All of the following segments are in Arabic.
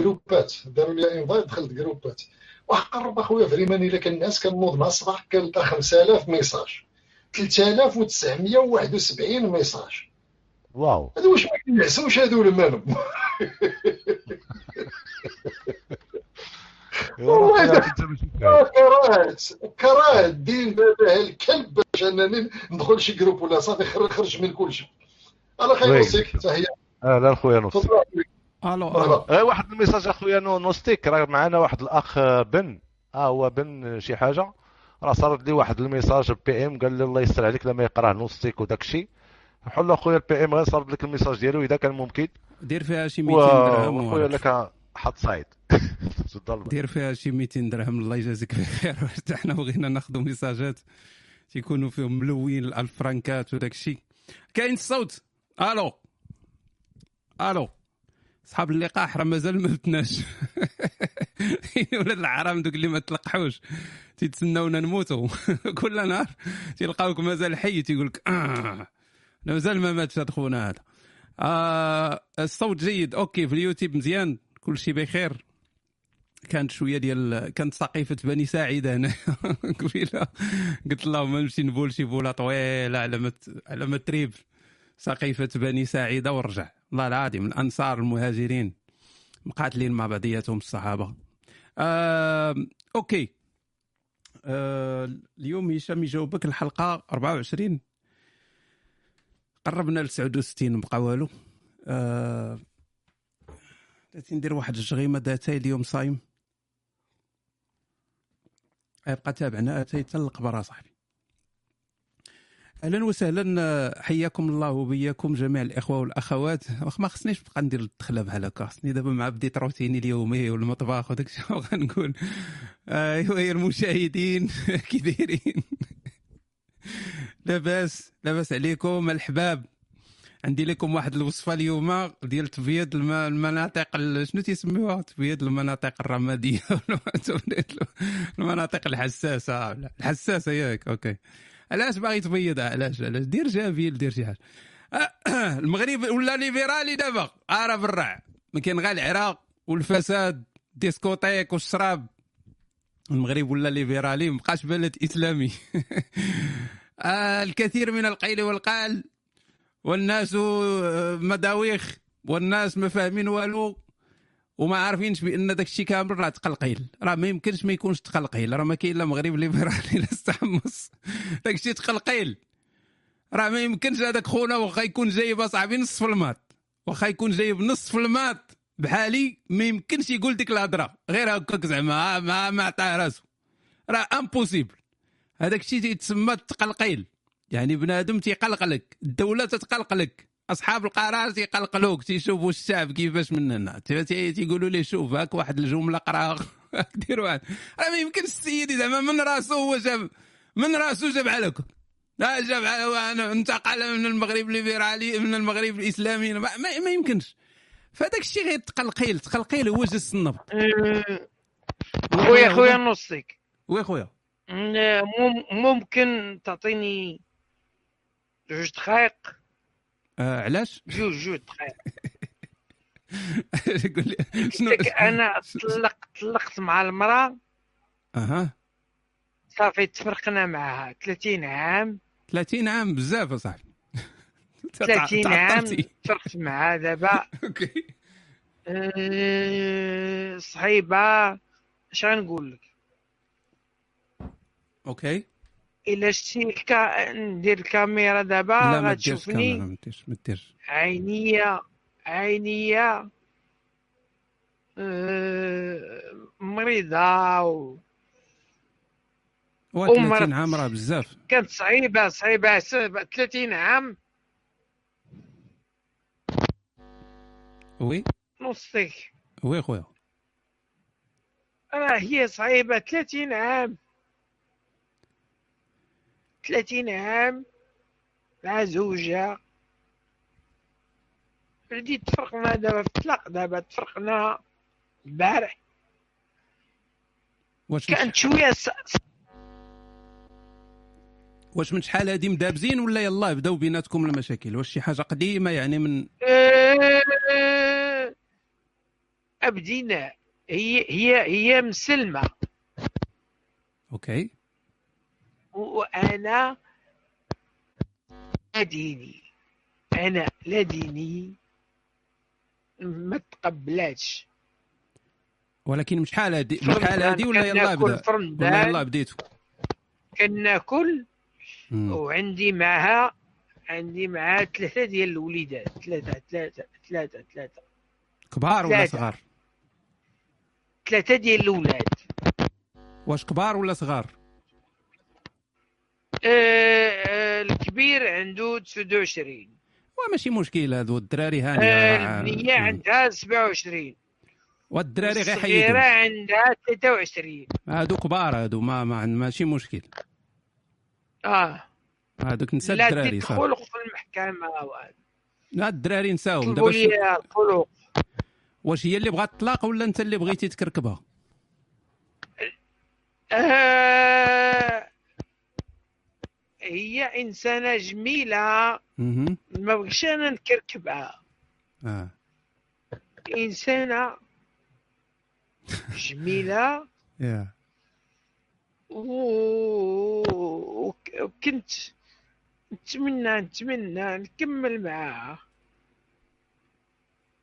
جروبات. داروا لي invite دخلت جروبات وقرب أخويا فريمان إلا كان الناس كنوض مع الصباح كنلقى 5000 ميساج. 3971 message. wow. هادو واش ما كينعسوش هادو المالم والله كراهه كراهه الدين هذا الكلب باش أنني ندخل شي جروب ولا صافي خرج من كل شيء الله خير يوصيك تحيه أهلا خويا نوستيك ألو آه واحد ال message أخويا نوستيك. راه معنا واحد الأخ بن. آه هو بن شي حاجة. راه صارت لي واحد ال message PM قال لي الله يستر عليك لما يقراه نوستيك وداك الشيء حل أخويا ال PM غير صارت لك ال message ديالو إذا كان ممكن. دير فيها شي 200 درهم واخويا لك حط صايد دير فيها شي 200 درهم الله يجازيك بخير حتى حنا بغينا ناخذوا ميساجات تيكونوا فيهم ملوين الفرانكات وداك الشيء كاين الصوت. ألو. ألو. صحاب اللقاح راه مازال ما بتناش ولاد الحرام دوك اللي ما تلقحوش. تيتسناونا نموتوا كل نهار تيلقاوك مازال حي تيقول لك آه مازال ما ماتش هاد خونا هذا. آه الصوت جيد. OK في اليوتيوب مزيان. كل شيء بخير. كانت شوية ديال كانت سقيفة بني ساعدة هنا. قبيلة. قلت اللهم نمشي نبول شي بولة طويلة على ما على ما تريب. سقيفة بني ساعدة ورجع والله العظيم من أنصار المهاجرين. مقاتلين مع بعضياتهم الصحابة. آه، OK. آه، اليوم هشام يجاوبك الحلقة 24 قربنا ل 69 بقى والو. آه ندير واحد الجغيمة د اتاي اليوم صايم. يبقى تابعنا اتاي حتى القبر صاحبي. أهلا وسهلا حياكم الله وبياكم جميع الإخوة والأخوات. ما خصنيش نبقى ندير الدخلة بحال هكا. خصني دابا مع بديت روتيني اليومي والمطبخ وداك الشيء. غنقول أيوا يا المشاهدين كي دايرين. لاباس لاباس عليكم الحباب. عندي لكم واحد الوصفة اليوم ديال تبييض المناطق شنو تيسميوها؟ تبييض المناطق الرمادية. المناطق الحساسة. الحساسة ياك OK. علاش باغي تبيضها علاش علاش؟ دير جافيل دير شي حاجة. المغرب ولا ليبرالي دابا؟ ارا بالرع ما كاين غير العراق والفساد discothèque والشراب. المغرب ولا ليبرالي مبقاش بلد إسلامي. آه الكثير من القيل والقال والناس آه، مداويخ والناس ما فاهمين والو. وما عارفينش بأن داك الشيء كامل راه تقلقيل. راه ما يمكنش ما يكونش تقلقيل. راه ما كاين لا مغرب ليبرالي لا استحمص. داك الشيء تقلقيل. راه ما يمكنش هذاك خونا واخا يكون جايب اصاحبي نصف المات واخا يكون جايب نصف المات بحالي ما يمكنش يقول ديك الهضرة. غير هكاك زعما ما ما عطاه راسو. راه impossible هذاك الشيء تيتسمى التقلقيل يعني بنادم تيقلقلك. الدولة تتقلقلك. أصحاب القرار تيقلقلوك تيشوفوا الشعب كيفاش من هنا. تيقولوا لي شوف هاك واحد الجملة قرأها. دير واحد. راه ما يمكنش السيد زعما من راسو هو جاب من راسو جاب على هكا لا جاب على انتقل من المغرب الليبرالي من المغرب الإسلامي. ما, ما يمكنش. فهذاك الشيء غير تقلقيل تقلقيل هو جس النبض. خويا خويا نوستيك oui خويا ممكن تعطيني جوج دقائق؟ آه علاش؟ جوج جوج قول لي شنو؟ أنا طلقت طلقت مع المرأة. أها. صافي تفرقنا معها. 30 عام. 30 عام بزاف أصاحبي. 30 عام تفرقت معها دابا. أوكي. أه صعيبه اش غنقول لك؟ OK. إلا شتي الكا... ندير الكاميرا دابا غتشوفني ما ديرش ما ديرش عينيا عينيا أه... مريضة و... و 30 عام راه بزاف. كانت صعيبة صعيبة 30 عام. وي؟ نصيك وي خويا. راه هي صعيبة 30 عام. 30 عام مع زوجها بديت تفرقنا دابا في الطلاق دابا تفرقنا البارح. واش كانت شوية س... واش من شحال هادي مدابزين ولا يلاه بداو بيناتكم المشاكل؟ واش شي حاجة قديمة يعني من أبدينا هي هي هي مسلمة. أوكي. وأنا لا ديني. أنا لا ديني. ما تقبلاتش. ولكن مش حال هادي شحال هادي ولا يلا بدا ولا يلا بديتو كناكل وعندي معها عندي معها ثلاثة ديال الوليدات. ثلاثة ثلاثة ثلاثة ثلاثة. كبار ولا صغار؟ ثلاثة ديال الأولاد. واش كبار ولا صغار؟ الكبير عنده 29 ماشي مشكل هذو الدراري هاني. آه البنيه عندها 27 والدراري غير حيدوا الصغيره عندها 23 هادو كبار هادو ما, ما ماشي مشكل. آه. هادوك نسى لا الدراري تدخل صافي. في المحكمة وهذا لا الدراري نساهم. دابا الطلوق واش هي اللي بغات الطلاق ولا انت اللي بغيتي تكركبها؟ آه هي إنسانة جميلة. ما بغيتش أنا نكركبها. آه. إنسانة جميلة. و- وك- وكنت نتمنى نتمنى نكمل معاها.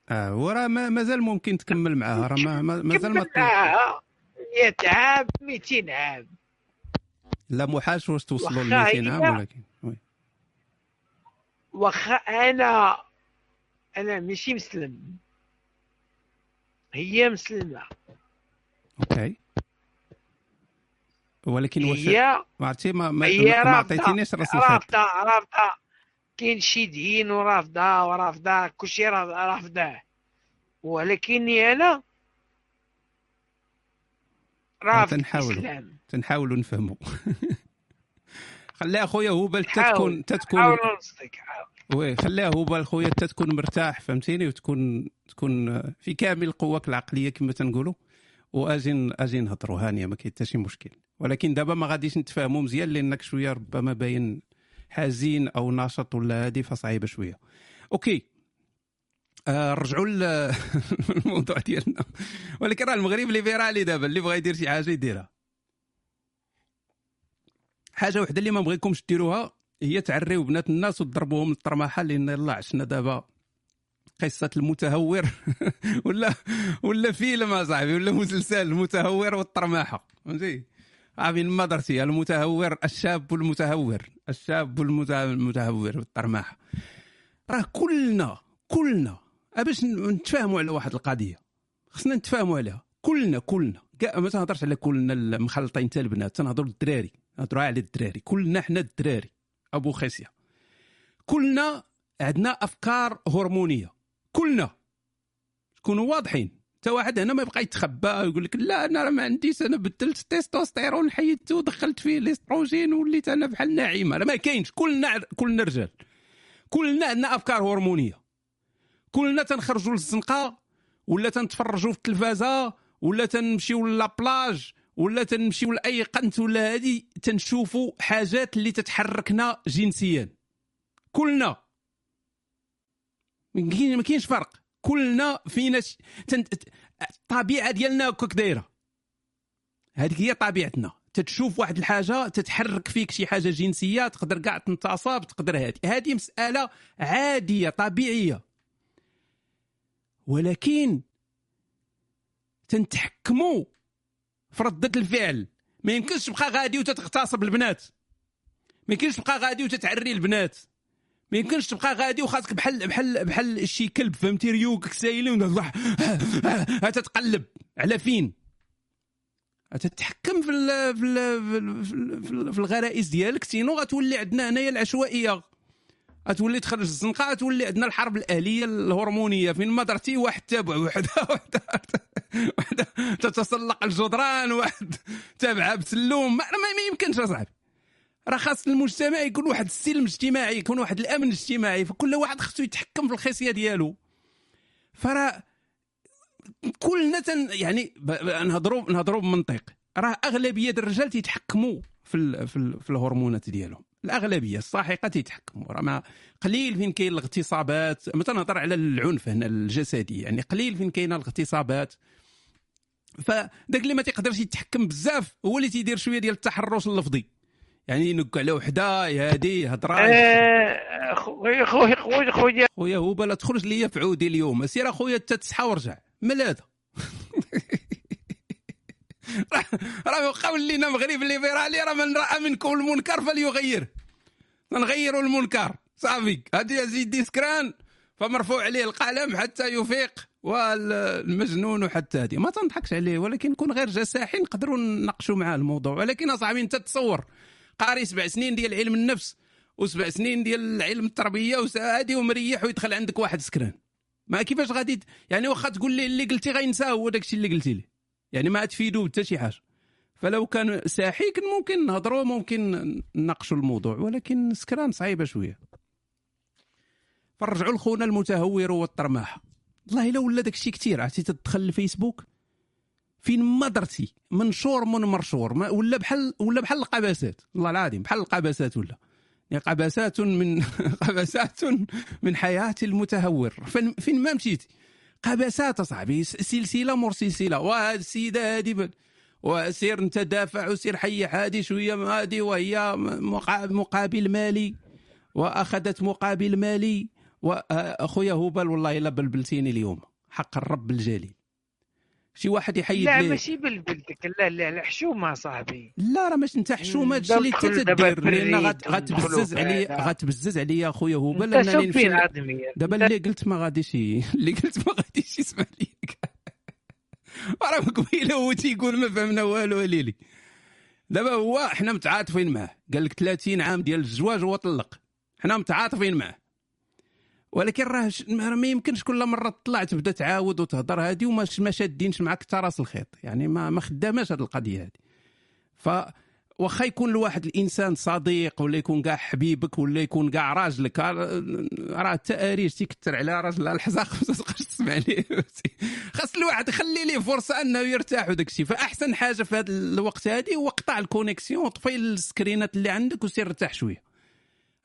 آه وراه ما- مازال ممكن تكمل معاها. راه ما- ما- مازال ما طلق معاها. 100 عام 200 عام. لا محاش واش توصلوا ل واخا 200 عام ولكن وي. واخا أنا أنا ماشي مسلم. هي مسلمة. أوكي. ولكن واش هي ما عرفتي ما ما, عطيتينيش راس الخط رافضة رافضة. كاين شي دين ورافضة ورافضة. كلشي را- رافضاه. ولكني أنا رافض تنحاولوا. تنحاولوا نفهموا. خليها خويا هو حاول. تتكون تتكون oui خليها هو بال خويا تتكون مرتاح فهمتيني؟ وتكون تكون في كامل قواك العقلية كما تنقولوا. واجي أجي نهضروا هانيه ما كاين حتى شي مشكل. ولكن دابا ما غاديش نتفاهموا مزيان لأنك شوية ربما باين حزين أو ناشط ولا هادي فصعيبة شوية. OK. آه رجعوا للموضوع ديالنا. ولكن راه المغرب ليبرالي دابا اللي بغى يدير شي حاجة يديرها. حاجة وحدة اللي ما بغيكمش ديروها هي تعريو بنات الناس وتضربوهم للطرماحة لأن يلا عشنا دابا قصة المتهور. ولا ولا فيلم أصاحبي ولا مسلسل المتهور والطرماحة. فهمتي؟ عارفين ما درتي المتهور الشاب المتهور. الشاب المته- المتهور والطرماحة. راه كلنا كلنا باش نتفاهموا على واحد القضية. خصنا نتفاهموا عليها. كلنا كلنا. كاع ما تنهضرش على كلنا المخلطين حتى البنات. تنهضروا الدراري نهضروا على الدراري. كلنا حنا الدراري. أبو خاسيه كلنا عندنا أفكار هرمونية. كلنا. كونوا واضحين. حتى واحد هنا ما يبقى يتخبى ويقول لك لا أنا راه ما عنديش. أنا بدلت التستوستيرون حيدته ودخلت فيه الإستروجين وليت أنا بحال ناعمه راه ما كاينش. كلنا كلنا رجال. كلنا عندنا أفكار هرمونية. كلنا تنخرجوا للزنقة ولا تنتفرجوا في التلفازة ولا تنمشيو لابلاج ولا تنمشيو لأي قنت ولا هادي تنشوفوا حاجات اللي تتحركنا جنسيا. كلنا. ما كاين- ما كاينش فرق. كلنا فينا ش... تن... الطبيعه ديالنا هكاك دايرة. هذيك هي طبيعتنا. تتشوف واحد الحاجة تتحرك فيك شي حاجة جنسية تقدر كاع تنتصاب تقدر هذه هذه مسألة عادية طبيعية. ولكن تنتحكموا في ردة الفعل. ما يمكنش تبقى غادي وتتغتصب البنات. ما يمكنش تبقى غادي وتتعري البنات. ما يمكنش تبقى غادي وخاصك بحال بحال بحال شي كلب فهمتي؟ ريوقك سايلين تتقلب. على فين؟ تتحكم في ال في ال في, ال في, ال في, ال في الغرائز ديالك. سينو غتولي عندنا هنايا العشوائية. غتولي تخرج الزنقة غتولي عندنا الحرب الأهلية الهرمونية. فين ما درتي واحد تابع وحده وحده تتسلق الجدران واحد تابعه بسلوم ما, ما يمكنش أصاحبي. راه خاص المجتمع يكون واحد السلم اجتماعي يكون واحد الأمن الاجتماعي. فكل واحد خصو يتحكم في الخصية ديالو. فراه كلنا تن يعني نهضروا نهضروا بمنطق. راه أغلبية الرجال تيتحكموا في في, في الهرمونات ديالهم. الأغلبية الساحقه تيتحكموا راه ما قليل فين كاين الاغتصابات. مثلا نهضر على العنف هنا الجسدي يعني قليل فين كاينة الاغتصابات. فداك اللي ما تيقدرش يتحكم بزاف هو اللي تيدير شوية ديال التحرش اللفظي. يعني ينق على وحدة هادي هضرة. آه، خويا خويا خويا خويا. خويا هو بلا تخرج ليا في عودي اليوم. سير اخويا أنت تصحى ورجع مال هذا راه قول لنا مغرب ليبرالي راه من راى منكم المنكر فليغيره نغيروا المنكر. صافي هادي زيدي سكران فمرفوع عليه القلم حتى يفيق. والمجنون حتى هذه ما تنضحكش عليه ولكن كون غير جساحي نقدروا نناقشوا معاه الموضوع. ولكن أصاحبي أنت تصور. قاري سبع سنين ديال علم النفس وسبع سنين ديال علم التربية وهادي ومريح ويدخل عندك واحد سكران. ما كيفاش غادي يعني واخا تقول لي اللي قلتي غينساه هو داك الشيء اللي قلتي لي. يعني ما تفيدو حتى شي حاجة. فلو كان ساحي كان ممكن نهضروا ممكن نناقشوا الموضوع ولكن سكران صعيبة شوية. فرجعوا لخونا المتهور والطرماحه والله إلا ولا داك الشيء كثير عرفتي؟ تدخل الفيسبوك فين ما درتي منشور من مرشور ولا بحال ولا بحال القباسات. والله العظيم بحال القباسات ولا. يعني قبسات من قبسات من حياة المتهور. فين ما مشيتي. قبسات اصاحبي س- سلسلة مور سلسلة. وهاد السيده هادي وسير انت دافع وسير حيح هادي شوية هادي وهي مقا- مقابل مالي. وأخذت مقابل مالي. واخويا هبل والله إلا بلبلتيني اليوم. حق الرب الجليل. شي واحد يحيد لا لي ماشي بالبلدك. لا لا لا حشومة صاحبي. لا راه ماشي انت حشومة هادشي اللي انت تدير لأن غتبزز عليا بعدا. غتبزز عليا أخويا هبل انت انني سبي نمشي دابا اللي قلت ما غاديش اللي قلت ما غاديش يسمع ليك. راه قبيلة هو تيقول ما فهمنا والو ليلي دابا هو حنا متعاطفين معاه. قال لك 30 عام ديال الزواج هو طلق حنا متعاطفين معاه. ولكن راه ما يمكنش كل مرة تطلع تبدأ تعاود وتهضر هادي وما ما شادينش معاك حتى راس الخيط. يعني ما ما خداماش هاد القضية هادي. ف واخا يكون الواحد الإنسان صديق ولا يكون كاع حبيبك ولا يكون كاع راجلك راه التأريج تيكثر على راجل الحزاق ما تبقاش تسمع ليه خاص الواحد يخلي ليه فرصة أنه يرتاح وداك الشيء. فأحسن حاجة في هذا الوقت هذه هو قطع la connexion طفي screen ات اللي عندك وسير ارتاح شوية.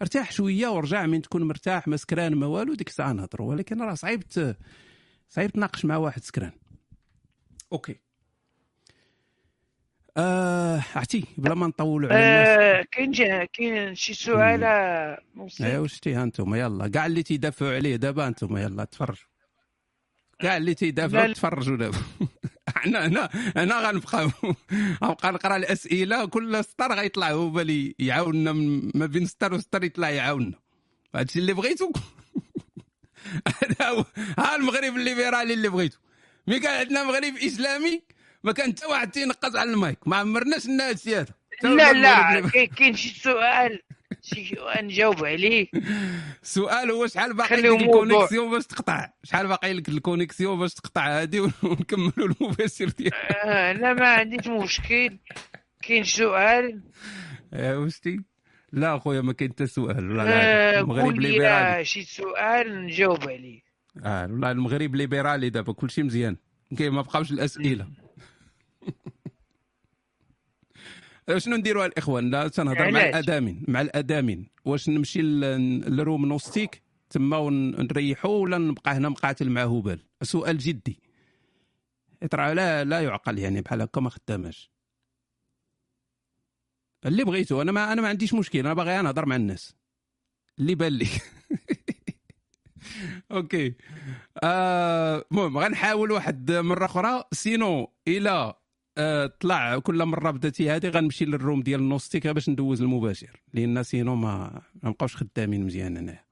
ارتاح شوية ورجع من تكون مرتاح ما سكران ما والو ديك الساعة نهضروا ولكن راه صعيب صعيب تناقش مع واحد سكران. أوكي. آه عرفتي بلا ما نطولوا على الناس. آه، كاين جا- كاين شي سؤال موسى؟ أيوا واش تي أنتم يلا. كاع اللي تيدافعوا عليه دابا أنتم يلا تفرجوا. كاع اللي تيدافعوا. تفرجوا دابا. إحنا هنا هنا غنبقى. غنبقى نقرا الأسئلة كل سطر غيطلع. هو بالي يعاوننا ما بين سطر وسطر يطلع يعاوننا. هادشي اللي بغيتو. هذا هو ها المغرب الليبرالي اللي بغيتو. مي كان عندنا مغرب إسلامي ما كان حتى واحد تينقص على المايك. ما عمرناش لنا هادشي هذا. لا لا. كاين- شي سؤال. نجاوب عليه. السؤال هو شحال باقي لك. la connexion باش تقطع؟ شحال باقي لك la connexion باش تقطع هذه ونكملوا المباشر ديالك؟ آه، أنا ما عنديش مشكل. كاين سؤال؟ يا وشتي لا اخويا ما كاين حتى سؤال. ولا آه، لا المغرب ليبرالي. آه، شي سؤال نجاوب عليه. آه والله المغرب ليبرالي دابا كلشي مزيان. كاين ما بقاوش الأسئلة. شنو نديروا الإخوان؟ لا تنهضر مع؟ الأدامين مع الأدامين. واش نمشي ل- ل room نوستيك تما ونريحوا ولا نبقى هنا مقاتل مع هبال؟ سؤال جدي. ترى لا لا يعقل يعني بحال هكا ما خداماش. اللي بغيتو أنا ما أنا ما عنديش مشكل أنا باغي نهضر مع الناس. اللي بان لي. أوكي. آه، المهم غنحاول واحد مرة أخرى. sinon إلى آه، طلع كل مرة بدأتي هذه غنمشي لل room ديال النوستيك باش ندوز المباشر. لأن sinon ما ما نبقاوش خدامين مزيان هنايا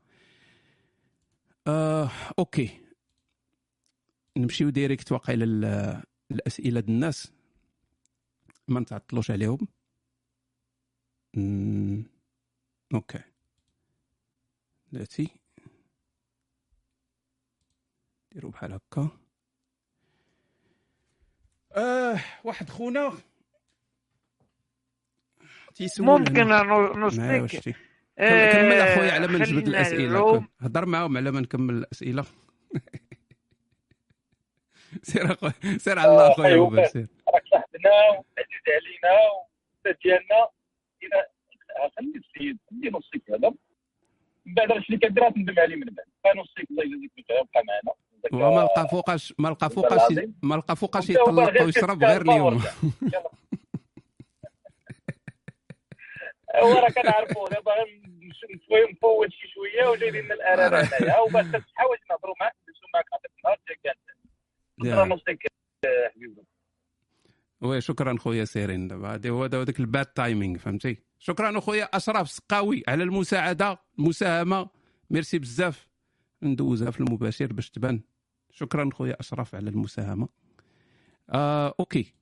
آه، أوكي. نمشيو direct واقع لل- الأسئلة ديال الناس. ما نتعطلوش عليهم. مم، أوكي. دلوقتي ديروا بحال هكا. آه واحد خونا. تيسول ممكن نوصيك آه، كمل اخويا على ما نجبد الأسئلة. هضر معاهم على ما نكمل الأسئلة. سير اخويا سير على الله اخويا هبل سير راك صاحبنا وعزيز علينا والناس ديالنا. خلي السيد خلي نصيك هذا. من بعد راه اللي كدير تندم عليه من بعد. فنصيك الله يجازيك بخير بقى معنا وما لقى فوقاش ما لقى فوقاش. ما لقى فوقاش يطلق ويشرب غير اليوم. هو راه كنعرفوا دابا نفوت شي شوية وجاي لنا الاراره هنايا. وباش تحاول نهضروا معاك ندوزو معاك عطيك النهار حبيبي. وي شكرا خويا سيرين. دابا هذا هو داك الباد تايمينغ فهمتي؟ شكرا اخويا اشرف سقاوي على المساعدة المساهمه ميرسي بزاف. ندوزها في المباشر باش تبان. شكرا خويا أشرف على المساهمة. آه أوكي.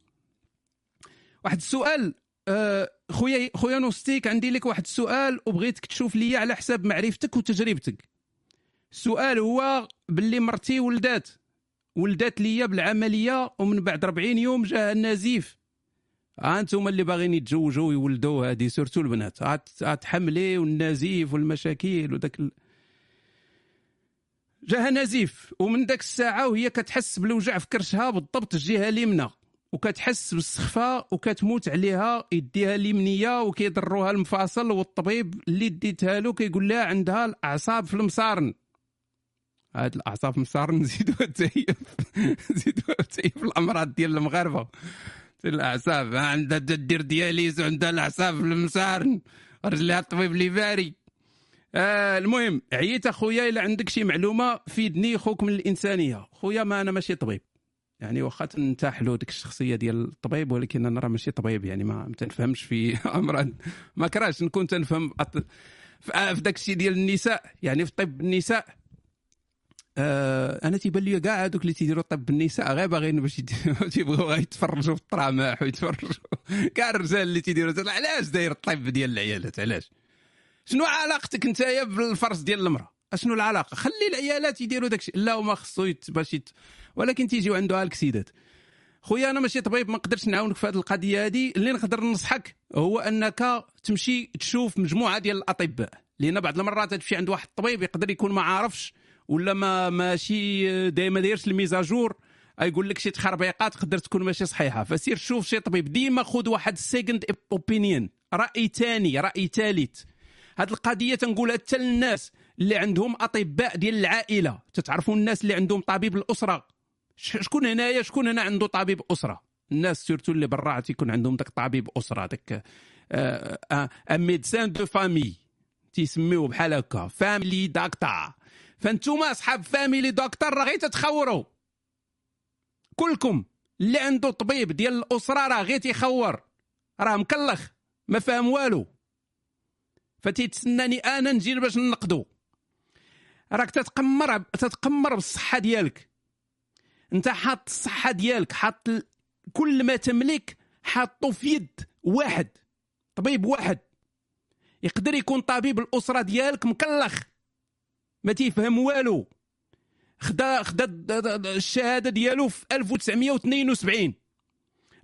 واحد السؤال آه خويا خويا نوستيك عندي لك واحد السؤال وبغيتك تشوف لي على حساب معرفتك وتجربتك. السؤال هو باللي مرتي ولدات ولدات ليا بالعملية ومن بعد 40 يوم جاها النزيف. ها أنتم اللي باغيين يتزوجوا ويولدوا هذه surtout البنات. هات هات حملي والنزيف والمشاكل وداك ال... جاها نزيف ومن داك الساعة وهي كتحس بالوجع في كرشها بالضبط الجهة اليمنى. وكتحس بالسخفة وكتموت عليها يديها اليمنية وكيضروها المفاصل والطبيب اللي ديتها له كيقول لها عندها الأعصاب في المصارن. هاد الأعصاب مسارن نزيدوها تهيب نزيدوها تهيب الأمراض ديال المغاربة. الأعصاب عندها دير دياليز وعندها الأعصاب في المسارن رجلها الطبيب اللي باري. آه المهم عييت أخويا إلا عندك شي معلومة فيدني خوك من الإنسانية. خويا ما أنا ماشي طبيب. يعني واخا تنتاح له ديك الشخصية ديال الطبيب ولكن أنا راه ماشي طبيب يعني ما تنفهمش في امراض ما كراش نكون تنفهم في آه، داك الشيء ديال النساء. يعني في طب النساء آه أنا تيبان لي كاع هذوك اللي تيديروا طب النساء غير باغيين باش غير يتفرجوا في الطرامح ويتفرجوا كاع الرجال اللي تيديروا علاش داير الطب ديال العيالات؟ علاش؟ شنو علاقتك نتايا بالفرس ديال المرأة؟ شنو العلاقة؟ خلي العيالات يديروا داكشي. لا وما خصو باش. ولكن تيجيو عنده les accidents. خويا أنا ماشي طبيب ما نقدرش نعاونك في هذه القضية هذه. اللي نقدر ننصحك هو أنك تمشي تشوف مجموعة ديال الأطباء. لأن بعض المرات تمشي عند واحد الطبيب يقدر يكون ما عارفش ولا ما ماشي دايما دايرش ال mise à jour. يقول لك شي تخربيقات تقدر تكون ماشي صحيحة. فسير شوف شي طبيب. ديما خذ واحد second opinion رأي ثاني رأي ثالث هاد القضية تنقولها حتى للناس اللي عندهم أطباء ديال العائلة. تتعرفوا الناس اللي عندهم طبيب الأسرة. شكون هنايا؟ شكون هنا عنده طبيب أسرة؟ الناس surtout اللي برا تيكون عندهم داك طبيب أسرة داك un médecin de famille تيسميوه بحال هكا family doctor فانتوما أصحاب family doctor راه غير تتخوروا. كلكم اللي عنده طبيب ديال الأسرة راه غير تيخور. راه مكلخ ما فاهم والو. فتيتسناني آنا نجي باش ننقدو. راك تتقمر تتقمر بالصحة ديالك. انت حاط الصحة ديالك حاط كل ما تملك حاطه في يد واحد طبيب واحد. يقدر يكون طبيب الأسرة ديالك مكلخ. ما تيفهم والو. خدا خدا الشهادة ديالو في 1972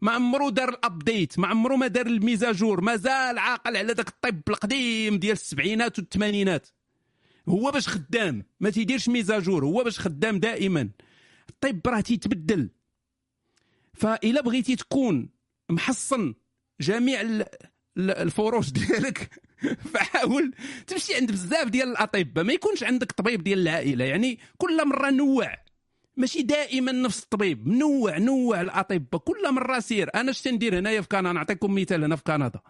ما عمرو دار ال update ما عمرو ما دار ال mise à jour مازال عاقل على داك الطب القديم ديال السبعينات والثمانينات. هو باش خدام ما تيديرش mise à jour هو باش خدام دائما. الطب راه تيتبدل. فإلا بغيتي تكون محصن جميع ال- ال- الفروش ديالك فحاول تمشي عند بزاف ديال الأطباء. ما يكونش عندك طبيب ديال العائلة يعني كل مرة نوع. ماشي دائما نفس الطبيب نوع نوع الأطباء كل مرة سير أنا اش تندير هنايا في كندا نعطيكم مثال هنا في كندا.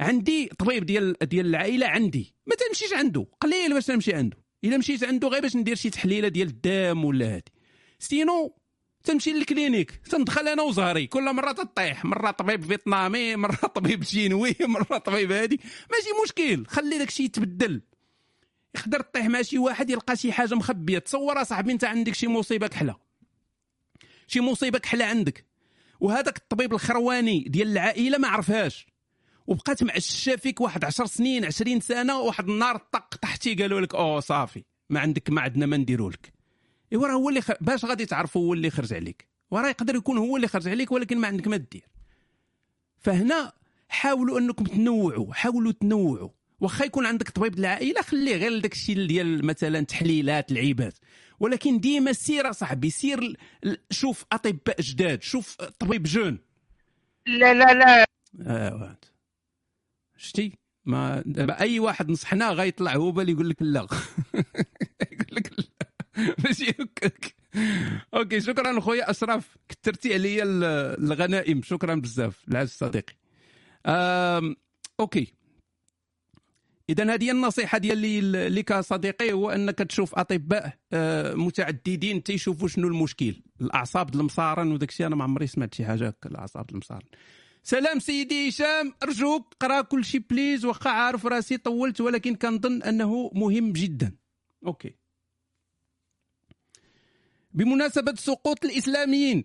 عندي طبيب ديال ديال العائلة عندي. ما تمشيش عنده قليل باش نمشي عنده. إلا مشيت عنده غير باش ندير شي تحليلة ديال الدم ولا هادي. sinon تمشي لل clinique تندخل أنا وزهري. كل مرة تطيح مرة طبيب فيتنامي مرة طبيب شينوي مرة طبيب هادي. ماشي مشكل خلي داك الشيء يتبدل. يقدر تطيح مع شي واحد يلقى شي حاجة مخبية. تصور اصاحبي انت عندك شي مصيبة كحلة. شي مصيبة كحلة عندك. وهذاك الطبيب الخرواني ديال العائلة ما عرفهاش. وبقات معششة فيك واحد 10 سنين 20 سنة وواحد النهار طق تحتي قالوا لك أوه صافي ما عندك ما عندنا ما نديروا لك. إيوا راه هو اللي خ... باش غادي تعرفوا هو اللي خرج عليك. وراه يقدر يكون هو اللي خرج عليك ولكن ما عندك ما دير فهنا حاولوا أنكم تنوعوا حاولوا تنوعوا. واخا يكون عندك طبيب العائلة خليه غير داك الشيء ديال مثلا تحليلات لعيبات ولكن ديما سير صاحبي سير شوف أطباء جداد شوف طبيب jeune. لا لا لا. آه واد. شتي؟ ما دابا أي واحد نصحناه غيطلع هو بال يقول لك لا. يقول لك لا. ماشي هكاك. أوكي شكرا خويا أشرف كثرتي عليا ال- الغنائم. شكرا بزاف العز صديقي. okay. اذا هذه النصيحة ديالي لك صديقي هو أنك تشوف أطباء آه، متعددين تيشوفوا شنو المشكل. الأعصاب المصارن وداك الشيء أنا ما عمري سمعت شي حاجة هكا الأعصاب المصارن. سلام سيدي هشام أرجوك قرأ كل شيء please واخا عارف راسي طولت ولكن كنظن أنه مهم جدا. okay. بمناسبة سقوط الإسلاميين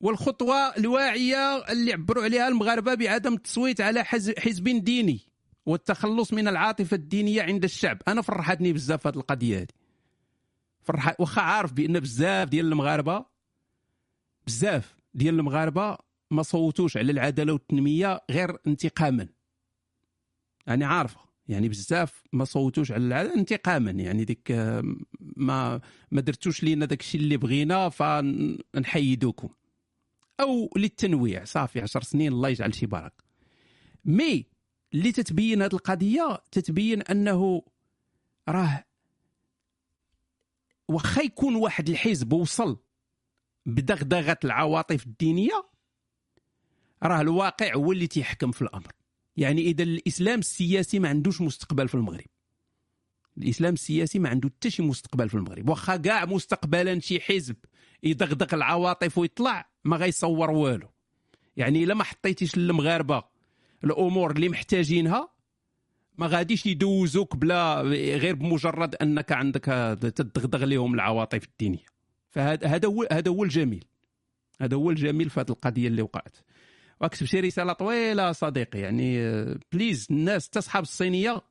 والخطوة الواعية اللي عبروا عليها المغاربة بعدم التصويت على حز- حزب ديني. والتخلص من العاطفة الدينية عند الشعب. أنا فرحتني بزاف هذه القضية هذه. فرح واخا عارف بأن بزاف ديال المغاربه بزاف ديال المغاربة ما صوتوش على العدالة والتنمية غير انتقاما. يعني عارفة. يعني بزاف ما صوتوش على العداله انتقاما. يعني ديك ما ما درتوش لينا داك الشيء اللي بغينا فنحيدوكم. أو للتنويع. صافي عشر سنين الله يجعل شي برك مي اللي تتبين هذه القضية تتبين أنه راه واخا يكون واحد الحزب وصل بدغدغة العواطف الدينية راه الواقع هو اللي تيحكم في الأمر. يعني إذا الإسلام السياسي ما عندوش مستقبل في المغرب. الإسلام السياسي ما عنده حتى شي مستقبل في المغرب. واخا كاع مستقبلا شي حزب يدغدغ العواطف ويطلع ما غيصور والو. يعني إلا ما حطيتيش للمغاربه الأمور اللي محتاجينها ما غاديش يدوزوك بلا غير بمجرد أنك عندك تدغدغ لهم العواطف الدينية. فهذا هذا هو هذا هو الجميل. هذا هو الجميل في هذه القضية اللي وقعت. واكتب شي رسالة طويلة صديقي يعني بليز الناس تصحاب الصينية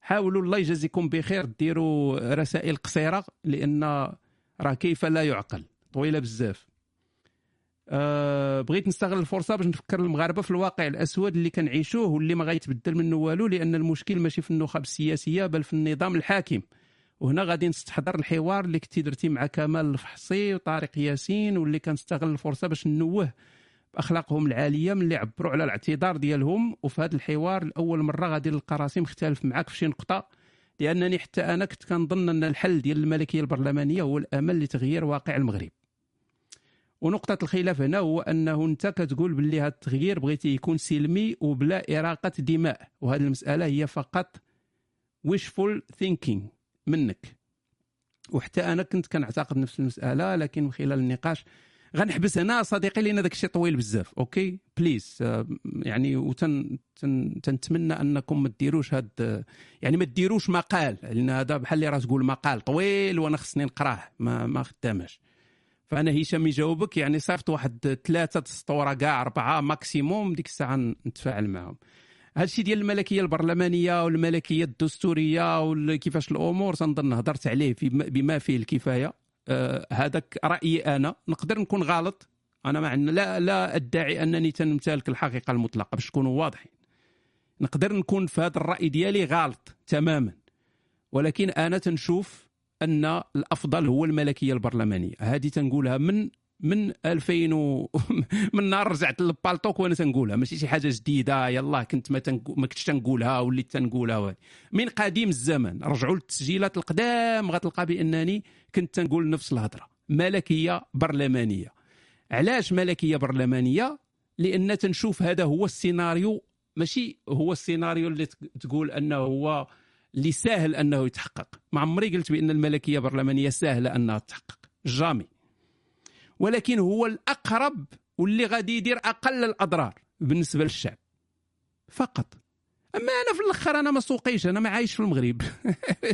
حاولوا الله يجازيكم بخير ديروا رسائل قصيرة لأن راه كيف لا يعقل. طويلة بزاف. أه بغيت نستغل الفرصة باش نفكر المغاربة في الواقع الأسود اللي كنعيشوه واللي ما غيتبدل منه والو لأن المشكل ماشي في النخب السياسية بل في النظام الحاكم. وهنا غادي نستحضر الحوار اللي كنتي درتي مع كمال الفحصي وطارق ياسين واللي كنستغل الفرصة باش ننوه بأخلاقهم العالية من اللي عبروا على الاعتذار ديالهم. وفي هذا الحوار لأول مرة غادي نلقى راسي مختلف معك في شي نقطة لأنني حتى أنا كنت كنظن أن الحل ديال الملكية البرلمانية هو الأمل لتغيير واقع المغرب. ونقطة الخلاف هنا هو أنه أنت كتقول باللي هذا التغيير بغيتي يكون سلمي وبلا إراقة دماء وهذه المسألة هي فقط wishful thinking منك. وحتى أنا كنت كنعتقد نفس المسألة لكن من خلال النقاش غنحبس هنا صديقي لأن داك الشيء طويل بزاف okay؟ please آه، يعني وتن تن تنتمنى أنكم ما ديروش هاد يعني ما ديروش مقال لأن هذا بحال اللي راه تقول مقال طويل وأنا خصني نقراه ما ما خداماش. فانا هشام يجاوبك يعني صيفط واحد ثلاثة سطوره كاع أربعة maximum ديك الساعة نتفاعل معهم هادشي ديال الملكية البرلمانية والملكية الدستورية وكيفاش الأمور تنظن هضرت عليه في بما فيه الكفاية. آه، هذاك رأيي أنا. نقدر نكون غلط. أنا ما عندنا لا لا أدعي أنني تنمتلك الحقيقة المطلقة باش نكونوا واضحين. نقدر نكون في هذا الرأي ديالي غلط تماما. ولكن أنا تنشوف أن الأفضل هو الملكية البرلمانية. هذه تنقولها من من 2000 و... من نهار رجعت للبالطوك وأنا تنقولها. ماشي شي حاجة جديدة. يلا كنت ما, تنقو... ما كنتش تنقولها وليت تنقولها وهذه. من قديم الزمن رجعوا للتسجيلات القدام غتلقى بأنني كنت تنقول نفس الهضرة. ملكية برلمانية. علاش ملكية برلمانية؟ لأن تنشوف هذا هو السيناريو. ماشي هو السيناريو اللي تقول أنه هو اللي سهل أنه يتحقق. ما عمري قلت بأن الملكية البرلمانيه سهلة أنها تتحقق جامي. ولكن هو الأقرب واللي غادي يدير أقل الأضرار بالنسبة للشعب. فقط. أما أنا في الأخر أنا ما سوقيش أنا ما عايش في المغرب.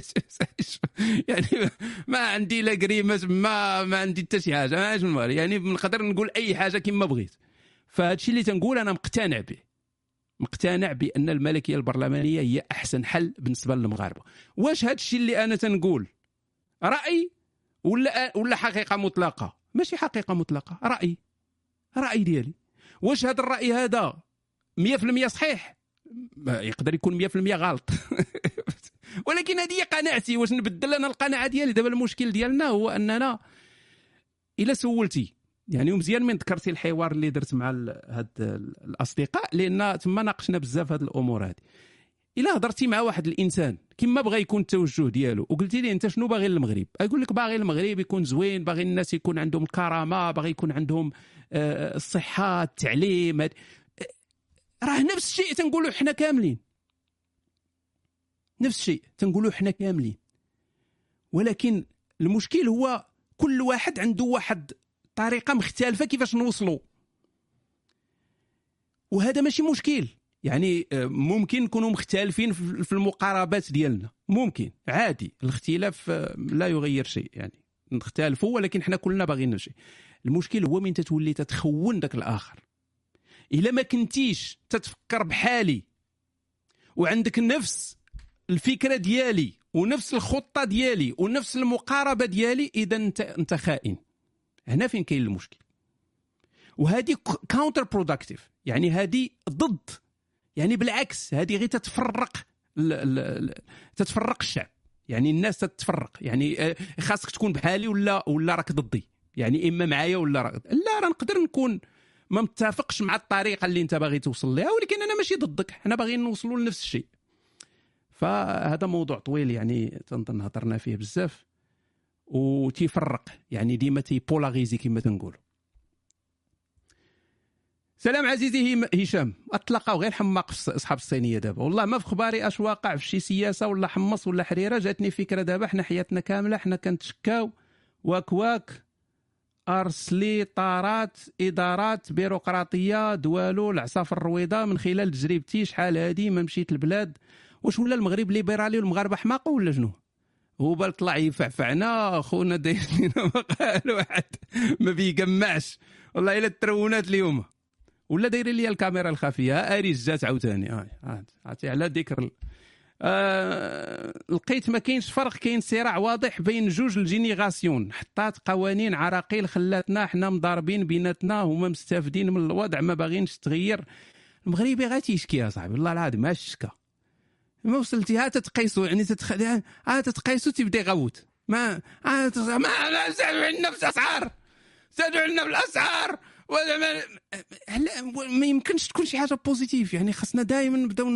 يعني ما عندي لا قريمة ما ما عندي حتى شي حاجة ما عايش في المغرب. يعني نقدر نقول أي حاجة كما بغيت. فهذا الشيء اللي تنقول أنا مقتنع به. مقتنع بأن الملكية البرلمانية هي أحسن حل بالنسبة للمغاربة. واش هذا الشيء اللي أنا تنقول؟ رأي ولا ولا حقيقة مطلقة؟ ماشي حقيقة مطلقة رأي. رأي ديالي. واش هذا الرأي هذا 100% صحيح؟ يقدر يكون 100% غلط. ولكن هذه قناعتي واش نبدل أنا القناعة ديالي. دابا المشكل ديالنا هو أننا إلا سولتي يعني ومزيان من ذكرتي الحوار اللي درت مع هاد الأصدقاء لأن تما ناقشنا بزاف هاد الأمور هذه إلا هضرتي مع واحد الإنسان كما بغى يكون التوجه ديالو وقلتي لي أنت شنو باغي للمغرب؟ يقول لك باغي المغرب يكون زوين باغي الناس يكون عندهم الكرامة باغي يكون عندهم آه، الصحة التعليم راه نفس الشيء تنقولوا حنا كاملين. نفس الشيء تنقولوا حنا كاملين. ولكن المشكل هو كل واحد عنده واحد طريقة مختلفة كيفاش نوصلوا وهذا ماشي مشكل. يعني آه، ممكن نكونوا مختلفين في المقاربات ديالنا. ممكن. عادي. الاختلاف آه، لا يغير شيء. يعني نختلفوا ولكن حنا كلنا باغيين شيء المشكل هو من تتولي تتخون داك الآخر. إلا ما كنتيش تتفكر بحالي وعندك نفس الفكرة ديالي ونفس الخطة ديالي ونفس المقاربة ديالي إذا أنت أنت خائن. هنا فين كاين المشكل؟ وهذه counterproductive يعني هذه ضد يعني بالعكس هذه غير تتفرق ال- ال- ال- تتفرق الشعب. يعني الناس تتفرق يعني آه، خاصك تكون بحالي ولا ولا راك ضدي؟ يعني إما معايا ولا راك لا راه نقدر نكون ما متفقش مع الطريقة اللي أنت باغي توصل لها ولكن أنا ماشي ضدك حنا باغيين نوصلوا لنفس الشيء. فهذا موضوع طويل يعني تنظن هضرنا فيه بزاف. وتيفرق. يعني ديما تيبولاغيزي كما تنقولوا. سلام عزيزي هشام. اطلقوا غير حماق في أصحاب الصينية دابا. والله ما في خباري أش واقع في شي سياسة ولا حمص ولا حريرة. جاتني فكرة دابا حنا حياتنا كاملة حنا كنتشكاو واك واك أرسلي طارات إدارات بيروقراطية دوالو العصافر الرويضة من خلال تجربتي شحال هادي ما مشيت البلاد واش ولا المغرب ليبرالي والمغاربة حماقة ولا شنو؟ هو بال طلع يفعفعنا خونا داير لينا مقال واحد ما بيجمعش والله إلا الترونات اليوم. ولا دايرين لي الكاميرا الخفية ها اريس جات عاوتاني عاد- عرفتي على ذكر آه لقيت ما كاينش فرق كاين صراع واضح بين جوج الجينيغاسيون. حطات قوانين عراقيل خلاتنا حنا مضاربين بيناتنا هما مستافدين من الوضع ما باغينش تغير. المغربي غا تيشكي يا صاحبي والله العظيم ما شكا. ما وصلتي ها تتقيسوا يعني تتخ... ها تتقيسوا تيبدا يغوت ما ها. ما زادوا عندنا في الأسعار. زادوا عندنا في الأسعار. ولا ما هلا ما يمكنش تكون شي حاجة positive. يعني خاصنا دائما نبداو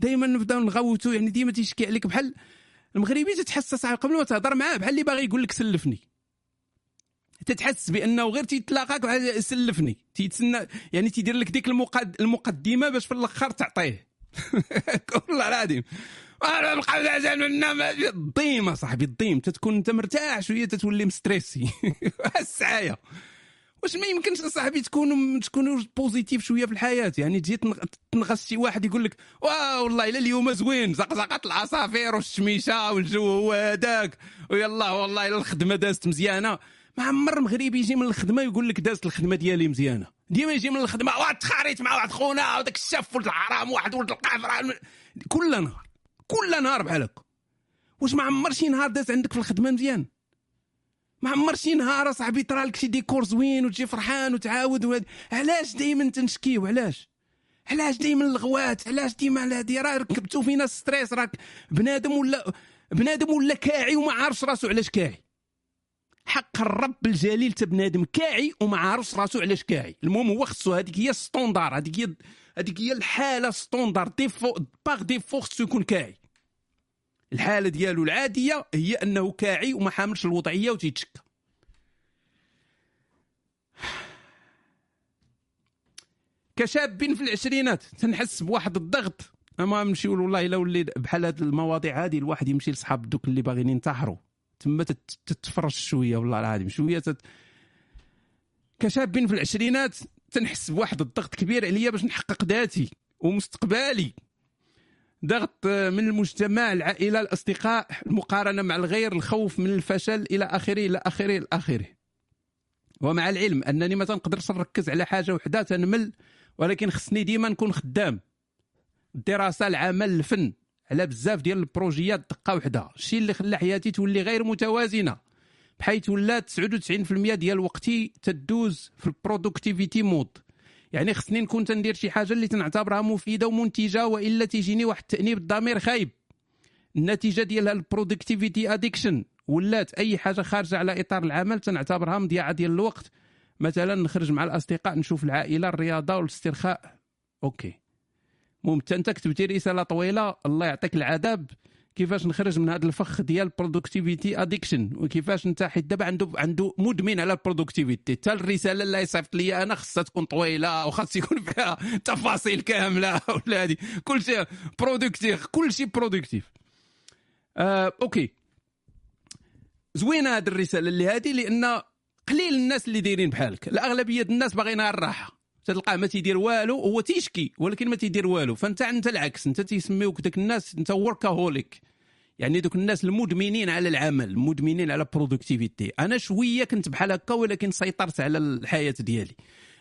دائما نبداو نغوتوا يعني ديما تيشكي عليك بحال المغربي تتحس صاحبي قبل ما تهضر معاه بحال اللي باغي يقول لك سلفني. تتحس بأنه غير تيتلاقاك سلفني. تيتسنى يعني تيدير لك ديك المقد... المقدمة باش في الأخر تعطيه. والله العظيم أنا بقى زعزع منا الضيم صاحبي الضيم تتكون أنت مرتاح شوية تتولي مستريسي. السعاية. واش ما يمكنش صاحبي تكونوا تكونوا positive شوية في الحياة؟ يعني تجي تنغ- تنغص شي واحد يقول لك واه والله إلا اليوم زوين. زقزقت العصافير والشميشة والجو هو هذاك. ويلا والله إلا الخدمة دازت مزيانة. ما عمر مغربي يجي من الخدمة يقول لك دازت الخدمة ديالي مزيانة. ديما يجي من الخدمة واحد تخاريت مع واحد خونا وداك الشاف ولد الحرام واحد ولد القافر كل نهار كل نهار بحال هكا. واش ما عمر شي نهار داز عندك في الخدمة مزيان؟ ما عمر شي نهار صاحبي طرا لك شي ديكور زوين وتجي فرحان وتعاود وهاد علاش دائما تنشكيو علاش علاش دائما الغوات؟ علاش ديما هادي؟ راه ركبتو فينا stress راك بنادم ولا بنادم ولا كاعي وما عارفش راسو علاش كاعي. حق الرب الجليل تا بنادم كاعي وما عارفش راسو علاش كاعي. المهم هو خصو هذيك هي standard هذيك هي هذيك هي الحالة standard défaut par défaut خصو يكون كاعي. الحالة ديالو العادية هي أنه كاعي وما حاملش الوضعية وتيتشكى. كشاب في العشرينات تنحس بواحد الضغط. أما نمشيو والله إلا ولي بحال هاد المواضيع هادي الواحد يمشي لصحاب دوك اللي باغيين ينتحروا. تما تت- تتفرج شوية والله العظيم شوية تت... كشاب في العشرينات تنحس بواحد الضغط كبير عليا باش نحقق ذاتي ومستقبلي. ضغط من المجتمع العائلة الأصدقاء المقارنة مع الغير الخوف من الفشل إلى آخره إلى آخره إلى آخره. ومع العلم أنني ما تنقدرش نركز على حاجة وحدة تنمل ولكن خصني ديما نكون خدام. الدراسة العمل الفن. على بزاف ديال البروجيات دقة وحدة. الشيء اللي خلى حياتي تولي غير متوازنة بحيث ولات 99% ديال وقتي تدوز في ال productivity mode يعني خصني نكون تندير شي حاجة اللي تنعتبرها مفيدة ومنتجة وإلا تيجيني واحد التأنيب الضمير خايب. النتيجة ديالها ال productivity addiction ولات أي حاجة خارجة على إطار العمل تنعتبرها مضيعة ديال الوقت. مثلا نخرج مع الأصدقاء نشوف العائلة الرياضة والاسترخاء. okay. حتى أنت كتبتي رسالة طويلة. الله يعطيك العذاب. كيفاش نخرج من هذا الفخ ديال productivity addiction وكيفاش أنت حيت دابا عنده عنده مدمن على ال productivity حتى الرسالة اللي صيفط لي أنا خصها تكون طويلة وخاص يكون فيها تفاصيل كاملة ولا هذه كل شيء productive كل شيء productive آه okay. زوينة هذه الرسالة اللي هذه لأن قليل الناس اللي دايرين بحالك. الأغلبية الناس باغيين الراحة. تلقاه ما تيدير والو هو تيشكي ولكن ما تيدير والو. فأنت أنت العكس أنت تيسميوك داك الناس أنت workaholic يعني دوك الناس المدمنين على العمل المدمنين على productivity أنا شوية كنت بحال هكا ولكن سيطرت على الحياة ديالي.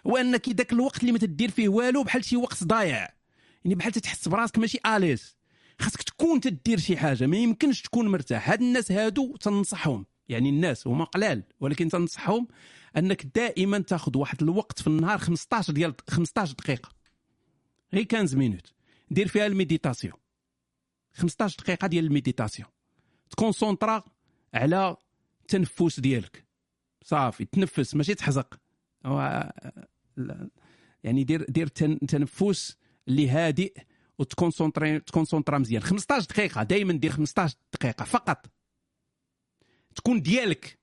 هو انك ذاك الوقت اللي ما تدير فيه والو بحال شي وقت ضايع. يعني بحال تحس براسك ماشي à l'aise خاصك تكون تدير شي حاجة ما يمكنش تكون مرتاح. هاد الناس هادو تنصحهم. يعني الناس هما قلال ولكن تنصحهم أنك دائما تأخذ واحد الوقت في النهار 15 ديال 15 دقيقة. غير 15 minutes. دير فيها ال méditation. 15 دقيقة ديال ال méditation. ت concentra على التنفس ديالك. صافي تنفس ماشي تحزق. يعني دير دير تنفس اللي هادئ وت concentrer ت concentra مزيان. 15 دقيقة دائما دير 15 دقيقة فقط. تكون ديالك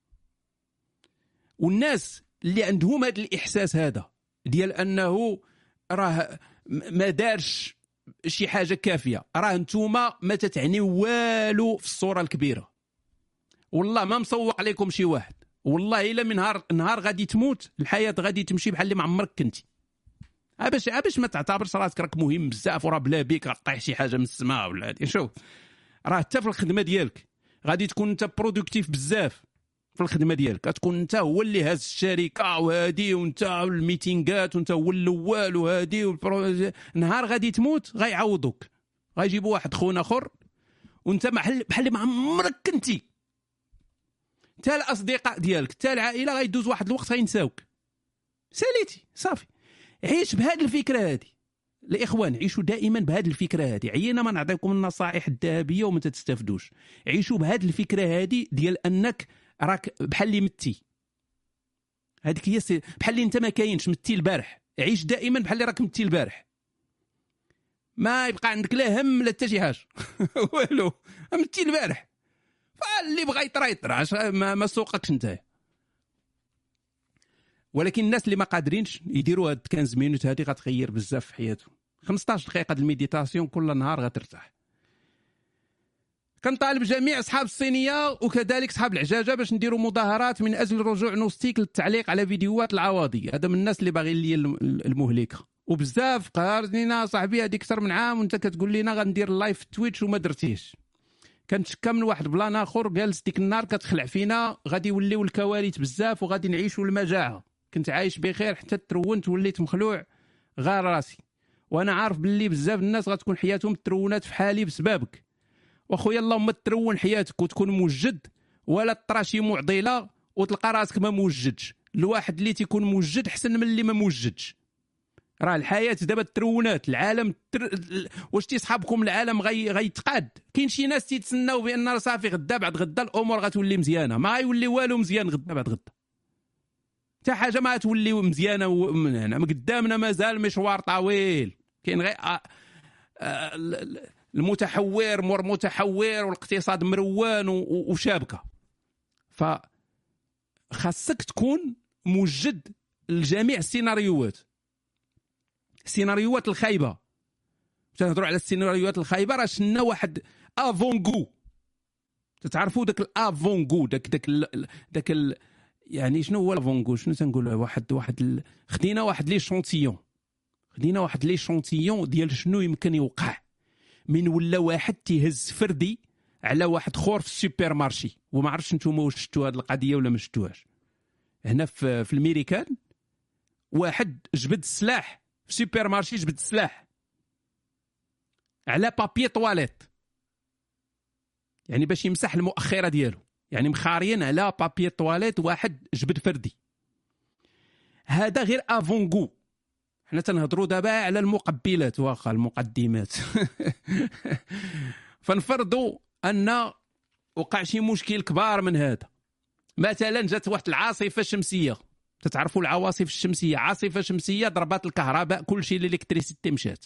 والناس اللي عندهم هذا الإحساس هذا ديال أنه راه ما دارش شي حاجة كافية. راه نتوما ما تتعنيو والو في الصورة الكبيرة. والله ما مسوق عليكم شي واحد. والله إلا من نهار نهار غادي تموت الحياة غادي تمشي بحال اللي ما عمرك كنتي. باش باش ما تعتبرش راسك راك مهم بزاف وراه بلا بيك غطيح شي حاجة من السماء ولا شوف راه حتى في الخدمة ديالك غادي تكون أنت productive بزاف. في الخدمة ديالك. غتكون انت هو اللي هاز الشركة وهادي وانت الميتينغات وانت هو الأول وهادي. نهار غادي تموت غيعوضوك. غيجيبوا واحد خونا آخر وانت بحال بحال ما عمرك كنتي. حتى الأصدقاء ديالك حتى العائلة غيدوز واحد الوقت غينساوك. ساليتي صافي. عيش بهذه الفكرة هذه الإخوان عيشوا دائما بهذه الفكرة هذه عينا ما نعطيكم النصائح الذهبية وما تستفدوش عيشوا بهذه الفكرة هذه ديال أنك راك بحال اللي متي. هذيك هي بحال اللي انت ما كاينش متي البارح. عيش دائما بحال اللي راك متي البارح. ما يبقى عندك لا هم لا حتى شي حاجة. والو متي البارح. فاللي بغى يطرا يطرا ما, ما سوقكش انت. ولكن الناس اللي ما قادرينش يديروا هاد 15 minutes هذه غتغير بزاف في حياتهم. 15 دقيقة د ال méditation كل نهار غترتاح. كنطالب جميع أصحاب الصينية وكذلك أصحاب العجاجة باش نديروا مظاهرات من أجل رجوع نوستيك للتعليق على فيديوهات العواضي هذا من الناس اللي باغيين لي المهلكه وبزاف قال لنا صاحبي هذيك أكثر من عام وأنت كتقول لنا غندير اللايف في تويتش وما درتيش. كنتشكى من واحد بلان آخر جالس ديك النهار كتخلع فينا غادي يوليو الكوارث بزاف وغادي نعيشوا المجاعة. كنت عايش بخير حتى ترونت وليت مخلوع غار راسي. وأنا عارف باللي بزاف الناس غتكون حياتهم ترونات في حالي بسببك واخويا اللهم ترون حياتك وتكون موجد ولا تطرى شي معضلة وتلقى راسك ما موجدش. الواحد اللي تيكون موجد أحسن من اللي ما موجدش. راه الحياة دابا ترونات العالم تر... واش تيصحابكم العالم غي... غيتقاد؟ كاين شي ناس تيتسناو بأن صافي غدا بعد غدا الأمور غتولي مزيانة. ما غيولي والو مزيان غدا بعد غدا. حتى حاجة ما تولي مزيانة من هنا قدامنا مازال مشوار طويل. كاين غير آه، آه، المتحور مور متحور والاقتصاد مروان وشابكة. ف خاصك تكون موجد لجميع السيناريوهات. السيناريوهات الخايبة. تنهضروا على السيناريوهات الخايبة راه شنا واحد افونغو تتعرفوا داك الافونغو داك داك داك يعني شنو هو لافونغو شنو تنقول واحد واحد. خدينا واحد لي شونتيون. خدينا واحد لي شونتيون ديال شنو يمكن يوقع. من ولا واحد تيهز فردي على واحد خور في السوبر مارشي وما عرفتش نتوما واش شفتوا هذه القضية ولا ما شفتوهاش هنا في, في الميريكان واحد جبد السلاح في سوبر مارشي جبد السلاح على بابي طواليت يعني باش يمسح المؤخرة ديالو. يعني مخاريين على بابي طواليت واحد جبد فردي. هذا غير افونغو حنا تنهضروا دابا على المقبلات واخا المقدمات. فنفرضوا أن وقع شي مشكل كبار من هذا. مثلا جات واحد العاصفة شمسيه تتعرفوا العواصف الشمسية؟ عاصفة شمسية ضربات الكهرباء كل شيء الإلكتريسيتي مشات.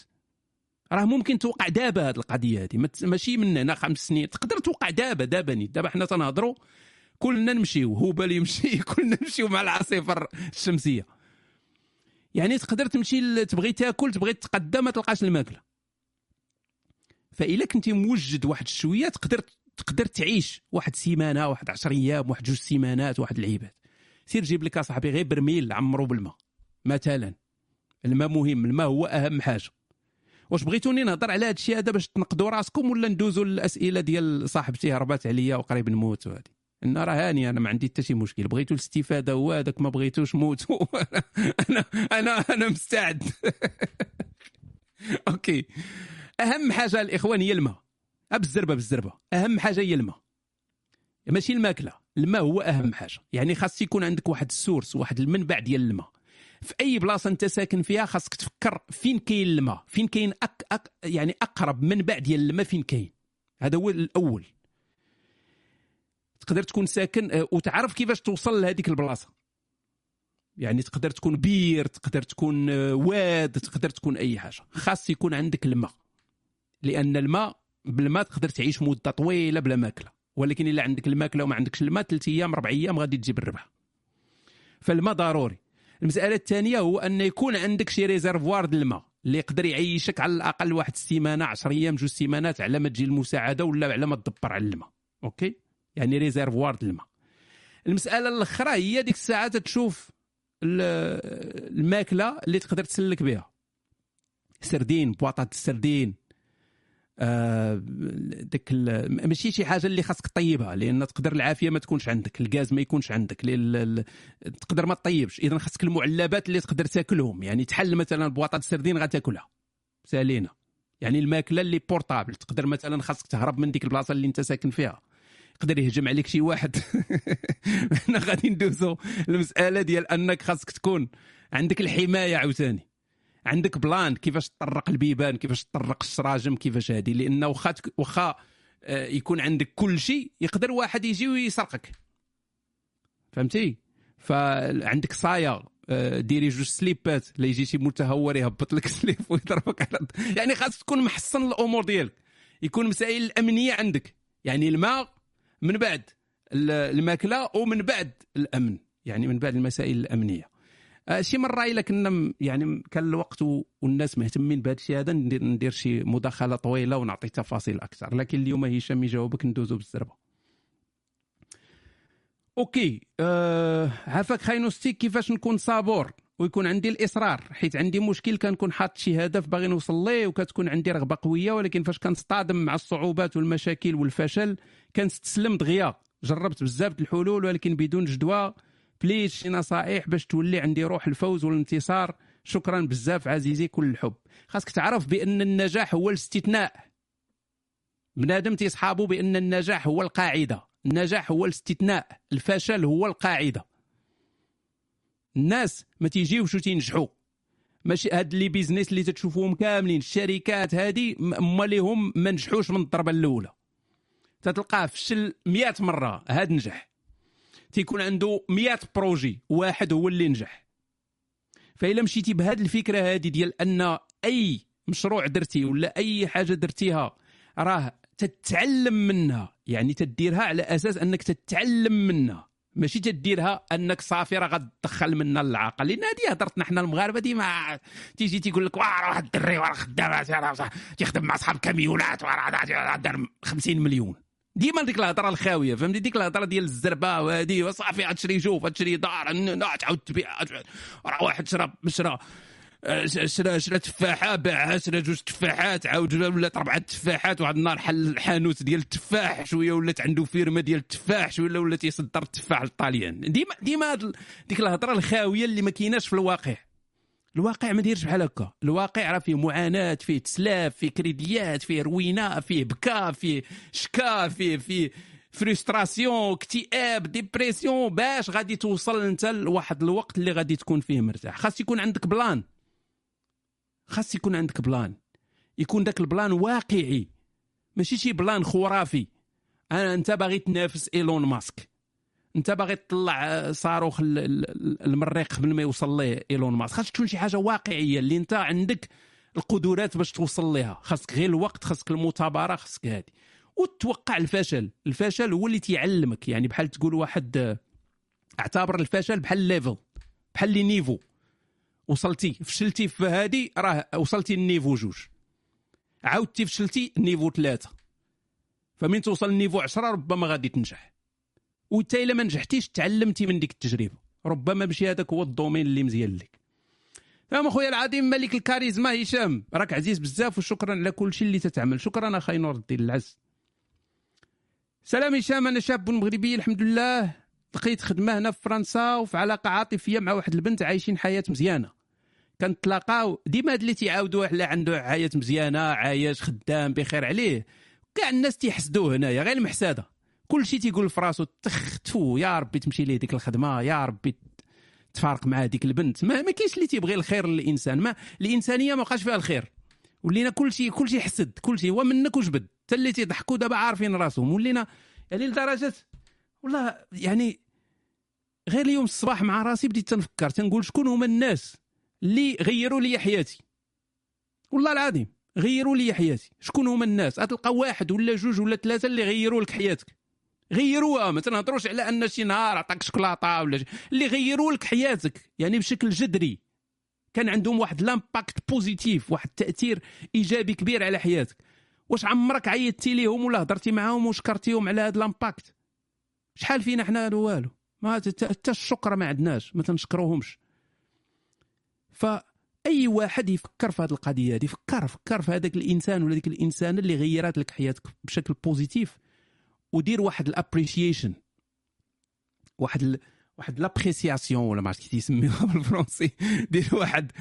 راه ممكن توقع دابا هذه القضية هذه ماشي من هنا خمس سنين. تقدر توقع دابا دابا نيت. دابا حنا تنهضروا كلنا نمشيو. هبل يمشي كلنا نمشيو مع العاصفة الشمسية. يعني تقدر تمشي تبغي تاكل تبغي تتقدى ما تلقاش الماكلة. فإلا كنتي موجد واحد شوية تقدر تقدر تعيش واحد سيمانة واحد 10 أيام واحد جوج سيمانات واحد العيبات سير جيب لك اصاحبي غير برميل عمرو بالماء مثلا. الماء مهم الماء هو أهم حاجة. واش بغيتوني نهضر على هذا الشيء هذا باش تنقدوا راسكم ولا ندوزوا للأسئلة ديال صاحبتي هربات عليا وقريب نموت وهذه إن راه هاني أنا ما عندي حتى شي مشكل. بغيتوا الاستفادة هو هذاك ما بغيتوش موتوا أنا أنا أنا مستعد. Okay. أهم حاجة الإخوان هي الماء. بالزربه بالزربة. أهم حاجة هي الماء. ماشي الماكلة. الماء هو أهم حاجة. يعني خاص يكون عندك واحد la source واحد المنبع ديال الماء. في أي بلاصة أنت ساكن فيها خاصك تفكر فين كاين الماء. فين كاين أك أك يعني أقرب منبع ديال الماء فين كاين. هذا هو الأول. تقدر تكون ساكن آه، وتعرف كيفاش توصل لهذيك البلاصة. يعني تقدر تكون بير تقدر تكون آه، واد تقدر تكون أي حاجة. خاص يكون عندك الماء. لأن الماء بالماء تقدر تعيش مدة طويلة بلا ماكلة. ولكن إلا عندك الماكلة وما عندكش الماء ثلاث أيام أربع أيام غادي تجيب الربح. فالماء ضروري. المسألة الثانية هو أن يكون عندك شي réservoir د الماء اللي يقدر يعيشك على الأقل واحد السيمانة 10 أيام جوج سيمانات على ما تجي المساعدة ولا على ما تدبر على الماء. okay؟ يعني réservoir د الماء. المسألة الأخرى هي ديك الساعة تشوف ال- الماكلة اللي تقدر تسلك بها. سردين بواطات السردين. آه، داك ماشي شي حاجة اللي خاصك طيبها لأن تقدر العافية ما تكونش عندك الغاز ما يكونش عندك تقدر ما تطيبش. اذا خاصك المعلبات اللي تقدر تاكلهم يعني تحل مثلا بواطات السردين غتاكلها. سالينا. يعني الماكلة اللي portable تقدر مثلا خاصك تهرب من ديك البلاصة اللي أنت ساكن فيها. يقدر يهجم عليك شي واحد. حنا غادي ندوزو المسألة ديال أنك خاصك تكون عندك الحماية عاوتاني. عندك plan كيفاش تطرق البيبان كيفاش تطرق الشراجم كيفاش هذه لأن واخا واخا آه، يكون عندك كل شيء يقدر واحد يجي ويسرقك. فهمتي؟ فعندك صايا آه، ديري جوج سليبات لا يجي شي متهور يهبط لك سليب ويضربك على يعني خاص تكون محصن الأمور ديالك. يكون مسائل الأمنية عندك. يعني الماء من بعد ال- الماكلة ومن بعد الأمن يعني من بعد المسائل الأمنية. آه، شي مره الا كنا يعني كان الوقت والناس مهتمين بهذا الشيء هذا ندير, ندير شي مداخلة طويلة ونعطي تفاصيل أكثر. لكن اليوم هشام يجاوبك ندوزو بالزربة. Okay أه عافاك خاي نوستيك كيفاش نكون صابور ويكون عندي الإصرار؟ حيت عندي مشكل كنكون حاط شي هدف باغي نوصل ليه وكتكون عندي رغبة قوية ولكن فاش كنصطدم مع الصعوبات والمشاكل والفشل كنستسلم دغيا. جربت بزاف الحلول ولكن بدون جدوى. please شي نصائح باش تولي عندي روح الفوز والانتصار. شكرا بزاف عزيزي كل الحب. خاصك تعرف بأن النجاح هو الاستثناء. بنادم تيصحابه بأن النجاح هو القاعدة. النجاح هو الاستثناء. الفشل هو القاعدة. الناس ما تيجيوش وتينجحوا ماشي هاد les business اللي تتشوفوهم كاملين. الشركات هادي هما اللي هم ما نجحوش من الضربة الأولى. تتلقاه فشل 100 مره هاد نجح تيكون عنده 100 projet واحد هو اللي نجح فإلا مشيتي بهذه الفكرة هذه ديال ان اي مشروع درتي ولا اي حاجة درتيها راه تتعلم منها يعني تديرها على أساس انك تتعلم منها ماشي تديرها انك صافي راه غتدخل منا العاقل لأن هذه هضرتنا حنا المغاربه ديما تيجي تيقول لك واه واحد الدري وراه خدام تيخدم مع صحاب كاميونات وراه دار 50 مليون ديما ديك الهضرة الخاوية فهمتي؟ ديك الهضرة ديال الزربة وهذه وصافي غتشري جوف غتشري دار تعاود تبيع راه واحد شرا شرا آه، شرا شرا تفاحة باعها شرا جوج تفاحات عاود ولات اربعه تفاحات واحد النهار حل حانوت ديال التفاح شوية ولات عنده فيرما ديال التفاح شوية ولا تيصدر التفاح للطاليان ديما ديما ديك الهضرة الخاوية اللي ما كايناش في الواقع. الواقع ما دايرش بحال هكا. الواقع راه فيه معاناة فيه تسلاف فيه crédيات فيه روينة فيه بكا فيه شكا فيه فيه frustration اكتئاب dépression باش غادي توصل انت لواحد الوقت اللي غادي تكون فيه مرتاح. خاص يكون عندك plan. خاص يكون عندك plan. يكون داك ال plan واقعي. ماشي شي plan خرافي. أنا أنت باغي تنافس إيلون ماسك. انت باغي تطلع آه، صاروخ ال- ال- المريخ قبل ما يوصل ليه إيلون ماسك؟ خاص تكون شي حاجة واقعية اللي انت عندك القدرات باش توصل لها خاصك غير الوقت خاصك المثابرة خاصك هادي. وتوقع الفشل. الفشل هو اللي تيعلمك. يعني بحال تقول واحد آه، اعتبر الفشل بحال level بحال les niveaux. وصلتي فشلتي في هادي راه وصلتي لل niveau جوج. عاودتي فشلتي niveau ثلاثة فمن توصل ل niveau 10 ربما غادي تنجح. وانت إلا ما نجحتيش تعلمتي من ديك التجربة. ربما ماشي هذاك هو ال domaine اللي مزيان لك. فهم أخويا العظيم ملك الكاريزما هشام. راك عزيز بزاف وشكرا على كل شيء اللي تتعمل. شكرا أخي نور الدين العز. سلام هشام أنا شاب مغربي الحمد لله. لقيت خدمة هنا في فرنسا وفي علاقة عاطفية مع واحد البنت عايشين حياة مزيانة. كنتلاقاو ديما هاد اللي تيعاودوا على عنده حياة مزيانة عايش خدام بخير عليه. كاع الناس تيحسدوه هنايا غير المحسدة. كل شيء تيقول في راسو تخ تفو يا ربي تمشي ليه ديك الخدمة يا ربي تفارق مع ديك البنت. ما, ما كاينش اللي تيبغي الخير للإنسان. ما الإنسانية ما بقاش فيها الخير. ولينا كل شيء كل شيء حسد كل شيء هو منك وجبد. حتى اللي تيضحكوا دابا عارفين راسهم. ولينا يعني لدرجة والله يعني غير اليوم الصباح مع راسي بديت تنفكر تنقول شكون هما الناس اللي غيروا لي حياتي؟ والله العظيم غيروا لي حياتي. شكون هما الناس؟ تلقى واحد ولا جوج ولا ثلاثة اللي غيروا لك حياتك. غيروها ما تنهضروش على أن شي نهار عطاك شوكولاتة ولا اللي غيروا لك حياتك يعني بشكل جذري. كان عندهم واحد l'impact positif واحد التاثير إيجابي كبير على حياتك. واش عمرك عيطتي ليهم ولا هضرتي معاهم وشكرتيهم على هذا l'impact شحال فينا حنا والو؟ ما حتى الشكر ما عندناش ما تنشكروهمش. فأي واحد يفكر في هذه القضية هذه فكر فكر في هذاك الإنسان ولا ديك الإنسانة اللي غيرات لك حياتك بشكل positif ودير واحد ال en: appreciation واحد ال... واحد l'appréciation ولا ما عرفت كيف يسميوها بالفرنسي. دير واحد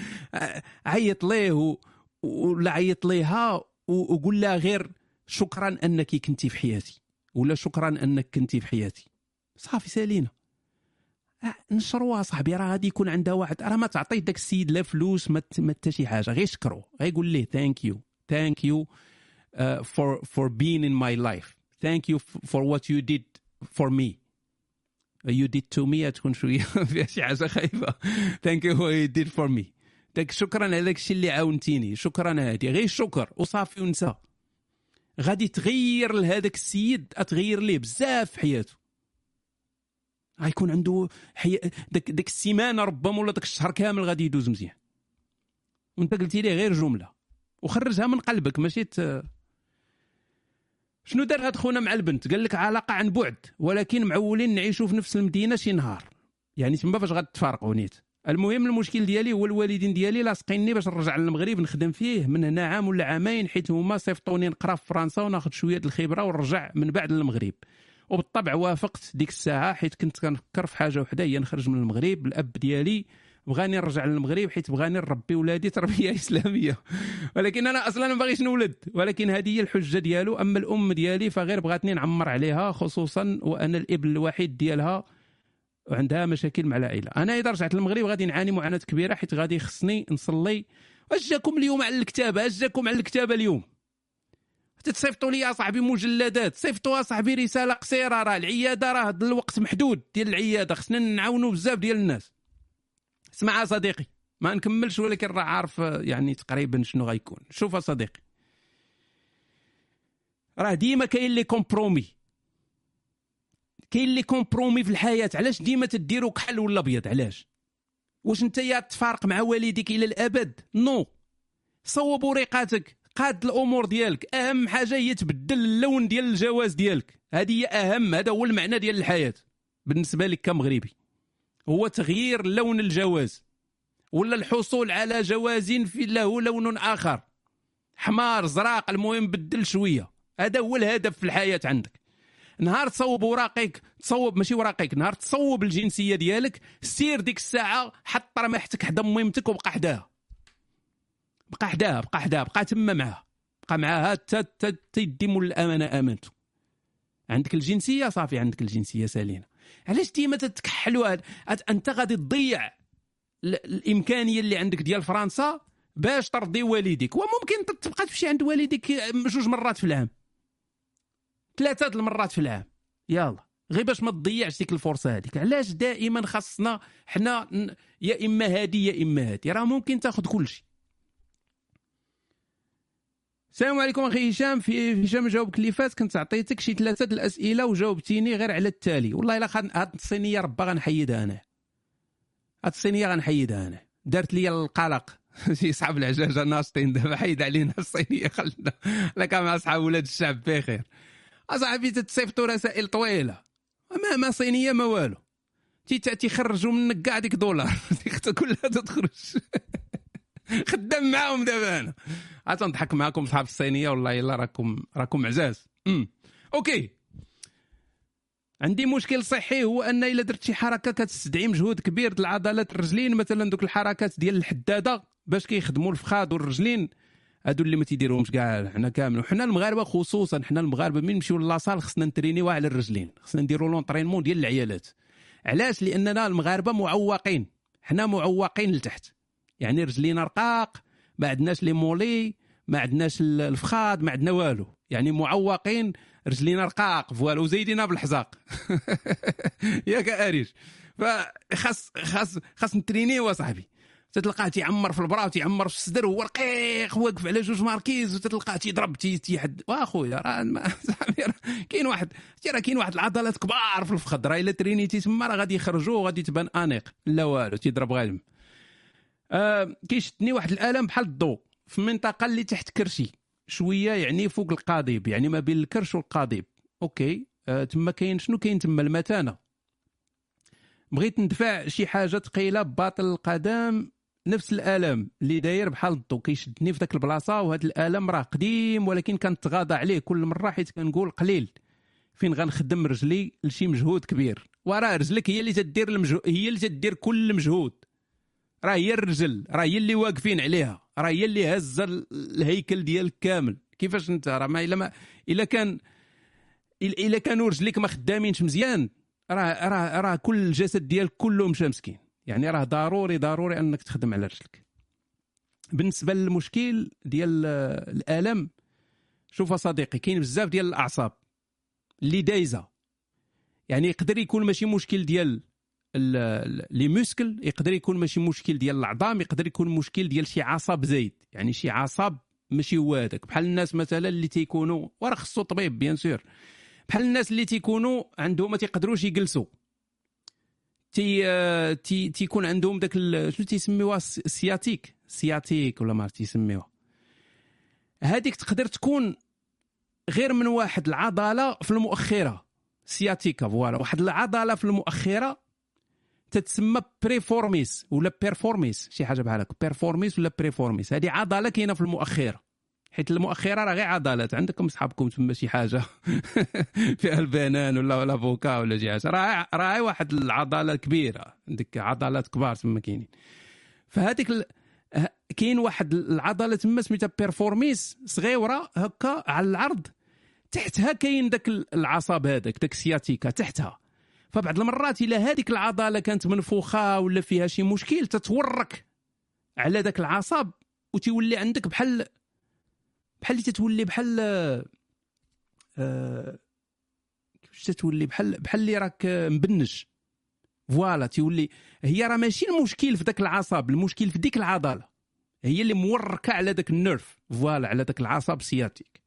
عيط ليه و... ولا عيط ليها وقول لها غير شكرا أنك كنتي في حياتي ولا شكرا أنك كنتي في حياتي. صافي سالينا. نشروها صاحبي راه غادي يكون عندها واحد. راه ما تعطي داك السيد لا فلوس ما حتى شي حاجة غير شكرو غير يقول ليه thank you thank you for for being in my life thank you for what you did for me you did to me تكون شوية. فيها شي حاجة خايبه thank you you did for me داك شكرا على داك الشيء اللي عاونتيني. شكرا هادي. غير شكر. وصافي ونسى. غادي تغير لهذاك السيد. تغير ليه. بزاف في حياته. غيكون عنده حي... داك داك السيمانة ربما ولا داك الشهر كامل غادي يدوز مزيان. وانت قلتي ليه غير جملة. وخرجها من قلبك. ماشي ت... شنو دار هاد خونا مع البنت؟ قال لك علاقة عن بعد ولكن معولين نعيشوا في نفس المدينة شي نهار. يعني تما فاش غتفارقوا نيت. المهم المشكل ديالي هو الوالدين ديالي لاصقيني باش نرجع للمغرب نخدم فيه من هنا عام ولا عامين حيت هما صيفطوني نقرا في فرنسا وناخذ شوية الخبرة ونرجع من بعد للمغرب. وبالطبع وافقت ديك الساعة حيت كنت كنفكر في حاجة وحدة هي نخرج من المغرب الأب ديالي بغاني نرجع للمغرب حيت بغاني نربي ولادي تربية إسلامية. ولكن أنا أصلا ما باغيش نولد. ولكن هذه هي الحجة ديالو. أما الأم ديالي فغير بغاتني نعمر عليها خصوصا وأنا الإبن الوحيد ديالها وعندها مشاكل مع العائلة. أنا إذا رجعت للمغرب غادي نعاني معاناة كبيرة حيت غادي خصني نصلي. اش جاكم اليوم على الكتابة اش جاكم على الكتابة اليوم. تتصيفطوا لي صاحبي مجلدات صيفطوا صاحبي رسالة قصيرة. راه العيادة راه الوقت محدود ديال العيادة. خصنا نعاونوا بزاف ديال الناس. اسمع صديقي. ما نكملش ولكن راه عارف يعني تقريبا شنو غيكون. شوف صديقي. راه ديما كاين les compromis كاين les compromis في الحياة. علاش ديما تديروا كحل ولا أبيض؟ علاش؟ واش أنت يا تفارق مع والديك إلى الأبد؟ non. صوب وريقاتك قاد الأمور ديالك. أهم حاجة هي تبدل اللون ديال الجواز ديالك. هذه هي أهم هذا هو المعنى ديال الحياة. بالنسبة لك كمغربي. هو تغيير لون الجواز ولا الحصول على جواز في له لون آخر. حمار زراق المهم بدل شوية. هذا هو الهدف في الحياة عندك. نهار تصوب وراقيك تصوب ماشي وراقيك نهار تصوب الجنسية ديالك سير ديك الساعة حط رماحتك حدا ميمتك وبقى حداها. بقى حداها بقى حداها بقى تما معاها. بقى معاها حتى تيدي الأمانة امانته عندك الجنسية صافي عندك الجنسية سالينا علاش ديما تتكحلوا أنت غادي تضيع الإمكانية اللي عندك ديال فرنسا باش ترضي والديك. وممكن تبقى تمشي عند والديك جوج مرات في العام. ثلاثة المرات في العام. يلا. غير باش ما تضيعش ديك الفرصة هذيك. علاش دائما خاصنا حنا يا إما هادي يا إما هادي. راه ممكن تاخذ كل شيء السلام عليكم أخي هشام. في هشام جاوبك اللي فات كنت عطيتك شي ثلاثة الأسئلة وجاوبتيني غير على التالي. والله إلا خد... هاد الصينية ربا غنحيدها أنا. هاد الصينية غنحيدها أنا. دارت لي القلق. شي صحاب العجاجه ناشطين دابا حيد علينا الصينية خلنا. لك مع صحاب ولاد الشعب بخير. أصاحبي تتصيفطوا رسائل طويلة. ما ما صينية ما والو. تي تيخرجوا منك كاع ديك دولار كلها تخرج. خدام معاهم دابا أنا عاد نضحك معاكم صحاب الصينية والله إلا راكم راكم عزاز. امم en: OK. عندي مشكل صحي هو أن إلا درت شي حركة كتستدعي مجهود كبير العضلات الرجلين مثلا دوك الحركات ديال الحدادة باش كيخدموا الفخاد والرجلين. هادو اللي ما تيديروهمش كاع حنا كامل وحنا المغاربة خصوصا حنا المغاربة من نمشيو la salle خصنا نترينيو على الرجلين. خصنا نديروا l'entraînement ديال العيالات. علاش؟ لأننا المغاربة معوقين. حنا معوقين لتحت. يعني رجلينا رقاق ما عندناش لي مولي ما عندناش الفخاد ما عندنا والو. يعني معوقين رجلينا رقاق فوالا وزايدينها بالحزاق. ياك اريش فخاص خاص خاص نترينيو صاحبي. تتلقاه تيعمر في البرا وتيعمر في الصدر هو رقيق واقف على جوج ماركيز وتتلقاه تيضرب تيحد. واخويا راه كاين واحد راه كاين واحد العضلات كبار في الفخذ راه إلا ترينيتي تما راه غادي يخرجوا وغادي تبان آنيق. لا والو تيضرب غالم آه كيشدني واحد الألم بحال الضوء في المنطقة اللي تحت كرشي. شوية يعني فوق القضيب يعني ما بين الكرش والقضيب. en: OK آه تما كاين شنو؟ كاين تما المثانة. بغيت ندفع شي حاجة ثقيلة بباطل القدم نفس الألم اللي داير بحال الضو. كيشدني في ذاك البلاصة وهذا الألم راه قديم ولكن كنتغاضى عليه كل مرة حيت كنقول قليل. فين غنخدم رجلي لشي مجهود كبير؟ وراه رجلك هي اللي تدير المجهود هي اللي تدير كل المجهود راه هي الرجل راه هي اللي واقفين عليها راه هي اللي هزه الهيكل ديالك كامل. كيفاش انت؟ راه ما إلا ما إلا كان الا كانوا رجليك ما خدامينش مزيان راه راه راه كل الجسد ديالك كله مشى مسكين. يعني راه ضروري ضروري أنك تخدم على رجلك. بالنسبة للمشكل ديال الألم شوف صديقي كاين بزاف ديال الأعصاب اللي دايزة. يعني يقدر يكون ماشي مشكل ديال les muscles يقدر يكون ماشي مشكل ديال العظام يقدر يكون مشكل ديال شي عصب زايد. يعني شي عصب ماشي هو هذاك. بحال الناس مثلا اللي تيكونوا وراه خصو طبيب bien sûr. بحال الناس اللي تيكونوا عندهم ما تيقدروش يجلسوا. تي تي تيكون عندهم داك شنو تيسميوها؟ sciatique. sciatique ولا ما عرفت تيسميوها. هذيك تقدر تكون غير من واحد العضلة في المؤخرة. sciatica voilà. واحد العضلة في المؤخرة تتسمى piriformis ولا piriformis شي حاجة بحال هكا. piriformis ولا piriformis هذه عضلة كاينة في المؤخرة. حيت المؤخرة راه غير عضلات. عندكم صحابكم تما شي حاجة. فيها البنان ولا الأفوكا ولا شي حاجة. راه راه واحد العضلة كبيرة. عندك عضلات كبار تما كاينين. فهذيك ال... كاين واحد العضلة تما سميتها piriformis صغيره هكا على العرض. تحتها كاين داك العصب هذاك داك ال sciatica تحتها. فبعض المرات الا هذيك العضلة كانت منفوخة ولا فيها شي مشكل تتورك على ذاك العصب وتولي عندك بحال بحال اللي تتولي بحال آه كيفاش تتولي؟ بحال بحال اللي راك مبنج voilà تيولي هي راه ماشي المشكل في ذاك العصب المشكل في ديك العضلة. هي اللي موركة على ذاك ال nerf voilà على ذاك العصب sciatique.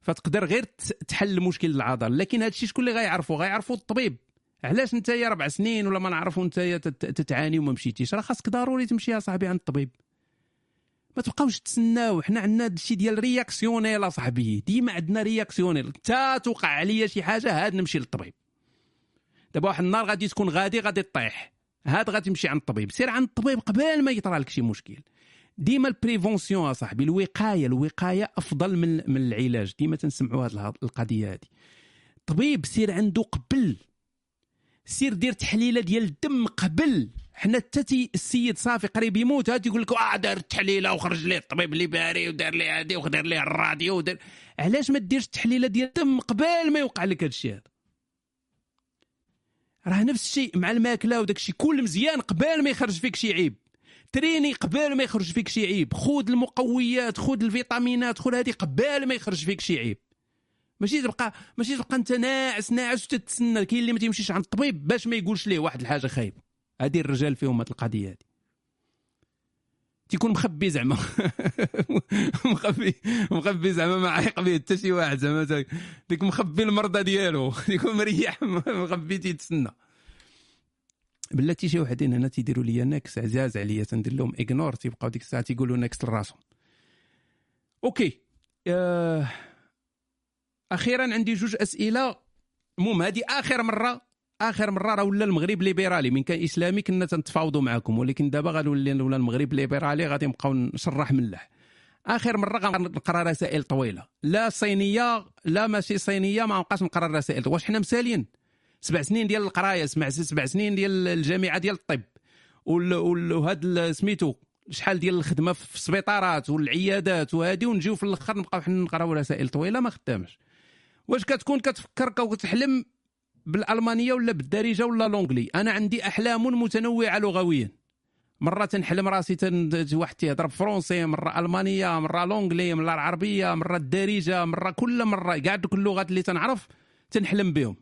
فتقدر غير تحل مشكل العضلة. لكن هذا الشيء شكون اللي غيعرفو؟ غيعرفو الطبيب. علاش انت ربع سنين ولا ما نعرفوا انت تتعاني وما مشيتيش؟ راه خاصك ضروري تمشي يا صاحبي عند الطبيب ما تبقاوش تسناو. حنا عندنا هادشي ديال réactionnel اصاحبي ديما عندنا réactionnel انت توقع عليا شي حاجة هاد نمشي للطبيب. دابا واحد النهار غادي تكون غادي غادي طيح هاد غادي تمشي عند الطبيب سير عند الطبيب قبل ما يطرى لك شي مشكل. ديما ال prévention اصاحبي الوقاية الوقاية أفضل من من العلاج. ديما تنسمعوا هذه القضية هذه طبيب سير عنده قبل سير دير تحليله ديال الدم قبل. حنا حتى السيد صافي قريب يموت هاد يقول لك آه دار التحليله وخرج ليه الطبيب اللي باري ودار ليه هادي ودار ليه الراديو ودار. علاش ما ديرش التحليله ديال الدم قبل ما يوقع لك هادشي هذا؟ راه نفس الشيء مع الماكلة وداك الشيء كل مزيان قبل ما يخرج فيك شي عيب. تريني قبل ما يخرج فيك شي عيب. خذ المقويات خذ الفيتامينات خذ هذه قبل ما يخرج فيك شي عيب. ماشي تبقى ماشي تبقى انت ناعس ناعس وتتسنى. كاين اللي ما تيمشيش عند الطبيب باش ما يقولش ليه واحد الحاجة خايبة. هذه الرجال فيهم هذه القضية هذه تيكون مخبي زعما. مخبي مخبي زعما ما عايق به حتى شي واحد زعما. ديك مخبي المرضى ديالو. تيكون مريح. مخبي تيتسنى. بلاتي شي وحدين هنا تيديروا لي نكس عزاز عليا. تندير لهم ignore تيبقاو ديك الساعة تيقولوا نكس لراسهم. OK. آه... أخيرا عندي جوج أسئلة. المهم هذه آخر مرة. آخر مرة راه ولا المغرب ليبرالي. من كان إسلامي كنا تنتفاوضوا معكم ولكن دابا غنولي ولا المغرب ليبرالي غادي نبقاو نشرح ملح. آخر مرة غنقرأ رسائل طويلة. لا صينية لا ماشي صينية ما نبقاش نقرأ رسائل واش حنا مسالين. سبع سنين ديال القراية سمع سبع سنين ديال الجامعة ديال الطب. وهاد سميتو شحال ديال الخدمة في السبيطارات والعيادات وهذه ونجيو في الأخر نبقاو حنا نقراو رسائل طويلة ما خدامش. واش كتكون كتفكر وتحلم بالألمانية ولا بالدارجة ولا لونجلي أنا عندي أحلام متنوعة لغويا. مرة تنحلم راسي تن... واحد تيهضر ب français مرة ألمانية مرة l'anglais مرة العربية مرة الدارجة مرة كل مرة كاع دوك اللغات اللي تنعرف تنحلم بهم.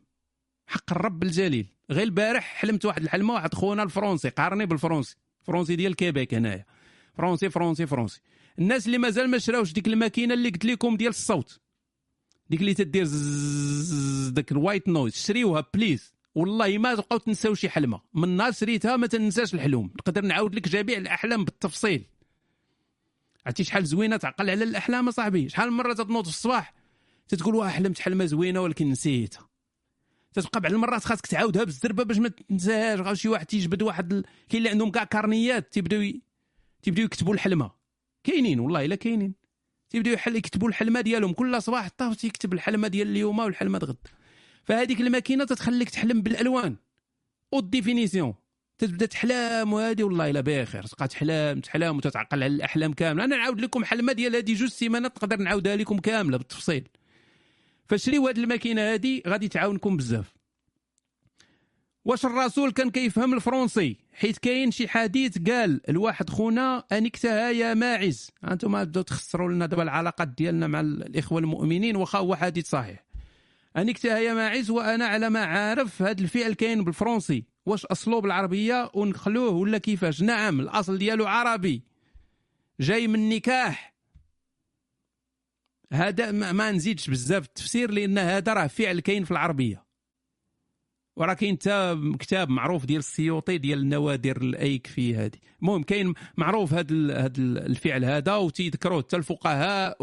حق الرب الجليل. غير البارح حلمت واحد الحلمة واحد خونا ال français قارني بال français français ديال كيبيك هنايا. français français français الناس اللي مازال ما شراوش ديك الماكينة اللي قلت لكم ديال الصوت. ديك اللي تدير داك ال white noise شريوها please. والله ما تبقاو تنساو شي حلمة. من نهار شريتها ما تنساش الحلم. نقدر نعاود لك جميع الأحلام بالتفصيل. عرفتي شحال زوينة تعقل على الأحلام صاحبي شحال من مرة تنوض في الصباح تتقول واه حلمت حلمة زوينة ولكن نسيتها. تتبقى بعض المرات خاصك تعاودها بالزربة باش ما تنساهاش. غير شي واحد تيجبد واحد ال... كاين اللي عندهم كاع كارنيات تيبداو تيبداو يكتبوا الحلمة. كاينين والله إلا كاينين. تيبداو يحل يكتبوا الحلمة ديالهم. كل صباح طاف تيكتب الحلمة ديال اليوم والحلمه غد فهذيك الماكينة تتخليك تحلم بالألوان. haute définition تبدا تحلم وهذه والله إلا بخير. تبقى تحلم تحلم وتتعقل على الأحلام كاملة. أنا نعاود لكم حلمة ديال هذه جوج سيمانات نقدر نعاودها لكم كاملة بالتفصيل. فشريو هذه الماكينة هذه غادي تعاونكم بزاف. واش الرسول كان كيفهم الفرنسي؟ حيت كاين شي حديث قال الواحد خونا انكتها يا ماعز. أنتم بداو تخسروا لنا دابا العلاقات ديالنا مع الإخوة المؤمنين واخا هو حديث صحيح. انكتها يا ماعز وأنا على ما عارف هذا الفعل كاين بالفرنسي. واش اصله بالعربيه ونخلوه ولا كيفاش؟ نعم الأصل ديالو عربي. جاي من نكاح هذا ما نزيدش بزاف التفسير لأن هذا راه فعل كاين في العربية. وراه كاين حتى كتاب معروف ديال السيوطي ديال النوادر الأيك في هذه. المهم كاين معروف هذا هذا الفعل هذا وتيذكروه حتى الفقهاء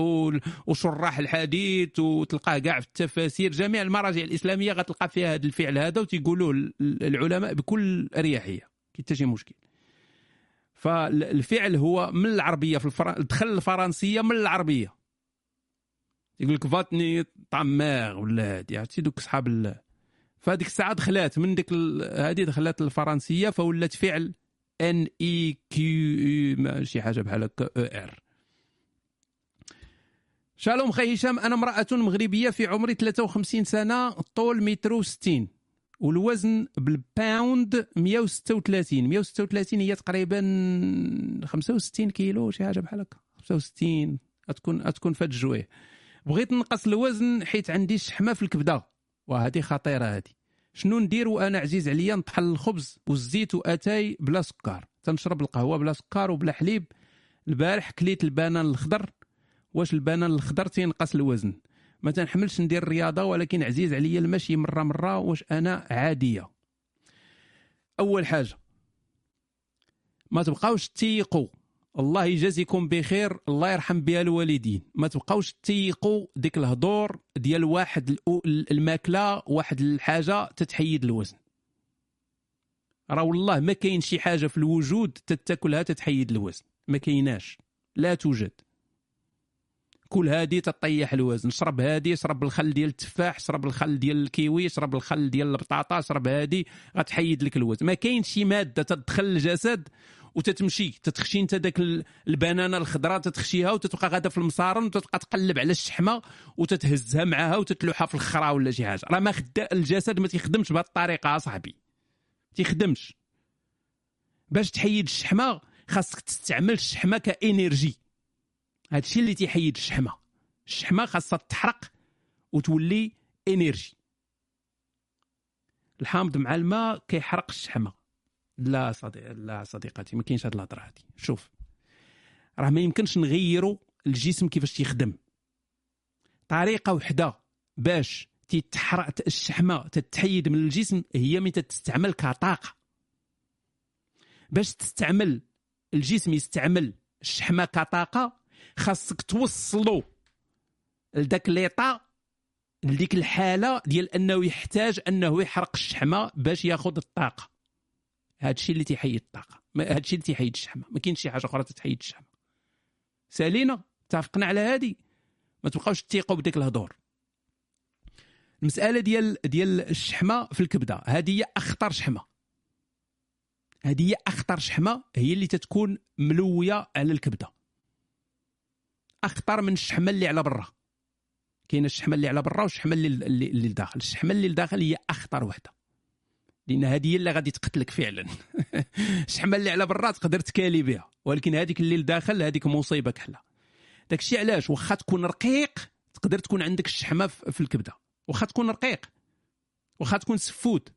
وشراح الحديث وتلقاه كاع في التفاسير. جميع المراجع الإسلامية غتلقى فيها هذا الفعل هذا وتيقولوه العلماء بكل أريحية. كاين حتى شي مشكل. فالفعل هو من العربية في الفرن... دخل الفرنسية من العربية. يقول لك فاتني طامير ولا هادي عرفتي؟ دوك صحاب فهذيك الساعة دخلات من ديك هذه دخلات الفرنسية فولات فعل ان اي كيو شي حاجة بحال هكا أو ار شالوم خي هشام أنا امرأة مغربية في عمري 53 سنة الطول متر و60 والوزن بالباوند 136 136 هي تقريبا 65 كيلو شي حاجة بحال هكا. 65 تكون تكون فات الجويه بغيت نقص الوزن حيت عندي شحمة في الكبدة وهذه خطيرة هذه شنو ندير وأنا عزيز عليا؟ نطحن الخبز والزيت واتاي بلا سكر. تنشرب القهوة بلا سكر وبلا حليب. البارح كليت البنان الخضر. واش البنان الخضر تينقص الوزن؟ ما تنحملش ندير الرياضه ولكن عزيز عليا المشي مرة مرة واش أنا عادية. أول حاجة ما تبقاوش تيقوا الله يجازيكم بخير الله يرحم بها الوالدين. ما تبقاوش تيقوا ديك الهضور ديال واحد الماكلة واحد الحاجة تتحيد الوزن. راه والله ما كاين شي حاجة في الوجود تتاكلها تتحيد الوزن. ما كايناش. لا توجد. كل هادي تطيح الوزن. شرب هادي شرب الخل ديال التفاح شرب الخل ديال الكيوي شرب الخل ديال البطاطا شرب هادي غتحيد لك الوزن. ما كاين شي مادة تدخل الجسد وتتمشي تتخشي انت داك البنانة الخضراء تتخشيها وتتبقى غادا في المصارن وتبقى تقلب على الشحمة وتتهزها معاها وتتلوحها في الخرا ولا شي حاجة. راه ما خدا الجسد ما تيخدمش بهذه الطريقة اصاحبي تيخدمش. باش تحيد الشحمة خاصك تستعمل الشحمة كإنرجي. هذا الشيء اللي تيحيد الشحمة. الشحمة خاصها تحرق وتولي إنرجي. الحامض مع الماء كيحرق الشحمة. لا صديق لا صديقتي ما كاينش هاد الهضرة هادي. شوف راه ما يمكنش نغيروا الجسم كيفاش تيخدم. طريقة وحدة باش تتحرق الشحمه تتحيد من الجسم هي من تستعمل كطاقة. باش تستعمل الجسم يستعمل الشحمة كطاقة خاصك توصلو لذاك ليطا لديك الحالة ديال أنه يحتاج أنه يحرق الشحمة باش ياخذ الطاقة. هذا الشيء اللي تيحيد الطاقة. هذا الشيء اللي تيحيد الشحمة. ما كاينش شي حاجة أخرى تتحيد الشحمة. سالينا اتفقنا على هذه ما تبقاوش تيقوا بديك الهضور. المسألة ديال ديال الشحمة في الكبدة. هذه هي أخطر شحمة. هذه هي أخطر شحمة. هي اللي تتكون ملوية على الكبدة. أخطر من الشحمة اللي على برا. كاينة الشحمة اللي على برا والشحمه اللي اللي, لداخل. الشحمة اللي لداخل هي أخطر وحدة. لأن هذه هي اللي غادي تقتلك فعلا. الشحمه اللي على برا تقدر تكالي بها. ولكن هذيك اللي لداخل هذيك مصيبة كحلة. داك الشيء علاش؟ واخا تكون رقيق تقدر تكون عندك الشحمة في الكبدة. واخا تكون رقيق. واخا تكون سفود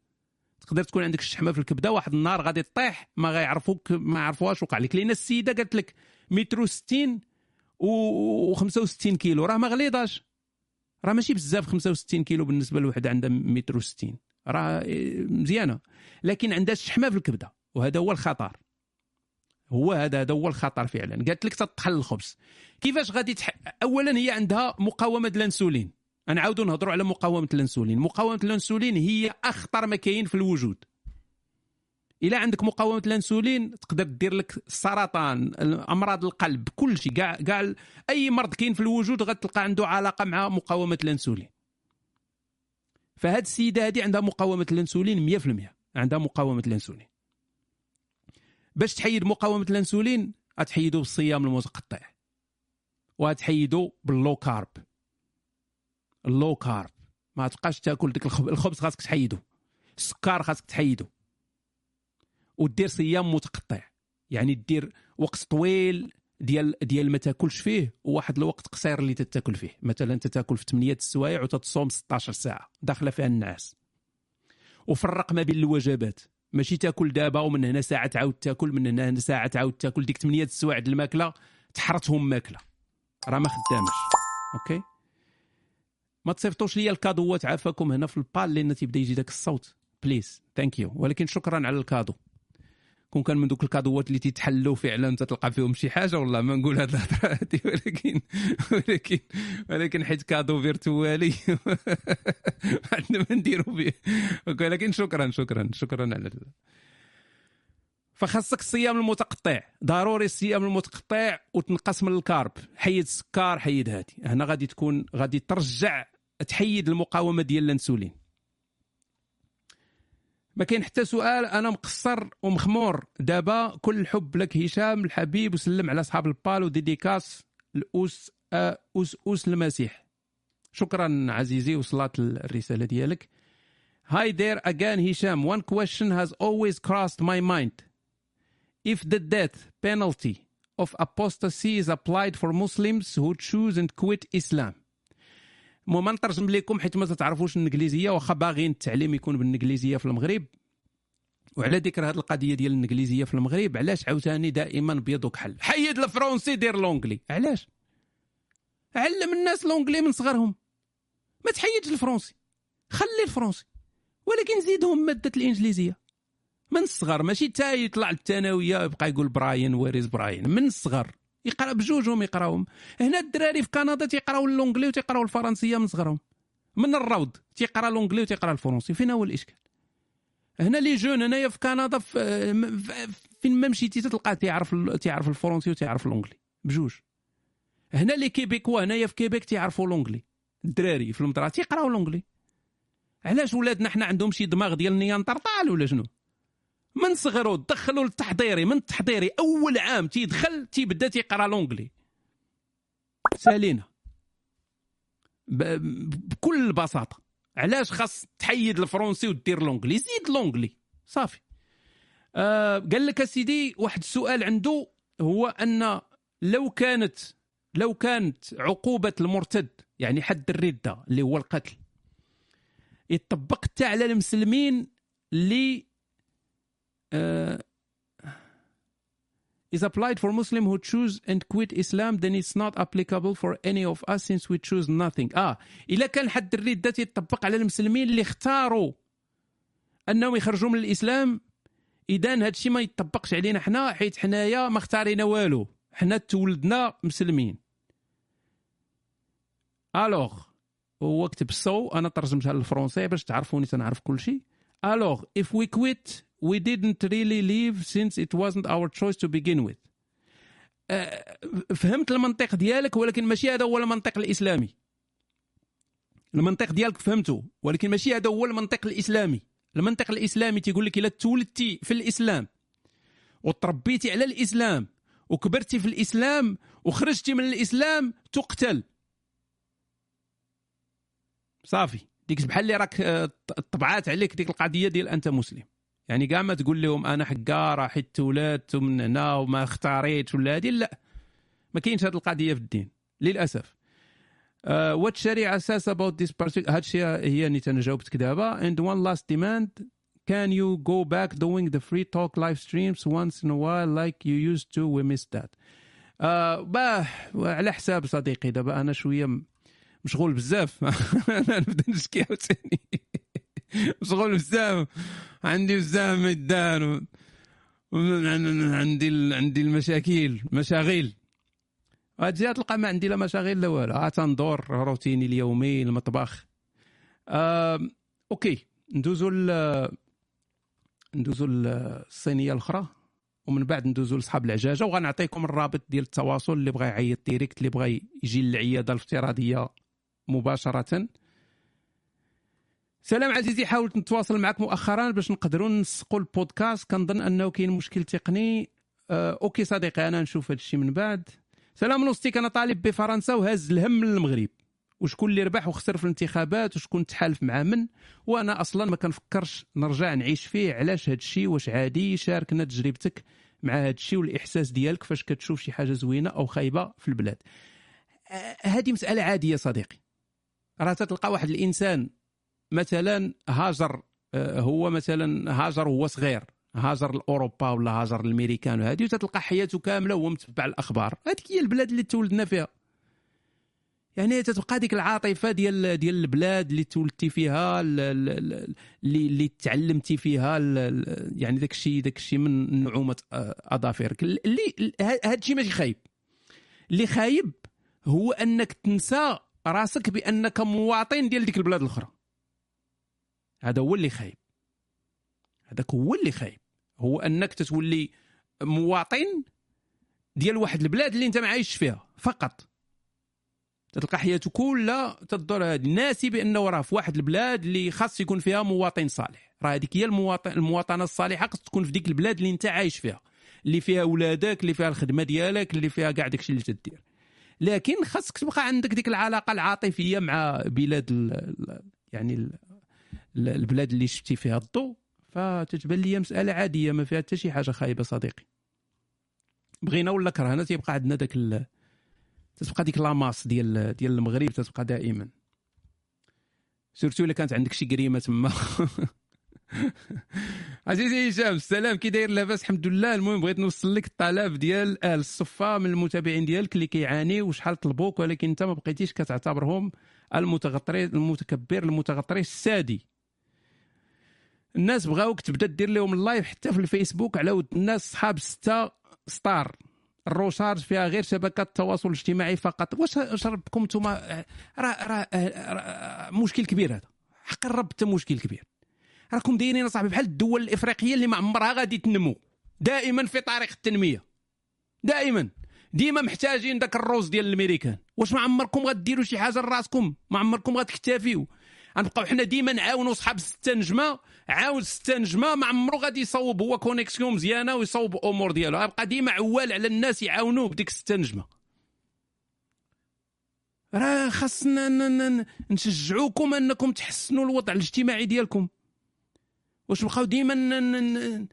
تقدر تكون عندك الشحمة في الكبدة واحد النهار غادي تطيح ما غيعرفوك ما عرفوهاش وقع لك. لأن السيدة قالت لك متر 60 و 65 كيلو. راه ما غليظاش. راه ماشي بزاف 65 كيلو بالنسبة لواحد عندها متر 60 راه مزيانة. لكن عندها الشحمة في الكبدة وهذا هو الخطر. هو هذا هذا هو الخطر فعلا. قالت لك تطحن الخبز. كيفاش غادي تح... اولا هي عندها مقاومة الأنسولين. أنا عاودوا نهضروا على مقاومة الأنسولين. مقاومة الأنسولين هي أخطر ما كاين في الوجود. إلا عندك مقاومة الأنسولين تقدر دير لك السرطان امراض القلب كل شيء. كاع كاع أي مرض كاين في الوجود غتلقى عنده علاقة مع مقاومة الأنسولين. فهاد السيدة هذه عندها مقاومة الانسولين 100% عندها مقاومة الانسولين. باش تحيد مقاومة الانسولين غتحيدو بالصيام المتقطع. وغتحيدو بال low carb. ال low carb. ما تبقاش تاكل ديك الخبز خاصك تحيدو. السكر خاصك تحيدو. ودير صيام متقطع. يعني دير وقت طويل ديال ديال ما تاكلش فيه وواحد الوقت قصير اللي تتاكل فيه. مثلا انت تاكل في 8 السوايع وتتصوم 16 ساعة داخلة فيها النعاس. وفرق ما بين الوجبات. ماشي تاكل دابا ومن هنا ساعة تعاود تاكل من هنا ساعة تعاود تاكل. ديك 8 السوايع د الماكلة تحرتهم ماكلة. راه ما خدامش. OK؟ ما تصيفطوش لي الكادوات عافاكم هنا في البال لأن تيبدا يجي داك الصوت. please thank you ولكن شكرا على ال cadeau. كون كان من دوك الكادوات اللي تيتحلوا فعلا تلقى فيهم شي حاجة والله ما نقول هذه الهضرة هذه ولكن ولكن ولكن حيت cadeau virtuel عندنا ما نديروا به ولكن شكرا شكرا شكرا على فخاصك الصيام المتقطع. ضروري الصيام المتقطع وتنقص من الكارب. حيد السكر حيد هادي. هنا غادي تكون غادي ترجع تحيد المقاومة ديال الانسولين. ما كاين حتى سؤال أنا مقصر ومخمور. دابا كل الحب لك هشام الحبيب وسلم على أصحاب البال وديديكاس الاس اوس اوس المسيح. شكرا عزيزي وصلت الرسالة ديالك. Hi there again هشام. One question has always crossed my mind. If the death penalty of apostasy is applied for Muslims who choose and quit Islam المهم نترجم لكم حيت ما تعرفوش الإنجليزية واخا باغيين التعليم يكون بالإنجليزية في المغرب. وعلى ذكر هذه القضية ديال الإنجليزية في المغرب علاش عاوتاني دائما بيض وكحل؟ حيد ال français دير l'anglais علاش؟ علم الناس l'anglais من صغرهم. ما تحيدش ال français. خلي ال français. ولكن زيدهم مادة الإنجليزية. من الصغر ماشي تا يطلع الثانوية يبقى يقول Brian where is Brian؟ من الصغر يقرأ بجوجهم يقراوهم هنا الدراري في كندا تيقراو اللونجلي وتيقراو الفرنسية من صغرهم. من الروض تيقرا l'anglais وتيقرا الفرنسي. فين هو الإشكال؟ هنا les gens هنايا في كندا فين ما مشيتي تلقى تيعرف تيعرف الفرنسي وتيعرف اللونجلي. بجوج. هنا les Québécois هنايا في كيبيك تيعرفوا l'anglais الدراري في المدرسة تيقراو l'anglais علاش ولادنا حنا عندهم شي دماغ ديال Néandertal ولا شنو؟ من صغرو دخلوا للتحضيري من التحضيري أول عام تيدخل تيبدا تيقرأ l'anglais. سالينا. بكل بساطة. علاش خاص تحيد الفرنسي ودير l'anglais؟ زيد l'anglais. صافي. آه قال لك سيدي واحد السؤال عنده هو أن لو كانت لو كانت عقوبة المرتد يعني حد الردة اللي هو القتل يطبق حتى على المسلمين اللي آه is applied for Muslim who choose and quit Islam then it's not applicable for any of us since we choose nothing. آه إلا كان حد الردة تيطبق على المسلمين اللي اختاروا أنهم يخرجوا من الإسلام اذا هذا الشيء ما يطبقش علينا حنا حيت حنايا ما اختارينا والو. حنا تولدنا مسلمين. Alors هو كتب so أنا ترجمتها للفرونسي باش تعرفوني تنعرف كل شيء. Alors if we quit we didn't really leave since it wasn't our choice to begin with. آه، فهمت المنطق ديالك ولكن ماشي هذا هو المنطق الإسلامي. المنطق ديالك فهمته ولكن ماشي هذا هو المنطق الإسلامي. المنطق الإسلامي تيقول لك إلا تولدتي في الإسلام وتربيتي على الإسلام وكبرتي في الإسلام وخرجتي من الإسلام تقتل. صافي. ديك بحال اللي راك آه، طبعات عليك ديك القضية ديال أنت مسلم. يعني كاع ما تقول لهم أنا حقاره حيت ولدت من هنا وما اختاريتش ولا هذه لا ما كاينش هذه القضية في الدين للأسف. Sharia says about this particular هاد الشيء هي اللي أنا جاوبتك دابا. Last demand can you go back doing the free talk live streams once in a while like you used to? We missed that. uh, باه على حساب صديقي دابا أنا شوية مشغول بزاف. أنا نبدأ نشكي عاوتاني. مشغول بزاف. عندي بزاف ما يدار عندي عندي المشاكل مشاغل. غتجي تلقى ما عندي لا مشاغل لا والو. عاد تندور روتيني اليومي المطبخ. OK. ندوزو ل ندوزو للصينيه الأخرى. ومن بعد ندوزو لصحاب العجاجة. وغنعطيكم الرابط ديال التواصل اللي بغى يعيط direct اللي بغى يجي للعيادة الافتراضية مباشرة. سلام عزيزي حاولت نتواصل معك مؤخرا باش نقدروا نسقوا البودكاست. كنظن أنه كاين مشكل تقني. أه OK صديقي أنا نشوف هذا الشيء من بعد. سلام نوستيك أنا طالب بفرنسا وهز الهم من المغرب. وشكون اللي ربح وخسر في الانتخابات وشكون تحالف مع من. وأنا أصلا ما كنفكرش نرجع نعيش فيه. علاش هذا الشيء؟ واش عادي؟ شاركنا تجربتك مع هذا الشيء والإحساس ديالك فاش كتشوف شي حاجة زوينة أو خايبة في البلاد. أه هذه مسألة عادية صديقي. راه تلقى واحد الإنسان مثلا هاجر أه هو مثلا هاجر وهو صغير. هاجر لاوروبا ولا هاجر للميريكان وهذه وتتلقى حياته كاملة وهو متبع الأخبار. هذيك هي البلاد اللي تولدنا فيها. يعني تتبقى ديك العاطفة ديال ديال البلاد اللي تولدتي فيها اللي اللي تعلمتي فيها يعني داك الشيء داك الشيء من نعومة أظافرك. اللي هذا الشيء ماشي خايب. اللي خايب هو أنك تنسى راسك بأنك مواطن ديال ديك البلاد الأخرى. هذا هو اللي خايب. هذاك هو اللي خايب. هو أنك تتولي مواطن ديال واحد البلاد اللي أنت ما عايش فيها فقط. تلقى حياته كلها تدور هذه ناسي بانه راه في واحد البلاد اللي خاص يكون فيها مواطن صالح. راه هذيك هي المواطن المواطنة الصالحة خاص تكون في ديك البلاد اللي أنت عايش فيها اللي فيها ولادك اللي فيها الخدمة ديالك اللي فيها كاع داكشي اللي تدير. لكن خاصك تبقى عندك ديك العلاقة العاطفية مع بلاد ال يعني البلاد اللي شفتي فيها الضوء فتتبان لي مسألة عادية ما فيها حتى شي حاجة خايبة صديقي. بغينا ولا كرهنا تيبقى عندنا داك ال... تتبقى ديك لاماس ديال ديال المغرب تتبقى دائما. surtout إلا كانت عندك شي كريمة تما. عزيزي هشام السلام. كي داير لاباس الحمد لله. المهم بغيت نوصل لك الطلب ديال أهل الصفه من المتابعين ديالك اللي كيعانيو وشحال طلبوك ولكن انت ما بقيتيش كتعتبرهم المتغطري المتكبر المتغطري السادي. الناس بغاوك تبدأ دير لهم ال live حتى في الفيسبوك على ود الناس صحاب ستة star. ال recharge فيها غير شبكات التواصل الاجتماعي فقط. واش واش ربكم نتوما؟ راه راه مشكل كبير هذا. حق الرب حتى مشكل كبير. راكم دايرين صاحبي بحال الدول الإفريقية اللي ما عمرها غادي تنمو. دائما في طريق التنمية. دائما. ديما محتاجين داك الروز ديال الامريكان واش ما عمركم غديروا شي حاجة لراسكم؟ ما عمركم غتكتفيوا غنبقاو حنا ديما نعاونوا صحاب ستة نجمة عاود ستة نجمة ما عمرو غادي يصوب هو connexion مزيانة ويصوب أمور ديالو. غيبقى ديما عوال على الناس يعاونوه بديك ستة نجمة. راه خاصنا نشجعوكم أنكم تحسنوا الوضع الاجتماعي ديالكم. واش بقاو ديما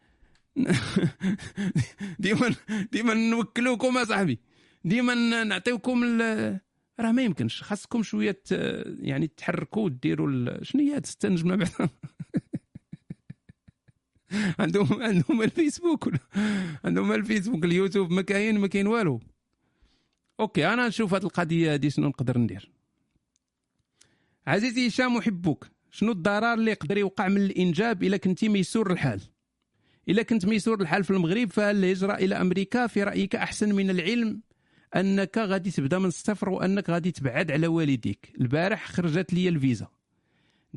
ديما ديما نوكلوكم أصاحبي. ديما نعطيوكم راه ما يمكنش. خاصكم شوية يعني تحركوا وديروا شنو هي هاد الستة نجمة بعدا؟ عندهم عندهم الفيسبوك. عندهم الفيسبوك اليوتيوب ما كاين ما كاين والو. OK أنا نشوف هذه القضية هذه شنو نقدر ندير. عزيزي هشام احبك. شنو الضرر اللي يقدر يوقع من الإنجاب إلا كنتي ميسور الحال؟ إلا كنت ميسور الحال في المغرب فهل الهجره إلى أمريكا؟ في رأيك أحسن من العلم أنك غادي تبدأ من الصفر وأنك غادي تبعد على والديك؟ البارح خرجت لي الفيزا.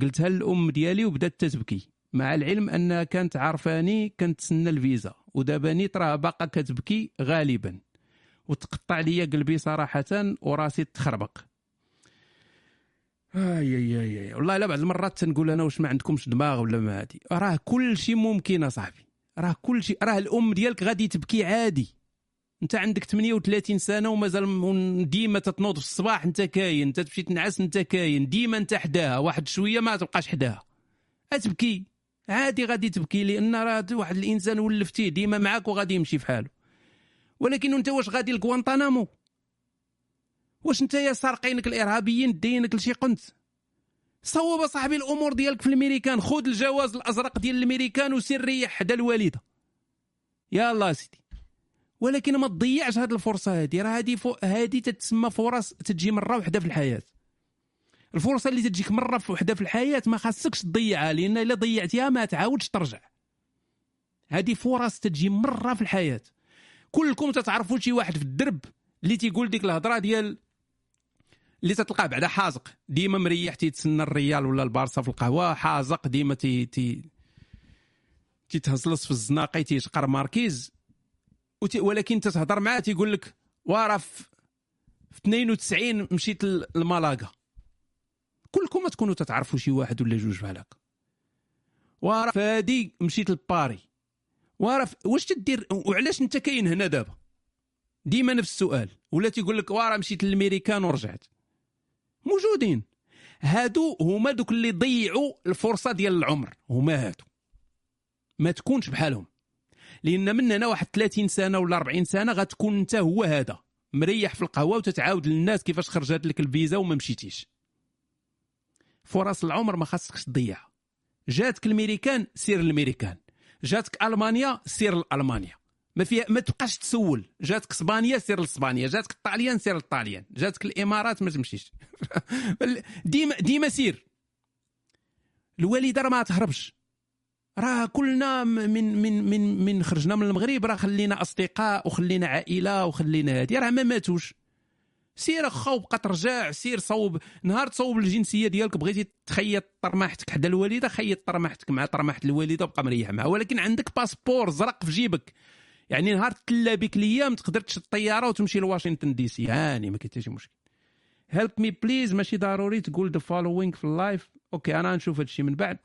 قلتها للأم ديالي وبدأت تتبكي. مع العلم انها كانت عارفاني كنتسنى الفيزا ودابا نيت راه باقا كتبكي غالبا. وتقطع لي قلبي صراحة وراسي تخربق. آي آي آي والله لا بعض المرات تنقول أنا واش ما عندكمش دماغ ولا ما هادي. راه كل شيء ممكن أصاحبي. راه كل شيء راه الأم ديالك غادي تبكي عادي. أنت عندك 38 سنة ومازال ديما تتنوض في الصباح أنت كاين. انت تمشي تنعس أنت كاين. ديما أنت حداها. واحد شوية ما تبقاش حداها. تبكي عادي غادي تبكي لأن راه واحد الإنسان ولفتيه ديما معاك وغادي يمشي في حاله. ولكن أنت واش غادي لكوانتانامو واش أنت يا سارقينك الإرهابيين دينك لشي قنت؟ صوب صاحبي الأمور ديالك في الميريكان خذ الجواز الأزرق ديال الميريكان وسير ريح حدا الوالدة. يلا سيدي. ولكن ما تضيعش هذه الفرصة هذه راه هذه فو... هذه تتسمى فرص تجي مرة واحدة في الحياة. الفرصة اللي تجيك مرة في وحدة في الحياة ما خاصكش تضيعها لأن إلا ضيعتيها ما تعاودش ترجع. هذه فرص تجي مرة في الحياة. كلكم تتعرفوا شي واحد في الدرب اللي تيقول ديك الهضرة ديال اللي تتلقاه بعدا حازق. ديما مريح تيتسنى الريال ولا البارسا في القهوة حازق ديما تي تي تيتهزلص في الزناقي تيشقر ماركيز. وتي ولكن تتهضر معاه تيقول لك وراه في في 92 مشيت لمالاغا. كلكم تكونوا تتعرفوا شي واحد ولا جوج بحال هكا فادي مشيت لباري. ف- واش تدير وعلاش انت كاين هنا دابا؟ ديما نفس السؤال. ولا تيقول لك وراه مشيت للميريكان ورجعت. موجودين. هادو هما دوك اللي ضيعوا الفرصة ديال العمر. هما هادو. ما تكونش بحالهم. لأن من هنا واحد 30 سنة ولا 40 سنة غتكون انت هو هذا. مريح في القهوة وتتعاود للناس كيفاش خرجت لك الفيزا وما مشيتيش. فرص العمر ما خاصكش تضيعها جاتك الميريكان سير الميريكان. جاتك ألمانيا سير لالمانيا ما فيها ما تبقاش تسول. جاتك إسبانيا سير لإسبانيا. جاتك الطاليان سير للطاليان. جاتك الإمارات ما تمشيش. ديما ديما سير. الوالدة راه ما تهربش. راه كلنا من من من من خرجنا من المغرب راه خلينا أصدقاء وخلينا عائلة وخلينا هادي. راه ما ماتوش. سير اخا وبقى ترجع سير صوب نهار تصوب الجنسية ديالك بغيتي تخيط طرماحتك. حدا الوالدة خيط طرماحتك مع طرماحة الوالدة وبقى مريح معها ولكن عندك passeport زرق في جيبك. يعني نهار تلا بك الأيام تقدر تشد الطيارة وتمشي لواشنطن دي سي. هاني ما كاين حتى شي مشكل. help me please ماشي ضروري تقول the following في ال live OK أنا نشوف هذا الشيء من بعد.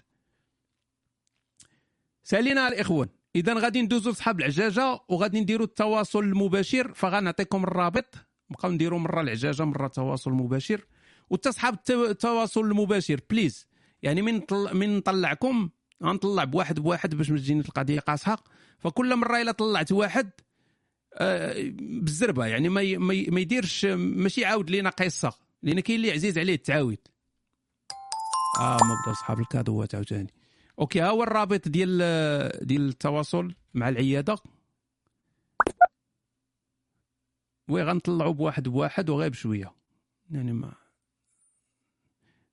سالينا الإخوان. اذا غادي ندوزو لصحاب العجاجة وغادي نديروا التواصل المباشر فغنعطيكم الرابط. نبقاو نديروا مرة العجاجة مرة التواصل المباشر وتصحاب الت- التواصل المباشر please. يعني من طل... من نطلعكم غنطلع بواحد بواحد باش ما تجيني القضية قاصحة. فكل مرة إلا طلعت واحد آه، بالزربة. يعني ما ي- ما يديرش ماشي يعاود لينا قصة. لأن كاين اللي عزيز عليه التعاود آه ما بدا صحاب الكادوات عاوتاني OK ها هو الرابط ديال ديال التواصل مع العيادة. oui غنطلعوا بواحد بواحد وغير بشويه يعني ما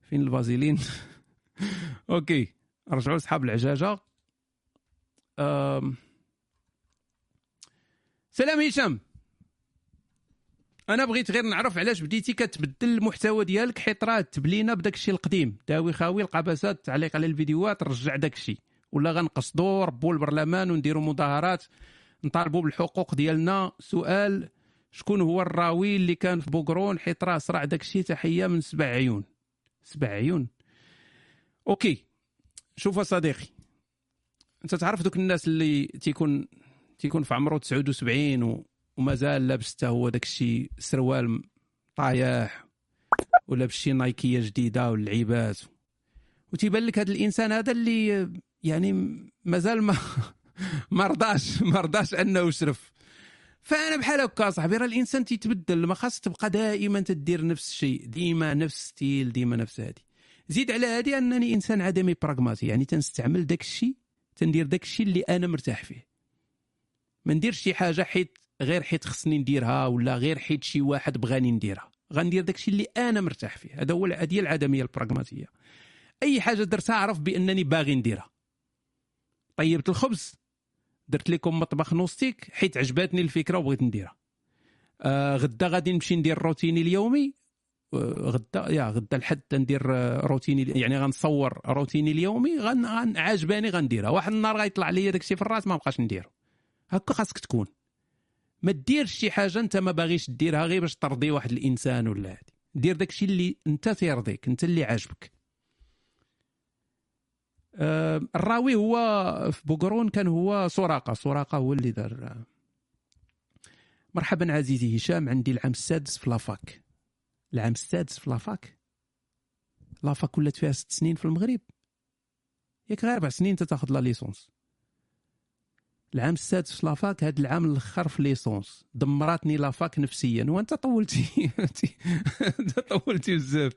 فين الفازيلين؟ OK رجعوا لصحاب العجاجة. أم... سلام هشام. أنا بغيت غير نعرف علاش بديتي كتبدل المحتوى ديالك حيت راه تبلينا بداك الشيء القديم. داوي خاوي القباسات تعليق على الفيديوهات رجع داك الشيء ولا غنقصدوا ربوا البرلمان ونديروا مظاهرات نطالبوا بالحقوق ديالنا. سؤال شكون هو الراوي اللي كان في بوكرون حيت راه صرع داك الشيء تحيه من سبع عيون. سبع عيون. OK. شوف صديقي. أنت تعرف دوك الناس اللي تيكون تيكون في عمره 79 و... ومازال لابس حتى هو داك الشيء سروال طايح ولابس شي نايكية جديدة واللعيبات. وتيبان لك هذا الإنسان هذا اللي يعني مازال ما ما رضاش ما رضاش أنه يشرف. فأنا بحال هكا صاحبي راه الإنسان تيتبدل ما خاص تبقى دائما تدير نفس الشيء ديما نفس ستيل ديما نفس هادي. زيد على هادي أنني إنسان عدمي براغماتي يعني تنستعمل داك الشيء تندير داك الشيء اللي أنا مرتاح فيه. ما نديرش شي حاجة حيت غير حيت خصني نديرها ولا غير حيت شي واحد بغاني نديرها. غندير داك الشيء اللي أنا مرتاح فيه. هذا هو هذه العدمية البراغماتية. أي حاجة درتها عرف بأنني باغي نديرها. طيبت الخبز. درت لكم مطبخ نوستيك حيت عجبتني الفكرة وبغيت نديرها. آه غدا غادي نمشي ندير روتيني اليومي. آه غدا يا غدا الحد ندير آه، روتيني يعني غنصور روتيني اليومي غن, غن عاجباني غنديرها. واحد النهار غيطلع لي داكشي في الراس ما بقاش نديرو. هكا خاصك تكون. ما ديرش شي حاجة انت ما باغيش ديرها غير باش ترضي واحد الإنسان ولا هادي. دير داكشي اللي انت تيرضيك انت اللي عاجبك. الراوي هو في بوغرون كان هو سراقة. سراقة هو اللي دار. مرحبا عزيزي هشام عندي العام السادس في la fac. العام السادس في la fac؟ la fac ولات فيها ست سنين في المغرب؟ ياك غير أربع سنين تاخذ la licence. العام السادس في la fac هذا العام الأخر في licence. دمراتني la fac نفسيا. وأنت طولتي. أنت طولتي بزاف.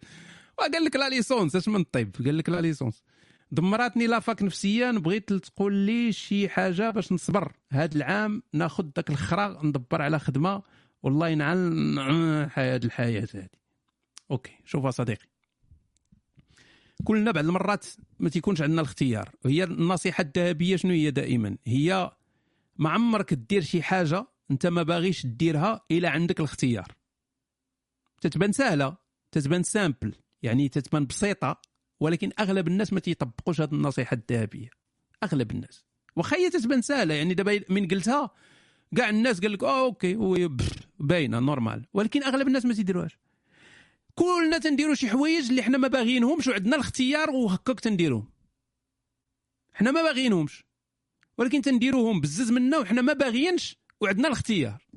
وقال لك la licence أش من طيب قال لك la licence. دمراتني la fac نفسيا بغيت تقول لي شي حاجة باش نصبر. هذا العام ناخذ داك الخرا ندبر على خدمة. والله ينعل هذه الحياة هذه OK شوف صديقي. كلنا بعض المرات ما تيكونش عندنا الاختيار. هي النصيحة الذهبية شنو هي دائما؟ هي ما عمرك دير شي حاجة أنت ما باغيش ديرها إلا عندك الاختيار. تتبان سهلة تتبان simple يعني تتبان بسيطة. ولكن أغلب الناس ما تيطبقوش هذه النصيحة الذهبية. أغلب الناس. واخا هي تتبان سهلة يعني دابا من قلتها كاع الناس قال لك آه OK باينة normal. ولكن أغلب الناس ما تيديروهاش. كلنا تنديروا شي حوايج اللي حنا ما باغيينهمش وعندنا الاختيار وهكاك تنديروهم. حنا ما باغيينهمش. ولكن تنديروهم بزز منا وحنا ما باغيينش وعندنا الاختيار.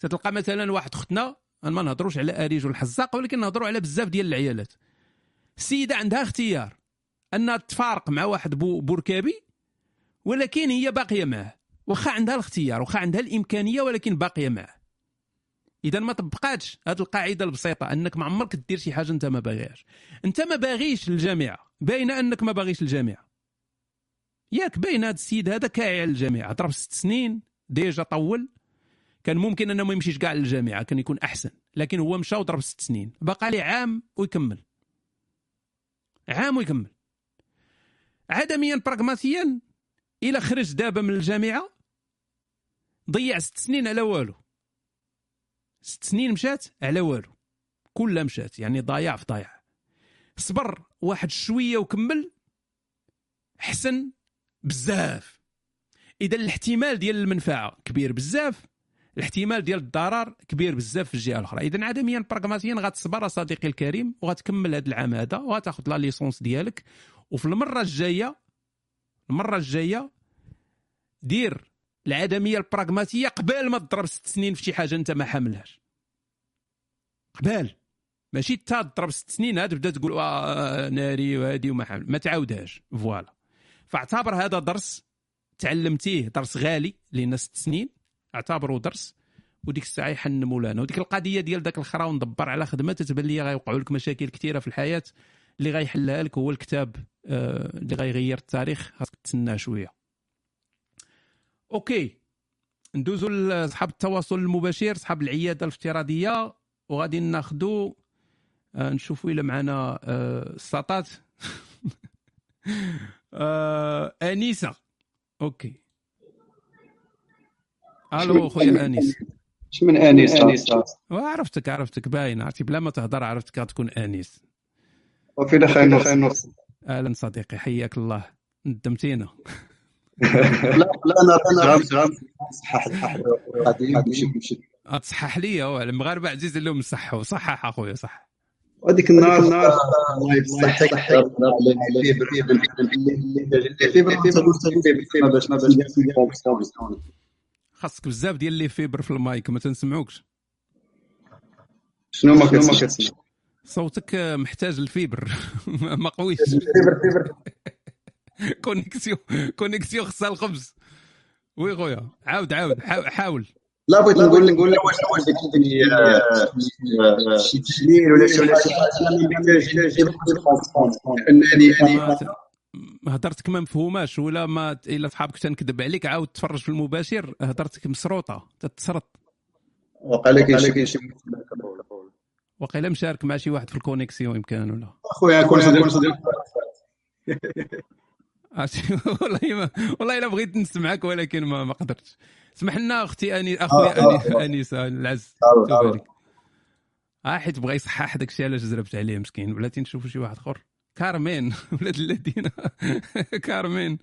تلقى مثلا واحد اختنا ما نهضروش على أريج والحزاق ولكن نهضروا على بزاف ديال العيالات. السيده عندها اختيار انها تفارق مع واحد بوركابي ولكن هي باقية معه. واخا عندها الاختيار واخا عندها الإمكانية ولكن باقية معه. إذا ما طبقاتش هذه القاعدة البسيطة أنك ما عمرك دير شي حاجة أنت ما باغيهاش. أنت ما باغيش الجامعة باين أنك ما باغيش الجامعة. ياك باين هذا السيد هذا كاعي الجامعة ضرب ست سنين déjà طول. كان ممكن أنه ما يمشيش كاع للجامعة كان يكون أحسن لكن هو مشى وضرب ست سنين. بقى لي عام ويكمل. عام ويكمل. عدميا براغماتيا إلى خرج دابا من الجامعة ضيع ست سنين على والو. ست سنين مشات على والو. كلها مشات يعني ضايع في ضايع. صبر واحد شوية وكمل حسن بزاف. إذا الاحتمال ديال المنفعة كبير بزاف الاحتمال ديال الضرر كبير بزاف في الجهة الأخرى. اذا عدميا براغماتيا غتصبر صديقي الكريم وغتكمل هذا العام هذا وغتاخذ la licence ديالك. وفي المرة الجايه المرة الجاية دير العدمية البراغماتيه قبل ما تضرب ست سنين في شي حاجة أنت ما حاملهاش. قبل. ماشي تا تضرب ست سنين هاد تبدا تقول آه ناري وهادي وما حامل. ما تعاودهاش. voilà. فاعتبر هذا درس تعلمتيه درس غالي لأن ست سنين. اعتبره درس وديك الساعة يحن مولانا. وديك القضية ديال ذاك الخرا وندبر على خدمة تتبان لي غيوقعوا لك مشاكل كثيرة في الحياة. اللي غيحلها لك هو الكتاب آه، اللي غيغير التاريخ. خاصك تسنى شوية. أوكي. ندوزو لصحاب التواصل المباشر صحاب العيادة الافتراضية. وغادي ناخذوا آه، نشوفوا إلا معنا آه، الساطات. أنيسة. OK. allô خويا انيس من انيس عرفتك عرفتك باين عرفتي بلا ما تهضر عرفتك غتكون انيس وفي خير خير أهلا صديقي حياك الله ندمتينا لا لا أنا أنا صحح تصحح لي المغاربه عزيز لهم صحوا صحح اخويا صح هذيك النهار الله يصحك خاصك بزاف ديال les fibres في المايك ما تنسمعوكش شنو ما كتسمع صوتك محتاج ال fibre ما قويش fibre fibre connexion connexion خصها الخبز oui خويا عاود عاود حاول لا بغيت نقول نقول لك واش واش شي تحليل ولا شي حاجة انني هضرتك ما مفهوماش ولا ما إلا صحابك تنكذب عليك عاود تفرج في المباشر هضرتك مسروطة تتسرط. وقال لك شي وقيلا مشارك مع شي واحد في الكونيكسيون يمكن ولا؟ أخويا كون صديق. والله ما والله إلا بغيت نسمعك ولكن ما, ما قدرتش. سمح لنا أختي اني اخويا آه، أني- آه. انيسه العز. آه، آه. آه حيت بغى يصحح داك الشيء علاش زربت عليه مسكين. بلاتي نشوفوا شي واحد آخر؟ كارمين ولاد الذين. كارمين.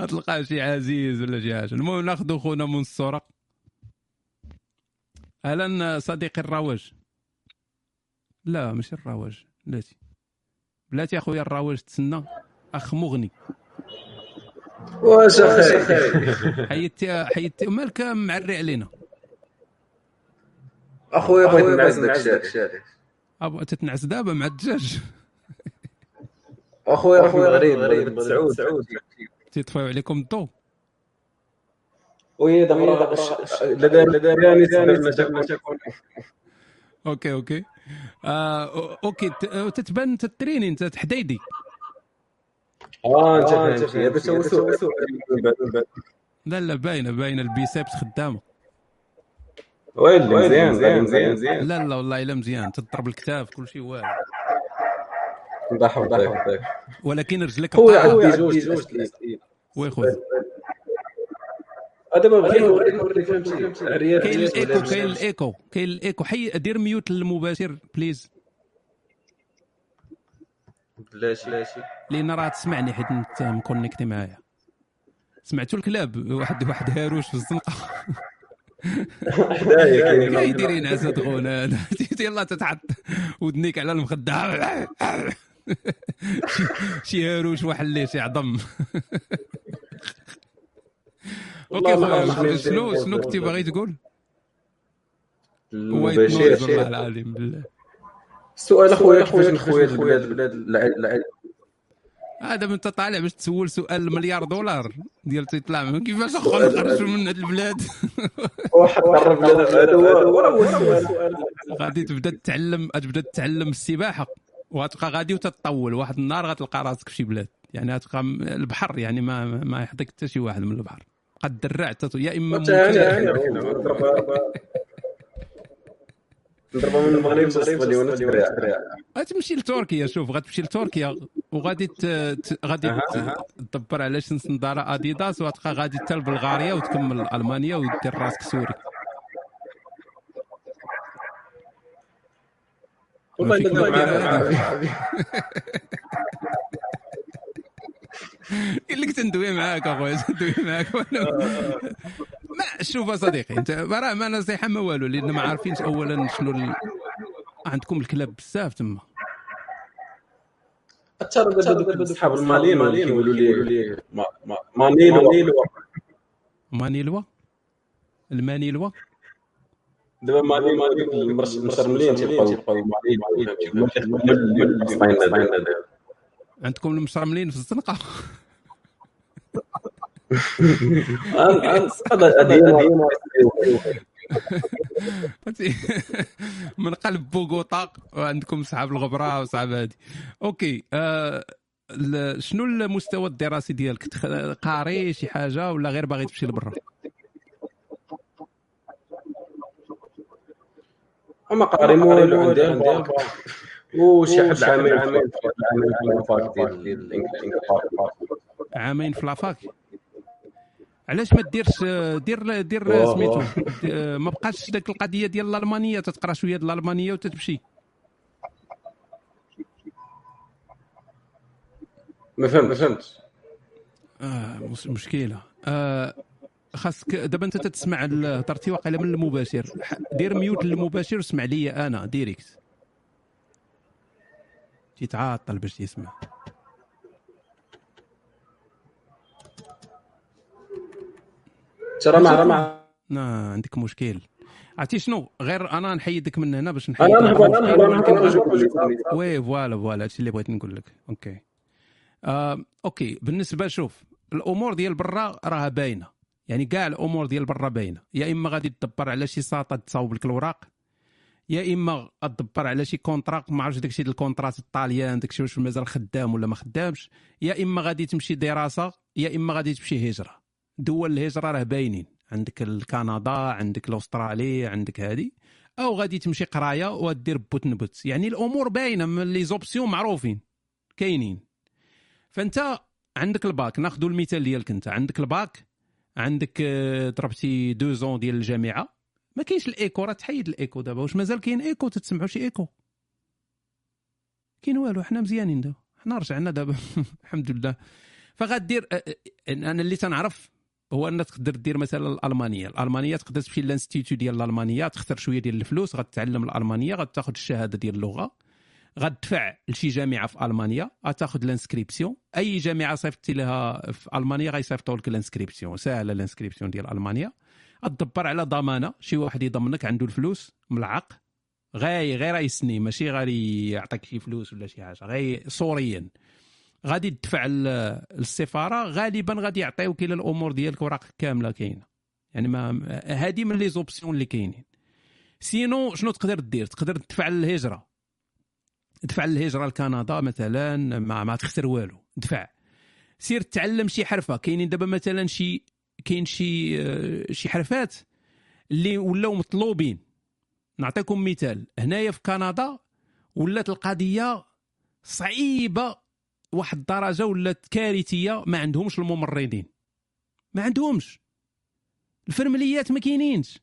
غتلقى شي عزيز ولا شي حاجة. المهم ناخذ خونا من السرق أهلا صديقي الرواج. لا ماشي الرواج بلاتي. بلاتي أخويا الرواج تسنى. أخ مغني. واش أخي حيدتي حيدتي. مالك معري علينا؟ أخويا بغيت نعس داك الشيء أبغى تتنعس دابا مع الدجاج. اخويا راه في المغرب المغرب سعود. تيطفيو عليكم الضو oui دابا ثاني OK OK. آه OK. ت- آه، تتبان تتريني أنت حديدي آه انت فهمتي سؤال سؤال لا لا باينة باينة. ال biceps خدامة. ويلي مزيان مزيان مزيان لا لا والله إلا مزيان. تضرب الكتاف كل شيء ولكن رجلك قطعة. عندي جوج جوج oui خويا هذا ما بغيت نوريك فهمتي كاين الإيكو كاين الإيكو كاين الإيكو. حي دير mute للمباشر please. بلاشي بلاشي لأن راه تسمعني حيت انت م connecté معايا. سمعتوا الكلاب؟ واحد واحد هاروش في الزنقه حدايا كاين ينعس هاد خونا يلاه تتحط. ودنيك على المخدة. شي- هاروش واحد اللي شي عظم. OK شنو شنو كنتي باغي تقول؟ نويز والله العظيم بالله السؤال اخويا كيفاش نخويا البلاد البلاد العيد هذا من انت طالع باش تسول سؤال مليار دولار ديال تيطلع كيفاش اخويا نخرجوا من هاد البلاد؟ واحد قرب لنا هذا هو هو السؤال غادي تبدأ تتعلم غتبدا تتعلم السباحة. وغتبقى غادي وتتطول واحد النهار غتلقى راسك في شي بلاد. يعني غتبقى البحر يعني ما ما يحضيك حتى شي واحد من البحر. قد درع تت- يا إما نضربها من المغرب تدرع غتمشي لتركيا شوف غتمشي لتركيا وغادي. غادي تدبر على شي نظاره أديداس وغتبقى غادي حتى لبلغاريا وتكمل ألمانيا ودير راسك سوري والله ماشي الا كما دابا داير معاك. قال لك تندوي معاك اخويا تندوي معاك ما شوف صديقي انت راه ما نصيحة ما والو لأن ما عارفينش اولا شنو ال... عندكم الكلاب بزاف تما. دوك اصحاب المالين كيقولوا لي ما- ما- مانيلو. مانيلوا المانيلوا دابا مالين مالين المرسملين تيبقاو عندكم المشرملين في الزنقة؟ من قلب بوغوطا وعندكم صحاب الغبرة وصحاب هادي. OK آه ال- شنو المستوى الدراسي ديالك؟ قاري شي حاجة ولا غير باغي تمشي لبرا؟ مو عندي عندي وشي حد عامين عامين في ديال الانجليزي عامين في la fac. علاش ما ديرش دير دير. سميتو؟ ما بقاش داك القضية ديال الألمانية؟ تتقرا شوية ديال الألمانية وتتمشي. ما فهمت ما فهمت مش مشكلة. آه خاصك دابا انت تتسمع ال- هضرتي واقيلا من المباشر. دير mute للمباشر واسمع ليا أنا direct. تيتعاطل باش يسمع. ترى مع مع نا عندك مشكل. عرفتي شنو؟ غير أنا نحيدك من هنا باش نحيد أنا نهبط أنا نهبط. oui voilà voilà هادشي اللي بغيت نقول لك. OK. آه، OK. بالنسبة شوف الأمور ديال برا راها باينة. يعني كاع الأمور ديال برا باينة. يا إما غادي تدبر على شي ساطة تصاوب لك الوراق يا إما تدبر على شي contrat ما عرفتش داكشي ديال ال contrats الطاليان داكشي واش مازال خدام ولا ما خدامش. يا إما غادي تمشي دراسة يا إما غادي تمشي هجرة. دول الهجرة راه باينين. عندك كندا عندك الاسترالي عندك هادي. أو غادي تمشي قراية ودير بوت نبت يعني الأمور باينة من les options معروفين كاينين. فأنت عندك الباك ناخذ المثال ديالك أنت. عندك الباك عندك آه، ضربتي deux ans ديال الجامعة. ما كاينش الإيكو راه تحيد الإيكو دابا. واش مازال كاين إيكو تتسمعوا شي إيكو؟ كاين والو حنا مزيانين دابا. حنا رجعنا دابا. الحمد لله. فغادير آه، آه، أنا اللي تنعرف هو أنك تقدر دير مثلا الألمانية. الألمانية تقدر تمشي لل institut ديال الألمانية تختار شوية ديال الفلوس غتعلم الألمانية غتاخذ الشهادة ديال اللغة. غتدفع لشي جامعة في ألمانيا غتاخذ ال inscription أي جامعة صيفطتي لها في ألمانيا غيصيفطوا لك ال inscription ساهلة ال inscription ديال ألمانيا. غتدبر على ضمانة شي واحد يضمنك عنده الفلوس ملعق غير غير يسني ماشي غير يعطيك شي فلوس ولا شي حاجة غير صوريا. غادي تدفع للسفارة غالبا غادي يعطيوك إلى الأمور ديالك وراق كاملة كاينة. يعني ما هذه من les options اللي كاينين. sinon شنو تقدر دير تقدر تدفع للهجرة. دفع للهجرة لكندا مثلا ما, ما تخسر والو. دفع. سير تعلم شي حرفة. كاينين دابا مثلا شي كاين شي آه، شي حرفات اللي ولاو مطلوبين. نعطيكم مثال. هنايا في كندا ولات القضية صعيبة واحد الدرجة ولات كارثية ما عندهمش الممرضين. ما عندهمش. الفرمليات ما كاينينش.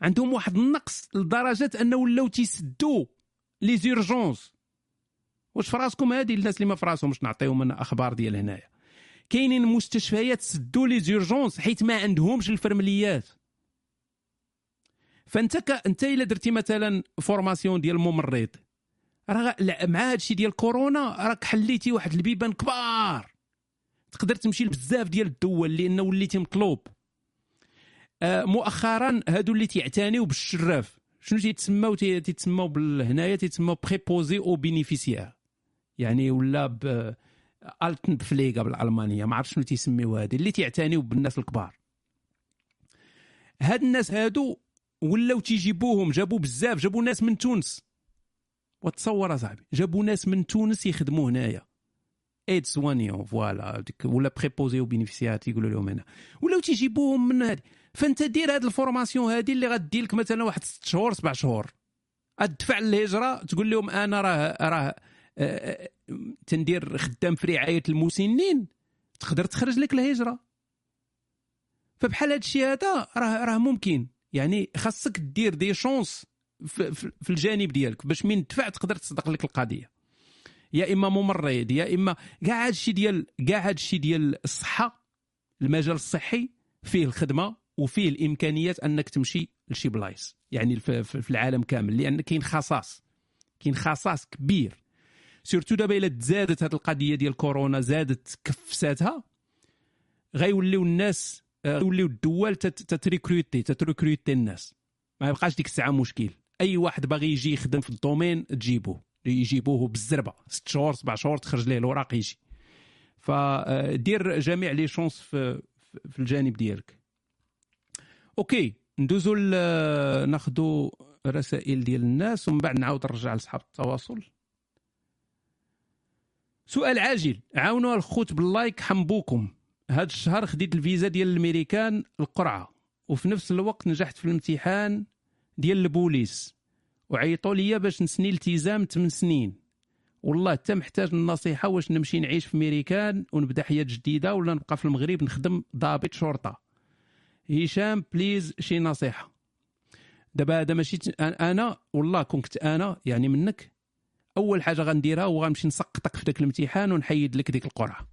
عندهم واحد النقص لدرجة أنه ولاو تيسدوا لي زيرجونس. واش في راسكم هذه الناس اللي ما في راسهمش نعطيهم أنا أخبار ديال هنايا. كاينين مستشفيات سدوا les urgences حيت ما عندهمش الفرمليات. فأنت ك... أنت إلا درتي مثلا formation ديال الممرض راه مع هذا الشيء ديال كورونا راك حليتي واحد البيبان كبار. تقدر تمشي لبزاف ديال الدول لأنه وليتي مطلوب آه مؤخرا هادو اللي تيعتنيو بالشراف. شنو تيتسماو تيتسماو هنايا تيتسماو préposé aux bénéficiaires يعني ولا ب Altenpfleger بالالمانيه ما عرفت شنو تيسميو هادي. اللي تيعتنيو بالناس الكبار. هاد الناس هادو ولاو تيجيبوهم. جابوا بزاف. جابوا ناس من تونس. وتصور أصاحبي. جابوا ناس من تونس يخدموا هنايا. aide-soignant voilà ولا préposé aux bénéficiaires تيقولوا لهم هنا. ولاو تيجيبوهم من هادي. فانت دير هاد ال formation هادي اللي غدير لك مثلا واحد ست شهور سبع شهور. تدفع الهجره تقول لهم أنا راه راه آه، آه، تندير خدام في رعاية المسنين. تقدر تخرج لك الهجرة. فبحال هذا الشيء هذا راه راه ممكن. يعني خاصك دير des chances في, في الجانب ديالك. باش من تدفع تقدر تصدق لك القضية. يا إما ممرض يا إما كاع هذا الشيء ديال كاع هذا الشيء ديال الصحة المجال الصحي فيه الخدمة. وفيه الإمكانيات أنك تمشي لشي بلايص يعني في العالم كامل لأن كاين خصاص كاين خصاص كبير. surtout دابا إلا تزادت هذه القضية ديال كورونا زادت كفساتها غيوليو الناس غيوليو الدول تت recruter تت recruter الناس. ما يبقاش ديك الساعة مشكل. أي واحد باغي يجي يخدم في ال domaine تجيبوه. يجيبوه بالزربة. ست شهور سبع شهور تخرج ليه الوراق يجي. فدير جميع les chances في, في الجانب ديالك. OK ندوزو ناخذوا رسائل ديال الناس ومن بعد نعاود نرجع لصحاب التواصل. سؤال عاجل. عاونوا الخوت بال like حمبوكم. هذا الشهر خديت الفيزا ديال الامريكان القرعة وفي نفس الوقت نجحت في الامتحان ديال البوليس. وعيطوا لي باش نسني التزام 8 سنين. والله حتى محتاج النصيحة واش نمشي نعيش في امريكان ونبدأ حياة جديدة ولا نبقى في المغرب نخدم ضابط شرطة. هشام بليز شي نصيحة. دابا هذا ماشي أنا والله كنت أنا يعني منك أول حاجة غنديرها هو غنمشي نسقطك في ذاك الامتحان ونحيد لك ديك القرعة.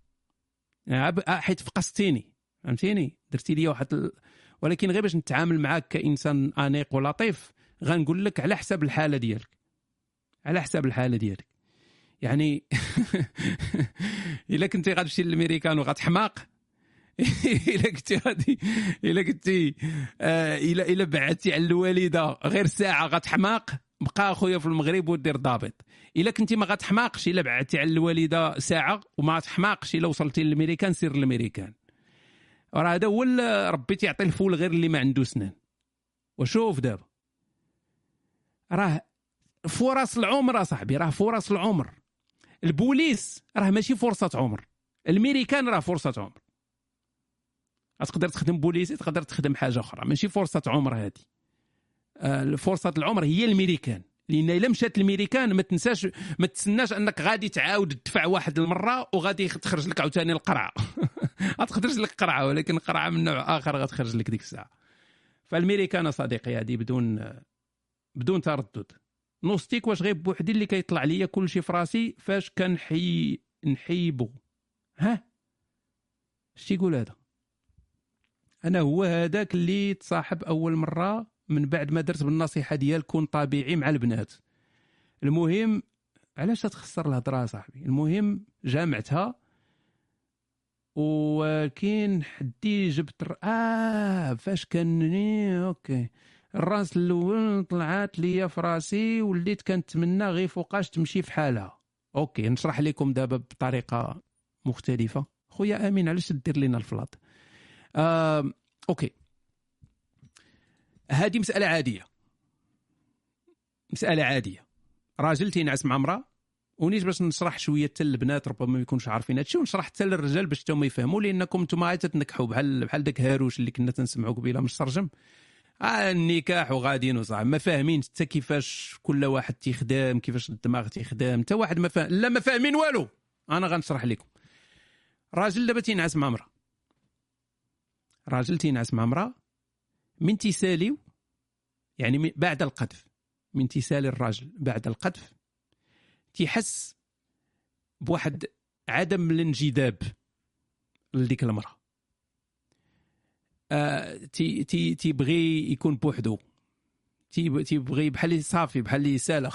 حيت فقستيني فهمتيني؟ درتي لي واحد ال... ولكن غير باش نتعامل معاك كإنسان أنيق ولطيف غنقول لك على حساب الحالة ديالك. على حساب الحالة ديالك. يعني إلا كنتي غتمشي للأمريكان وغتحماق الا كنتي غادي الا كنتي آه، الا الا بعدتي على الوالدة. غير ساعة غتحماق. بقى أخويا في المغرب ودير ضابط. الا كنتي ما غتحماقش الا بعدتي على الوالدة ساعة وما تحماقش الا وصلتي للأمريكان سير للامريكان راه هذا هو ربي تيعطي الفول غير اللي ما عنده سنان. وشوف دابا. راه فرص العمر صاحبي راه فرص العمر. البوليس راه ماشي فرصة عمر. الميريكان راه فرصة عمر. تقدر تخدم بوليسي تقدر تخدم حاجة أخرى. ماشي فرصة عمر هذه آه، فرصة العمر هي الميريكان. لأن إلا مشات الميريكان ما تنساش ما تسناش أنك غادي تعاود تدفع واحد المرة وغادي تخرج لك عاوتاني القرعة. غتخرج لك قرعة ولكن قرعة من نوع آخر غتخرج لك ديك الساعة. فالميريكان صديقي هذه بدون بدون تردد. نوستيك واش غير بوحدي اللي كيطلع ليا كل شيء في راسي فاش كنحي نحيبو. ها؟ اش تيقول هذا؟ أنا هو هذاك اللي تصاحب أول مرة من بعد ما درت بالنصيحة ديال كون طبيعي مع البنات. المهم علاش تخسر الهضرة صاحبي؟ المهم جامعتها. وكاين حدي جبت. آه فاش كان أوكي. الراس الأول طلعت ليا في راسي وليت كنتمنى غير فوقاش تمشي في حالها. أوكي نشرح لكم دابا بطريقة مختلفة. خويا آمين علاش دير لنا الفلات؟ أوكي. هذه مسألة عادية. مسألة عادية. راجل تينعس مع امرأة ونيت باش نشرح شوية حتى البنات ربما ما يكونوش عارفين هادشي ونشرح حتى للرجال باش حتى يفهموا لأنكم نتوما تتنكحوا بحال بحال داك هاروش اللي كنا تنسمعوا قبيلة مش ترجم. آه النكاح وغاديين وصح ما فاهمين حتى كيفاش كل واحد تيخدم كيفاش الدماغ تيخدم حتى واحد ما فاهم لا ما فاهمين والو. أنا غنشرح لكم. راجل دابا تينعس مع امرأة. راجل تينعس مع امراه من تيساليو يعني بعد القذف. من تيسالي الراجل بعد القذف تيحس بواحد عدم الانجذاب لديك المرأة. آه تي تي تيبغي يكون بوحدو. تيبغي بحال صافي بحال يسالى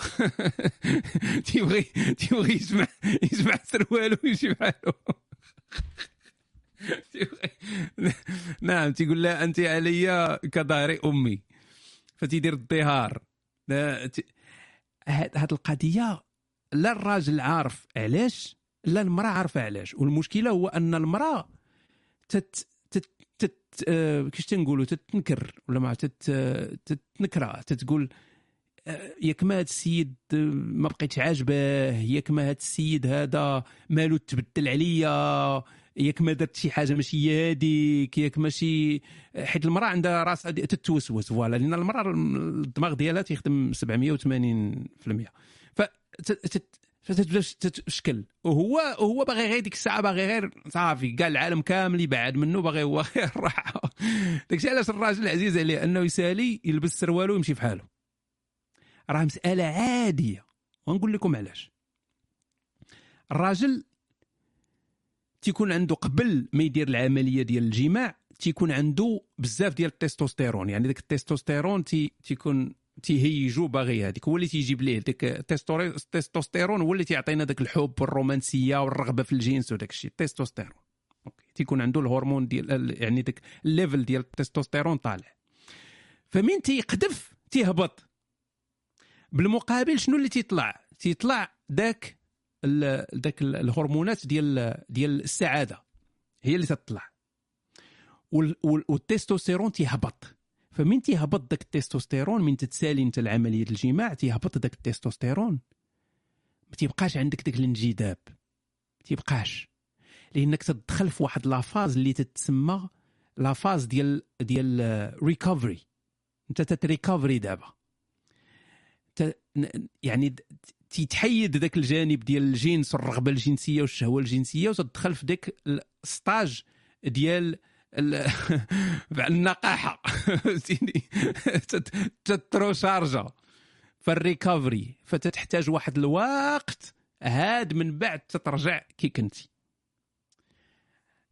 تيبغي تيبغي يجمع يجمع سروالو ويمشي بحالو نعم تيقول لها أنت علي كظهر أمي. فتيدير الظهار هاد القضية لا الراجل عارف علاش لا المرأة عارفة علاش. والمشكلة هو أن المرأة تت تت تت آه كيفاش تنقولوا؟ تتنكر ولا ما تت تتنكره تتقول آه، ياك ما هذا السيد ما بقيتش عاجبه ياك ما هذا السيد هذا مالو تبدل عليا. ياك ما درت شي حاجة ماشي هذيك ياك ماشي حيت المرأة عندها راسها تتوسوس فوالا لأن المرأة الدماغ ديالها تيخدم 780% ف فتبدا تشكل وهو هو باغي غير ديك الساعة باغي غير صافي كاع العالم كامل يبعد منه باغي هو غير الراحه داكشي علاش الراجل عزيز عليه؟ أنه يسالي يلبس سروالو ويمشي في حاله. راه مسألة عادية. ونقول لكم علاش. الراجل تيكون عنده قبل ما يدير العملية ديال الجماع تيكون عنده بزاف ديال التستوستيرون. يعني داك التستوستيرون تي تيكون تيهيجو باغي هذيك. هو اللي تيجيب ليه داك التستوستيرون هو اللي تيعطينا داك الحب والرومانسية والرغبة في الجنس وداك الشيء. التستوستيرون تيكون عنده الهرمون ديال يعني داك level ديال التستوستيرون طالع. فمين تيقذف؟ تيهبط. بالمقابل شنو اللي تيطلع؟ تيطلع داك ذاك الهرمونات ديال ديال السعادة هي اللي تطلع. والتستوستيرون تيهبط. فمن تيهبط ذاك التستوستيرون؟ من تتسالي انت العملية الجماع تيهبط ذاك التستوستيرون. ما تيبقاش عندك ذاك الانجذاب. ما تيبقاش. لأنك تدخل في واحد la phase اللي تتسمى la phase ديال ديال recovery أنت تت recover دابا. يعني تيتحيد ذاك الجانب ديال الجنس والرغبه الجنسية والشهوة الجنسية وتدخل في ذاك ال stage ديال النقاحة. فهمتيني؟ تت recharger ف ال recovery فتتحتاج واحد الوقت هاد من بعد تترجع كي كنتي.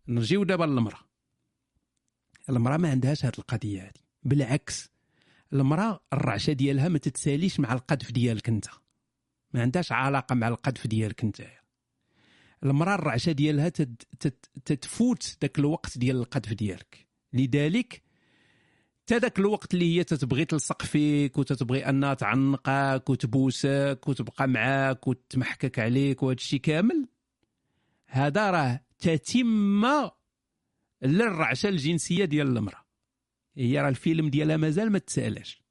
نجيو دابا للمرأة. المرأة ما عندهاش هاد القضية هادي. بالعكس المرأة الرعشة ديالها ما تتساليش مع القذف ديالك انت. ما عندهاش علاقة مع القذف ديالك انت. المرأة الرعشة ديالها تتفوت ذاك الوقت ديال القذف ديالك. لذلك حتى ذاك الوقت اللي هي تتبغي تلصق فيك وتتبغي أنها تعنقك وتبوسك وتبقى معاك وتمحكك عليك وهذا الشيء كامل هذا راه تتم للرعشة الجنسية ديال المرأة. هي راه الفيلم ديالها مازال ما تسالاش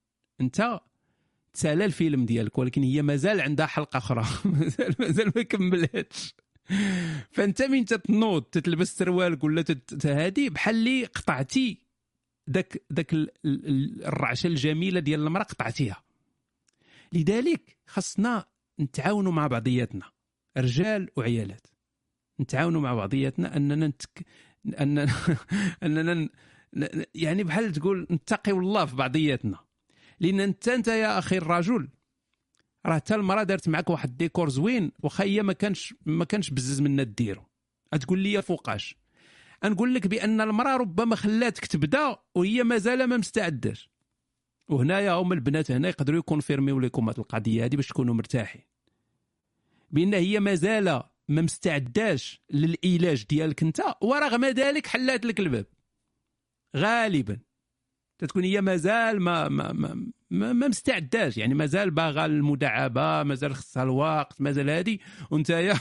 أنت تسالى الفيلم ديالك ولكن هي مازال عندها حلقة أخرى. مازال مازال ما كملتش. فأنت من تتنوض تتلبس سروالك ولا هادي بحال اللي قطعتي داك داك ال- ال- الرعشة الجميلة ديال المرأة قطعتيها. لذلك خصنا نتعاونوا مع بعضياتنا رجال وعيالات. نتعاونوا مع بعضياتنا أننا نتك... اننا أننا يعني بحال تقول نتقيو الله في بعضياتنا. لأن انت أنت يا أخي الرجل. راه حتى المرأة دارت معك واحد الديكور زوين واخا هي ما كانش ما كانش بزز منا ديرو. تقول لي فوقاش. نقول لك بأن المرأة ربما خلاتك تبدا وهي مازال ما مستعداش. وهنايا هما البنات هنا يقدروا ي confirmer يو لكم هذه القضية هذه باش تكونوا مرتاحين. بأن هي مازال ما مستعداش للإيلاج ديالك أنت ورغم ذلك حلات لك الباب. غالبا. تتكون هي مازال ما ما ما, ما, ما مستعداش. يعني مازال باغا المداعبة مازال خصها الوقت مازال هادي. وانت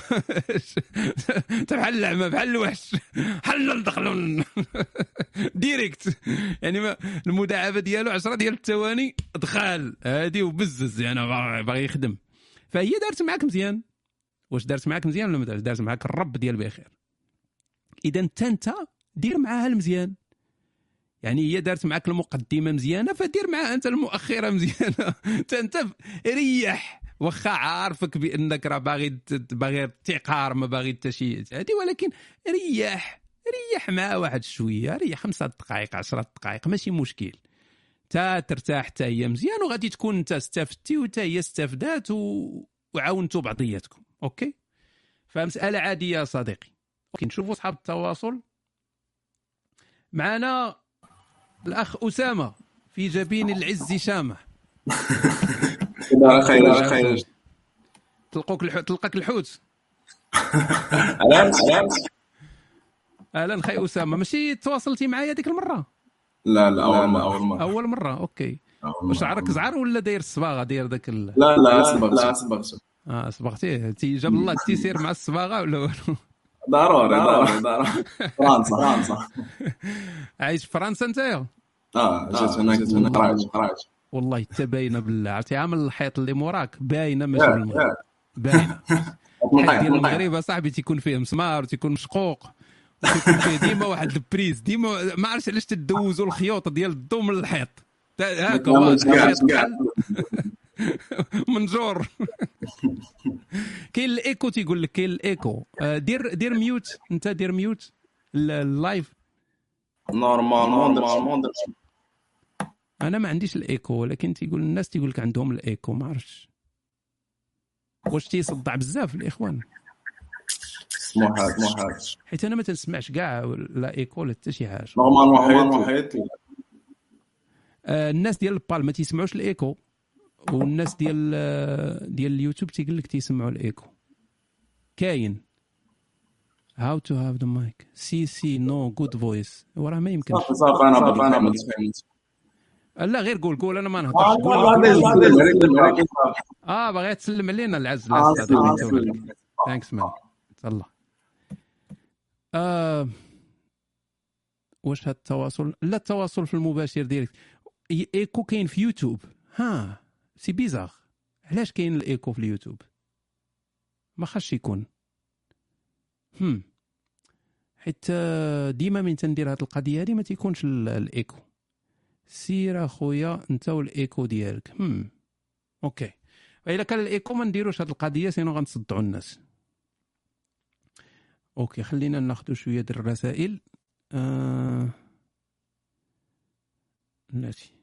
بحال اللعمه بحال الوحش. حل ندخلوا ديريكت يعني المداعبة ديالو 10 ديال الثواني دخل. هادي وبزز. يعني باغي يخدم. فهي دارت معاك مزيان. واش دارت معاك مزيان ولا ما دارت دارت معاك الرب ديال بخير إذا انت أنت دير معاها المزيان. يعني هي دارت معاك المقدمة مزيانة فدير معاها أنت المؤخرة مزيانة. انت ريح واخا عارفك بأنك راه باغي باغي ابتكار ما باغي حتى شي هادي ولكن ريح ريح معاه واحد شوية ريح خمسة دقائق عشرة دقائق ماشي مشكل. تا ترتاح حتى هي مزيان وغادي تكون أنت استفدتي وتا هي استفدات و... وعاونتوا بعضياتكم. أوكي؟ فمسألة عادية يا صديقي. أوكي نشوفوا اصحاب التواصل. معنا الأخ أسامة في جبين العز شامة. لا خير خير. تلقوك الحوت تلقاك الحوت. علام علام أهلا خي أسامة. ماشي تواصلتي معايا ديك المرة؟ لا لا أول مرة أول مرة. أول مرة أوكي. مرة. وشعرك زعر ولا داير الصباغة داير داك ال... لا لا صبغت لا صبغت آه صبغتيه تي جاب الله التيسير مع الصباغة ولا والو؟ ضروري ضروري ضروري فرنسا فرنسا. عايش في فرنسا أنت آه جيت هناك من قراج قراج والله حتى باينه بالله عرفتي عامل الحيط اللي موراك باينة ماشي بالمغرب. باينة. الحيط ديال المغرب أصاحبي تيكون فيه مسمار تيكون مشقوق تيكون فيه ديما واحد البريز ديما ما عرفتش علاش تدوزوا الخيوط ديال الضو من الحيط تا- منجور كاين الإيكو تيقول لك كاين الإيكو. آه، دير دير mute. انت دير mute ال- ال live normalement normalement أنا ما عنديش الإيكو ولكن تيقول الناس تيقول لك عندهم الإيكو ما عرفتش. واش تيصدع بزاف الإخوان. سموحات سموحات حيت أنا ما تنسمعش كاع لا إيكو لا حتى شي حاجة. normalement حيت آه، الناس ديال البال ما تيسمعوش الإيكو. والناس ديال آه، ديال اليوتيوب تيقول لك تيسمعوا الإيكو. كاين. how to have the mic سي سي no good voice وراه ما يمكنش. صافي صافي أنا صافي أنا لا غير قول قول أنا ما نهضرش. قول آه باغي تسلم علينا العز. آه، Thanks man الله آه واش هاد التواصل؟ لا التواصل في المباشر direct écho كاين في يوتيوب. ها. c'est bizarre. علاش كاين الإيكو في اليوتيوب؟ ما خاصش يكون. هم. حيت آه، ديما من تندير هاد القضية هادي ما تيكونش ال- الإيكو. سير أخويا أنت والإيكو ديالك. هم. OK. إلا كان الإيكو ما نديروش هاد القضية sinon غنصدعوا الناس. OK خلينا ناخذ شوية ديال الرسائل. آه... ماشي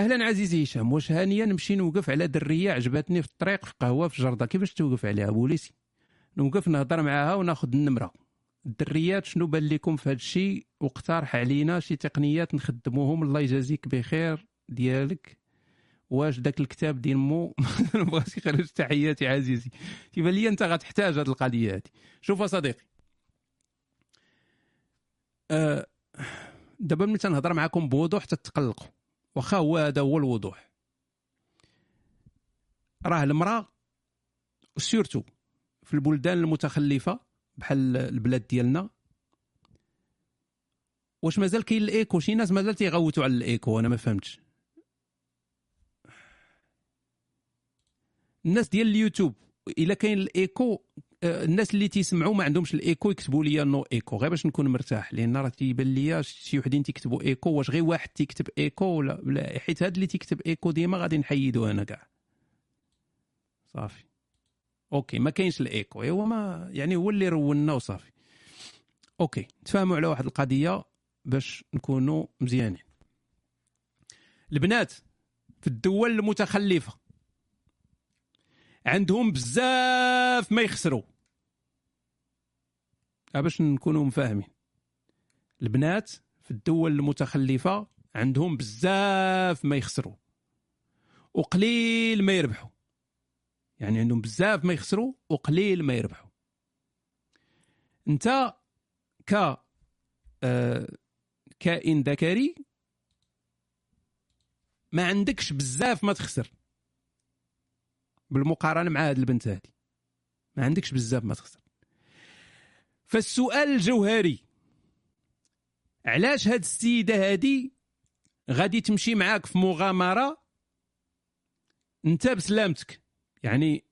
أهلا عزيزي هشام واش هانية؟ نمشي نوقف على درية عجبتني في الطريق في قهوة في جردة. كيفاش توقف عليها بوليسي؟ نوقف نهضر معاها وناخذ النمرة. الدريات شنو بان لكم في هذا الشيء واقترح علينا شي تقنيات نخدموهم. الله يجازيك بخير ديالك. واش داك الكتاب ديال مو؟ ما بغاش يخرج تحياتي عزيزي. تيبان لي أنت غتحتاج هذه القضية هذه شوف صديقي. أه دابا ملي تنهضر معكم بوضوح تتقلقوا. واخا هو هذا هو الوضوح راه المرأة surtout في البلدان المتخلفة بحال البلاد ديالنا. واش مازال كاين الإيكو؟ شي ناس مازال تيغوتوا على الإيكو أنا ما فهمتش. الناس ديال اليوتيوب إلا كاين الإيكو الناس اللي تيسمعوا ما عندهمش الإيكو يكتبوا لي no echo. غير باش نكون مرتاح لأن راه تيبان لي شي وحدين تيكتبوا إيكو واش غير واحد تيكتب إيكو؟ ولا لا حيت هاد اللي تيكتب إيكو ديما غادي نحيدو أنا كاع. صافي. OK ما كاينش الإيكو. هو ما يعني هو اللي رونا وصافي OK تفاهموا على واحد القضية باش نكونوا مزيانين. البنات في الدول المتخلفة. عندهم بزاف ما يخسروا. باش نكونوا مفاهمين. البنات في الدول المتخلفة عندهم بزاف ما يخسروا. وقليل ما يربحوا. يعني عندهم بزاف ما يخسروا وقليل ما يربحوا. أنت ك آه كائن ذكري ما عندكش بزاف ما تخسر. بالمقارنة مع هذه البنت هذه ما عندكش بزاف ما تخسر. فالسؤال الجوهري علاش هاد السيدة هادي غادي تمشي معاك في مغامرة انت بسلامتك؟ يعني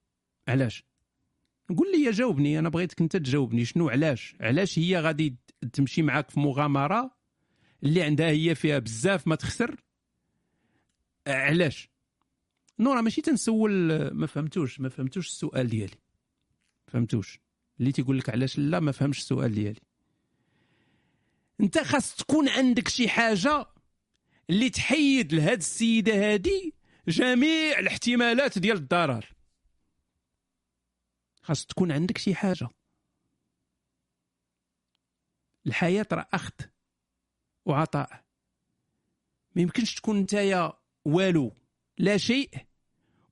علاش؟ قول لي جاوبني أنا بغيتك انت تجاوبني. شنو علاش؟ علاش هي غادي تمشي معاك في مغامرة اللي عندها هي فيها بزاف ما تخسر؟ علاش؟ نورا ماشي تنسول ما فهمتوش ما فهمتوش السؤال ديالي. فهمتوش. اللي تيقول لك علاش لا ما فهمش السؤال ديالي. انت خاص تكون عندك شي حاجة اللي تحيد لهاد السيدة هادي جميع الاحتمالات ديال الضرر. خاص تكون عندك شي حاجة. الحياة راه اخذ وعطاء. ما يمكنش تكون نتايا والو لا شيء.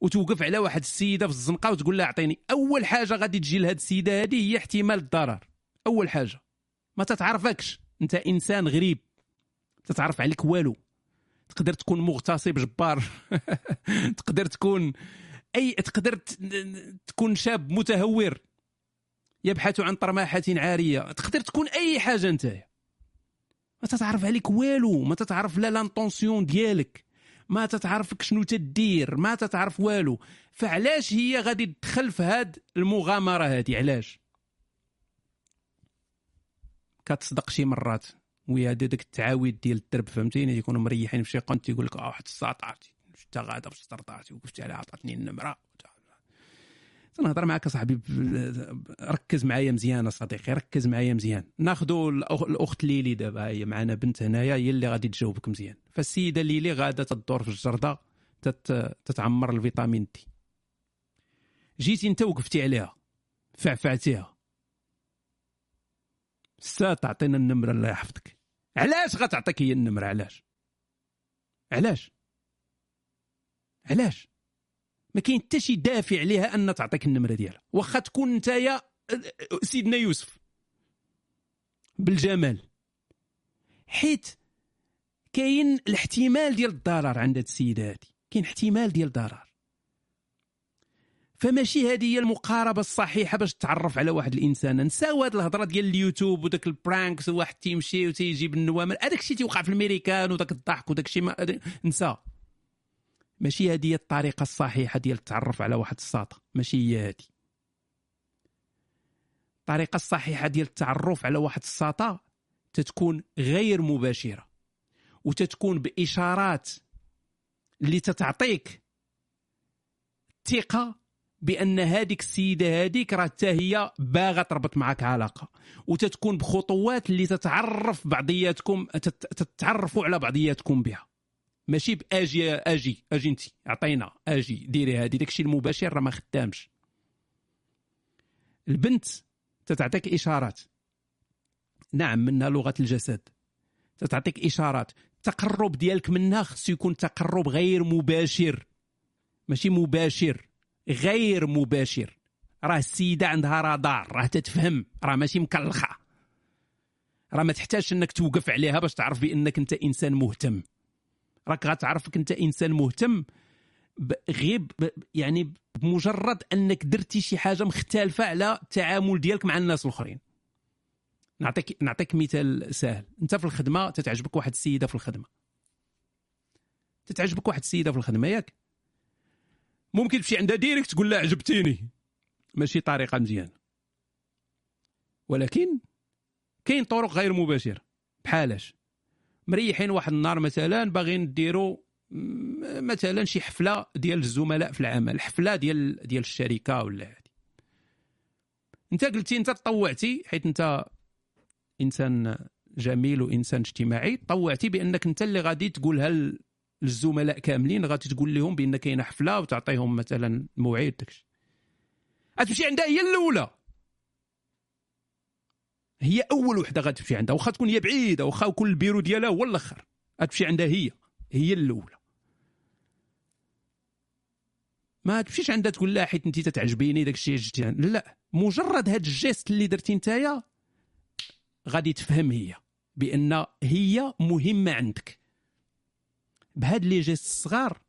وتوقف على واحد السيدة في الزنقة وتقول لها أعطيني أول حاجة غادي تجي لهاد السيدة هذه هي احتمال الضرر. أول حاجة. ما تتعرفكش. أنت إنسان غريب. تتعرف عليك والو. تقدر تكون مغتصب جبار. تقدر تكون اي تقدر تكون شاب متهور. يبحث عن طرماحة عارية. تقدر تكون أي حاجة أنت. ما تتعرف عليك والو. ما تتعرف لا لانطونسيون ديالك. ما تتعرفك شنو تدير ما تتعرف والو. فعلاش هي غادي تدخل في هاد المغامرة هادي؟ علاش؟ كتصدق شي مرات ويا داك التعاويد ديال الدرب فهمتيني؟ يكونوا مريحين في شي قنت يقول لك آه واحد الساعة طارتي شتا غادا في طارتي وقفت عليها عطاتني النمرة. تنهضر معك صاحبي ركز معايا مزيان صديقي ركز معايا مزيان. ناخذوا الأخت ليلي دابا هي معنا بنت هنايا هي اللي غادي تجاوبك مزيان. فالسيدة ليلي غادة تدور في الجردة تتعمر الفيتامين دي. جيتي انت وقفتي عليها فعفعتيها. سا تعطينا النمرة الله يحفظك. علاش غتعطيك هي النمرة؟ علاش؟ علاش؟ علاش؟ ما كاين حتى شي دافع ليها أن تعطيك النمرة ديالها. واخا تكون نتايا سيدنا يوسف بالجمال. حيت كاين الاحتمال ديال الضرر عند هاد السيدة هادي. كاين احتمال ديال الضرر فماشي هذه هي المقاربة الصحيحة باش تعرف على واحد الإنسان. نساو هاد الهضرة ديال اليوتيوب وداك ال pranks وواحد تيمشي وتيجيب النوامر هذاك الشيء تيوقع في الميريكان وداك الضحك وداك الشيء ما... نسى ماشي هذه هي الطريقة الصحيحة ديال التعرف على واحد الساطه ماشي هي هذه. الطريقة الصحيحة ديال التعرف على واحد الساطه تتكون غير مباشرة وتتكون بإشارات اللي تتعطيك الثقة بأن هذيك السيدة هذيك راه حتى هي باغا تربط معك علاقة. وتتكون بخطوات اللي تتعرف بعضياتكم تتعرفوا على بعضياتكم بها. ماشي باجي أجي أجي انت. عطينا أجي ديري هذه داكشي المباشر راه ما خدامش. البنت تتعطيك إشارات. نعم منها لغة الجسد. تتعطيك إشارات. التقرب ديالك منها خصو يكون تقرب غير مباشر. ماشي مباشر. غير مباشر. راه السيدة عندها رادار. راه تتفهم. راه ماشي مكلخة. راه ما تحتاجش إنك توقف عليها باش تعرف بأنك أنت إنسان مهتم. راك غتعرفك انت انسان مهتم غير يعني بمجرد انك درتي شي حاجة مختلفة على التعامل ديالك مع الناس الاخرين. نعطيك نعطيك مثال سهل. انت في الخدمة تتعجبك واحد السيدة في الخدمة. تتعجبك واحد السيدة في الخدمة ياك؟ ممكن تمشي عندها ديريكت تقول لها عجبتيني. ماشي طريقة مزيانة. ولكن كاين طرق غير مباشرة. بحالاش مريحين واحد النهار مثلا باغيين نديروا مثلا شي حفلة ديال الزملاء في العمل حفلة ديال ديال الشركة ولا هادي. انت قلتي انت تطوعتي حيت انت إنسان جميل وإنسان اجتماعي طوعتي بأنك انت اللي غادي تقولها للزملاء كاملين غادي تقول لهم بأن كاينة حفلة وتعطيهم مثلا موعد داكشي. غتمشي عندها هي الأولى. هي أول وحدة غتمشي عندها واخا تكون هي بعيدة واخا يكون البيرو ديالها هو الأخر. غتمشي عندها هي هي الأولى. ما تمشيش عندها تقول لها حيت انت تتعجبيني داك الشيء جيتي لا مجرد هاد ال geste اللي درتي نتايا غادي تفهم هي بأن هي مهمة عندك. بهاد les gestes الصغار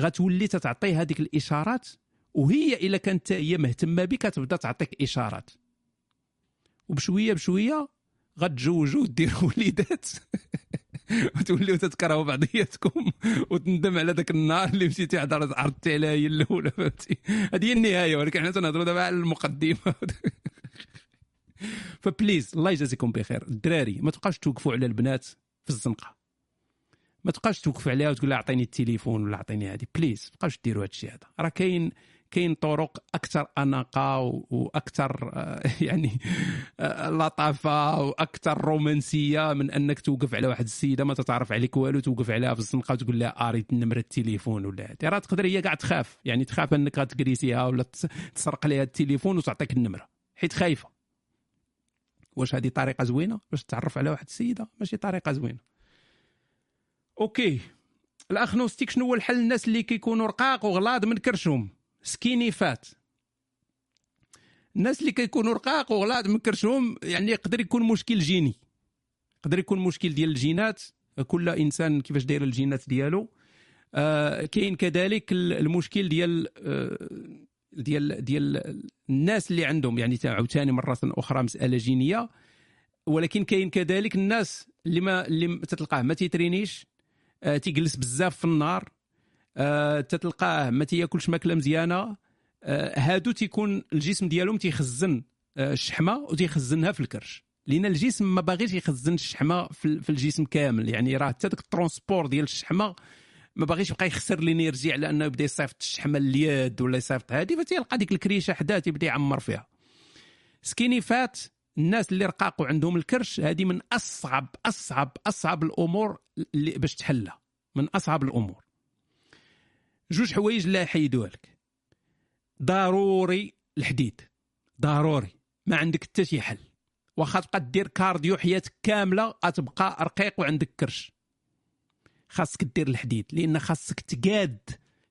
غتولي تتعطي هذيك الإشارات وهي إلا كانت هي مهتمة بك تبدا تعطيك إشارات. وبشوية بشوية غتجوجوا وديروا وليدات وتوليو تتكرهوا بعضياتكم وتندم على ذاك النهار اللي مشيتي عرضت عرضتي عليها هي الأولى فهمتي؟ هذه هي النهاية ولكن حنا تنهضروا دابا على المقدمة. ف please الله يجازيكم بخير. الدراري ما تبقاوش توقفوا على البنات في الزنقة. ما تبقاش توقف عليها وتقول لها أعطيني التليفون ولا أعطيني هذه. please ما تبقاوش ديروا هذا الشيء هذا. راه كاين كاين طرق أكثر أناقة وأكثر آه، يعني آه، لطافة وأكثر رومانسية من أنك توقف على واحد السيدة ما تتعرف عليك والو توقف عليها في الزنقه وتقول لها أريد نمرة التليفون ولا. هذه راه تقدر هي كاع تخاف يعني تخاف أنك غتكريسيها ولا تس- تسرق لها التليفون وتعطيك النمرة. حيت خايفة. واش هذه طريقة زوينة؟ باش تتعرف على واحد السيدة ماشي طريقة زوينة. OK. الأخ نوستيك شنو هو الحل؟ الناس اللي كيكونوا رقاق وغلاظ من كرشهم. skinny fat. الناس اللي كيكونوا رقاق وغلاظ من كرشهم يعني يقدر يكون مشكل جيني. يقدر يكون مشكل ديال الجينات. كل إنسان كيفاش داير الجينات ديالو. آه كاين كذلك ال- المشكل ديال آه ديال ديال الناس اللي عندهم. يعني تا- عاوتاني مرة أخرى مسألة جينية. ولكن كاين كذلك الناس اللي ما اللي تتلقاه ما تيترينيش. آه تيجلس بزاف في النهار تتلقاه ما تياكلش ماكله مزيانه آه هادو تيكون الجسم ديالهم تيخزن آه الشحمة وتيخزنها في الكرش. لأن الجسم ما باغيش يخزن الشحمة في ال- في الجسم كامل. يعني راه حتى داك ال transport ديال الشحمة ما باغيش يبقى يخسر ال énergie على أنه يبدأ يصيفط الشحمة اليد ولا يصيفط هذه فتلقى ديك الكريشة حداه تيبدأ يعمر فيها. skinny fat الناس اللي رقاق وعندهم الكرش هذه من اصعب اصعب أصعب الأمور باش تحلها. من أصعب الأمور. جوج حوايج لا يحيدوها لك. ضروري الحديد. ضروري. ما عندك حتى شي حل. واخا تبقى دير cardio حياتك كاملة غتبقى رقيق وعندك كرش. خاصك دير الحديد لأن خاصك تقاد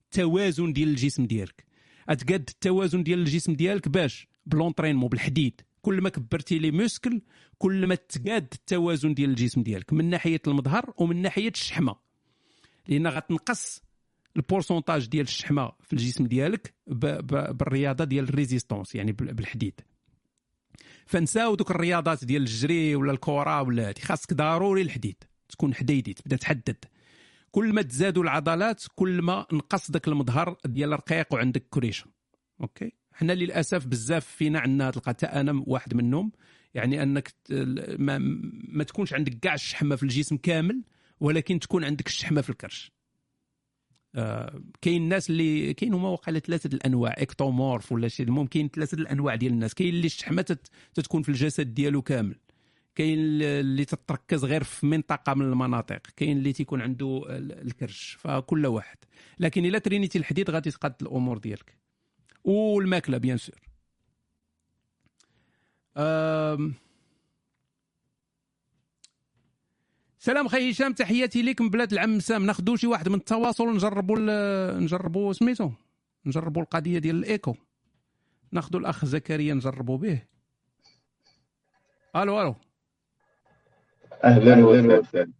التوازن ديال الجسم ديالك. أتقاد التوازن ديال الجسم ديالك باش ب l'entraînement بالحديد. كل ما كبرتي les muscles كل ما تقاد التوازن ديال الجسم ديالك. من ناحية المظهر ومن ناحية الشحمة. لأن غتنقص ال pourcentage ديال الشحمة في الجسم ديالك بالرياضة ديال ال résistance يعني بال- بالحديد. فنساو دوك الرياضات ديال الجري ولا الكره ولا هادي خاصك ضروري الحديد تكون حديدي تبدا تحدد. كل ما تزادوا العضلات كل ما نقص داك المظهر ديال الرقيق وعندك كريشه OK؟ حنا للأسف بزاف فينا عندنا تلقى حتى أنا واحد منهم يعني أنك ما, ما تكونش عندك كاع الشحمة في الجسم كامل ولكن تكون عندك الشحمة في الكرش. كاين الناس اللي كاين هما وقيلا ثلاثة الأنواع ectomorphe ولا شي المهم كاين ثلاثة الأنواع ديال الناس. كاين اللي الشحمة تت- تتكون في الجسد ديالو كامل. كاين اللي تتركز غير في منطقة من المناطق. كاين اللي تيكون عنده ال- الكرش فكل واحد. لكن إلا ترينيتي الحديد غادي تقاد الأمور ديالك. والماكلة bien sûr. أم... سلام خي هشام تحياتي لك من بلاد العم سام. ناخذوا شي واحد من التواصل نجربوا نجربوا سميتو نجربوا القضية ديال الإيكو. ناخذوا الأخ زكريا نجربوا به. ألو ألو. أهلا وسهلا.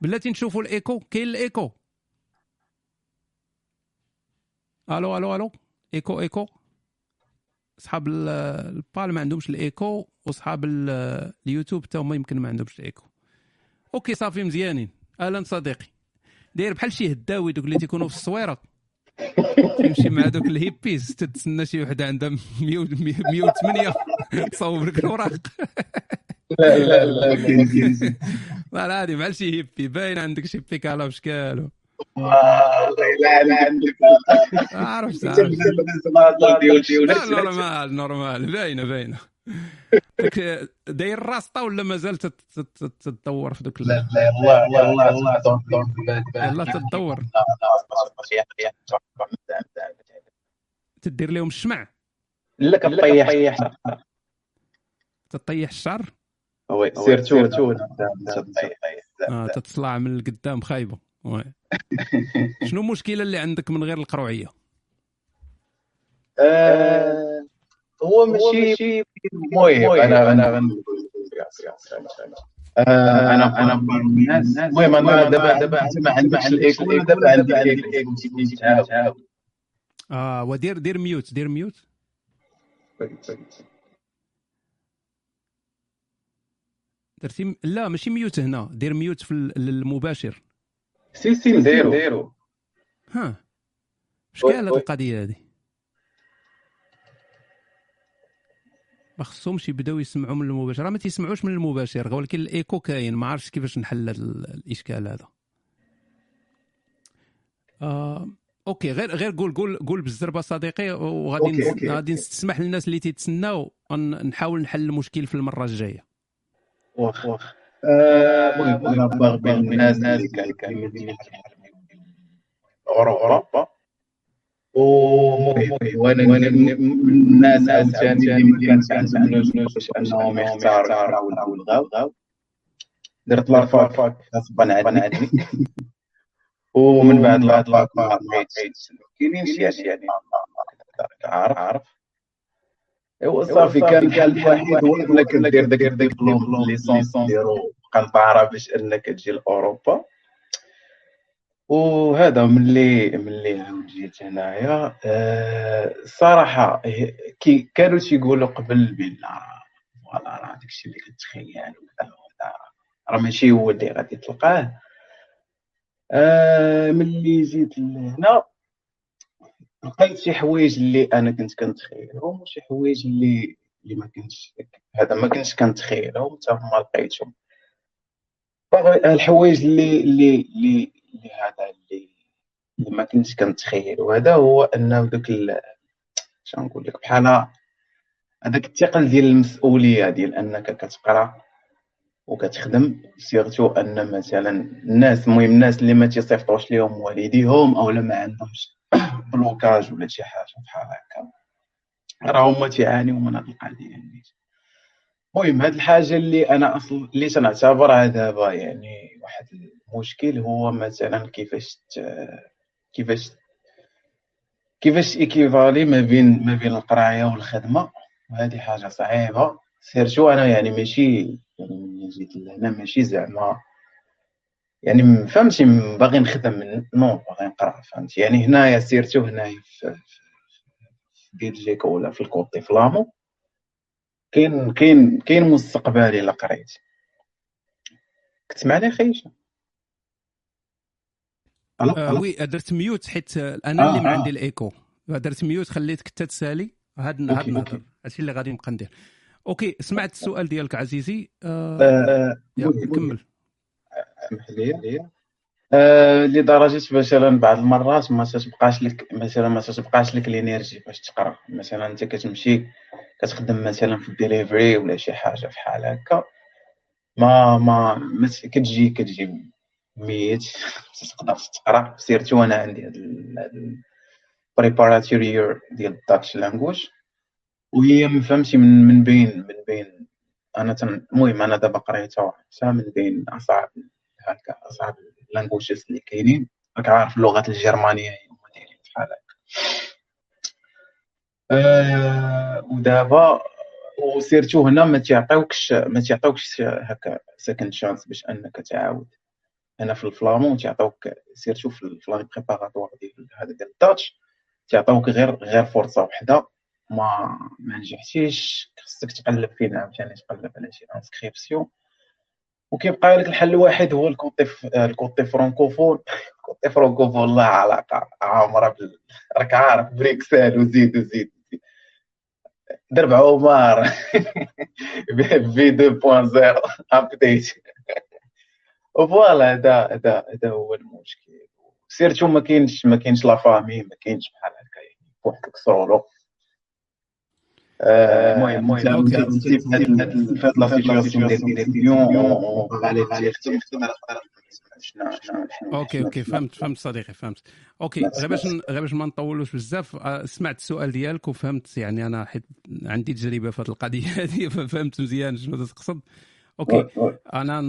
بلاتي نشوفوا الإيكو؟ كاين الإيكو؟ ألو ألو ألو. إيكو إيكو. اصحاب ال- البال ما عندهمش الإيكو وصحاب ال- اليوتيوب حتى هما يمكن ما عندهمش ايكو OK صافي مزيانين. أهلا صديقي. داير بحال شي هداوي دوك اللي تيكونوا في الصويره تمشي مع دوك les hippies. تتسنى شي وحدة عندها 100 108 تصاوب لك الاوراق لا لا لا لا هادي بحال شي hippie. باين عندك شي بيكالا والله لا لا عندك. عرفت. ولاد normal normal. باينة باينة. داير راسطه ولا مازال تت- تت- تت- تتطور في دوك لا لا donc يلا تتطور تدير لهم الشمع لا كطيح تطيح الشعر oui surtout تو آه تتصلع من القدام خايبه oui. شنو المشكلة اللي عندك من غير القروعيه آه، هو ماشي مهم أنا أنا أنا أنا من الناس المهم أنا دابا دابا ما عندكش الايكو دابا عندي الايكو آه ودير دير mute دير mute. درتي م- لا ماشي mute هنا. دير mute في ال- المباشر. si si نديرو نديرو ها. اش كاين هاد القضية هادي ما خصهمش يبداو يسمعوا من المباشر. راه ما تيسمعوش من المباشر ولكن الايكو كاين ما عرفتش كيفاش نحل ال- الإشكال هذا. آه OK غير غير قول قول قول بالزربة صديقي وغادي OK،. غادي نسمح للناس اللي تيتسناو نحاول نحل المشكل في المرة الجاية. واخ واخ. المهم أنا باغي الناس اللي ديال أوروبا. اللي باش انهم عني ومن بعد لافاك ما كاينين شي يعني عارف عارف ايوا صافي كان الحل الوحيد هو انك دير داك الدبلوم ليسونس ديالو قنطره باش انك تجي لاوروبا وهذا ملي ملي عاود جيت هنايا آه، الصراحه كي كانوا تيقولوا قبل بأن فوالا راه داكشي اللي كتخيل راه ماشي هو اللي غادي تلقاه. آه، ملي جيت لهنا لقيت شي حوايج اللي أنا كنت كنتخيلهم وشي حوايج اللي اللي ما كنتش هذا ما كنتش كنتخيلهم حتى هما لقيتهم. الحوايج اللي اللي اللي اللي هذا اللي اللي ما كنتش كنتخيل. وهذا هو انه دوك ال- شنو نقول لك بحال هذاك الثقل ديال المسؤولية ديال أنك كتقرأ وكتخدم surtout أن مثلا الناس المهم الناس اللي ما تيصيفطوش ليهم والديهم أو لا ما عندهمش blocage ولا شي حاجة بحال هكا راه هما تيعانيو من هاد القضية. يعني المهم هاد الحاجة اللي أنا أصلا اللي تنعتبرها دابا يعني واحد المشكل هو مثلا كيفاش. كيفاش كيفاش équivaler ما بين ما بين القراية والخدمة. وهذه حاجة صعيبة. surtout أنا يعني ماشي يعني جيت لهنا ماشي زعما يعني فهمتي باغي نخدم non باغي نقرأ فهمتي؟ يعني هنايا surtout هنايا في في- في بلجيكا ولا في ال côté flamand كاين كاين كاين مستقبل إلا قريت. كتسمعني خي هشام. آه oui درت mute حيت آه، أنا اللي ما آه، آه. عندي الإيكو. درت mute خليتك حتى تسالي هاد هاد OK. هادشي اللي غادي نبقى ندير. OK سمعت السؤال ديالك عزيزي. آه آه،. كمل. سمح لي آه، لدرجة مثلا بعض المرات ما تتبقاش لك مثلا ما تتبقاش لك ال energy باش تقرأ. مثلا أنت كتمشي كتخدم مثلا في الدليفري ولا شي حاجة بحال هكا ما ما, كتجي كتجي ميت. تقدر تقرأ. surtout أنا عندي هاد ال préparatoire ديال ال Dutch language وهي ما فهمتي من من بين من بين أنا. المهم أنا دابا قريتها من بين اصعب هكا أصعب ال languages اللي كاينين. راك عارف اللغات الجرمانية هما دايرين بحال هكا. آه ودابا و surtout هنا ما تيعطيوكش ما تيعطيوكش هكا second chance باش انك تعاود هنا في ال flamand. تيعطيوك surtout في الفلاني préparatoire ديال هذا ديال ال Dutch تيعطيوك غير غير فرصة وحدة. ما ما نجحتيش. خصك تقلب فين عاوتاني تقلب على شي inscription وكيبقى لك الحل الوحيد هو ال côté ال côté francophone. ال côté francophone لا علاقه عامرة بال... راك عارف بريكسل وزيد وزيد درب عمر. في 2.0 أبديت. فوالا هذا هذا هذا هو المشكل. سيرتو ما كاينش ما كاينش لا فامي ما كاينش بحال هكا يعني. بوحدك سولو المهم المهم في عليه أوكي أوكي فهمت فهمت صديقي فهمت OK غير باش غير باش ما نطولوش بزاف آه، سمعت السؤال ديالك وفهمت يعني أنا حيت عندي تجربه في هذه القضية هذه فهمت مزيان شنو تقصد OK أنا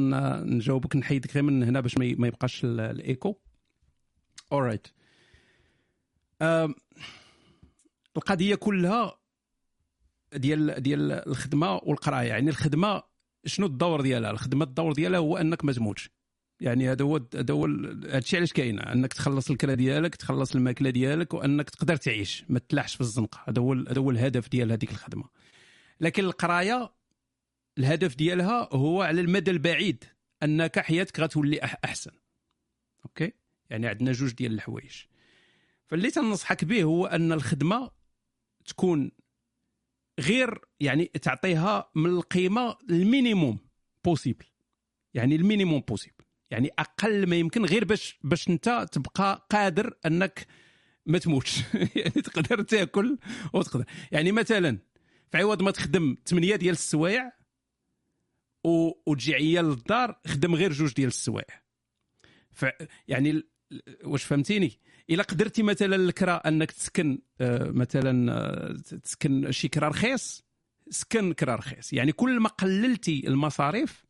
نجاوبك نحيدك غير من هنا باش ما يبقاش الايكو اورايت القضية كلها ديال ديال الخدمة والقراية. يعني الخدمة شنو الدور ديالها؟ الخدمة الدور ديالها هو أنك ما تموتش. يعني هذا هو هذا هو هادشي علاش كاينة. أنك تخلص الكرا ديالك تخلص الماكلة ديالك وأنك تقدر تعيش. ما تلاحش في الزنقة. هذا هو هذا هو الهدف ديال هذيك الخدمة. لكن القراية الهدف ديالها هو على المدى البعيد أنك حياتك غتولي أحسن. أوكي؟ يعني عندنا جوج ديال الحوايج. فاللي تنصحك به هو أن الخدمة تكون غير يعني تعطيها من القيمة ال minimum possible يعني ال minimum possible يعني أقل ما يمكن غير باش باش أنت تبقى قادر أنك ما تموتش. يعني تقدر تاكل وتقدر. يعني مثلا في عوض ما تخدم 8 ديال السوايع وتجي عيال للدار خدم غير جوج ديال السوايع. يعني واش فهمتيني؟ إلا قدرتي مثلا الكرا أنك تسكن آه، مثلا آه، تسكن شي كرا رخيص؟ سكن كرا رخيص. يعني كل ما قللتي المصاريف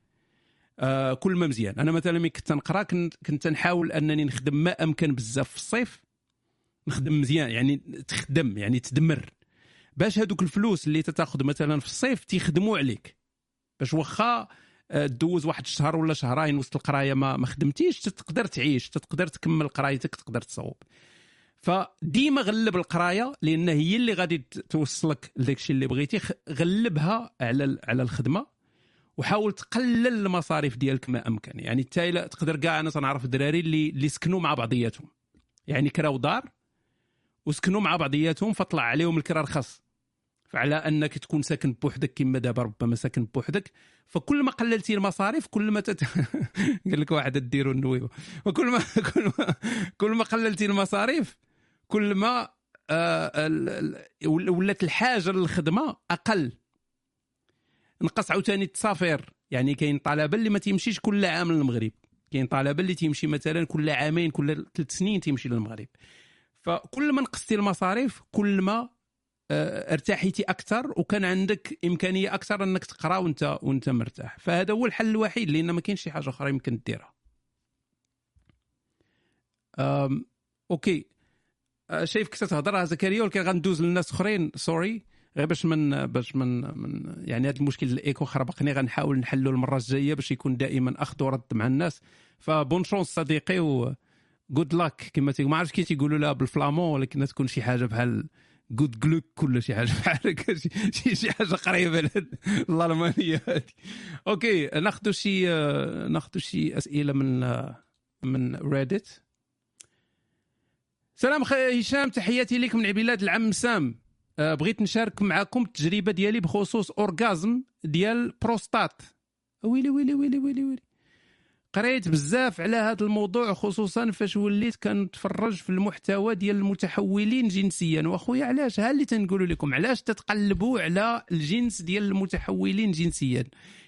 آه، كل ما مزيان. أنا مثلا ملي كنت نقرأ كنت نحاول أنني نخدم ما أمكن بزاف في الصيف نخدم مزيان يعني تخدم يعني تدمر. باش هذوك الفلوس اللي تتاخذ مثلا في الصيف تيخدموا عليك. باش واخا دوز واحد الشهر ولا شهرين وسط القراية ما ما خدمتيش تقدر تعيش تقدر تكمل قرايتك تقدر تصوب. فديما غلب القراية لأن هي اللي غادي توصلك لداك الشيء اللي بغيتي. غلبها على على الخدمة وحاول تقلل المصاريف ديالك ما أمكن. يعني التايله تقدر كاع أنا تنعرف الدراري اللي اللي سكنوا مع بعضياتهم. يعني كراو دار وسكنوا مع بعضياتهم فطلع عليهم الكرا رخص فعلى أنك تكون ساكن بوحدك كما دابا ربما ساكن بوحدك. فكل ما قللتي المصاريف كل ما تت... قال لك واحد ديروا النويبه وكل ما كل ما كل ما قللتي المصاريف كل ما آه ولات الحاجة للخدمة أقل. نقص عاوتاني التسافير. يعني كاين طلبة اللي ما تيمشيش كل عام للمغرب. كاين طلبة اللي تيمشي مثلا كل عامين كل ثلاث سنين تيمشي للمغرب. فكل ما نقصتي المصاريف كل ما ارتاحيتي أكثر وكان عندك إمكانية أكثر أنك تقرأ وانت وأنت مرتاح. فهذا هو الحل الوحيد لأن ما كاينش شي حاجة أخرى يمكن ديرها. OK. آه، شايف كنت تهضر زكريا ولكن غندوز للناس أخرين. sorry غير باش من باش من, من يعني هذا المشكل الإيكو خربقني غنحاول نحلو المرة الجاية باش يكون دائما أخذ ورد مع الناس. ف bonne chance صديقي و good luck كما تيقول ما عرفتش كي تيقولوا لها بال flamand ولكن تكون شي حاجة بحال good luck كل شي حاجة بحال شي شي حاجة قريبة. الالمانيه هذه OK ناخذ شي ناخذ شي أسئلة من من ريديت سلام هشام تحياتي لك من بلاد العم سام. آه، بغيت نشارك معكم التجربة ديالي بخصوص orgasme ديال بروستات. ويلي ويلي ويلي ويلي ويلي. قريت بزاف على هذا الموضوع خصوصا فاش وليت كنتفرج في المحتوى ديال المتحولين جنسيا. وأخويا علاش؟ ها اللي تنقول لكم علاش تتقلبوا على الجنس ديال المتحولين جنسيا؟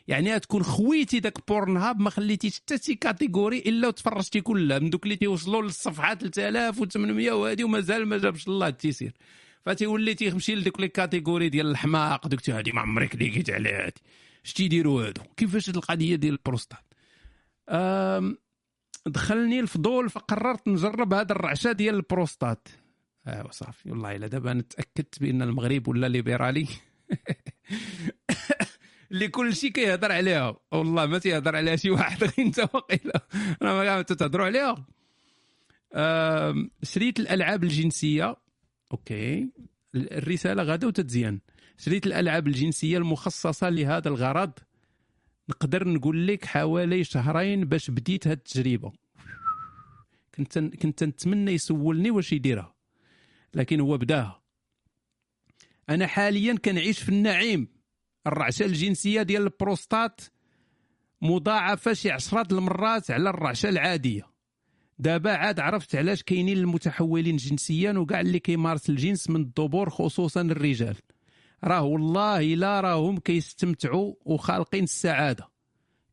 يعني تكون خويتي داك Pornhub ما خليتيش حتى شي catégorie إلا وتفرجتي كلها. من دوك اللي تيوصلوا للصفحة 3800 وهذه ومازال ما جابش الله التيسير فتيولي تيمشي لديك les catégories ديال الحماق دوك هذه ما عمرك لقيت عليها هذه اش تيديروا هادو؟ كيفاش القضية ديال البروستات؟ دخلني الفضول فقررت نجرب هذا الرعشة ديال البروستات. ايوا صافي والله إلا دابا أنا تأكدت بأن المغرب ولا ليبرالي. اللي كل شيء كيهضر عليها. والله ما تيهضر عليها شي واحد غير أنت وقيله أنا ما قاعد تهضروا عليها. شريت الألعاب الجنسية. أوكي. الرسالة غادا وتتزيان. شريت الألعاب الجنسية المخصصة لهذا الغرض. نقدر نقول لك حوالي شهرين باش بديت هاد التجربة. كنت كنت نتمنى يسولني واش يديرها. لكن هو بداها. أنا حاليا كنعيش في النعيم. الرعشة الجنسية ديال البروستات مضاعفة شي عشرات المرات على الرعشة العادية. دابا عاد عرفت علاش كاينين المتحولين جنسيا وكاع اللي كيمارس الجنس من الدبور خصوصا الرجال. راه والله لا راهم كيستمتعوا وخالقين السعادة.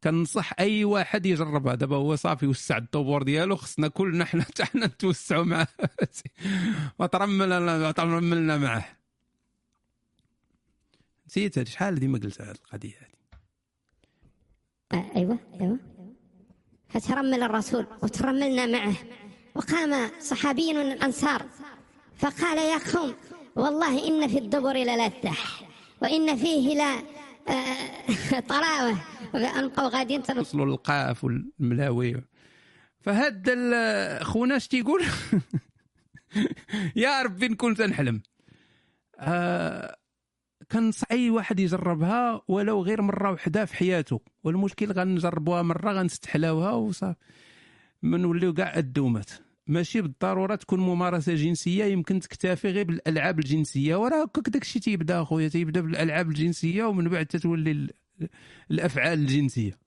كنصح أي واحد يجربها. دابا هو صافي وسع الدبور ديالو خصنا كلنا حنا حتى حنا نتوسعوا معاه ما ترملنا معاه. نسيت هذه شحال ديما قلت هذه القضية هذه آه أيوه أيوه. فترمل الرسول وترملنا معه. وقام صحابي من الأنصار فقال يا قوم والله إن في الدبر للذة وإن فيه لا آه، طراوة انقوا غادي وصلوا للقاف والملاوي فهاد ال- خونا اش تيقول يا ربي نكون تنحلم. آه كنصح اي واحد يجربها ولو غير مرة وحدة في حياته والمشكل غنجربوها مرة غنستحلاوها وصافي نوليو كاع الدومات. ماشي بالضرورة تكون ممارسة جنسية يمكن تكتفي غير بالألعاب الجنسية. وراه هكاك داكشي تيبدا اخويا تيبدا بالألعاب الجنسية ومن بعد تتولي ال- الأفعال الجنسية.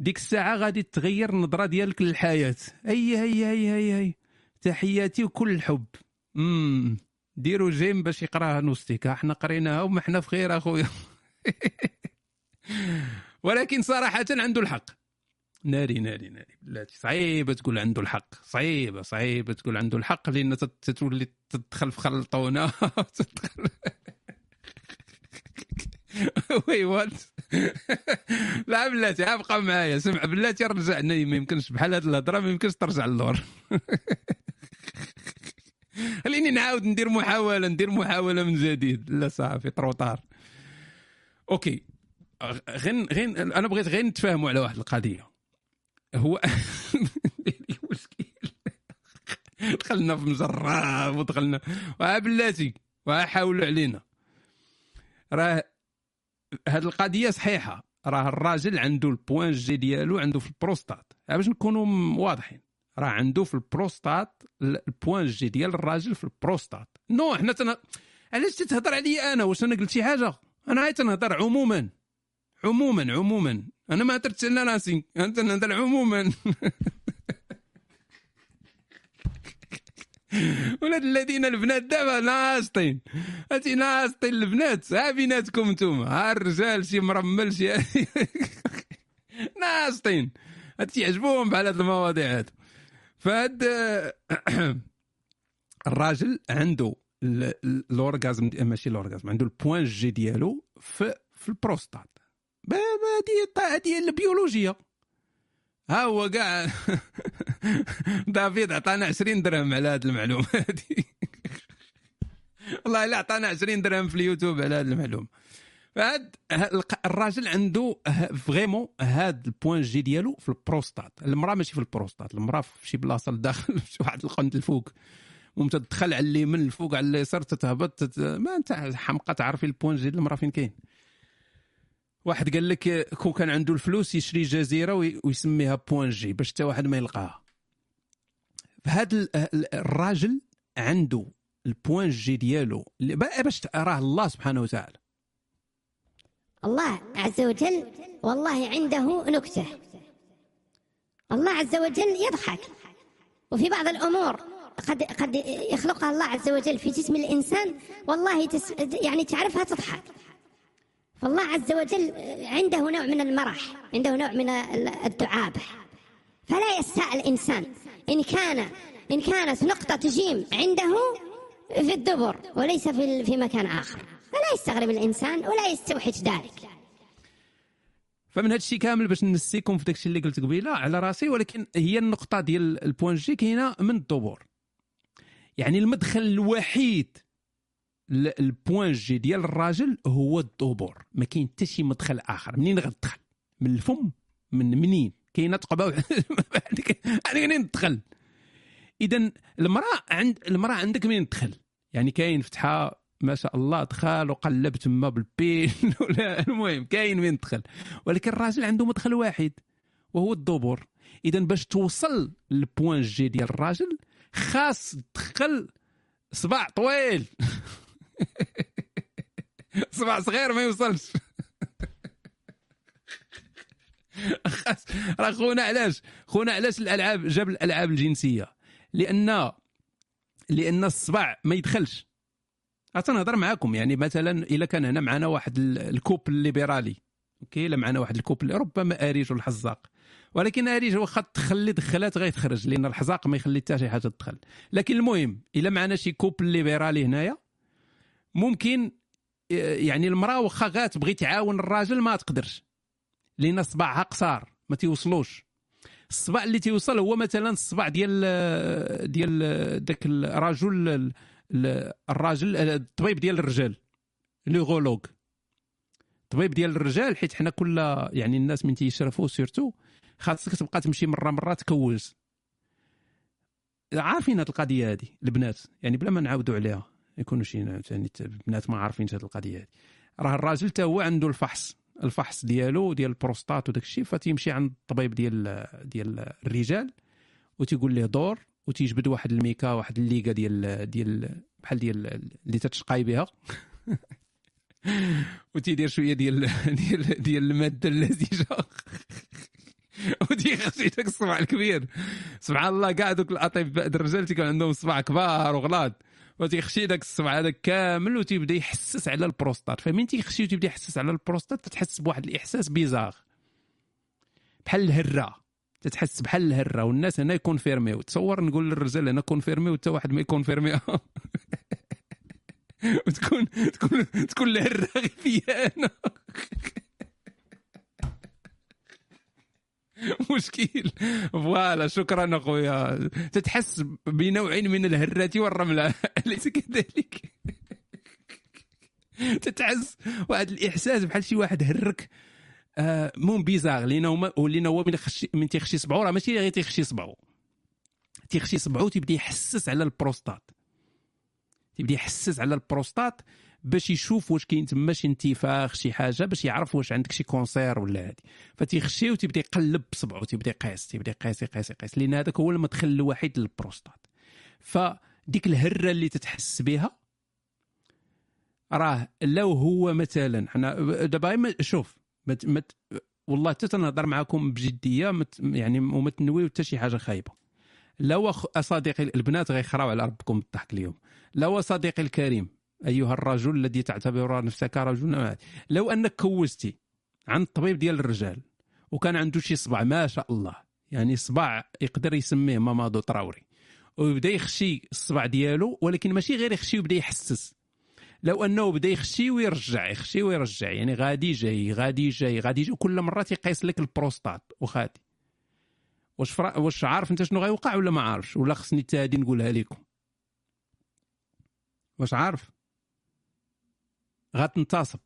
ديك الساعة غادي تغير النظرة ديالك للحياة. هي هي هي هي هي تحياتي وكل الحب. امم ديروا جيم باش يقراها نوستيكا. حنا قريناها وما حنا في خير اخويا ولكن صراحة عنده الحق. ناري ناري ناري. بلاتي. صعيبة تقول عنده الحق. صعيبة صعيبة تقول عنده الحق لأن تت- تتولي تدخل في خلطونه تدخل. وي وات لا بلاتي أبقى معايا. سمع بلاتي رجعني ما يمكنش بحال هاد الهضرة ما يمكنش ترجع للور. خليني نعاود ندير محاولة ندير محاولة من جديد. لا صافي تروطار أوكي. غير غير أنا بغيت غير نتفاهموا على واحد القضية. هو المشكل دخلنا في مجرب ودخلنا. وها بلاتي حاولوا علينا. راه هاد القضية صحيحة. راه الراجل عنده ال point G ديالو عنده في البروستات. باش نكونوا واضحين. راه عنده في البروستات ال- ال point G ديال الراجل في ال prostate. non حنا. علاش تتهضر عليا أنا؟ واش أنا قلت شي حاجة؟ أنا غير تنهضر عموما. عموما عموما. أنا ما هدرتش على راسي أنا تنهضر عموما. ولاد الذين البنات دابا ناشطين هاتي ناشطين البنات. ها بيناتكم نتوما. ها الرجال شي مرمل شي. ناشطين هاتي يعجبوهم بحال هاد المواضيع هادو فهاد الراجل عنده ال- ال- الأورغازم ماشي الأورغازم عنده البوان جي ديالو في في البروستات. هادي هادي البيولوجيا ها هو كاع دافيد عطانا 20 درهم على هذه المعلومه هذه والله الا عطانا 20 درهم في اليوتيوب على هذه المعلومه فهاد الراجل عنده vraiment هاد ال point G ديالو في البروستات. المرأة ماشي في البروستات المرأة في شي بلاصة لداخل في واحد القنت الفوق. مم تدخل على اليمين الفوق على اليسار تتهبط تت... ما أنت حمقى تعرفي ال point G ديال المرأة فين كاين. واحد قال لك كون كان عنده الفلوس يشري جزيرة وي- ويسميها point G باش حتى واحد ما يلقاها. فهاد ال- ال- الراجل عنده ال point G ديالو. باش راه الله سبحانه وتعالى. الله عز وجل والله عنده نكتة. الله عز وجل يضحك. وفي بعض الأمور قد قد يخلقها الله عز وجل في جسم الإنسان والله تس يعني تعرفها تضحك. فالله عز وجل عنده نوع من المرح عنده نوع من الدعابة فلا يستاء الإنسان. إن كان إن كانت نقطة جيم عنده في الدبر وليس في في مكان آخر. فلا يستغرب الإنسان ولا يستوحش ذلك. فمن هذا الشيء كامل باش نسيكم في داكشي اللي قلت قبيلة على راسي ولكن هي النقطة ديال ال point G كاينة من الدبور يعني المدخل الوحيد ال point G ديال الراجل هو الدبور ما كاين حتى شي مدخل آخر. منين غتدخل من الفم؟ من منين؟ كاينة تقبه يعني منين تدخل؟ اذا المرأة عند المرأة عندك منين تدخل؟ يعني كاين فتحة ما شاء الله دخل وقلب تما بالبين ولا المهم كاين وين دخل ولكن الراجل عنده مدخل واحد وهو الدبر اذا باش توصل للبوان جي ديال الراجل خاص تدخل صباع طويل. صباع صغير ما يوصلش. راه خونا علاش؟ خونا علاش الألعاب جاب الألعاب الجنسية؟ لأن لأن الصباع ما يدخلش. تنهضر معاكم يعني مثلا إلا كان هنا معنا واحد الكوب الليبرالي okay؟ الا معنا واحد ال couple ربما أريج والحزاق ولكن أريج واخا تخلي دخلات غيتخرج لأن الحزاق ما يخلي حتى شي حاجة تدخل. لكن المهم إلا معنا شي couple ليبرالي هنايا ممكن يعني المرأة واخا غاتبغي تعاون الراجل ما تقدرش لأن صباعها قصار ما تيوصلوش. الصباع اللي تيوصل هو مثلا الصباع ديال ديال داك الرجل الراجل الطبيب ديال الرجال l'urologue الطبيب ديال الرجال حيت حنا كل يعني الناس من تيشرفوا surtout خاصك تبقى تمشي مرة مرة تكوز. عارفين هذه القضية هذه البنات يعني بلا ما نعاودوا عليها. يكونوا شي يعني البنات ما عارفينش هذه القضية هذه راه الراجل حتى هو عنده الفحص الفحص ديالو ديال البروستات وداك الشيء فتيمشي عند الطبيب ديال ديال الرجال وتيقول ليه دور وتيجبد واحد الميكا واحد الليكا ديال ديال بحال ديال اللي تتشقاي بها. وتيدير شوية ديال ديال ديال المادة اللزجة. وتيخشي داك الصبع الكبير. سبحان الله كاع دوك الأطباء الرجال تيكون عندهم صباع كبار وغلاط. وتيخشي داك الصبع هذاك كامل وتيبدا يحسس على البروستات. فمين تيخشي وتيبدا يحسس على البروستات؟ تتحس بواحد الإحساس bizarre. بحال الهرة. تتحس بحال الهرة والناس هنا يكونفيرميو. تصور نقول للرجال هنا كونفيرميو حتى واحد ما يكونفيرمي وتكون تكون تكون الهرة غير فيا أنا. مشكل فوالا شكرا اخويا تتحس بنوع من الهرة والرملة. أليس كذلك؟ تتحس واحد الإحساس بحال شي واحد هرك. آه مو بيزار. لينا هما ولينا هو من خشي من تيخشي صبعو. راه ماشي غير تيخشي صبعو. تيخشي صبعو تيبدا يحسس على البروستات. تيبدا يحسس على البروستات. باش يشوف واش كاين تما شي انتفاخ شي حاجة باش يعرف واش عندك شي cancer ولا هادي. فتيخشي وتيبدا يقلب بصبعو تيبدا يقيس تيبدا يقيس يقيس يقيس لأن هذاك هو المدخل الوحيد للبروستات. فديك الهرة اللي تتحس بها راه لو هو مثلا حنا دابا شوف مت مت والله حتى تنهضر معكم بجدية مت يعني وما تنويو حتى شي حاجة خايبة. لو صديقي البنات غيخراو على ربكم الضحك اليوم. لو صديقي الكريم أيها الرجل الذي تعتبر نفسك رجلا. لو أنك كوزتي عند الطبيب ديال الرجال وكان عنده شي صبع ما شاء الله. يعني صباع يقدر يسميه مامادو تراوري. ويبدا يخشي الصبع ديالو ولكن ماشي غير يخشي ويبدا يحسس. لو أنه بدا يخشي ويرجع يخشي ويرجع. يعني غادي جاي غادي جاي غادي جاي. كل مرة تيقيس لك البروستات وخاتي واش فرا... واش عارف أنت شنو غيوقع ولا ما عارفش؟ ولا خصني حتى هادي نقولها لكم. واش عارف؟ غتنتصب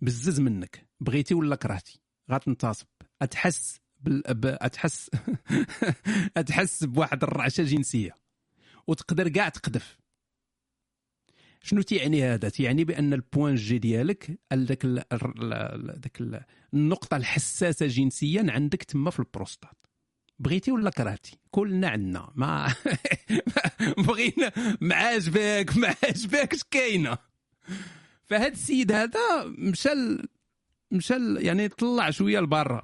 بزز منك. بغيتي ولا كرهتي؟ غتنتصب أتحس بال... ب... أتحس أتحس بواحد الرعشة جنسية. وتقدر كاع تقذف. شنو تيعني هذا؟ تيعني بأن البوان جي ديالك داك داك النقطة الحساسة جنسيا عندك تما في البروستات. بغيتي ولا كرهتي؟ كلنا عندنا. ما بغينا. ما عاجبك ما عاجبكش كاينة. فهاد السيد هذا مشى مشى يعني طلع شوية لبرا.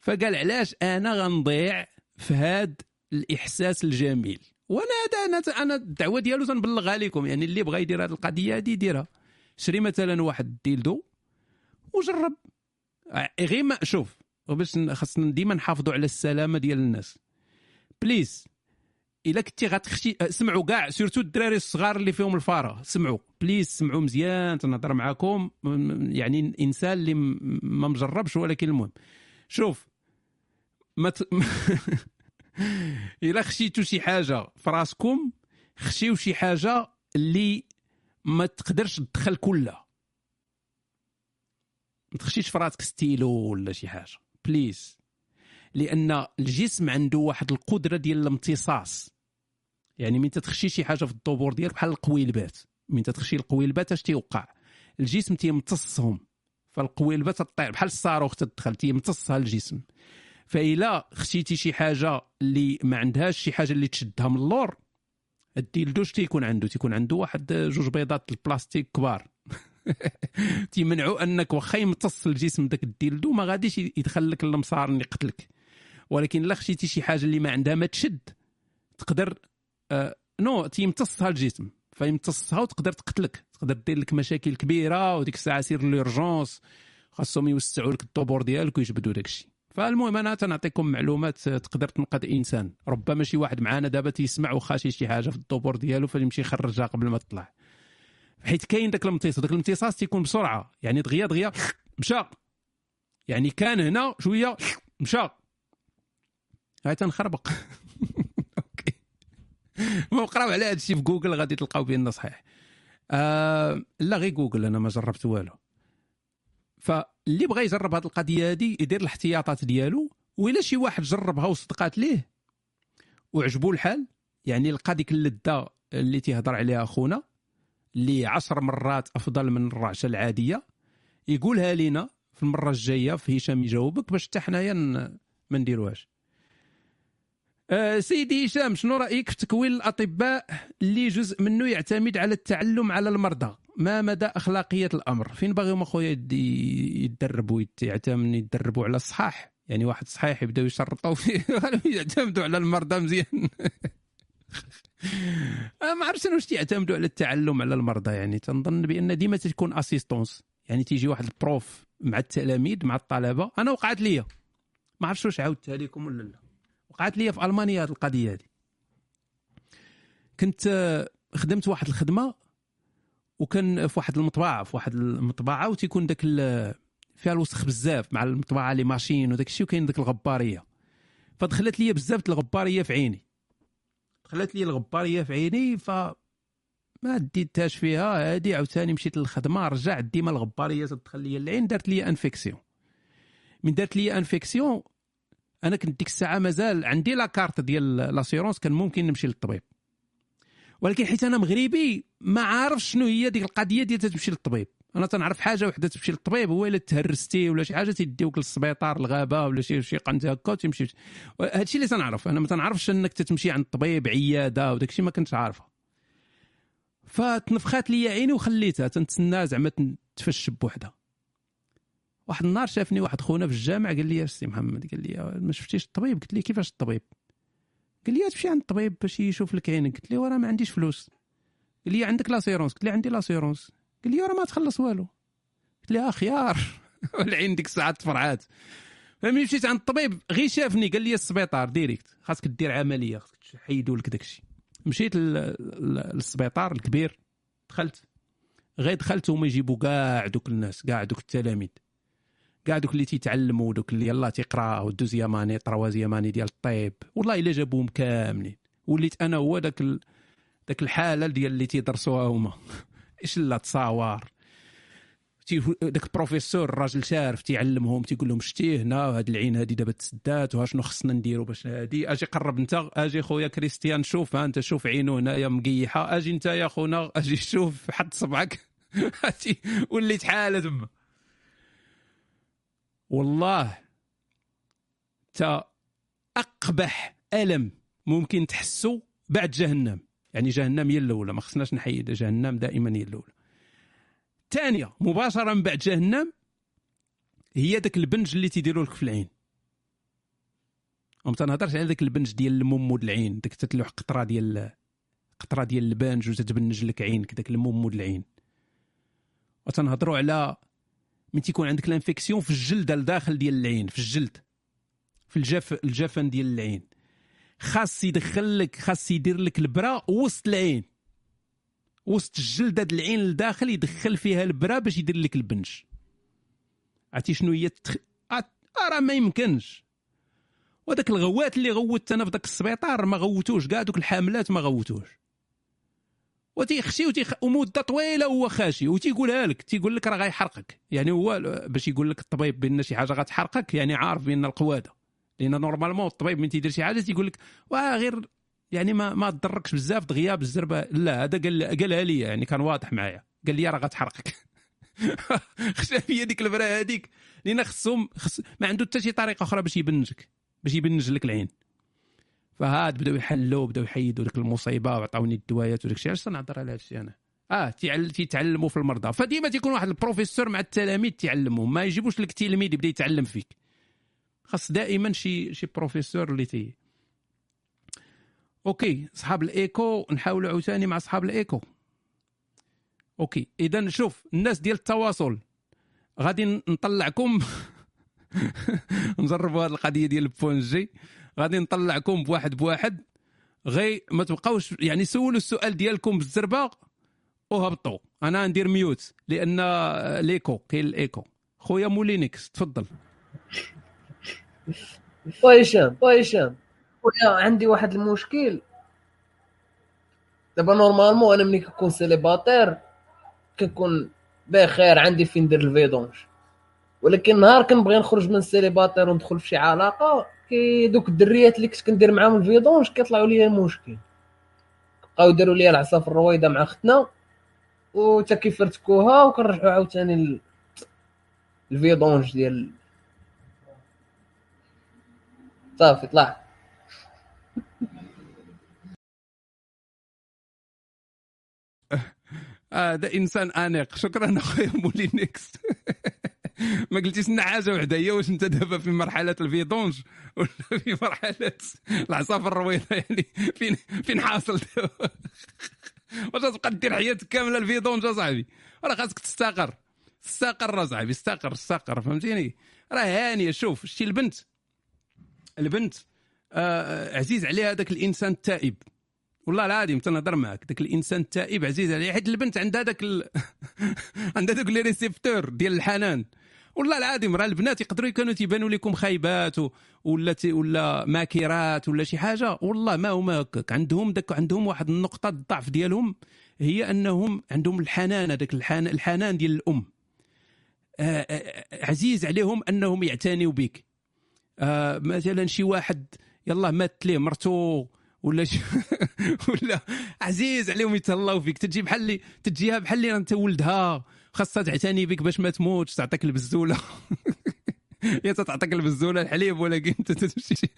فقال علاش أنا غنضيع في هاد الإحساس الجميل؟ وأنا هذا أنا أنا الدعوة ديالو تنبلغها لكم يعني اللي بغى يدير هذه القضية هذه يديرها. شري مثلا واحد ال dildo وجرب. غير ما شوف باش خاصنا ديما نحافظوا على السلامة ديال الناس. please الا كنتي غتخشي سمعوا كاع surtout الدراري الصغار اللي فيهم الفارة. سمعوا. please سمعوا مزيان تنهضر معاكم. يعني إنسان اللي ما مجربش ولكن المهم. شوف ما ت... إلا خشيتوا شي حاجة في راسكم خشيو شي حاجة اللي ما تقدرش تدخل كلها. ما تخشيش في راسك ستيلو ولا شي حاجة. please. لأن الجسم عنده واحد القدرة ديال الامتصاص. يعني من تتخشي شي حاجة في الدبور ديالك بحال القويلبات من تتخشي القويلبات اش تيوقع؟ الجسم تيمتصهم. فالقويلبات تطير بحال الصاروخ تدخل تيمتصها الجسم. فإلا خشيتي شي حاجة اللي ما عندهاش شي حاجة اللي تشدها من اللور ال dildo اش تيكون عنده. تيكون عنده واحد جوج بيضات البلاستيك كبار. تيمنعوا أنك واخا يمتص الجسم داك ال dildo ما غاديش يدخل لك المسار اللي يقتلك ولكن الا خشيتي شي حاجة اللي ما عندها ما تشد. تقدر آه نو تيمتصها الجسم. فيمتصها وتقدر تقتلك. تقدر دير لك مشاكل كبيرة وديك الساعة سير l'urgence. خاصهم يوسعوا لك الدبور ديالك ويجبدوا داك الشيء فالمهم أنا تنعطيكم معلومات تقدر تنقذ إنسان. ربما شي واحد معانا دابا تيسمع وخاشي شي حاجة في الدبور ديالو فيمشي يخرجها قبل ما تطلع. حيت كاين داك الامتصاص داك الامتصاص تيكون بسرعة. يعني دغيا دغيا مشى يعني كان هنا شوية مشى هاي تنخربق. okay. قراو على هذا الشيء في جوجل غادي تلقاو بان صحيح. آه لا غير جوجل أنا ما جربت والو. فاللي بغى يجرب هذه القضية هذه يدير الاحتياطات ديالو وإلا شي واحد جربها وصدقات ليه وعجبو الحال. يعني لقى ديك اللذة اللي تيهضر عليها أخونا اللي عشر مرات أفضل من الرعشة العادية. يقولها لينا في المرة الجاية في هشام يجاوبك باش حتى حنايا ما نديروهاش. سيدي هشام شنو رأيك في تكوين الأطباء اللي جزء منه يعتمد على التعلم على المرضى؟ ما مدى أخلاقية الأمر؟ فين باغيهم أخويا يتدربوا يعتمدوا يتدربوا على الصحاح؟ يعني واحد صحيح يبداو يشرطوا فيه يعتمدوا على المرضى مزيان. ما عرفتش واش تيعتمدوا على التعلم على المرضى يعني تنظن بأن ديما تكون assistance يعني تيجي واحد ال prof مع التلاميذ مع الطلبة أنا وقعت ليا. ما عرفتش واش عاودتها لكم ولا لا. وقعت ليا في ألمانيا القضية هذه كنت خدمت واحد الخدمة وكان في واحد المطبعة في واحد المطبعة وتيكون داك فيها الوسخ بزاف مع المطبعة لي ماشين وداك الشيء وكاين داك الغبارية. فدخلت لي بزاف الغبارية في عيني. دخلت لي الغبارية في عيني ف ما ديتهاش فيها هادي عاوتاني مشيت للخدمة رجعت ديما الغبارية تدخل لي العين دارت لي infection من دارت لي infection أنا كنت ديك الساعة مازال عندي la carte ديال l'assurance كان ممكن نمشي للطبيب. ولكن حيت أنا مغربي ما عارف شنو هي ديك القضية ديال تمشي للطبيب. أنا تنعرف حاجة وحدة تمشي للطبيب هو إلا تهرستي ولا شي حاجة تيديوك للسبيطار الغابة ولا شي شي قنت هكا تمشي هادشي اللي تنعرف. أنا ما تنعرفش أنك تمشي عند الطبيب عيادة وداك الشيء ما كنتش عارفه. فتنفخات لي عيني وخليتها. تنتسنى زعما تفش بوحدها. واحد النهار شافني واحد خونا في الجامع قال لي سي محمد قال لي ما شفتيش الطبيب؟ قلت لي كيفاش الطبيب؟ قال لي تمشي عند الطبيب باش يشوف لك عينك. قلت لي وراه ما عنديش فلوس. قال لي عندك l'assurance قلت لي عندي l'assurance قال لي وراه ما تخلص والو. قلت لي آه خيار والعين ديك الساعة تفرعات. فملي مشيت عند الطبيب غير شافني قال لي السبيطار direct خاصك دير عملية خاصك تحيدوا لك داكشي. مشيت للسبيطار الكبير دخلت. غير دخلت هما يجيبوا كاع دوك الناس كاع دوك التلاميذ. كاع دوك اللي تيتعلموا دوك اللي يلاه تيقراو deuxième année troisième année ديال الطيب. والله إلا جابوهم كاملين وليت أنا هو داك ال... داك الحالة ديال اللي تيدرسوها هما. إيش لا تصاور. داك البروفيسور الراجل شارف تيعلمهم تيقول لهم شتي هنا هاد العين هادي دابا تسدات وها شنو خصنا نديرو باش هادي؟ أجي قرب انت أجي خويا كريستيان شوف ها انت شوف عينو هنايا مقيحة. أجي انت يا خونا أجي شوف حط صبعك. وليت حالة تما والله تا أقبح ألم ممكن تحسو بعد جهنم. يعني جهنم هي الأولى ما خصناش نحيد جهنم دائما هي الأولى. الثانية مباشره من بعد جهنم هي داك البنج اللي تيديروا لك في العين. وما تنهضرش على داك البنج ديال الممود العين داك تتلوح قطرة ديال قطرة ديال البنج وتتبنج لك عينك داك الممود العين. وتنهضروا على من تيكون عندك ال infection في الجلد الداخل ديال العين في الجلد في الجف الجفن ديال العين. خاص يدخل لك خاص يدير لك البرا وسط العين. وسط الجلد هاد العين لداخل يدخل فيها البرا باش يدير لك البنج. عرفتي شنو هي التخ... راه ما يمكنش. وداك الغوات اللي غوت أنا في داك السبيطار ما غوتوش. كاع دوك الحاملات ما غوتوش. وتيخشي وتيخ... ومده طويلة هو خاشي وتيقولها لك تيقول لك راه غيحرقك. يعني هو باش يقول لك الطبيب بأن شي حاجة غتحرقك يعني عارف بأن القوادة. لأن normalement الطبيب من تيدير شي حاجة تيقول لك واه غير يعني ما ما تضركش بزاف دغيا بالزربه لا هذا قال قالها لي يعني كان واضح معايا. قال لي راه غتحرقك. خشى فيا ديك البرا هذيك. لأن خصهم خص ما عنده حتى شي طريقة أخرى باش يبنجك باش يبنج لك العين. فهاد بداو يحلوا بداو يحيدوا ديك المصيبة وعطاوني الدوايات وداك الشيء. علاش تنهضر على هذا الشيء أنا؟ آه تيتعلموا في المرضى. فديما تيكون واحد البروفيسور مع التلاميذ تيعلمهم ما يجيبوش لك تلميذ يبدأ يتعلم فيك. خاص دائما شي شي بروفيسور اللي تي. OK صحاب ال écho نحاولوا عاوتاني مع صحاب ال écho. OK اذا شوف الناس ديال التواصل غادي نطلعكم. نجربوا هذه القضية ديال ال bungee غادي نطلعكم بواحد بواحد غي ما تبقاوش يعني سولوا السؤال ديالكم بالزربة وهبطوا. أنا ندير mute لأن l'écho كاين الإيكو. خويا مولينكس تفضل. هشام هشام خويا عندي واحد المشكل. دابا normalement أنا ملي كنكون célibataire كنكون بخير عندي فين ندير ال vidange. ولكن نهار كنبغي نخرج من ال célibataire وندخل في شي علاقة كي دوك الدريات اللي كنت كندير معاهم ال vidange كيطلعوا لي المشكل بقاو يديروا لي العصا في الرويضة مع اختنا وتا كيفرتكوها وكنرجعوا عاوتاني ال vidange ديال صافي طلع. هذا آه إنسان انيق شكرا أخويا مولينكس ما قلتيش لنا حاجة وحدة. هي واش أنت دابا في مرحلة الفيدونج ولا في مرحلة العصافر الرويضة؟ يعني فين فين حاصل؟ دابا واش تبقى دير حياتك كاملة الفيدونج اصاحبي راه خاصك تستقر. استقر اصاحبي استقر استقر فهمتيني؟ راه هانية شوف شتي البنت. البنت آه عزيز عليها هذاك الإنسان التائب. والله العظيم تنهضر معك ذاك الإنسان التائب عزيز عليه حيت البنت عندها ذاك ال... عندها ذاك لي ريسيبتور ديال الحنان. والله العظيم راه البنات يقدروا يكونوا تيبانوا لكم خايبات ولا ولا ماكرات ولا شي حاجة. والله ما هما هكاك. عندهم داك عندهم واحد النقطة الضعف ديالهم هي أنهم عندهم الحنان هذاك الحنان, ديال الأم. آه, آه، عزيز عليهم أنهم يعتنيوا بك. آه مثلا شي واحد يلا مات ليه مرتو ولا ش... ولا عزيز عليهم يتهلاو فيك. تجي بحال اللي تجيها بحال اللي انت ولدها. خاصها تعتني بك باش ما تموتش تعطيك البزولة. هي تعطيك البزولة الحليب ولكن انت تمشي.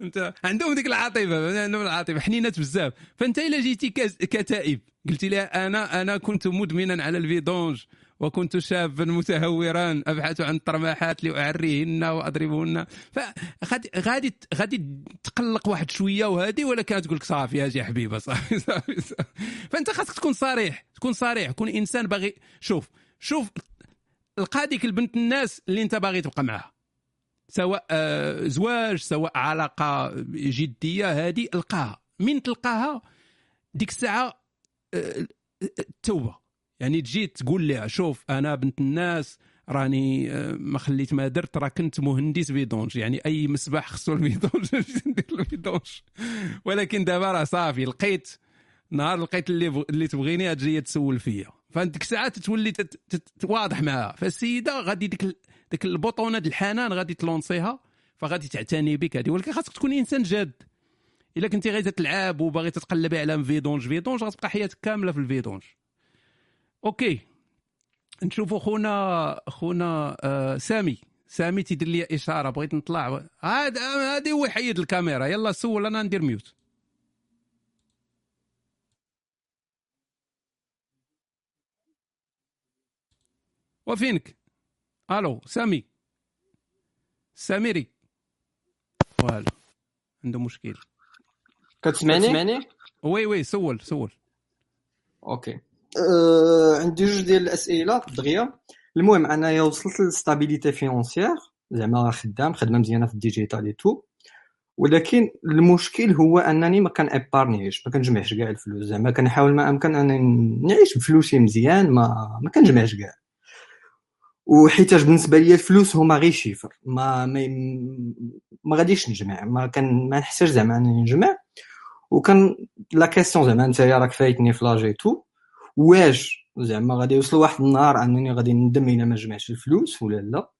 انت عندهم ديك العاطفة عندهم العاطفة حنينات بزاف. فأنت إلا جيتي كتائب قلتي لها أنا أنا كنت مدمنا على الفيدونج وكنت شابا متهورا أبحث عن الطرماحات لأعريهن وأضربهن. فغادي غادي غادي تقلق واحد شوية وهذه ولا كانت تقول لك صافي أجي حبيبة صافي صافي. فأنت خاصك تكون صريح تكون صريح كون إنسان باغي شوف شوف لقى ديك البنت الناس اللي أنت باغي تبقى معها سواء آه، زواج سواء علاقة جدية هذه القاها. من تلقاها ديك الساعة آه، التوبه يعني تجي تقول لها شوف أنا بنت الناس راني آه، ما خليت ما درت راه كنت مهندس vidange. يعني أي مصباح خصو ال vidange ندير ال vidange. ولكن دابا راه صافي لقيت نهار لقيت اللي اللي تبغيني تجي تسول فيا. فديك الساعات تولي واضح معها فالسيدة غادي ديك ديك البوطونه ديال الحنان غادي تلونسيها فغادي تعتني بك هذه ولكن خاصك تكون إنسان جاد. إلا كنتي غير تلعب وباغي تتقلبي على vidange vidange غتبقى حياتك كاملة في ال vidange. OK. نشوفوا خونا خونا آه سامي. سامي تيدير لي إشارة. بغيت نطلع. هذا هذه هو يحيد الكاميرا. يلا سول أنا ندير mute. وفينك؟ ألو سامي. ساميري. voilà عنده مشكل. كتسمعني؟ oui oui سول سول. OK. عندي جوج ديال الأسئلة دغيا المهم انايا وصلت لل stabilité financière. زعما خدام خدمة مزيانة في ال digital et tout ولكن المشكل هو أنني ما كنيبارنيش ما كنجمعش كاع الفلوس. زعما كنحاول ما أمكن أنني نعيش بفلوسي مزيان ما ما كنجمعش كاع. وحيتاش بالنسبة لي الفلوس هما غير chiffres. ما ما, ما غاديش نجمع. ما كان ما نحتاج زعما أنني نجمع. وكان la question زعما انت راك فايتني في l'âge et tout واش زعما غادي يوصل واحد النهار انني غادي ندم الا ما جمعتش الفلوس ولا لا.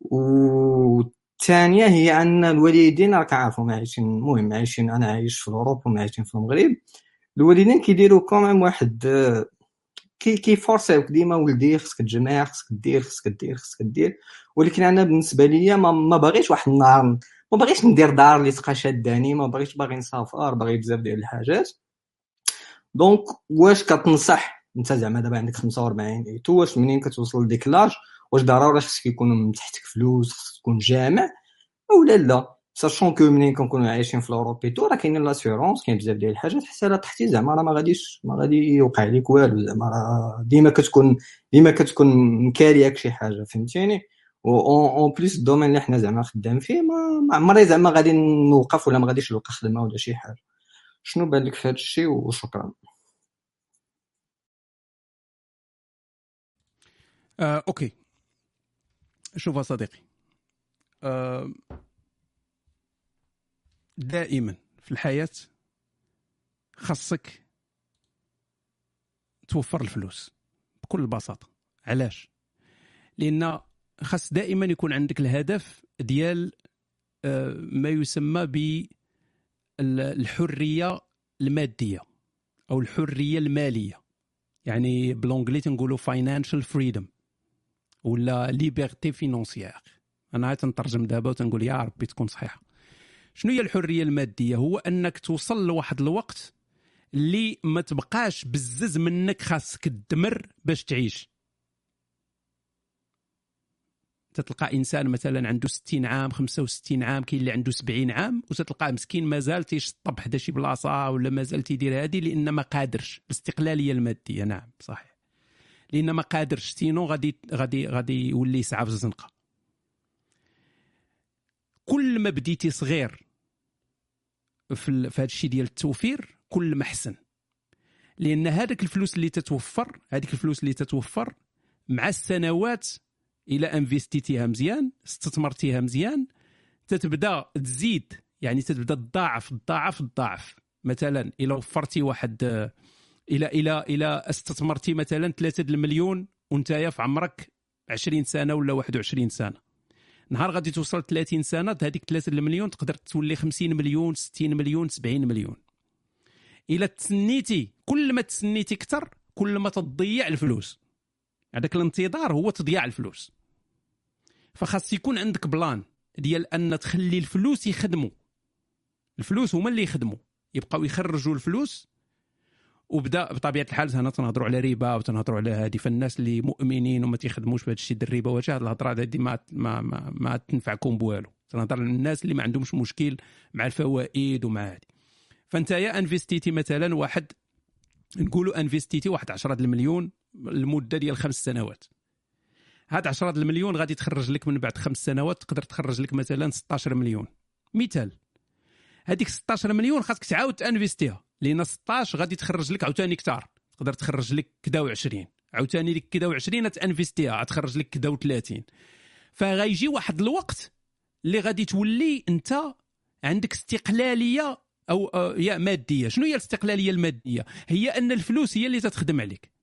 و الثانية هي ان الوالدين راك عارفهم عايشين المهم عايشين أنا عايش في أوروبا وهم عايشين في المغرب. الوالدين كيديروا quand même واحد كي كيفورسيوك ديما ولدي خصك تجمع خصك دير خصك دير خصك دير. ولكن أنا بالنسبة ليا ما, ما باغيش واحد النهار ما باغيش ندير دار اللي تبقى شاداني ما باغيش باغي نسافر باغي بزاف ديال الحاجات. donc واش كتنصح؟ انت زعما دابا عندك 45 et tout واش منين كتوصل لديك l'âge؟ واش ضروري خصك يكون من تحتك فلوس خصك تكون جامع أولا لا. sachant que منين كنكونوا عايشين في l'Europe et tout راه كاينين l'assurance كاين بزاف ديال الحاجات حتى لا طحتي زعما راه ما غاديش ما غادي يوقع لك والو زعما راه ديما كتكون ديما كتكون مكارياك شي حاجة فهمتيني؟ en plus ال domaine اللي حنا زعما خدام فيه ما عمري زعما غادي نوقف ولا ما غاديش نلقى خدمة ولا شي حاجة. شنو بان لك في هذا الشيء وشكرا. آه، OK. شوف صديقي. آه، دائما في الحياة خاصك توفر الفلوس بكل بساطة. علاش؟ لأن خاص دائما يكون عندك الهدف ديال آه، ما يسمى بالحريه المادية أو الحرية المالية. يعني ب l'anglais تنقولوا financial freedom ولا liberté financière أنا تنترجم دابا وتنقول يا ربي تكون صحيحة. شنو هي الحرية المادية؟ هو أنك توصل لواحد الوقت اللي ما تبقاش بزز منك خاصك تدمر باش تعيش. تتلقى إنسان مثلا عنده 60 عام 65 عام كاين اللي عنده 70 عام وتتلقاه مسكين مازال تيشطب حدا شي بلاصة ولا مازال تيدير هذه لأن ما قادرش. الاستقلالية المادية نعم صحيح. لأن ما قادرش. sinon غادي غادي غادي يولي يسعى في الزنقه كل ما بديتي صغير في هذا الشيء ديال التوفير كل ما احسن لأن هذاك الفلوس اللي تتوفر هذيك الفلوس اللي تتوفر مع السنوات إلى انفستيتيها مزيان استثمرتيها مزيان تتبدا تزيد يعني تتبدا تضاعف تضاعف تضاعف. مثلا إلى وفرتي واحد إلى إلى إلى استثمرتي مثلا 3 المليون وانت في عمرك 20 سنة ولا 21 سنة. نهار غادي توصل 30 سنة هذيك 3 المليون تقدر تولي 50 مليون 60 مليون 70 مليون. إلى تسنيتي كل ما تسنيتي أكثر كل ما تضيع الفلوس. هذاك الانتظار هو تضييع الفلوس. فخاص يكون عندك بلان ديال أن تخلي الفلوس يخدموا. الفلوس هما اللي يخدموا. يبقاو يخرجوا الفلوس وبدا بطبيعة الحال هنا تنهضروا على ربا وتنهضروا على هذه فالناس اللي مؤمنين وما تيخدموش بهذا الشيء ديال الربا واش هذه الهضرة هذه ما ما ما, ما تنفعكم بوالو. تنهضر على الناس اللي ما عندهمش مشكل مع الفوائد ومع هذه فانت إلا انفستيتي مثلا واحد نقولوا انفستيتي واحد 10 المليون المدة ديال خمس سنوات. هاد 10 المليون غادي تخرج لك من بعد خمس سنوات تقدر تخرج لك مثلا 16 مليون. مثال. هذيك 16 مليون خاصك تعاود تانفيستيها لأن 16 غادي تخرج لك عاوتاني كثار تقدر تخرج لك كدا و20 عاوتاني لك كدا و20 تانفيستيها تخرج لك كدا و30 فغيجي واحد الوقت اللي غادي تولي أنت عندك استقلالية أو يا مادية. شنو هي الاستقلالية المادية؟ هي أن الفلوس هي اللي تتخدم عليك.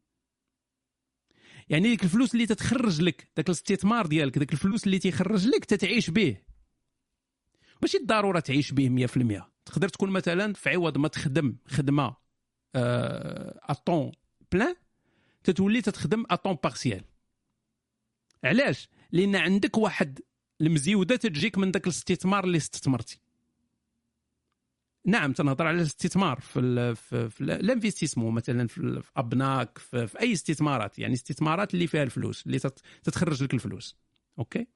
يعني ديك الفلوس اللي تتخرج لك داك الاستثمار ديالك داك الفلوس اللي تيخرج لك تتعيش به. ماشي الضرورة تعيش به 100% تقدر تكون مثلا في عوض ما تخدم خدمة اطون بلان تتولي تتخدم à temps partiel علاش؟ لأن عندك واحد المزيودة تجيك من داك الاستثمار اللي استثمرتي. نعم تنهضر على الاستثمار في في, في ال investissement مثلا في أبناك في, في أي استثمارات يعني استثمارات اللي فيها الفلوس اللي تتخرج لك الفلوس. OK؟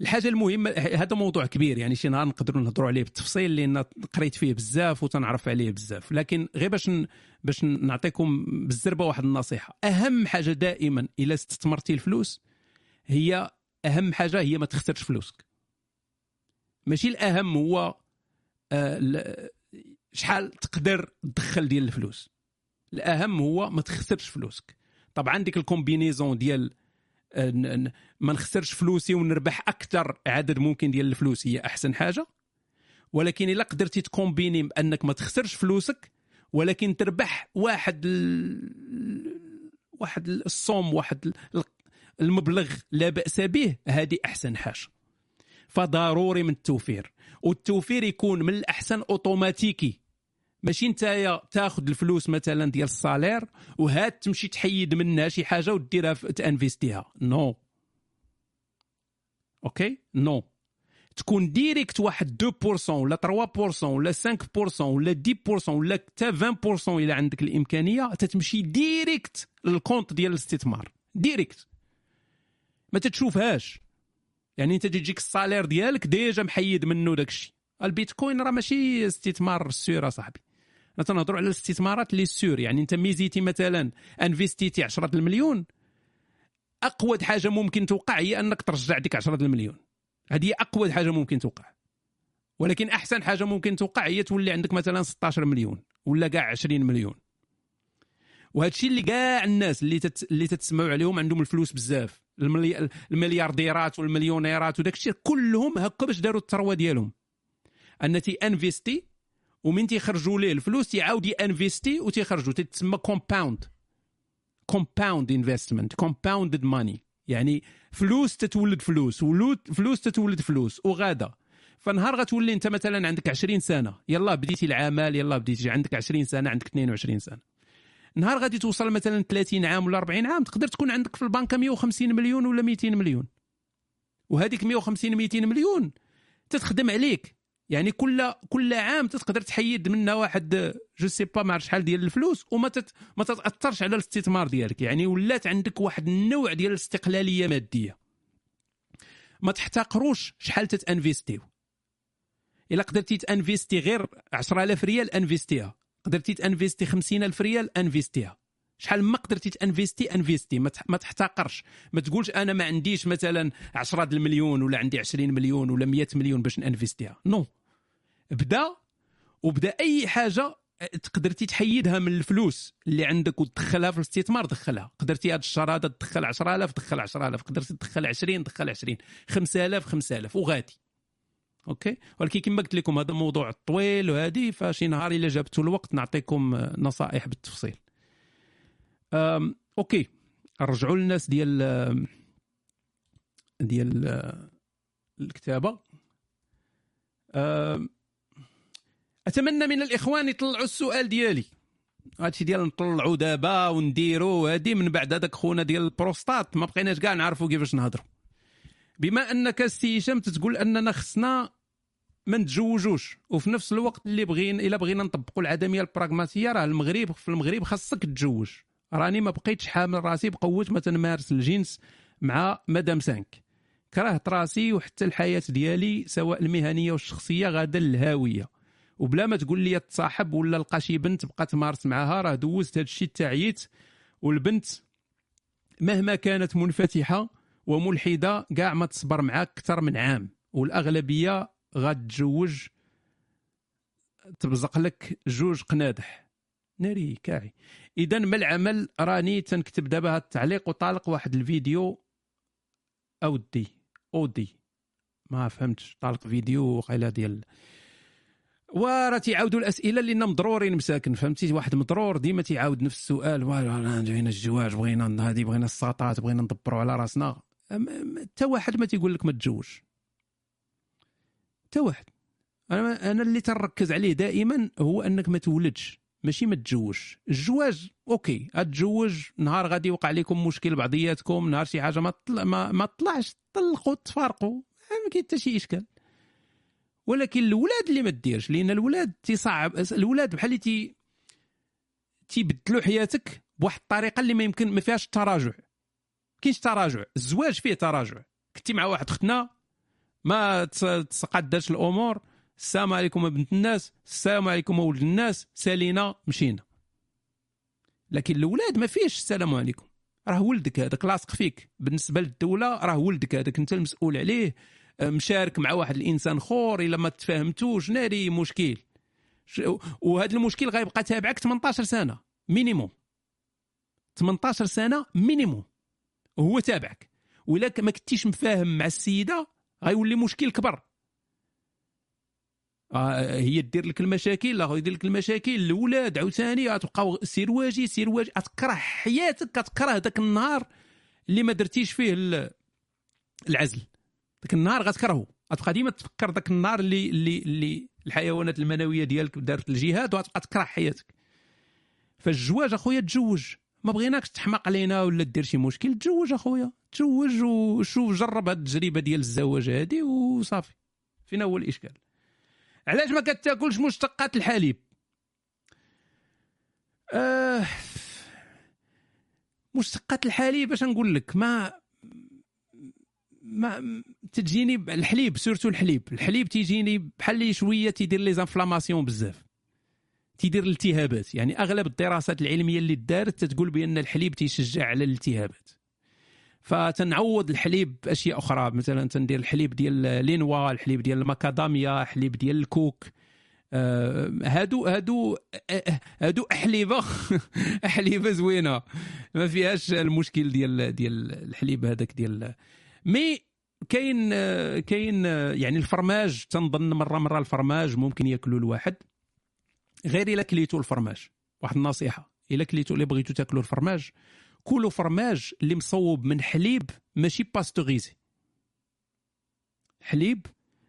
الحاجة المهمة هذا موضوع كبير يعني شي نهار نقدروا نهضروا عليه بالتفصيل لأن قريت فيه بزاف وتنعرف عليه بزاف. لكن غير باش باش نعطيكم بالزربة واحد النصيحة. أهم حاجة دائما إلا استثمرتي الفلوس هي أهم حاجة هي ما تخسرش فلوسك. ماشي الأهم هو شحال تقدر تدخل ديال الفلوس؟ الأهم هو ما تخسرش فلوسك. طبعا عندك الكومبينيزون ديال آه، ما نخسرش فلوسي ونربح أكثر عدد ممكن ديال الفلوس هي أحسن حاجة. ولكن إلا قدرتي تكومبيني بأنك ما تخسرش فلوسك ولكن تربح واحد ال... واحد الصوم واحد المبلغ لا بأس به هذه أحسن حاجة. فضروري من التوفير. والتوفير يكون من الأحسن أوتوماتيكي. ماشي انت تاخذ الفلوس مثلا ديال الصالير وهاد تمشي تحيد منها شي حاجة وديرها تانفيستيها. نو. OK؟ non. تكون direct واحد 2% ولا 3% ولا 5% ولا 10% ولا حتى 20% إلا عندك الإمكانية تتمشي direct لل compte ديال الاستثمار. direct. ما تتشوفهاش. يعني انت تجيك ال salaire ديالك déjà محيد منه داكشي. البيتكوين راه ماشي استثمار sûr صاحبي. أنا تنهضروا على الاستثمارات اللي sûr يعني انت ميزيتي مثلا انفيستيتي 10 المليون أقوى حاجة ممكن توقع هي أنك ترجع ديك 10 المليون. هذه أقوى حاجة ممكن توقع. ولكن أحسن حاجة ممكن توقع هي تولي عندك مثلا 16 مليون ولا كاع 20 مليون. وهذا الشيء اللي كاع الناس اللي تت... اللي تتسمعوا عليهم عندهم الفلوس بزاف. المليارديرات والمليونيرات وداك الشيء كلهم هكا باش داروا الثروة ديالهم. أن تي إنفيستي ومن تيخرجوا ليه الفلوس تيعاود انفيستي وتيخرجوا. تتسمى compound compound investment compounded money يعني فلوس تتولد فلوس. ولود فلوس تتولد فلوس. وغادا. فنهار غتولي أنت مثلا عندك 20 سنة. يلا بديتي العمل يلا بديتي عندك 20 سنة عندك 22 سنة. نهار غادي توصل مثلا 30 عام ولا 40 عام تقدر تكون عندك في البنكه 150 مليون ولا 200 مليون. وهذيك 150 200 مليون تتخدم عليك. يعني كل كل عام تقدر تحيد منها واحد je sais pas ما شحال ديال الفلوس وما تت ما تتأثرش على الاستثمار ديالك. يعني ولات عندك واحد النوع ديال الاستقلالية مادية. ما تحتقروش شحال تتانفيستيو إلا قدرتي تانفيستي غير 10000 ريال انفيستيها قدرتي تانفيستي 50000 ريال انفيستيها. شحال ما قدرتي تانفيستي انفيستي. ما تحتقرش. ما تقولش أنا ما عنديش مثلا 10 المليون ولا عندي 20 مليون ولا 100 مليون باش نانفيستيها. non. بدا وبدا أي حاجة تقدرتي تحيدها من الفلوس اللي عندك وتدخلها في الاستثمار دخلها. قدرتي هذا الشهر هذا تدخل 10000 دخل 10000 قدرتي تدخل 20 دخل 20 5000 5000 وغادي. OK؟ ولكن كما قلت لكم هذا موضوع طويل وهذه فشي نهار إلا جابتوا الوقت نعطيكم نصائح بالتفصيل. أم OK. نرجعوا للناس ديال ديال الكتابة. أتمنى من الإخوان يطلعوا السؤال ديالي. هادشي ديال نطلعوا دابا ونديروا هادي من بعد هذاك خونا ديال البروستات. ما بقيناش كاع نعرفوا كيفاش نهضروا بما أنك السي هشام تتقول أننا خصنا ما نتزوجوش وفي نفس الوقت اللي بغينا إلا بغينا نطبقوا العدمية البراغماتيه راه المغرب في المغرب خاصك تتزوج راني ما بقيتش حامل راسي بقوة ما تنمارس الجنس مع مدام سانك. كرهت راسي وحتى الحياة ديالي سواء المهنية والشخصية غادا للهاوية. وبلا ما تقول لي تصاحب ولا لقى شي بنت بقى تمارس معاها راه دوزت هذا الشيء تعييت والبنت مهما كانت منفتحة وملحدة كاع ما تصبر معاك أكثر من عام. والأغلبية غتجوج تبزق لك جوج قنادح. ناري كاعي. اذا ما العمل؟ راني تنكتب دابا هذا التعليق وطالق واحد الفيديو. أودي أودي. ما فهمتش. طالق فيديو وقيلة ديال. وراه تيعاودوا الأسئلة اللي مضرورين مساكن فهمتي؟ واحد مضرور ديما تيعاود نفس السؤال. بغينا الزواج بغينا هذه بغينا الساطات بغينا ندبروا على راسنا. حتى واحد ما تيقول لك ما تتزوج حتى واحد. أنا أنا اللي تنركز عليه دائما هو أنك ما تولدش ماشي ما تتزوجش الزواج OK غتزوج نهار غادي يوقع لكم مشكل بعضياتكم نهار شي حاجة ما طلع ما, ما طلعش طلقوا تفارقوا. ما كاين حتى شي إشكال. ولكن الولاد اللي ما ديرش لأن الولاد تيصعب الولاد بحال اللي تي تيبدلوا حياتك بواحد الطريقة اللي ما يمكن ما فيهاش تراجع. كاينش تراجع. الزواج فيه تراجع. كنتي مع واحد اختنا ما تقدرش الأمور. السلام عليكم بنت الناس. السلام عليكم ولد الناس. سالينا مشينا. لكن الاولاد ما فيش السلام عليكم. راه ولدك هذاك لاصق فيك. بالنسبة للدولة راه ولدك هذاك. انت المسؤول عليه. مشارك مع واحد الإنسان خور. إلا ما تفاهمتوش ناري مشكل. وهذا المشكل غيبقى تابعك 18 سنة. minimum 18 سنة minimum وهو تابعك. ولا ما كنتيش مفاهم مع السيدة غيولي مشكل كبر. آه هي دير لك المشاكل لا يدير لك المشاكل. الاولاد عاوتاني غتبقاو سير واجي سير واجي. غتكره حياتك كتكره ذاك النهار اللي ما درتيش فيه العزل. ذاك النهار غتكرهو. غتبقى ديما تفكر ذاك النهار اللي اللي اللي الحيوانات المنوية ديالك دارت الجهاد وغتبقى تكره حياتك. فالزواج أخويا تزوج ما بغيناكش تحماق علينا ولا دير شي مشكل تزوج أخويا تزوج وشوف جرب هاد التجربة ديال الزواج هادي وصافي. فين هو الإشكال. علاش ما كتاكلش مشتقات الحليب؟ آه مشتقات الحليب باش نقول لك ما ما تجيني الحليب surtout الحليب. الحليب تيجيني بحال شوية تيدير les inflammations بزاف. تيدير الالتهابات. يعني أغلب الدراسات العلمية اللي دارت تقول بأن الحليب تيشجع على الالتهابات. فتنعوض الحليب بأشياء أخرى. مثلا تندير الحليب ديال les noix الحليب ديال المكاداميا الحليب ديال الكوك. آه، هادو هادو آه، هادو أحليبة أحليبة زوينة. ما فيهاش المشكل ديال ديال الحليب هذاك ديال. mais كاين آه، كاين يعني الفرماج تنظن مرة مرة الفرماج ممكن ياكلوا الواحد. غير إلا كليتو الفرماج. واحد النصيحة إلا كليتو اللي بغيتو تاكلوا الفرماج كلوا فرماج اللي مصوب من حليب ماشي pasteurisé حليب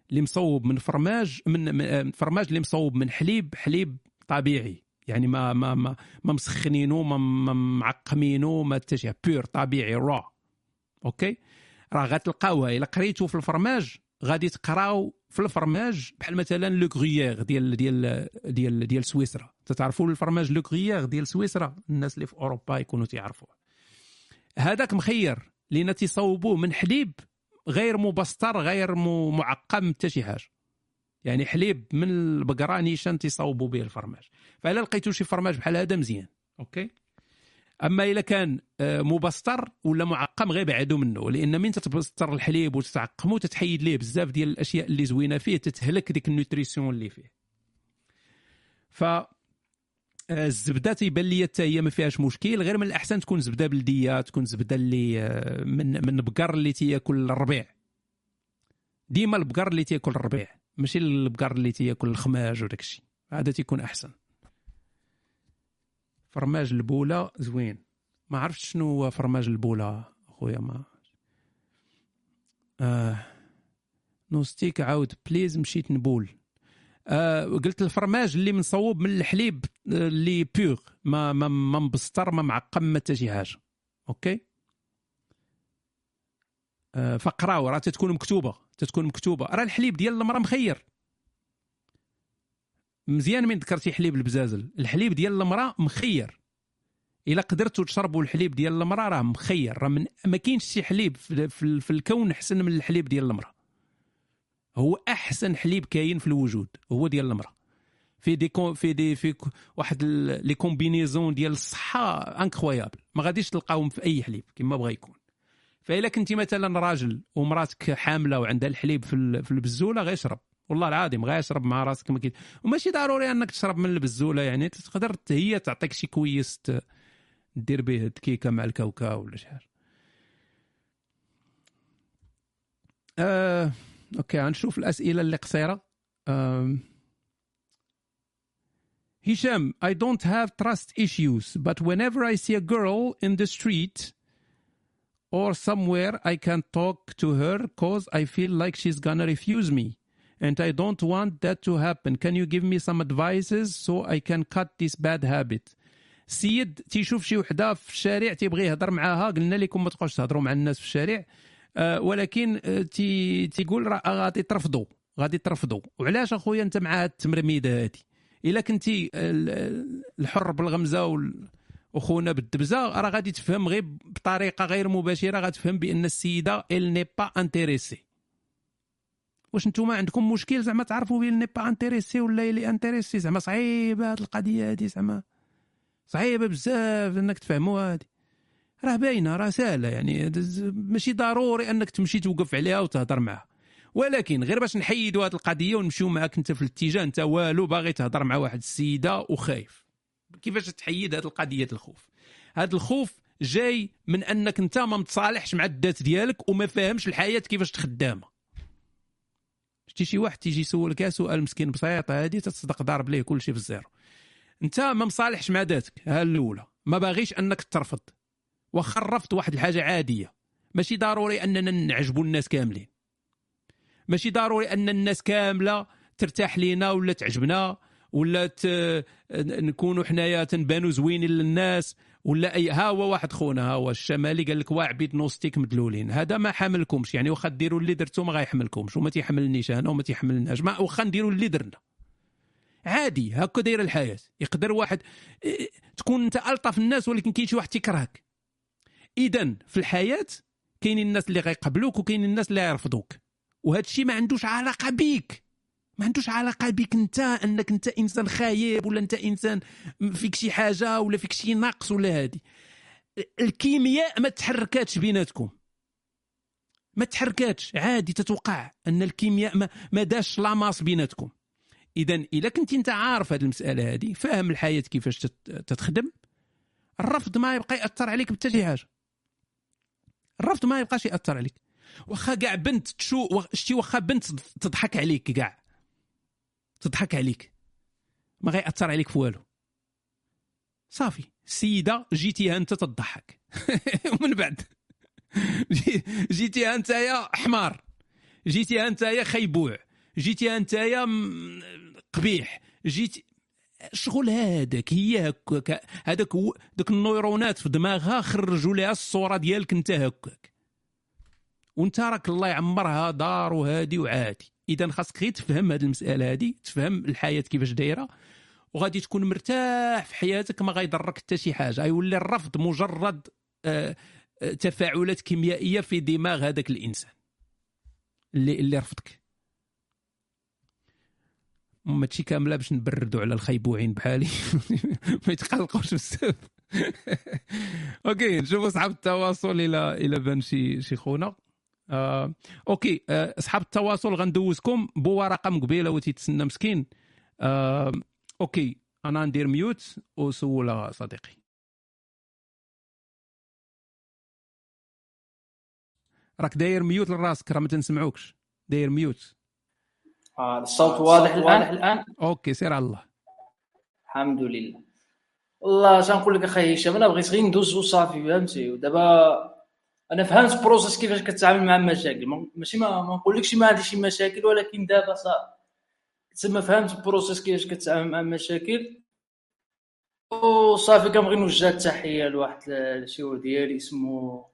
اللي مصوب من فرماج من فرماج اللي مصوب من حليب حليب طبيعي. يعني ما ما ما, ما مسخنينو ما, ما معقمينو ما حتى شي pur طبيعي را OK؟ راه غتلقاوها. إلا قريتو في الفرماج غادي تقراو في الفرماج بحال مثلا le gruyère ديال ديال ديال ديال سويسرا. تتعرفوا ال fromage le gruyère ديال سويسرا؟ الناس اللي في أوروبا يكونوا تيعرفوه هذاك مخير لأن تيصوبوه من حليب غير مبستر غير معقم حتى شي حاجة. يعني حليب من البقرة نيشان تيصوبوا به الفرماج. فالا لقيتو شي فرماج بحال هذا مزيان. OK. أما إذا كان آه، مبستر ولا معقم غير بعدوا منه لأن من تتبستر الحليب وتتعقمو تتحيد ليه بزاف ديال الأشياء اللي زوينة فيه تتهلك ديك ال nutrition اللي فيه. ف آه، الزبدة تيبان لي حتى هي ما فيهاش مشكل غير من الأحسن تكون زبدة بلدية تكون زبدة اللي آه، من من بقر اللي تياكل الربيع. ديما البقر اللي تياكل الربيع ماشي البقر اللي تياكل الخماج وداك الشيء. هذا تيكون أحسن. فرماج البوله زوين. ما عرفتش شنو هو فرماج البوله خويا ما آه نوستيك عاود please مشيت نبول. آه قلت الفرماج اللي مصوب من الحليب آه، اللي بيغ ما ما ما مبستر ما معقم ما حتى شي حاجة. OK؟ آه فقراو راه تتكون مكتوبة تتكون مكتوبة. راه الحليب ديال المراه مخير. مزيان من ذكرتي حليب البزازل. الحليب ديال المرأة مخير. إلا قدرتوا تشربوا الحليب ديال المرأة راه مخير. راه ما كاينش شي حليب في, الكون أحسن من الحليب ديال المرأة. هو أحسن حليب كاين في الوجود هو ديال المرأة. في دي كون في دي في واحد les combinaisons ديال الصحة incroyable ما غاديش تلقاهم في أي حليب كما بغى يكون. فإلا كنتي مثلا راجل ومراتك حاملة وعندها الحليب في البزولة غيشرب. والله العظيم غيشرب مع راسك ما وماشي ضروري أنك تشرب من البزولة يعني تقدر هي تعطيك شي كويس دير به الكيكه مع الكاوكاو ولا شي حاجة. آه، أوكي غنشوف الأسئلة اللي قصيرة. آه، هشام I don't have trust issues but whenever I see a girl in the street or somewhere I can't talk to her cause I feel like she's gonna refuse me. And I don't want that to happen. Can you give me some advices so I can cut this bad habit? سيد تيشوف شي وحدة في الشارع تيبغي يهضر معاها قلنا لكم ما تبقاوش تهضروا مع الناس في الشارع أه ولكن آه، تي تيقول راه غادي ترفضوا غادي ترفضوا وعلاش أخويا أنت مع التمرميدة هادي إلا كنتي الحر بالغمزة وخونا بالدبزة راه غادي تفهم غير بطريقة غير مباشرة غتفهم بأن السيدة elle n'est pas intéressée واش نتوما عندكم مشكل زعما تعرفوا بين n'est pas intéressée ولا elle est intéressée؟ زعما صعيبه هاد القضية هادي زعما صعيبه بزاف إنك تفهموا هادي. راه باينة راه سهلة يعني. ماشي ضروري إنك تمشي توقف عليها وتهضر معها. ولكن غير باش نحيدوا هذه القضية ونمشيو معاك أنت في الاتجاه أنت والو باغي تهضر مع واحد السيدة وخايف. كيفاش تحيد هذه القضية الخوف؟ هذا الخوف جاي من أنك أنت ما متصالحش مع الذات ديالك وما فاهمش الحياة كيفاش تخدامه شتي شي واحد تيجي يسولك سؤال مسكين بسيط هادي تصدق ضارب ليه كل شيء في الزيرو انت ما مصالحش مع ذاتك ها الأولى. ما باغيش أنك ترفض. وخرفت واحد الحاجة عادية. ماشي ضروري أننا نعجبوا الناس كاملين. ماشي ضروري أن الناس كاملة ترتاح لينا ولا تعجبنا ولا ت... نكونوا حنايا تنبانوا زوينين للناس ولا اي ها هو واحد خونا ها هو الشمالي قال لك واع بيت نوستيك مدلولين. هذا ما حاملكمش يعني واخا ديروا اللي درتو ما غيحملكمش وما تيحملنيش أنا وما تيحملناش. ما واخا نديروا اللي درنا. عادي هكا دايرة الحياة. يقدر واحد تكون أنت ألطف الناس ولكن كاين شي واحد تيكرهك. اذا في الحياة كاينين الناس اللي غيقبلوك وكاينين الناس اللي غيرفضوك. وهذا الشيء ما عندوش علاقة بيك. ما عندوش علاقة بك انت انك انت انسان خايب ولا انت انسان فيك شي حاجة ولا فيك شي نقص ولا هادي. الكيمياء ما تحركاتش بيناتكم. ما تحركاتش. عادي تتوقع أن الكيمياء ما, ما داش لاماس بيناتكم. اذا اذا كنت أنت عارف هذه المسألة هذه فاهم الحياة كيفاش تتخدم. الرفض ما يبقى يأثر عليك بحتى شي حاجة. الرفض ما يبقاش يأثر عليك. واخا كاع بنت تشو شتي واخا بنت تضحك عليك كاع. تضحك عليك. ما غيأثر عليك في والو. صافي. السيده جيتيها أنت تضحك. ومن بعد. جيتيها أنت يا حمار. جيتيها أنت يا خيبوع. جيتيها أنت يا قبيح. جيتي شغل هذاك هي هكاك هذاك دوك النيرونات في دماغها خرجوا لها الصورة ديالك أنت هكاك. وأنت راك الله يعمرها دار وهادي وعادي. اذا خاصك غير تفهم هذه المسألة هذه تفهم الحياة كيفاش دايرة وغادي تكون مرتاح في حياتك ما غيضرك حتى شي حاجة. غيولي الرفض مجرد آه، آه، تفاعلات كيميائية في دماغ هذاك الإنسان اللي اللي رفضك. ماشي كاملة باش نبردوا على الخيبوعين بحالي. ما يتقلقوش بزاف. OK نشوفوا اصحاب التواصل إلى إلى بان شي شي خونا. آه، OK آه، أصحاب التواصل غندوزكم بورقه مقبيله وتيتسنى مسكين. آه، OK أنا ندير mute وسول صديقي. راك داير mute لراسك راه ما تنسمعوكش. داير mute. آه الصوت واضح الآن؟ الآن؟ OK سير على الله. الحمد لله. والله اش نقول لك أخي هشام أنا بغيت غير ندوز وصافي فهمتي؟ ودابا أنا فهمت process كيفاش كتعامل مع المشاكل. ماشي ما, ما نقولكش ما عنديش شي مشاكل ولكن دابا صافي تما فهمت process كيفاش كتعامل مع المشاكل. وصافي كنبغي نوجه التحية لواحد الشيور ديالي اسمه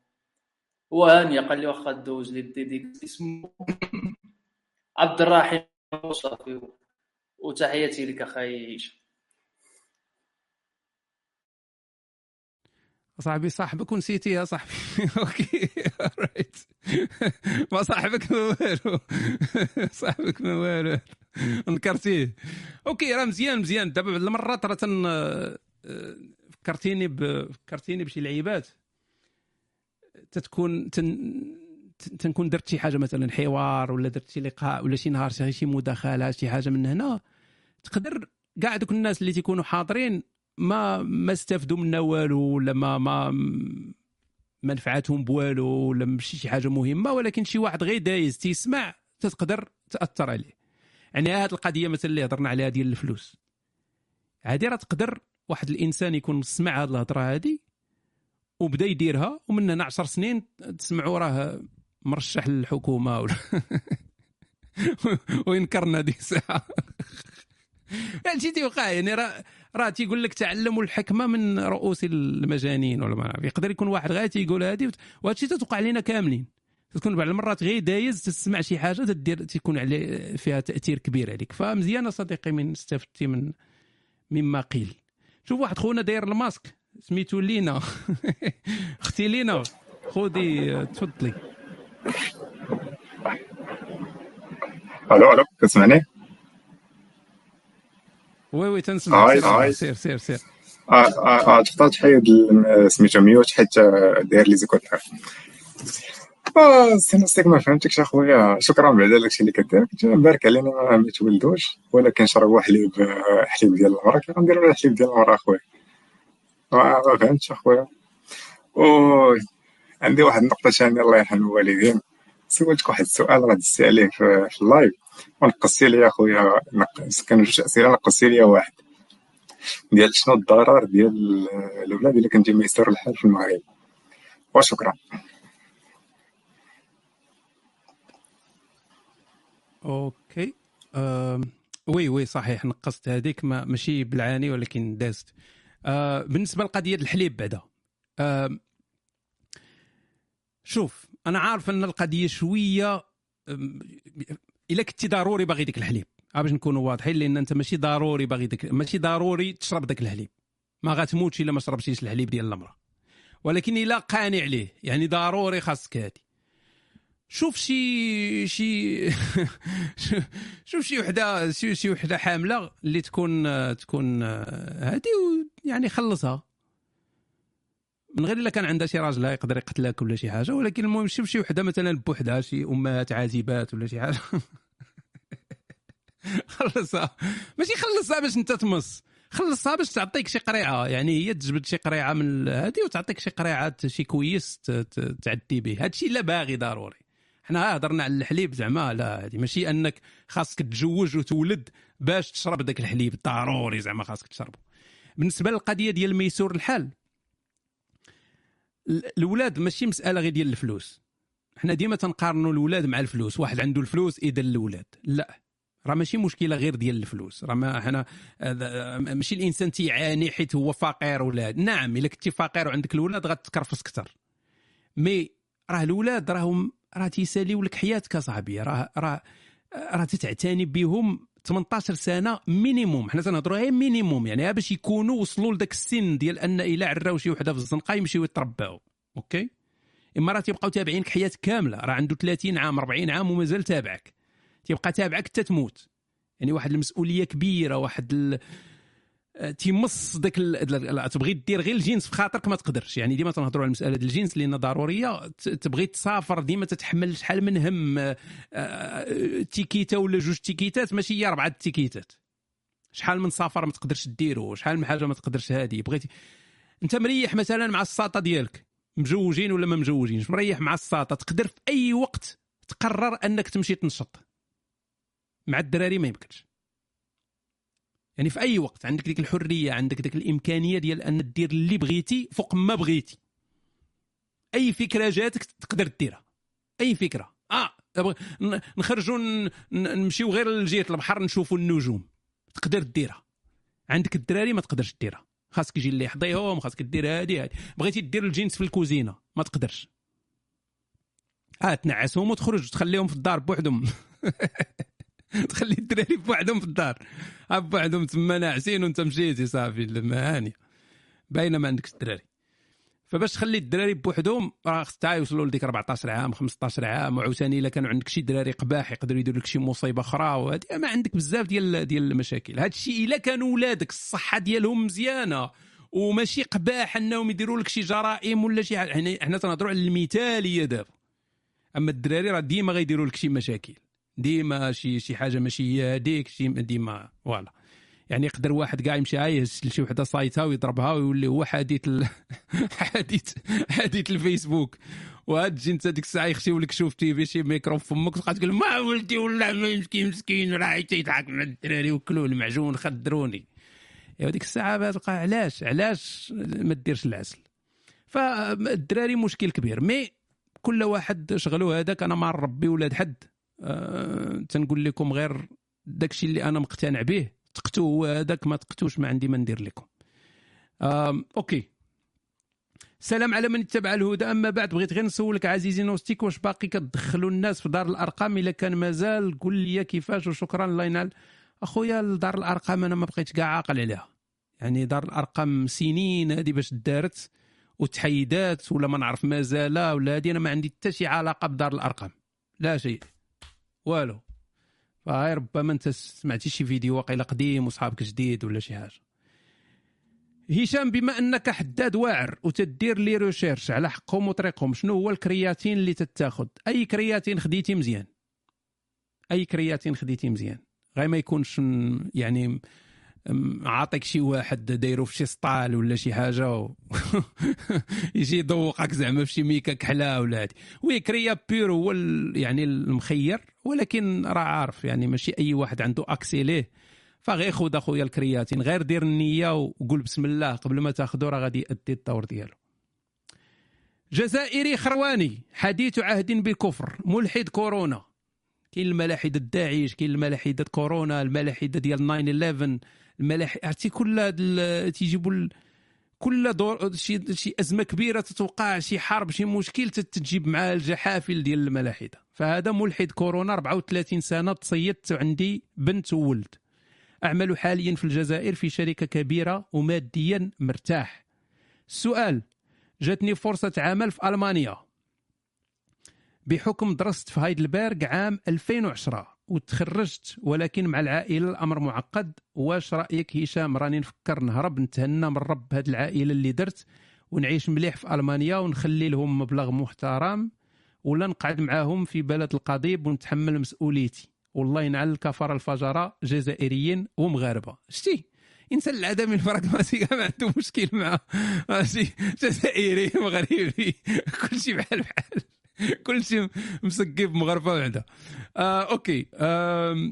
هو هانيه قال لي واخا دوز لي ديك اسمه عبد الرحيم. وصافي وتحياتي لك أخي هشام صاحبي صاحبك ونسيتي يا صاحبي. OK right ما صاحبك ما والو. صاحبك ما والو. نكرتيه OK راه مزيان مزيان. دابا بعض المرات راه تن فكرتيني ب... فكرتيني بشي لعيبات. تتكون تن... تنكون درت شي حاجة مثلا حوار ولا درت شي لقاء ولا شي نهار شي مداخلة شي حاجة من هنا تقدر كاع دوك الناس اللي تيكونوا حاضرين ما ما استفدوا منا والو ولا ما ما ما نفعتهم بوالو ولا ماشي شي حاجة مهمة ولكن شي واحد غير دايز تيسمع تقدر تأثر عليه. يعني هذه القضية مثلا اللي هضرنا عليها ديال الفلوس. هذه راه تقدر واحد الإنسان يكون سمع هذه الهضرة هذه وبدا يديرها ومن هنا 10 سنين تسمعوا راه مرشح للحكومة ولا وينكرنا ديك الساعة يعني شي تيوقع يعني راه راه تيقول لك تعلموا الحكمة من رؤوس المجانين ولا ما يقدر يكون واحد غير تيقول هذه وهذا الشيء تتوقع علينا كاملين. تكون بعض المرات غير دايز تسمع شي حاجة تدير تيكون عليه فيها تأثير كبير عليك. فمزيان صديقي من استفدتي من مما قيل. شوف واحد خونا داير الماسك. سميتو لينا. أختي لينا. خذي تفضلي. ألو ألو كتسمعني؟ oui oui تنسمع سير سير سير سير آه آه, آه، تقدر تحيد سميتو mute حيت داير les écouteurs آه سينوستيك ما فهمتكش أخويا. شكرا بعدا داكشي اللي كدير كنت مبارك علينا ما تولدوش ولكن شربوا حليب حليب ديال المرا كيف غنديروا الحليب ديال المرا أخويا. ما فهمتش أخويا. و عندي واحد النقطة ثانية الله يرحم الوالدين. سولتك واحد السؤال غادي دزتي عليه في ال live. ونقصي لي أخويا كانوا جوج أسئلة نقصي لي واحد. ديال شنو الضرر ديال الأولاد إلا كان ميسر الحال في المغرب؟ وشكرا. Okay. آم، oui oui صحيح نقصت هذيك ما ماشي بالعاني ولكن دازت. آه بالنسبة لقضية الحليب بعدا. آم، شوف أنا عارف أن القضية شوية إلا كنتي ضروري باغي ديك الحليب. باش نكونوا واضحين؟ لأن أنت ماشي ضروري باغي ديك ماشي ضروري تشرب داك الحليب. ما غاتموتش إلا ما شربتيش الحليب ديال المراه ولكن إلا قانع ليه. يعني ضروري خاصك هادي. شوف شي شي شوف شي وحده شي شي وحدة حاملة اللي تكون تكون هادي يعني خلصها. من غير إلا كان عندها شي راجلها يقدر يقتلك ولا شي حاجة ولكن المهم شوف شي وحدة مثلا بوحدها شي أمهات عازبات ولا شي حاجة. خلصها. ماشي خلصها باش أنت تمص. خلصها باش تعطيك شي قريعة. يعني هي تجبد شي قريعة من هذه وتعطيك شي قريعة شي كويس تعدي به. هادشي لا باغي ضروري. حنا هضرنا على الحليب زعما. لا هذه ماشي أنك خاصك تتزوج وتولد باش تشرب داك الحليب. ضروري زعما خاصك تشربه بالنسبة للقضية ديال ميسور الحال ال- الاولاد ماشي مسألة غير ديال الفلوس. حنا ديما تنقارنوا الاولاد مع الفلوس. واحد عنده الفلوس اذا الاولاد لا. راه ماشي مشكلة غير ديال الفلوس. راه ما حنا ماشي الإنسان تيعاني حيت هو فقير ولا نعم إلا كنتي فقير وعندك الاولاد غتكرفس أكثر. مي راه الاولاد راهم راه تيساليو لك حياتك اصاحبي راه راه راه تتعتني بهم 18 سنة minimum حنا تنهضروا غير minimum يعني باش يكونوا وصلوا لذاك السن ديال أن إلا عراو شي وحدة في الزنقة يمشيو يترباو. okay؟ إما راه تيبقاو تابعينك حياتك كاملة راه عنده 30 عام 40 عام ومازال تابعك. تيبقى تابعك حتى تموت. يعني واحد المسؤولية كبيرة واحد. تيمص داك تبغي دير غير الجنس في خاطرك ما تقدرش. يعني ديما تنهضروا على ديال الجنس لأن ضرورية. تبغي تسافر ديما تتحمل شحال من هم آه، آه، ticket ولا جوج ticket ات ماشي هي أربعة ticket ات. شحال من سفر ما تقدرش ديرو شحال من حاجة ما تقدرش هادي. بغيتي أنت مريح مثلا مع الساطة ديالك. مجوجين ولا ما مجوجينش؟ مريح مع الساطة. تقدر في أي وقت تقرر أنك تمشي تنشط. مع الدراري ما يمكنش. يعني في أي وقت. عندك ديك الحرية عندك ديك الإمكانية ديال أن دير اللي بغيتي فوق ما بغيتي. أي فكرة جاتك تقدر ديرها أي فكرة. آه نخرجوا نمشيو غير لجهة البحر نشوفوا النجوم. تقدر ديرها عندك الدراري ما تقدرش ديرها خاصك يجي اللي يحضيهم خاصك دير هادي هادي. بغيتي دير الجنس في الكوزينة ما تقدرش. آه تنعسهم وتخرج تخليهم في الدار بوحدهم. تخلي الدراري بوحدهم في الدار. بوحدهم تما ناعسين وانت مشيتي صافي المهاني باينة ما عندكش الدراري. فباش تخلي الدراري بوحدهم راه خص يوصلوا لديك 14 عام 15 عام وعاوتاني إلا كانوا عندك شي دراري قباح يقدروا يديروا لك شي مصيبة أخرى وهادي ما عندك بزاف ديال ديال المشاكل. هذا الشيء إلا كانوا ولادك الصحة ديالهم مزيانة وماشي قباح إنهم يديروا لك شي جرائم ولا شي حاجة حنا حنا تنهضروا على المثالية دابا. أما الدراري راه ديما غيديروا لك شي مشاكل. ديما شي شي حاجة ماشي هي هذيك شي ديما فوالا. يعني يقدر واحد كاع يمشي عايش لشي وحدة صايتها ويضربها ويولي هو حديث ال... حديث حديث الفيسبوك. وهاد تجي انت ديك الساعة يخشيو لك شوفتي في شي ميكرو في فمك تبقى تقول ما ولدي ولا مسكين مسكين راه تيضحك مع الدراري وكلوا المعجون خدروني. ديك الساعة تبقى علاش علاش ما ديرش العسل؟ فالدراري مشكل كبير mais كل واحد شغلو هذاك أنا ما نربي ولاد حد. أه تنقول لكم غير داكشي اللي أنا مقتنع به. تقتو هذاك ما تقتوش ما عندي ما ندير لكم. Okay. سلام على من اتبع الهدى. أما بعد بغيت غير نسولك عزيزي نوستيك واش باقي كتدخلوا الناس في دار الأرقام؟ إلا كان مازال قول لي كيفاش وشكرا الله ينال. أخويا دار الأرقام أنا ما بقيتش كاع عاقل عليها. يعني دار الأرقام سنين هذه باش دارت وتحيدات ولا ما نعرف مازال ولا هذه أنا ما عندي حتى شي علاقة بدار الأرقام. لا شيء. والو. فهاي ربما انت سمعتي شي فيديو واقيلا قديم وصحابك جديد ولا شي حاجة. هشام بما أنك حداد واعر وتدير لي recherche على حقهم وطريقهم شنو هو ال créatine اللي تتاخذ؟ أي créatine خديتي مزيان؟ أي créatine خديتي مزيان؟ غير ما يكونش يعني عاطيك شي واحد دايرو في شي سطال ولا شي حاجة و... يجي يذوقك زعما في شي ميكا كحلة ولا هادي. oui créa pure هو. يعني المخير ولكن راه عارف يعني ماشي أي واحد عنده accès ليه. فغير خذ أخويا ال créatine غير دير النية وقول بسم الله قبل ما تاخذه راه غادي يأدي الدور ديالو. جزائري خرواني حديث عهد بالكفر ملحد كورونا. كاين الملاحدة داعش كاين الملاحدة كورونا الملاحدة ديال 9 الملاحده عرفتي كل تيجيبوا كل دور شي شي أزمة كبيرة تتوقع شي حرب شي مشكل تت- تجيب معاه الجحافل ديال الملاحده فهذا ملحد كورونا 34 سنة تصيدت عندي بنت وولد. أعمل حاليا في الجزائر في شركة كبيرة وماديا مرتاح. السؤال جاتني فرصة عمل في ألمانيا. بحكم درست في هايدلبرغ عام 2010 وتخرجت ولكن مع العائلة الأمر معقد. واش رأيك هشام؟ راني نفكر نهرب نتهنى من رب هاد العائلة اللي درت ونعيش مليح في ألمانيا ونخلي لهم مبلغ محترم ولا نقعد معاهم في بلد القضيب ونتحمل مسؤوليتي. والله ينعل الكفره الفجرة جزائريين ومغاربة. شتي إنسان العدم البراغماتي ما عنده مشكل مع جزائري مغربي كلشي بحال بحال. كلشي مسقي بمغاربه وحده آه okay. آه،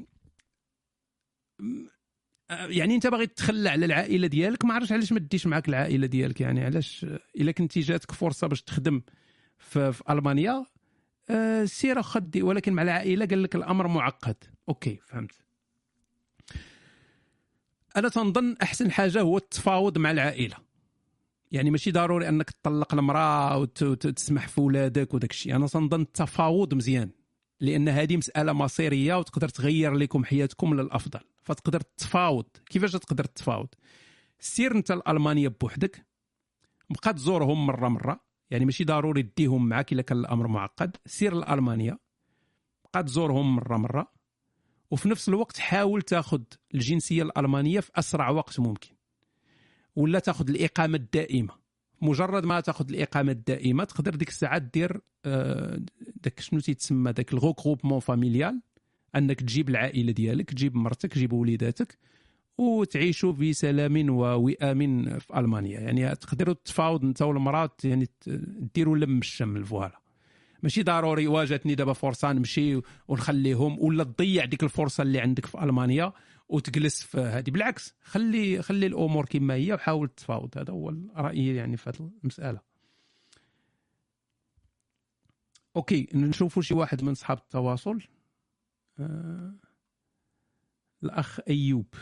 يعني أنت باغي تتخلى على العائله ديالك؟ ما عرفتش علاش ما ديش معاك العائلة ديالك يعني؟ علاش؟ إلا كنتي جاتك فرصة باش تخدم في, في ألمانيا. آه سير خدي ولكن مع العائلة قال لك الأمر معقد. okay فهمت. أنا تنظن أحسن حاجة هو التفاوض مع العائلة. يعني ماشي ضروري انك تطلق المرأة وتسمح في ولادك وداك الشيء. أنا تنظن التفاوض مزيان لأن هذه مسألة مصيرية وتقدر تغير لكم حياتكم للأفضل. فتقدر تفاوض. كيفاش تقدر تفاوض؟ سير أنت لالمانيا بوحدك بقى تزورهم مرة مرة يعني ماشي ضروري تديهم معاك إلا كان الأمر معقد. سير لالمانيا بقى تزورهم مرة مرة وفي نفس الوقت حاول تاخذ الجنسية الألمانية في أسرع وقت ممكن. ولا تاخذ الإقامة الدائمة؟ مجرد ما تاخذ الإقامة الدائمة تقدر ديك الساعة دير آه، داك شنو تيتسمى داك ال regroupement familial أنك تجيب العائلة ديالك تجيب مرتك تجيب وليداتك وتعيشوا بسلام ووئام في ألمانيا. يعني تقدروا تفاوض انت والمراه يعني ديروا لم الشمل voilà ماشي ضروري واجتني دابا فرصة نمشي ونخليهم ولا تضيع ديك الفرصة اللي عندك في ألمانيا. وتجلس في هذه. بالعكس خلي خلي الأمور كما هي وحاول تفاوض. هذا هو رايي يعني في هذه المسألة. Okay نشوفوا شي واحد من اصحاب التواصل. آه... الأخ أيوب.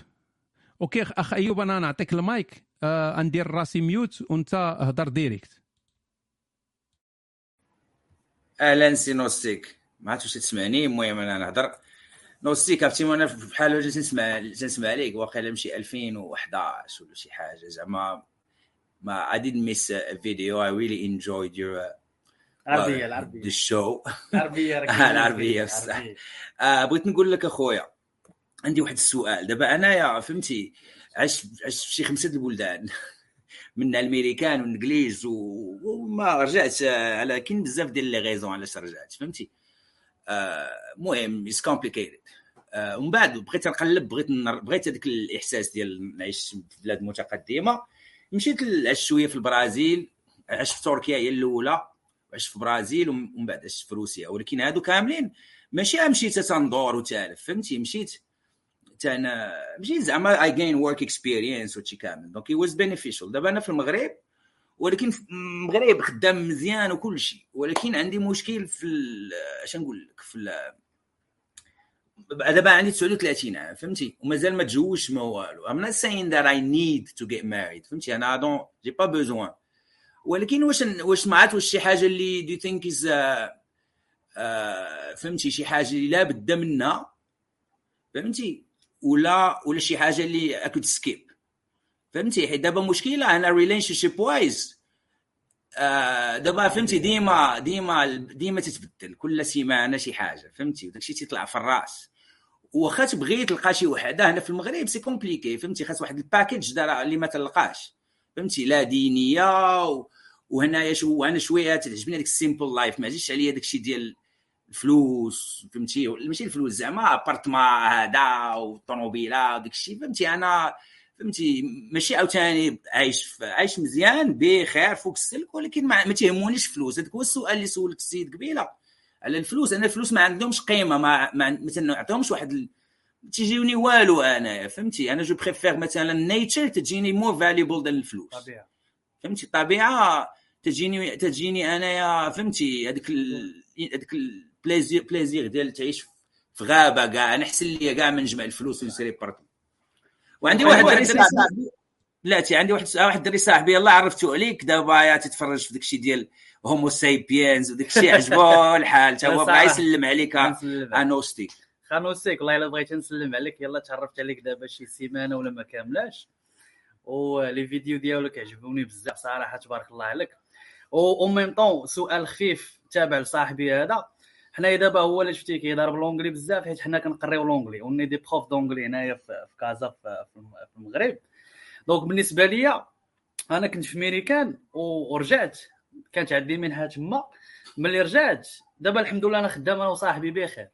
Okay اخ أيوب أنا نعطيك المايك. آه ندير راسي mute وأنت هضر direct. أهلا سي نوستيك ما عرفتش تسمعني. المهم أنا نهضر. نوستيك عرفتي وأنا بحال جالس نسمع جالس نسمع عليك. واقيلا شي 2011 ولا شي حاجة. زعما ما I didn't miss a video. I really enjoyed your uh, the show. العربية راك آه، العربية العربية. بصح. آه بغيت نقول لك أخويا عندي واحد السؤال. دابا أنايا فهمتي عشت عشت في شي خمسة البلدان. من الأمريكان والإنجليز وما رجعت آه، على كاين بزاف ديال les raisons علاش رجعت فهمتي؟ المهم it's complicated ومن بعد بغيت نقلب بغيت بغيت هذاك الإحساس ديال نعيش في بلاد متقدمة. مشيت عشت شوية في البرازيل عشت في تركيا هي الأولى عشت في البرازيل ومن ومن بعد عشت في روسيا. ولكن هادو كاملين ماشي مشيت تندور وتالف فهمتي؟ مشيت تانا مشيت زعما I gained work experience وشي كامل. donc was beneficial دابا أنا في المغرب ولكن في المغرب خدام مزيان وكل شيء. ولكن عندي مشكل في اش نقول لك في دابا عندي 39 عام فهمتي؟ ومازال ما تزوجش ما والو. I'm not saying that I need to get married فهمتي؟ أنا don't j'ai pas besoin. ولكن واش واش سمعت واش شي حاجة اللي is uh, uh, فهمتي؟ شي حاجة اللي لا بد منها فهمتي؟ ولا ولا شي حاجة اللي I could skip فهمتي؟ حيت دابا مشكلة أنا relationship wise دابا فهمتي؟ ديما ديما ديما تتبدل. كل سيمانة شي حاجة فهمتي؟ وداكشي تيطلع في الرأس. واخا تبغي تلقى شي وحدة هنا في المغرب c'est compliqué فهمتي؟ خاص واحد ال package اللي ما تلقاش. فهمتي؟ لا دينية و... وهنايا شو أنا شوية تعجبني هذيك ال simple life ما جيش عليا داكشي ديال الفلوس فهمتي؟ ماشي الفلوس زعما appartement هذا وطوموبيله وداك الشيء فهمتي؟ أنا فهمتي؟ ماشي عاوتاني عايش عايش مزيان بخير فوق السلك ولكن ما, ما تيهمونيش فلوس. هذاك هو السؤال اللي سولك السيد قبيلة. على الفلوس أنا الفلوس ما عندهمش قيمة ما ما ما تنعطيهمش واحد ال... تيجيوني والو أنا فهمتي؟ أنا je préfère مثلا ال nature تجيني more valuable than الفلوس. طبيعة. فهمتي؟ الطبيعه تجيني تجيني انايا فهمتي؟ هذيك ال- هذيك ال plaisir plaisir ديال تعيش في غابة كاع. أنا أحسن لي كاع من نجمع الفلوس ونشري appartement وعندي واحد الدري صاحبي. لا تي عندي واحد واحد الدري صاحبي يلاه عرفتو عليك دابا يا تتفرج في داكشي ديال Homo sapiens وداكشي عجبو الحال. تا هو بغا يسلم عليك آ نوستيك خاي نوستيك والله إلا بغيت نسلم عليك يلا تعرفت عليك دابا شي سيمانة ولا ما كاملاش. و les vidéos ديالك عجبوني بزاف صراحة تبارك الله عليك. au même temps سؤال خفيف تابع لصاحبي هذا. حنايا دابا هو اللي شفتي كيضرب l'anglais بزاف حيت حنا كنقريو l'anglais. و on est des profs d'anglais هنايا في كازا في المغرب. donc بالنسبة ليا أنا كنت في ميريكان ورجعت. كانت عندي منها تما. ملي رجعت دابا الحمد لله أنا خدام أنا وصاحبي بخير.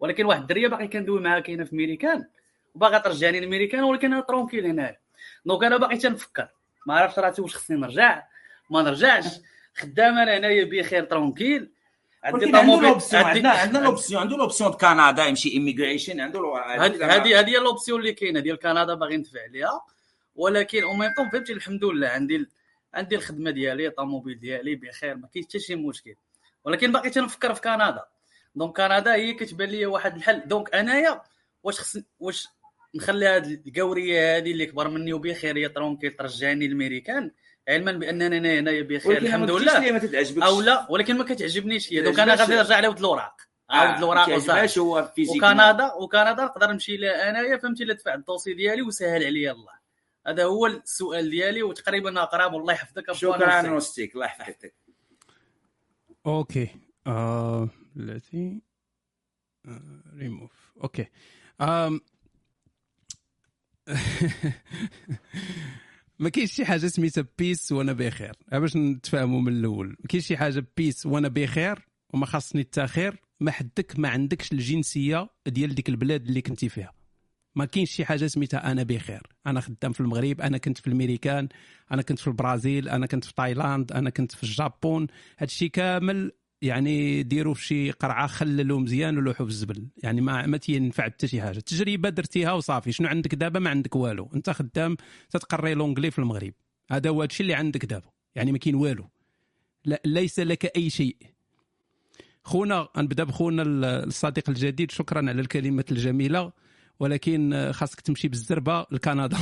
ولكن واحد الدرية باقي كندوي معاها كاينة في ميريكان وباغا ترجعني لميريكان ولكن أنا tranquille هنايا. donc أنا باقي تنفكر. ما عرفتش راسي واش خصني نرجع. ما نرجعش. خدام أنا هنايا بخير tranquille. عنده طوموبيل عندي- عندنا عندنا l'option عنده l'option د كندا يمشي immigration عنده هذه هذه هي l'option اللي كاينة ديال كندا باغي ندفع عليها. ولكن au même temps فهمتي الحمد لله عندي عندي الخدمة ديالي الطوموبيل ديالي بخير ما كاينش حتى شي مشكل. ولكن باقي تنفكر في كندا. donc كندا هي كتبان لي واحد الحل. donc أنايا واش خص واش نخلي هاد الكاورية هذه اللي كبر مني وبخير هي tranquille ترجعني للميريكان علما باننا أنا هنايا بخير الحمد لله. ليه ما تتعجبكش. أو لا ولكن ما كتعجبنيش. هي ما donc أنا. غادي نرجع عاود الاوراق آه، عاود تعجبهاش وصافي. هو physiquement. وكندا وكندا نقدر نمشي لها أنايا فهمتي؟ لا دفع ال dossier ديالي وسهل عليا الله. هذا هو السؤال ديالي وتقريبا أقرب. والله يحفظك شكرا نوستيك. الله يحفظك. okay. آه التي ريموف أوكي. آم. ما كاينش شي حاجة سميتها لباس وأنا بخير. باش نتفاهموا من الأول؟ ما كاينش شي حاجة لباس وأنا بخير وما خاصني التاخير ما حدك ما عندكش الجنسية ديال ديك البلاد اللي كنتي فيها. ما كاينش شي حاجة سميتها أنا بخير. أنا خدام في المغرب أنا كنت في الميريكان أنا كنت في البرازيل أنا كنت في تايلاند أنا كنت في الجابون. هادشي كامل يعني ديروا في شي قرعة خللوا مزيان ولوحوا في الزبل. يعني ما ما تينفع حتى شي حاجة. تجربة درتيها وصافي. شنو عندك دابا؟ ما عندك والو. انت خدام تتقري l'anglais في المغرب. هذا هو هادشي اللي عندك دابا. يعني ما كاين والو. لا ليس لك أي شيء. خونا نبدأ بخونا الصديق الجديد. شكرا على الكلمات الجميلة. ولكن آه، خاصك تمشي بالزربة لكندا.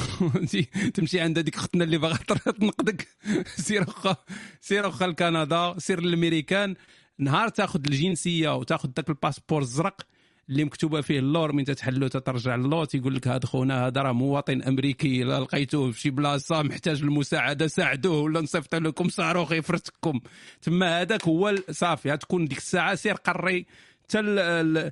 تمشي عند هذيك اختنا اللي باغا تنقدك. سير اخا سير اخا لكندا. سير للأمريكان. نهار تاخذ الجنسية وتاخذ ذاك الباسبور الزرق اللي مكتوبة فيه اللور من تتحلو تترجع اللور تيقول لك هذا خونا هذا راه مواطن أمريكي لا لقيتوه في شي بلاصة محتاج المساعده ساعدوه ولا نصيفط لكم صاروخ يفرتكم. تما هذاك هو صافي تكون ديك الساعة سير قري. حتى ال- ال-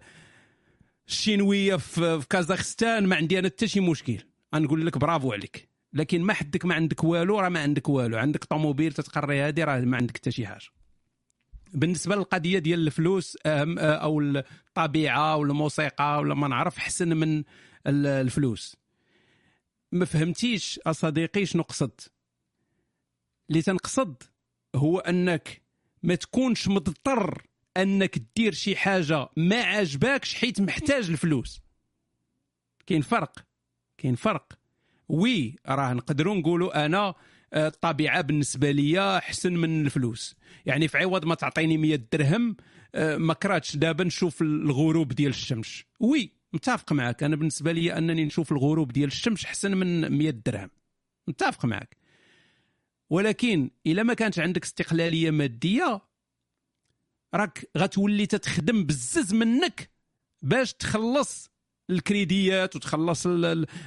الشينوية في في كازاخستان ما عندي أنا حتى شي مشكل. غنقول لك برافو عليك. لكن ما حدك ما عندك والو راه ما عندك والو. عندك طوموبيل تتقري هذه راه ما عندك حتى شي حاجة. بالنسبة للقضية ديال الفلوس أهم أو الطبيعة ولا الموسيقى ولا ما نعرف احسن من ال- الفلوس. ما فهمتيش اصديقي شنو قصدت اللي تنقصد هو أنك ما تكونش مضطر أنك دير شي حاجة ما عجباكش حيت محتاج الفلوس. كاين فرق كاين فرق. oui راه نقدروا نقولوا أنا آه، الطبيعه بالنسبة لي أحسن من الفلوس. يعني في عوض ما تعطيني 100 درهم آه، ما كرهتش دابا نشوف الغروب ديال الشمس. oui متفق معك أنا بالنسبة لي أنني نشوف الغروب ديال الشمس أحسن من 100 درهم. متفق معك ولكن إلا ما كانت عندك استقلالية مادية راك غتولي تتخدم بزز منك باش تخلص الكريديات وتخلص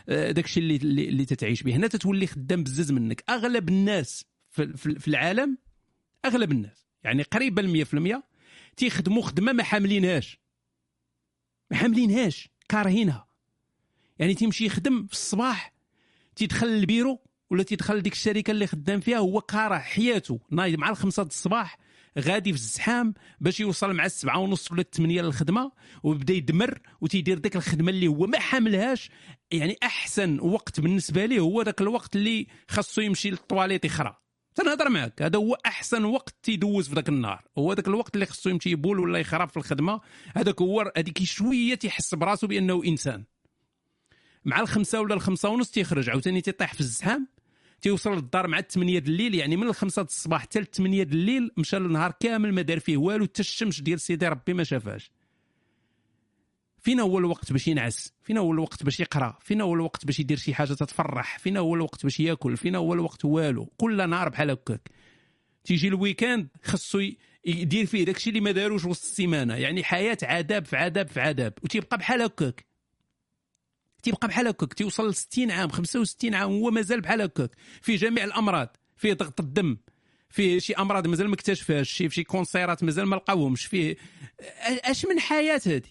داكشي اللي اللي تتعيش به. هنا تتولي خدام بزز منك. أغلب الناس في, العالم أغلب الناس يعني قريبا 100% تيخدموا خدمة ما حاملينهاش. ما حاملينهاش كارهينها. يعني تيمشي يخدم في الصباح تيدخل البيرو ولا تيدخل ديك الشركة اللي خدام فيها هو كاره حياته. نايض مع الخمسة الصباح غادي في الزحام باش يوصل مع السبعة ونص ولا الثمانية للخدمة وبدا يدمر وتيدير ديك الخدمة اللي هو ما حاملهاش. يعني أحسن وقت بالنسبة ليه هو ذاك الوقت اللي خاصو يمشي للطواليت يخرى. تنهضر معك هذا هو أحسن وقت تيدوز في ذاك النهار. هو ذاك الوقت اللي خصو يمشي يبول ولا يخرى في الخدمة. هذاك هو هذيك شوية تيحس براسو بأنه إنسان. مع الخمسة ولا الخمسة ونص تيخرج عاوتاني تيطيح في الزحام. تيوصل للدار مع 8 د الليل يعني من الخمسة د الصباح حتى ل 8 د الليل مشى النهار كامل ما دار فيه والو حتى الشمس ديال سيدي ربي ما شافهاش. فينا هو الوقت باش ينعس فينا هو الوقت باش يقرا فينا هو الوقت باش يدير شي حاجة تتفرح فينا هو الوقت باش ياكل فينا هو الوقت والو. كل نهار بحال هكاك. تيجي ال weekend خصو يدير فيه داكشي اللي ما داروش وسط السيمانة يعني حياة عذاب في عذاب في عذاب وتيبقى بحال هكاك. تيبقى بحال هكاك تيوصل ل 60 عام 65 عام هو مازال بحال هكاك. في جميع الأمراض فيه ضغط الدم فيه شي أمراض مازال ما اكتشفهاش شي شي cancer ات مازال ما لقاوهمش فيه أش من حياة هذه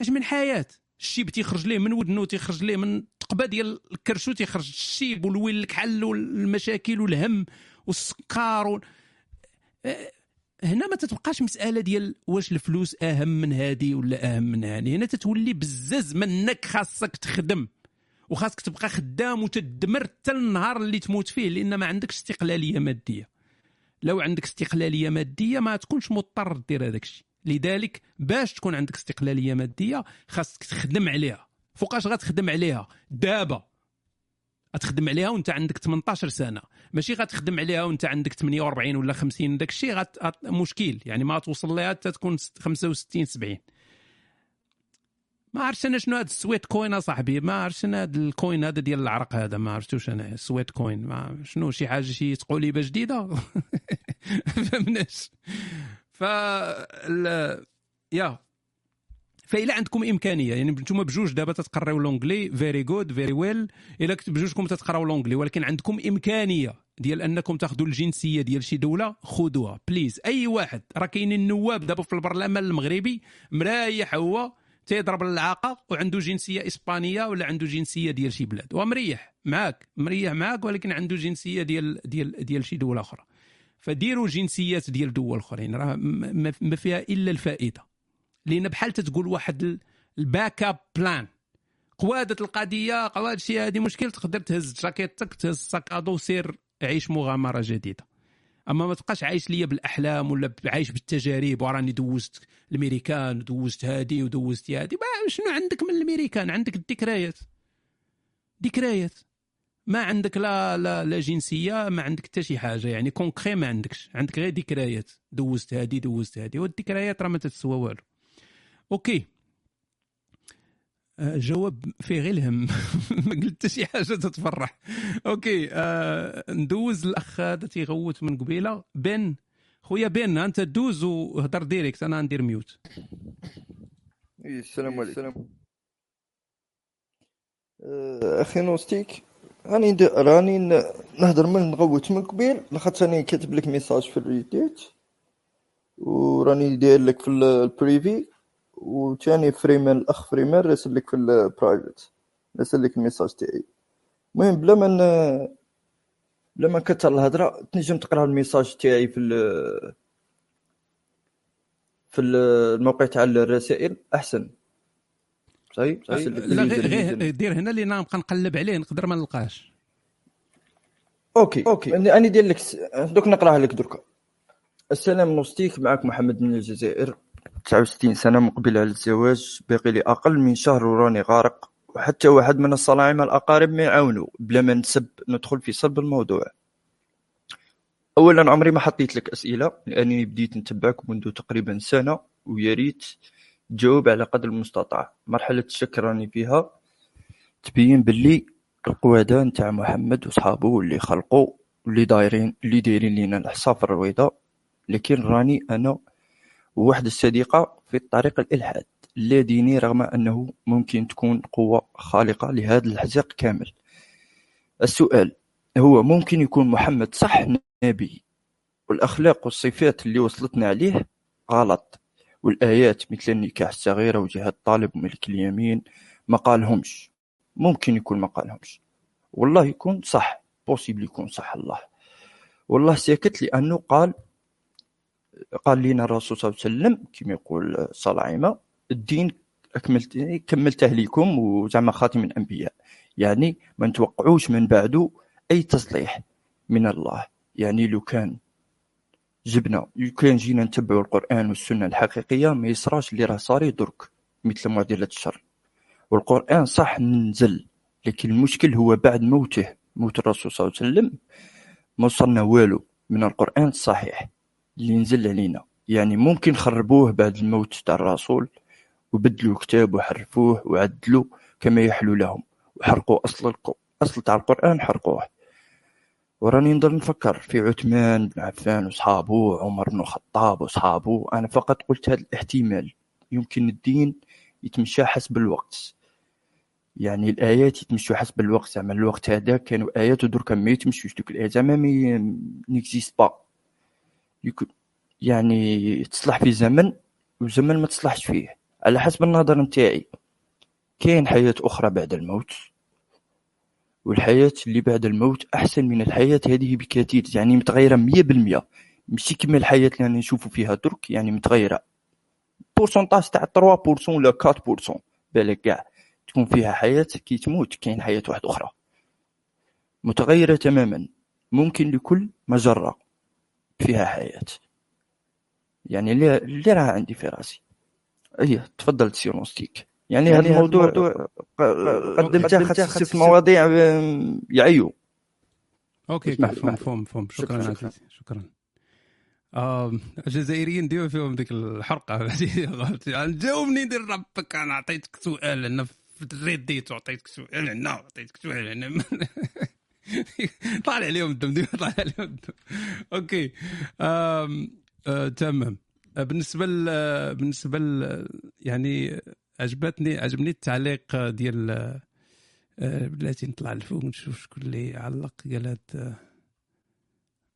أش من حياة؟ الشيب تيخرج ليه من ودنو تيخرج ليه من التقبة ديال الكرشو تيخرج الشيب والويل الكحل والمشاكل والهم والسكر و... هنا ما تتبقاش مسألة ديال واش الفلوس أهم من هادي ولا أهم من هاني. هنا تتولي بزاز منك خاصك تخدم وخاصك تبقى خدام وتدمر حتى النهار اللي تموت فيه لأن ما عندكش استقلالية مادية. لو عندك استقلالية مادية ما تكونش مضطر دير هذاك الشيء. لذلك باش تكون عندك استقلالية مادية خاصك تخدم عليها. فوقاش غتخدم عليها؟ دابا. غتخدم عليها وانت عندك 18 سنة. ماشي غتخدم عليها وانت عندك 48 ولا 50 داك الشيء غت... مشكل. يعني ما توصل لها حتى تكون ست- 65 70 ما عرفتش أنا شنو هذا ال Sweatcoin أصاحبي. ما عرفتش أنا هذا ال coin هذا ديال العرق هذا. ما عرفتوش أنا. ال Sweatcoin. ما شنو شي حاجة شي تقوليبة جديدة؟ فهمناش. ف ال- يا. فإلا عندكم إمكانية. يعني نتوما بجوج دابا تتقراو l'anglais very good very well الا بجوجكم تتقراو l'anglais ولكن عندكم إمكانية ديال أنكم تاخذوا الجنسية ديال شي دولة خذوها please أي واحد. راه كاينين النواب دابا في البرلمان المغربي مريح هو تيضرب العاقه وعنده جنسية إسبانية ولا عنده جنسية ديال شي بلاد. ومريح معاك مريح معاك ولكن عنده جنسية ديال ديال ديال شي دولة أخرى. فديروا جنسيات ديال دول أخرين. راه ما فيها إلا الفائدة. لأن بحال تتقول واحد ال- ال backup plan. قوادة القضية قواده شي هذه مشكل تقدر تهز جاكيتك تهز sac à dos وسير عيش مغامرة جديدة. أما ما تبقاش عايش ليا بالأحلام ولا عايش بالتجارب وراني دوزت الأمريكان ودوزت هادي ودوزت هادي. شنو عندك من الأمريكان؟ عندك الذكريات ذكريات ما عندك لا لا لا جنسية ما عندك حتى شي حاجة. يعني concret ما عندكش. عندك غير ذكريات دوزت هادي دوزت هادي. والذكريات راه ما تتسوى والو. Okay. آه، جواب فيه غير الهم. ما قلت حتى شي حاجة تتفرح. Okay آه ندوز الأخ هذا تيغوت من قبيلة. بن خويا بن أنت دوز وهضر direct أنا ندير mute. إيه، السلام عليكم. آه، أخي نوستيك راني راني نهضر من نغوت من قبيل لاخاطش راني كاتب لك message في ال Reddit وراني داير لك في ال- privé وثاني فريمان الأخ فريمان راسل لك في ال private راسل لك ال message تاعي. المهم بلا ما بلا ما نكثر الهضرة تنجم تقرأ ال message تاعي في ال- في ال- الموقع تاع الرسائل. أحسن. صحيح؟ راسل لك لا غير غير دير هنا اللي أنا نبقى نقلب عليه نقدر ما نلقاش. Okay. Okay. أنا ندير لك دوك نقراها لك دركا. السلام نوستيك معك محمد من الجزائر. 69 سنة مقبل على الزواج باقي لي أقل من شهر وراني غارق. وحتى واحد من الصلاعمة الأقارب ما يعاونوا بلا ما نسب ندخل في صلب الموضوع. أولا عمري ما حطيت لك أسئلة لأنني بديت نتبعك منذ تقريبا سنة ويا ريت تجاوب على قدر المستطاع. مرحلة الشك راني فيها. تبين باللي القوادة نتاع محمد وصحابه واللي خلقوا واللي دايرين اللي دايرين لينا الحصى في الرويضة. لكن راني أنا وواحد الصديقة في طريق الإلحاد لا ديني رغم أنه ممكن تكون قوة خالقة لهذا الحزق كامل. السؤال هو ممكن يكون محمد صح نبي؟ والأخلاق والصفات اللي وصلتنا عليه غلط. والآيات مثل النكاح الصغيرة وجهاد الطالب وملك اليمين ما قالهمش. ممكن يكون ما قالهمش. والله يكون صح بوسيبل يكون صح الله. والله ساكت لأنه قال قال لنا الرسول صلى الله عليه وسلم كما يقول صلاعمة الدين أكملت كملته لكم وزعما خاتم الأنبياء. يعني ما نتوقعوش من بعده أي تصليح من الله. يعني لو كان جبنا لو كان جينا نتبعوا القرآن والسنة الحقيقية ما يصراش اللي راه صاري درك مثل معضلة الشر. والقرآن صح نزل لكن المشكل هو بعد موته موت الرسول صلى الله عليه وسلم ما وصلنا والو من القرآن الصحيح. اللي نزل علينا يعني ممكن خربوه بعد الموت تاع الرسول وبدلوا الكتاب وحرفوه وعدلوا كما يحلو لهم. وحرقوا أصل الق... أصل تاع القرآن حرقوه. وراني نضل نفكر في عثمان بن عفان وصحابه وعمر بن الخطاب وصحابه. أنا فقط قلت هذا الاحتمال. يمكن الدين يتمشى حسب الوقت. يعني الآيات يتمشوا حسب الوقت. زعما الوقت هذا كانوا آيات ودركا ما يتمشوش. دوك الآيات زعما ما n'existe pas. يكون يعني تصلح في زمن وزمن ما تصلحش فيه. على حسب النظر نتاعي. كاين حياة أخرى بعد الموت والحياة اللي بعد الموت أحسن من الحياة هذه بكثير. يعني متغيرة مية بالمية. ماشي كيما الحياة اللي رانا نشوفو فيها درك يعني متغيرة. pourcentage تاع 3% ولا 4% بالك كاع. تكون فيها حياة كي تموت كاين حياة واحدة أخرى. متغيرة تماما. ممكن لكل مجرة. فيها حياة. يعني اللي اللي راه عندي في راسي. إيه تفضل سيرونستيك يعني هذا الموضوع قدمته خاص في مواضيع يعيو. Okay اسمح. مفهوم مفهوم شكرا شكراً، الجزائريين ديما فيهم ديك الحرقة. يعني جاوبني دير ربك أنا عطيتك سؤال أنا في رديت وعطيتك سؤال هنا وعطيتك سؤال هنا طالع عليهم الدم ديما طالع عليهم الدم. Okay. آم، آه، تمام. آه، بالنسبة ل بالنسبة ل يعني عجبتني عجبني التعليق ديال آه، بلاتي نطلع لفوق نشوف شكون اللي علق قالت آه،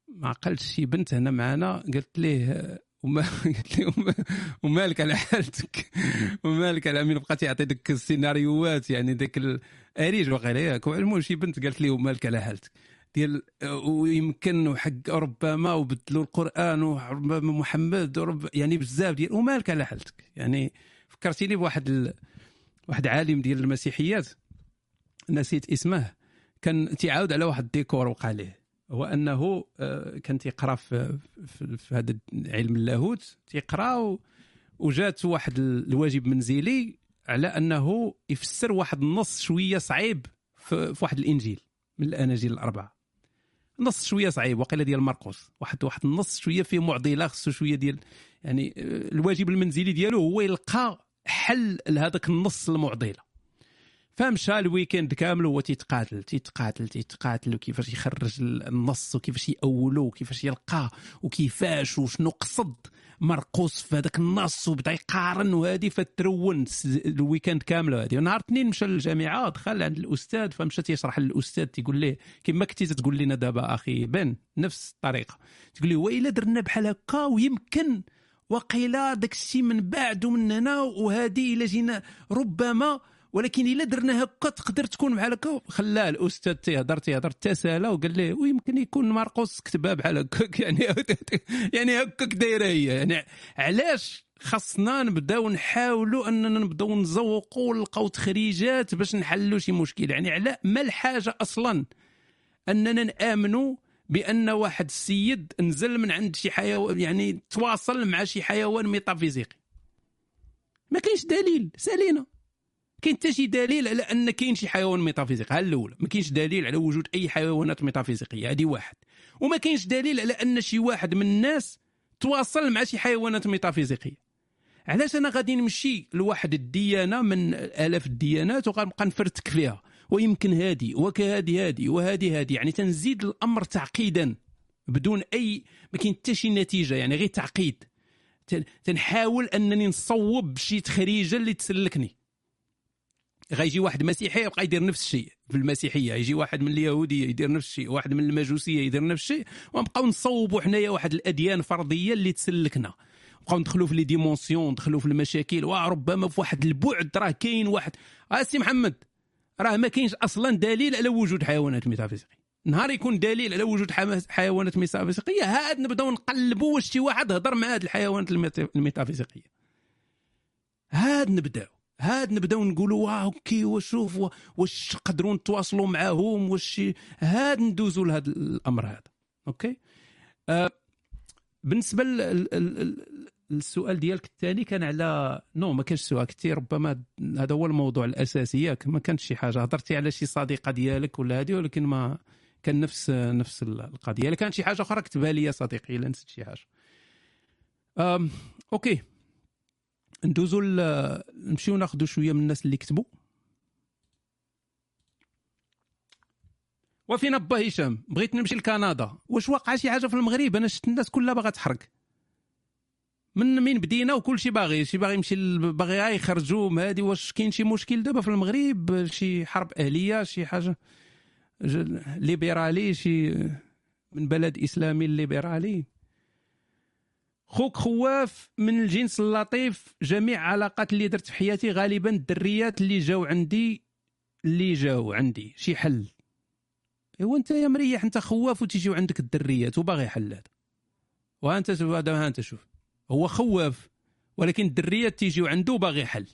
ما عقلتش شي بنت هنا معنا قالت ليه آه، وما قالت لي وما- ومالك على حالتك؟ ومالك على مين بقات يعطي ديك السيناريوهات يعني ديك الاريج واقيلا ياك المهم شي بنت قالت لي ومالك على حالتك؟ ديال آه، ويمكن وحق ربما وبدلوا القرآن وربما محمد ورب يعني بزاف ديال ومالك على حالتك؟ يعني فكرتيني بواحد ال... واحد عالم ديال المسيحيات نسيت اسمه كان تيعاود على واحد الديكور وقع ليه. هو أنه آه، كان تيقرا في, في, في هذا علم اللاهوت تيقرا وجات واحد ال- الواجب منزلي على أنه يفسر واحد النص شوية صعيب في, في واحد الإنجيل من الأناجيل الأربعة. نص شوية صعيب وقيلة ديال مرقس واحد واحد النص شوية فيه معضلة خصو شوية ديال يعني آه، الواجب المنزلي ديالو هو يلقى حل لهذاك النص المعضلة. فمشى ال weekend كامل هو تيتقاتل تيتقاتل تيتقاتل وكيفاش يخرج النص وكيفاش يأولو وكيفاش يلقاه وكيفاش وشنو قصد. مرقوس في هذاك النص وبدا يقارن وهادي فترون ال weekend كامل هادي. نهار اثنين مشى للجامعة دخل عند الأستاذ فمشى تيشرح للأستاذ تيقول ليه كما كنتي تقول لنا دابا أخي بن نفس الطريقة. تقول لي وإلا درنا بحال هكا ويمكن وقيلا داك الشيء من بعد ومن هنا وهذه إلا جينا ربما ولكن إلا درنا هكا تقدر تكون بحال هكا خلاه الأستاذ تيهضر تيهضر تسالى وقال ليه ويمكن يكون مرقوس كتبها بحال هكاك. يعني يعني هكاك دايرة هي. يعني علاش خاصنا نبداو نحاولوا أننا نبداو نزوقوا ونلقاو تخريجات باش نحلوا شي مشكل؟ يعني على ما الحاجة أصلا؟ أننا نامنوا بأن واحد السيد نزل من عند شي حيوان يعني تواصل مع شي حيوان ميتافيزيقي. ما كاينش دليل. سألينا. كاين حتى شي دليل على أن كاين شي حيوان ميتافيزيقي ها الاولى ما كاينش دليل على وجود أي حيوانات ميتافيزيقية. هذه واحد. وما كاينش دليل على أن شي واحد من الناس تواصل مع شي حيوانات ميتافيزيقية. علاش أنا غادي نمشي لواحد الديانة من آلاف الديانات وغنبقى نفرتك فيها؟ ويمكن هادي وكهادي هادي وهادي هادي. يعني تنزيد الأمر تعقيدا بدون أي ما كاين حتى شي نتيجة يعني غير تعقيد. تن- تنحاول أنني نصوب شي تخريجة اللي تسلكني. غيجي واحد مسيحي يبقى يدير نفس الشيء في المسيحية. يجي واحد من اليهودية يدير نفس الشيء واحد من المجوسية يدير نفس الشيء. ونبقاو نصوبوا حنايا واحد الأديان فرضيه اللي تسلكنا. نبقاو ندخلوا في لي ديمونسيون ندخلوا في المشاكل. وربما في واحد البعد راه كاين واحد. آه سي محمد راه ما كاينش أصلا دليل على وجود حيوانات ميتافيزيقية. نهار يكون دليل على وجود حيوانات ميتافيزيقية. هاد نبداو نقلبوا واش شي واحد هضر مع هاد الحيوانات الميتا- الميتافيزيقية. هاد نبداو. هاد نبداو نقولوا واه OK وشوف واش نقدروا نتواصلوا معاهم واش هاد ندوزوا لهذا الأمر هذا OK؟ آه بالنسبة لل السؤال ديالك الثاني كان على non ما كانش سؤال كثير ربما هذا هو الموضوع الأساسي ياك ما كانش شي حاجة. هضرتي على شي صديقة ديالك ولا هذه ولكن ما كان نفس نفس القضية. إلا كانت شي حاجة أخرى كتبها لي صديقي إلا نسيت شي حاجة. OK. ندوزو نمشيو ناخذوا شوية من الناس اللي كتبوا وفينا با هشام بغيت نمشي لكندا. واش واقع شي حاجة في المغرب؟ أنا شفت الناس كلها باغا تحرق. من من بدينا وكل شي باغي شي باغي يمشي باغي يخرجوا هادي واش كاين شي مشكل دابا في المغرب؟ شي حرب أهلية شي حاجة. ليبرالي شي من بلد إسلامي ليبرالي. خوك خواف من الجنس اللطيف جميع علاقات اللي درت في حياتي غالبا الدريات اللي جاو عندي اللي جاو عندي. شي حل. إيوا أنت يا مريح أنت خواف وتيجيو عندك الدريات وباغي حل هذا. وأنت هذا أنت شوف. هو خواف ولكن الدريات تيجيو عنده باغي حل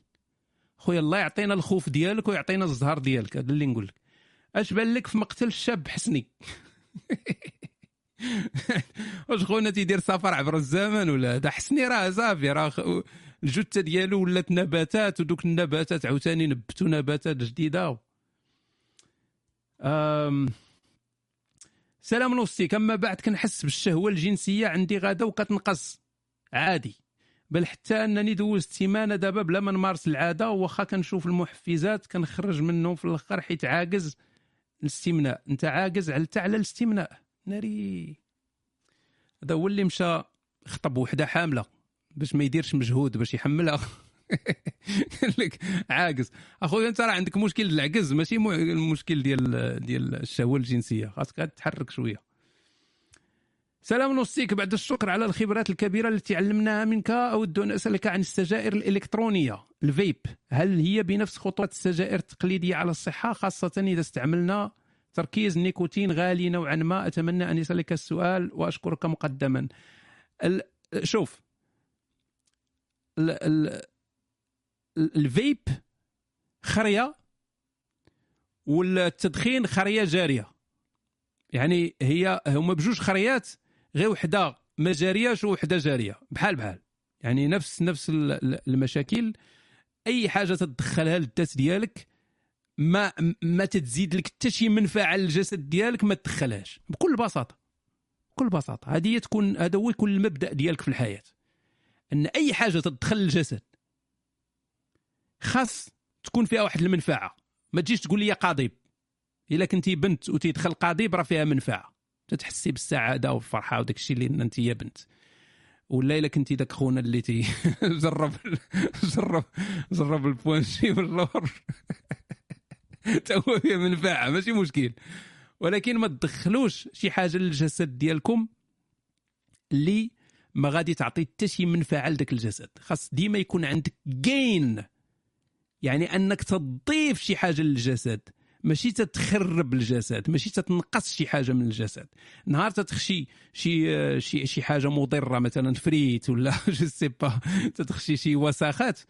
خويا الله يعطينا الخوف ديالك ويعطينا الزهر ديالك هذا اللي نقول لك أش بان لك في مقتل الشاب حسني؟ واش خونا تيدير سفر عبر الزمن ولا هذا حسني راه صافي راه الجثة ديالو ولات نباتات ودوك النباتات عاوتاني نبتوا نباتات جديدة. أم سلام نوستيك اما بعد كنحس بالشهوة الجنسية عندي غادا وكتنقص. عادي. بل حتى أنني دوزت سيمانة دابا بلا ما نمارس العادة واخا كنشوف المحفزات كنخرج منه في الآخر حيت عاجز الاستمناء. أنت عاجز على على الاستمناء. ناري. هذا هو اللي مشى خطب وحدة حاملة باش ما يديرش مجهود باش يحملها. قال لك عاجز. أخويا أنت راه عندك مشكل العجز ماشي المشكل ديال ديال الشهوه الجنسية. خاصك تحرك شوية. سلام نوستيك بعد الشكر على الخبرات الكبيرة التي علمناها منك أود أن أسألك عن السجائر الإلكترونية. الفيب. هل هي بنفس خطورة السجائر التقليدية على الصحة خاصة إذا استعملنا تركيز النيكوتين عالي نوعا ما. أتمنى أن يصلك السؤال وأشكرك مقدما. شوف ال... ال... ال- الفيب خرية والتدخين خرية جارية. يعني هي هما بجوج خريات غير وحدة ما جارياش وحدة جارية. بحال بحال. يعني نفس نفس ال- ال- المشاكل. أي حاجة تدخلها للذات ديالك ما ما تتزيد لك حتى شي منفعة للجسد ديالك ما تدخلهاش. بكل بساطة. بكل بساطة. هذه هي تكون هذا هو يكون المبدأ ديالك في الحياة. أن أي حاجة تدخل للجسد خاص تكون فيها واحد المنفعة. ما تجيش تقول لي قاضب إلا كنتي بنت وتيدخل قاضب راه فيها منفعة. تتحسي بالسعادة والفرحة وداك الشيء اللي أنت يا بنت. ولا إلا كنتي داك خونا اللي تي جرب جرب جرب ال point G اللور تا هو فيه منفعه ماشي مشكل. ولكن ما تدخلوش شي حاجة للجسد ديالكم اللي ما غادي تعطي حتى شي منفعة لذاك الجسد. خاص ديما يكون عندك gain يعني أنك تضيف شي حاجة للجسد. ماشي تتخرب الجسد ماشي تتنقص شي حاجة من الجسد. نهار تتخشي شي شي شي حاجة مضرة مثلا فريت ولا je sais pas تتخشي شي وساخات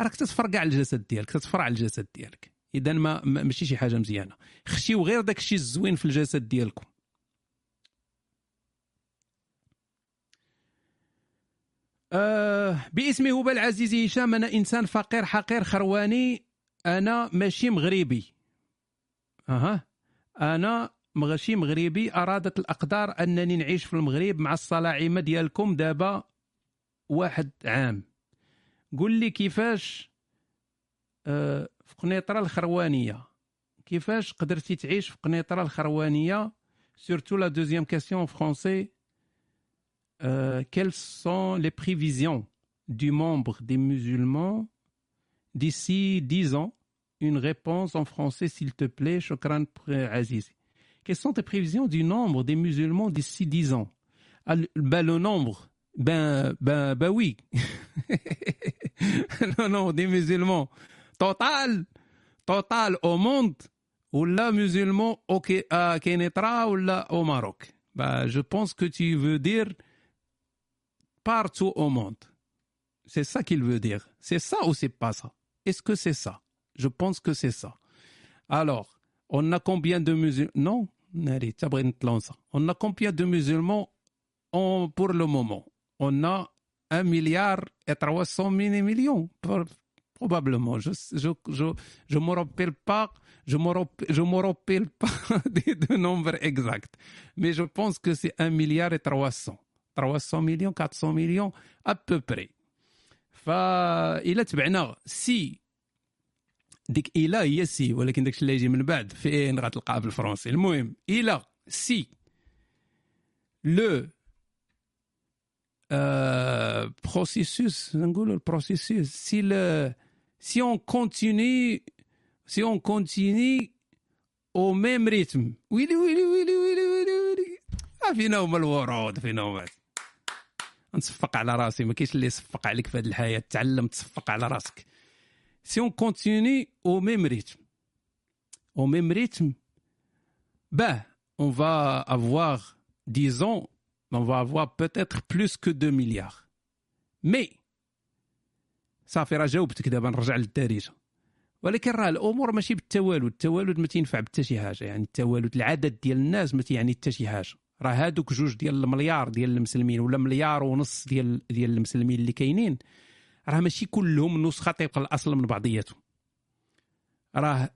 راك تتفرقع الجسد ديالك تتفرع الجسد ديالك. إذا ما ما- ماشي شي حاجة مزيانة. خشيو غير داك الشيء الزوين في الجسد ديالكم. آه باسمي هو العزيز هشام أنا إنسان فقير حقير خرواني. أنا ماشي مغربي. أها. أنا ماشي مغربي. أرادت الأقدار أنني نعيش في المغرب مع الصلاعيمه ديالكم دابا واحد عام. قل لي كيفاش آه في قنيطره الخروانيه كيفاش قدرتي تعيش في قنيطره الخروانيه سورتو لا دوزيام كيسيون فرونسي Euh, quelles sont les prévisions du membre des musulmans d'ici 10 ans Une réponse en français, s'il te plaît, Shokran Aziz. Quelles sont tes prévisions du nombre des musulmans d'ici 10 ans Ah, le- ben, Le nombre, ben, ben, ben oui. le nombre des musulmans total, total au monde, ou là musulmans au Kenitra ou là au Maroc. Ben, je pense que tu veux dire partout au monde. C'est ça qu'il veut dire. C'est ça ou c'est pas ça? Est-ce que c'est ça? Je pense que c'est ça. Alors, on a combien de musulmans Non? On a combien de musulmans pour le moment? On a un milliard et 300 mille millions, probablement. Je je je je me rappelle pas, je me rappelle, je me rappelle pas des, des nombres exacts, mais je pense que c'est un milliard et 300. 300 millions, 400 millions à peu près. فإلا تبعنا سي ديك إلا هي سي ولكن داكشي اللي يجي من بعد فين غتلقاه بالفرنسي المهم إلا سي لو euh, processus نقولوا البروسيسوس سي le si on continue si on continue au même rythme ويلي ويلي ويلي ويلي ويلي ويلي آه، فينا هما الورود فينا هما نصفق على راسي ما كاينش اللي يصفق عليك في هذه الحياه تعلم تصفق على راسك si on continue au même rythme au même rythme ben on va avoir disons on va avoir peut-être plus que 2 milliards mais صافي راه جاوبتك دابا نرجع للدارجة. ولكن راه الأمور ماشي بالتوالد التوالد ما تينفع بحتى شي حاجة. يعني التوالد العدد ديال الناس ما تيعني حتى شي حاجة. راه هادوك جوج ديال المليار ديال المسلمين ولا مليار ونص ديال ديال المسلمين اللي كاينين راه ماشي كلهم نسخة طبق الأصل من بعضياتهم. راه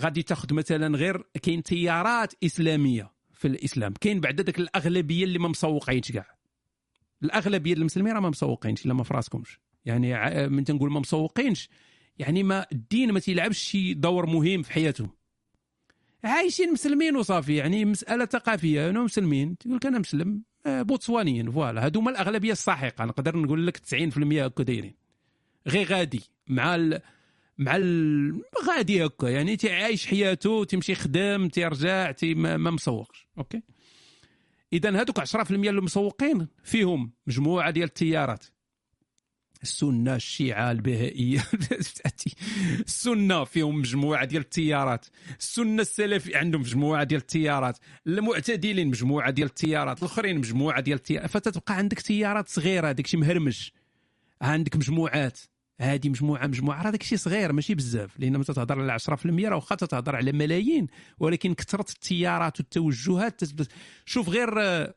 غادي تاخذ مثلا غير كاين تيارات إسلامية في الإسلام. كاين بعد ذاك الأغلبية اللي ما مسوقينش كاع. الأغلبية المسلمين راه ما مسوقينش إلا ما في راسكمش يعني من تنقول ما مسوقينش. يعني ما الدين ما تيلعبش شي دور مهم في حياتهم. عايشين مسلمين وصافي يعني مسألة ثقافية. أنا مسلمين تقول لك أنا مسلم آه، بوتسوانيين voilà. هادو هما الأغلبية الساحقه نقدر نقول لك 90% هكا دايرين. غير غادي مع ال... مع ال... غادي هكا. يعني تعيش حياته تمشي خدام تيرجع تي ما, ما مسوقش. OK؟ اذا هذوك 10% اللي مسوقين فيهم مجموعة ديال التيارات. السنة الشيعة البهائية. السنة فيهم مجموعة ديال التيارات. السنة السلفي عندهم مجموعة ديال التيارات. المعتدلين مجموعة ديال التيارات. الآخرين مجموعة ديال التيارات. فتتبقى عندك تيارات صغيرة داك شي مهرمش عندك مجموعات. هذه مجموعة مجموعة. راه داك الشيء صغير ماشي بزاف. لأن ما تتهضر على 10% راه واخا تتهضر على ملايين. ولكن كثرة التيارات والتوجهات تثبت شوف غير آه،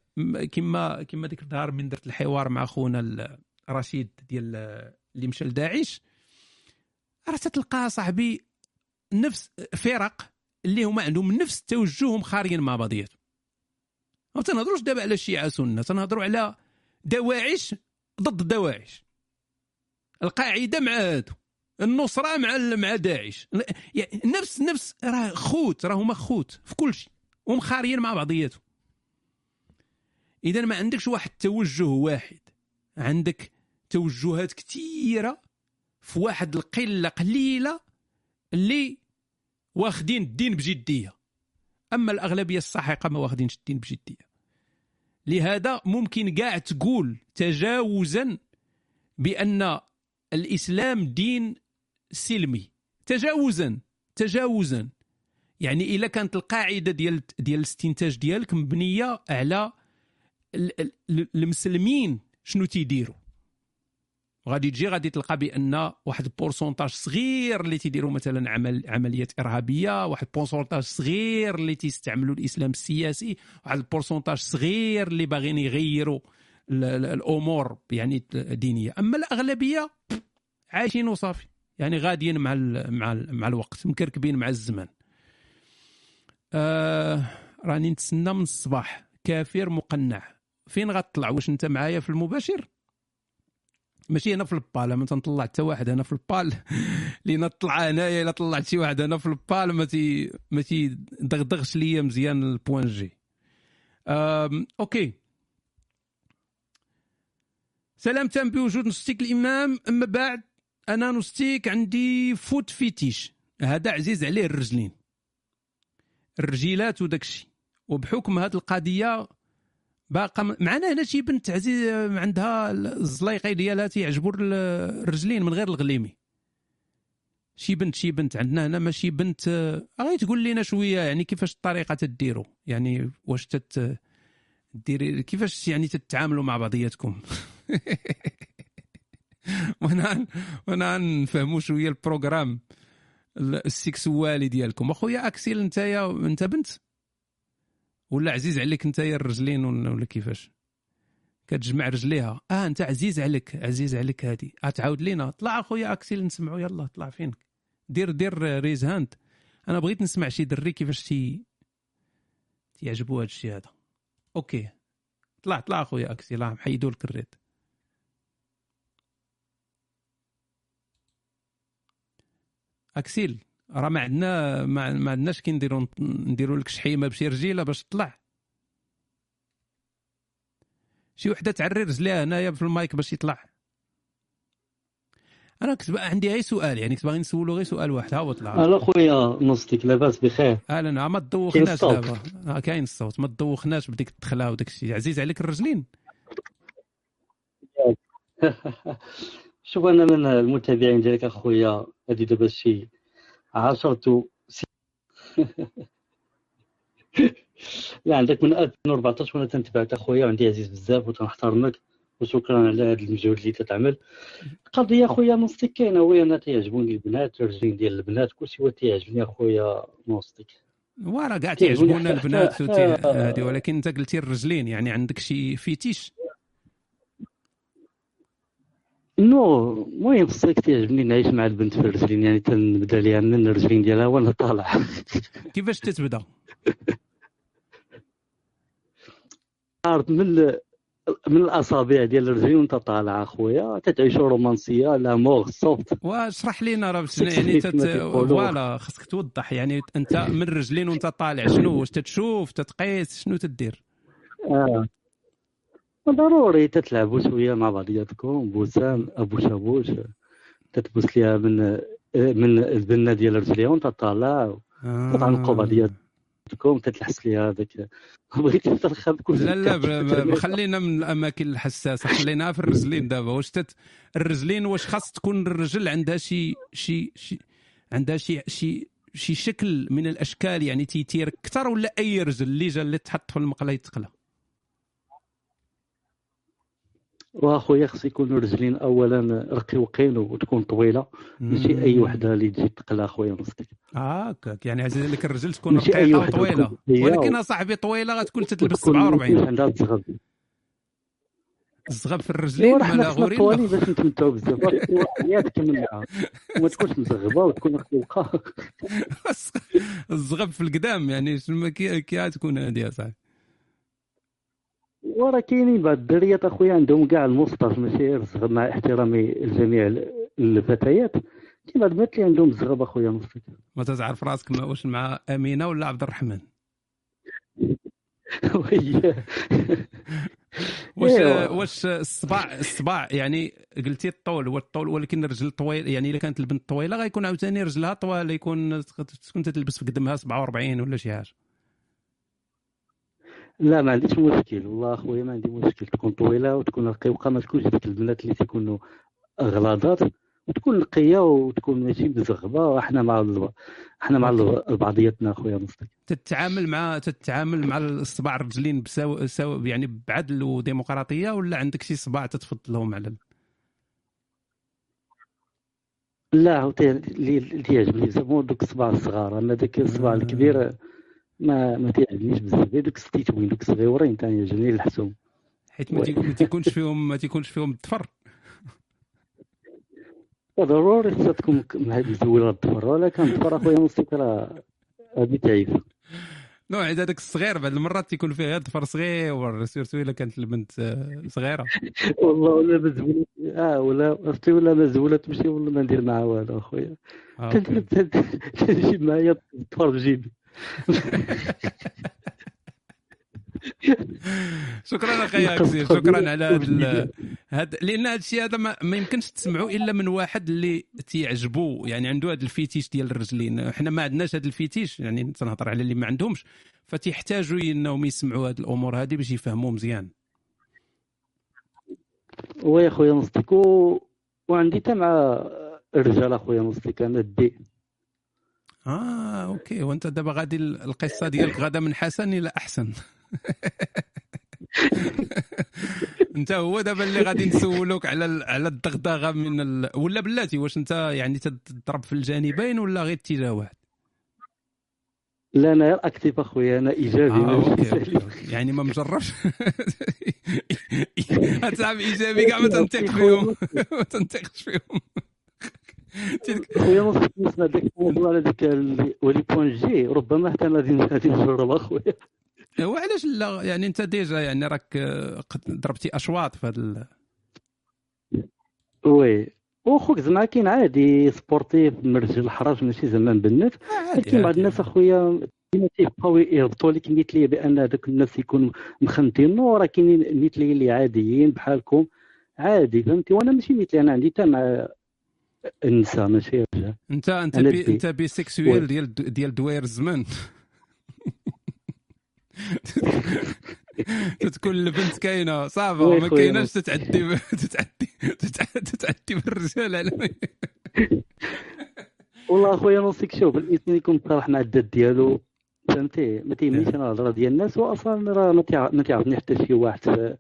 كما كما ديك النهار من درت الحوار مع خونا ال- رشيد ديال آه، اللي مشى لداعش راه تتلقى صاحبي نفس فرق اللي هما عندهم نفس التوجه خارجين مع بعضياتهم ما تنهضروش دابا على الشيعة سنه تنهضروا على دواعش ضد دواعش. القاعدة مع هادو النصرة مع مع داعش. يعني نفس نفس راه خوت راه هما خوت في كل شيء ومخاريين مع بعضياتهم. إذا ما عندكش واحد التوجه واحد عندك توجهات كثيره في واحد القلة قليلة اللي واخدين الدين بجدية. أما الأغلبية الساحقه ما واخدينش الدين بجدية. لهذا ممكن كاع تقول تجاوزا بأن الإسلام دين سلمي. تجاوزا تجاوزا. يعني إلا كانت القاعدة ديال ديال الاستنتاج ديالك مبنية على ال- ال- المسلمين شنو تيديروا. غادي تجي غادي تلقى بأن واحد ال pourcentage صغير اللي تيديروا مثلا عمل عمليات إرهابية واحد ال pourcentage صغير اللي تيستعملوا الإسلام السياسي واحد ال pourcentage صغير اللي باغيين يغيروا ال- ال- الأمور يعني دينية. أما الأغلبية عايشين وصافي. يعني غاديين مع ال مع ال مع الوقت. مكركبين مع الزمان آه راني نتسنى من الصباح. كافر مقنع. فين غتطلع؟ واش أنت معايا في المباشر؟ ماشي هنا في البال ما تنطلع حتى واحد هنا في البال. لين طلع هنايا الا طلعت شي واحد هنا في البال ما تي ما تيدغدغش ليا مزيان ال point G. أم، OK. سلام تام بوجود نستيك الإمام أما بعد أنا نستيك عندي foot fetish. هذا عزيز عليه الرجلين. الرجيلات وداك الشيء وبحكم هذه القضية باقا معنا هنا شي بنت عزيز عندها الزلايقي ديالها تيعجبوا ال- الرجلين من غير الغليمي. شي بنت شي بنت عندنا هنا ماشي بنت آه، غير تقول لنا شوية يعني كيفاش الطريقة تديروا يعني واش تت ديري كيفاش يعني تتعاملوا مع بعضياتكم؟ وأنا وأنا نفهموا شوية ال programme ال sexuel ديالكم. أخويا أكسيل أنت يا أنت بنت؟ ولا عزيز عليك انت الرجلين ولا كيفاش؟ كتجمع رجليها. آه انت عزيز عليك عزيز عليك هادي. غتعاود لينا. طلع أخويا اكسيل نسمعو يلا طلع فينك. دير دير raise hand أنا بغيت نسمع شي دري كيفاش تي تيعجبو هاد هذا. OK. طلع طلع أخويا اكسيل راه محيدو لك ال red. أكسيل. راه ما عندنا ما, عندناش كي نديرو نديرو لك شحيمه بشي رجيله باش تطلع. شي وحدة تعري رجليها هنايا في المايك باش يطلع. أنا كنت عندي غير سؤال يعني كنت باغي نسولو غير سؤال واحد. ها هو طلع. ألو خويا نصتك لاباس بخير. أهلا ما تدوخناش. دابا. آه كاين الصوت ما تدوخناش بديك الدخلة وداك الشيء عزيز عليك الرجلين. شوف أنا من المتابعين ديالك أخويا هادي دابا شي عشرة س... لا عندك من 2014 وأنا تنتبعك اخويا وعندي عزيز بزاف وتنحترمك وشكرا على هذا المجهود اللي تتعمل. القضية اخويا نوستيك كاينة هو أنا تيعجبوني البنات الرجلين ديال البنات كلشي هو تيعجبني اخويا نوستيك وراه كاع حتى- البنات هادي ولكن انت قلتي الرجلين يعني عندك شي fetish؟ non المهم خصك تعجبني نعيش مع البنت في الرجلين؟ يعني تنبدا ليها من الرجلين ديالها وأنا طالع. كيفاش تتبدا عارف من ال- من الأصابع ديال الرجلين وأنت طالع أخويا تتعيشوا رومانسية l'amour soft واشرح لينا راه يعني تت... voilà خاصك توضح. يعني أنت من الرجلين وأنت طالع شنو؟ واش تتشوف تتقيس شنو تدير؟ آه. ضروري تتلعبوا شوية مع بعضياتكم بوسان à bouche à bouche. تتبوس ليها من من البنان ديال رجليها وانت طالع تتعنقوا بعضياتكم تتلحس ليها هذاك. بغيتي ترخب كل لا لا خلينا من الأماكن الحساسة خليناها في الرجلين دابا. واش تت... الرجلين واش خاص تكون الرجل عندها شي شي شي عندها شي شي شي شكل من الأشكال؟ يعني تيتير أكثر ولا أي رجل اللي جا اللي تحط في المقلة يتقلى؟ واخويا خص يكونوا رجلين اولا رقيقين وتكون طويلة. ماشي أي وحدة اللي تجي تقلى أخويا نصك آه هكاك يعني عزيز عليك الرجل تكون رقيقة وطويلة. تكون هي ولكن أصاحبي طويلة غتكون تتلبس وتكون 47 عندها الزغب الزغب في الرجلين مالا خصنا غوريلا؟ طوالي باش نتمتعوا بزاف. يتكمل معاها وما تكونش مزغبة وتكون رقيقة. الزغب في القدام يعني شنو كي كي تكون هذه اصاحبي وراه كاينين بعض الدريات أخويا عندهم كاع المصطف ماشي مع احترامي لجميع ال- الفتيات. كاين بعض البنات اللي عندهم الزغب أخويا نصك ما تعرف راسك ما- واش مع أمينة ولا عبد الرحمن؟ واش إيوا. واش الصباع الصباع يعني قلتي الطول هو الطول ولكن الرجل طويل يعني إلا كانت البنت طويلة غيكون عاوتاني رجلها طوال يكون تكون تلبس في قدمها 47 ولا شي حاجة. لا ما عنديش مشكل. والله أخويا ما عندي مشكل. تكون طويلة وتكون رقيقة ما تكونش ديك البنات اللي تيكونوا غلاضات وتكون نقيه وتكون ماشي مزغبه إحنا مع إحنا مع بعضياتنا أخويا مصطفى. تتعامل مع تتعامل مع الصباع الرجلين بسو... سو... يعني بعدل وديمقراطية؟ ولا عندك شي صباع تتفضلهم على لا هو اللي بزاف هو دوك الصباع الصغار. أما داك الصباع الكبير ما ما تيعجبنيش بزاف. دوك الصتيتوين دوك الصغيورين تيعجبني الحسوم. حيت ما تي- ما تيكونش فيهم ما تيكونش فيهم الظفر ضروري خصها تكون ك- مزوله الظفر ولا كان الظفر أخويا مصطفى راه هادي تعيفه نوع هذاك الصغير بعض المرات تيكون فيه غير ظفر صغير surtout إلا كانت البنت صغيرة. والله ولا مزولة آه ولا عرفتي ولا مزولة تمشي ولا ما ندير معها والو أخويا. آه، تنجيب معايا الظفر في جيبي شكرا أخي اكسير شكرا على هذا ال- هاد لأن هذا الشيء هذا ما, ما يمكنش تسمعوا إلا من واحد اللي تيعجبو. يعني عنده هذا الفيتيش ديال الرجلين. حنا ما عندناش هذا الفيتيش يعني تنهضر على اللي ما عندهمش. فتيحتاجوا انهم يسمعوا هذه الأمور هذه باش يفهموا مزيان. ويا خويا و... وعندي حتى مع الرجال أخويا مصطفى أنا دي آه OK. وأنت دابا غادي ال- القصة ديالك غدا من حسن إلى أحسن. أنت هو دابا اللي غادي نسولوك على على الدغدغة من ال... ولا بلاتي؟ واش أنت يعني تضرب في الجانبين ولا غير اتجاه واحد لا أنا غير actif أخويا أنا إيجابي OK سلبي. OK. يعني ما مجربش هتصعب إيجابي كاع ما تنطيق فيهم. ما تنطيقش فيهم. خويا بالنسبة لذاك الموضوع على ذاك ولي بوان جي ربما حتى غادي غادي نجرب اخويا هو علاش لا؟ يعني أنت ديجا يعني راك آه، ضربتي أشواط في هذا ال... وي. وخوك زعما كاين عادي سبورتيف مرجل الحراج ماشي زعما مبنت عادي كاين بعض الناس أخويا ديما تيبقاو يهبطوا لك نيت لي بأن هذوك الناس يكونوا مخنتين. وراه كاينين نيت لي اللي عاديين بحالكم. عادي فهمتي؟ وأنا ماشي نيت لي أنا عندي حتى مع النساء ماشي الرجال انت انت بي انت بيسكسويل ديال ديال دوير الزمان تتكون البنت كاينة. صافا ما كايناش تتعدي تتعدي تتع- تتعدي بالرجال على والله اخويا نوصيك شوف الانسان يكون صالح مع الذات ديالو. فهمتي؟ ما تيهمنيش أنا الهضره ديال الناس واصلا راه ما تيع- ما تعرفني حتى شي واحد. في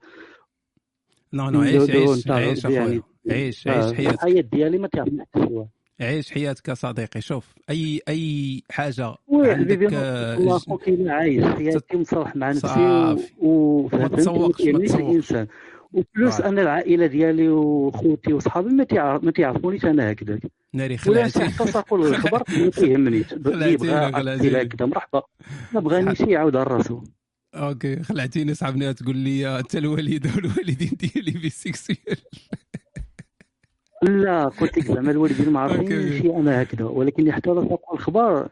نو نو عيش عيش عيش اخويا عيش آه، عيش حياتك. الحياة ديالي ما واحد عيش حياتك يا صديقي. شوف أي أي حاجة عندك أنا- آه، أخوك الا عايش حياتي مصالح مع نفسي صافي. و- ما وفهمتني تسوقش ما كيهمنيش تسوقش. وبلوس أنا العائلة ديالي وخوتي وصحابي ما ما تعرفونيش أنا هكذاك ناري ولا خلعتي حتى تقول الخبر ما كيهمنيش اللي خلعتيني بغى اكتيل خلعتيني هكذا مرحبا. ما بغانيش يعاود على راسو. أوكي خلعتيني صاحبنا تقول لي أنت الوالده والوالدين ديالي بيسكسويل لا قلت لك زعما الوالدين ما عارفين شي أنا هكذا ولكن حتى لا تقول الخبر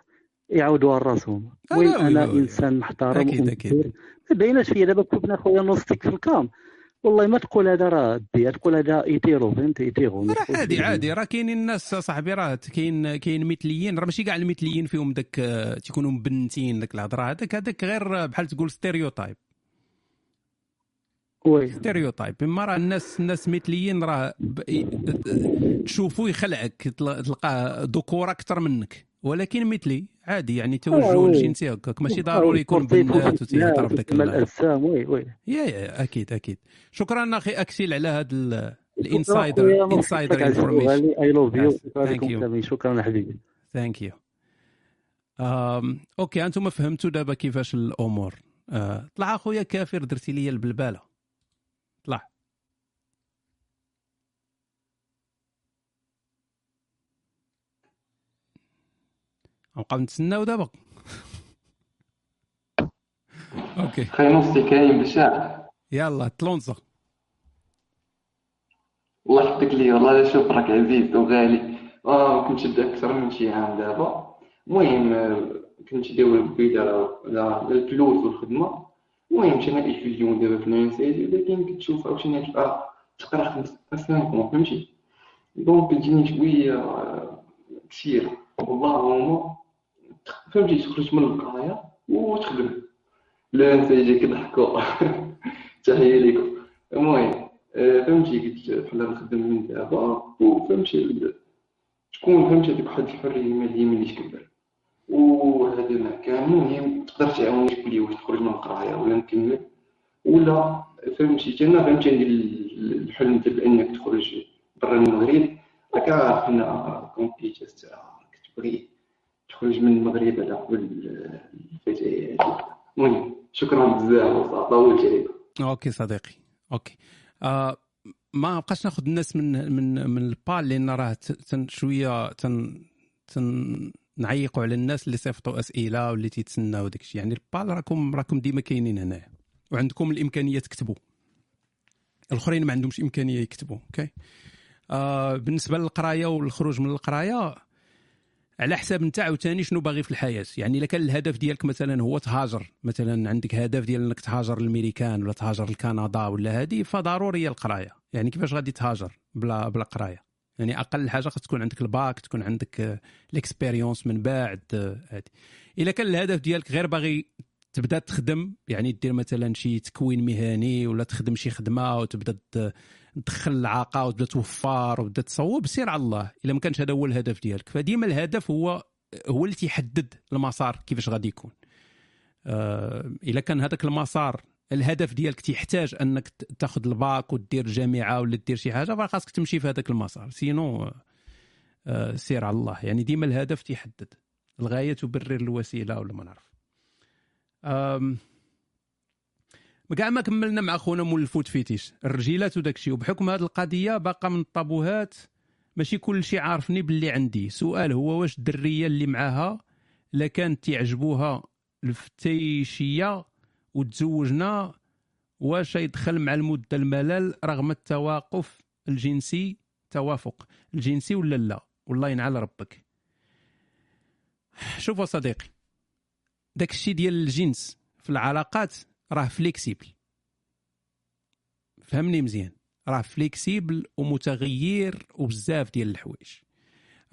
يعاودوا على راسهم لا وين أنا. إنسان محترم أكيد أكيد. ما بايناش فيا. دابا كنا خويا نوصيك في الكام والله ما تقول هذا راه دي تقول هذا يطيروا فهمت؟ ما راه عادي عادي. راه كاينين الناس صاحبي راه كاين كاين مثليين راه ماشي كاع المثليين فيهم داك آه، تيكونوا مبنتين داك الهضرة. هذاك هذاك غير بحال تقول stéréotype stéréotype. إما راه الناس الناس مثليين راه تشوفو يخلعك تل- تلقاه ذكور أكثر منك. ولكن مثلي عادي يعني توجه oui. الجنسي هكاك. ماشي آه ضروري يكون بنات وتيهضر بداك الاجسام oui oui. يا يا أكيد أكيد. شكرا أخي اكسيل على هذا ال insider insider information I love you thank شكرا حبيبي. Thank you OK أنتم فهمتوا دابا كيفاش الأمور. أه، طلع أخويا كافر درتي لي البلبالة. طلع نبقاو نتسناو دابا. أوكي. خي نصي كاين بشاع يلا تلونزا. الله يحفظك لي والله لا شوف راك عزيز وغالي. آه كنت شد أكثر من شي عام دابا. المهم آه، كنت داوي بيد على على الفلوس والخدمة. المهم شي أنا ايفيزيون دابا في اليونيفرسيتي ولكن كتشوف عاوتاني تبقى تقرا خمس سنين فهمتي دونك كتجيني شوية كثير والله فهمتي تخرج من القرايه وتخدم لا انت يجيك ضحكوا تحيه ليكم المهم فهمتي قلت بحال نخدم من دابا وفهمتي تكون فهمتي عندك واحد الحريه الماليه ملي تكبر وهذا ما كان المهم تقدر تعاوني لي واش تخرج من القرايه ولا نكمل. ولا فهمتي أنا فهمتي عندي ال- الحلم ديال انك تخرج برا المغرب. راك عارف un complexe تاع كتبغي تخرج من المغرب على قبل الفتيات المهم شكرا بزاف طولت عليكم OK صديقي OK. آه ما بقاش ناخذ الناس من من من PayPal لأن راه شوية تن تن نعيقوا على الناس اللي صيفطوا أسئلة واللي تيتسناو داك الشيء يعني البال راكم راكم ديما كاينين هنايا وعندكم الامكانيه تكتبوا. الآخرين ما عندهمش إمكانية يكتبوا. OK؟ آه بالنسبة للقراية والخروج من القراية على حساب انت عاوتاني شنو باغي في الحياة. يعني إلا كان الهدف ديالك مثلا هو تهاجر. مثلا عندك هدف ديال إنك تهاجر للميريكان ولا تهاجر لكندا ولا هذه فضروريه القراية. يعني كيفاش غادي تهاجر بلا بلا قراية؟ يعني أقل حاجة خاص تكون عندك الباك تكون عندك ال expérience من بعد آه، هذه إلا كان الهدف ديالك غير باغي تبدا تخدم يعني دير مثلا شي تكوين مهني ولا تخدم شي خدمة وتبدا تدخل العاقه وتبدا توفر وتبدا تصوب سير على الله. إلا ما كانش هذا هو الهدف ديالك. فديما الهدف هو هو اللي تيحدد المسار كيفاش غادي يكون. آه، إلا كان هذاك المسار الهدف ديالك تيحتاج أنك تاخذ الباك ودير جامعة ولا دير شي حاجة فخاصك تمشي في هذاك المسار. sinon آه، آه، سير على الله. يعني ديما الهدف تيحدد الغاية تبرر الوسيلة ولا ما نعرف. كاع ما كملنا مع خونا مول الفوت فيتيش. الرجيلات وداك الشيء. وبحكم هذه القضية باقا من الطابوهات ماشي كل شيء عارفني باللي عندي. سؤال هو واش الدرية اللي معاها لا كانت تعجبوها الفتيشية وتزوجنا واش يدخل مع المده الملل رغم التوقف الجنسي التوافق الجنسي ولا لا؟ والله ينعل ربك. شوف صديقي داك الشيء ديال الجنس في العلاقات راه flexible فهمني مزيان راه flexible ومتغير وبزاف ديال الحوايج.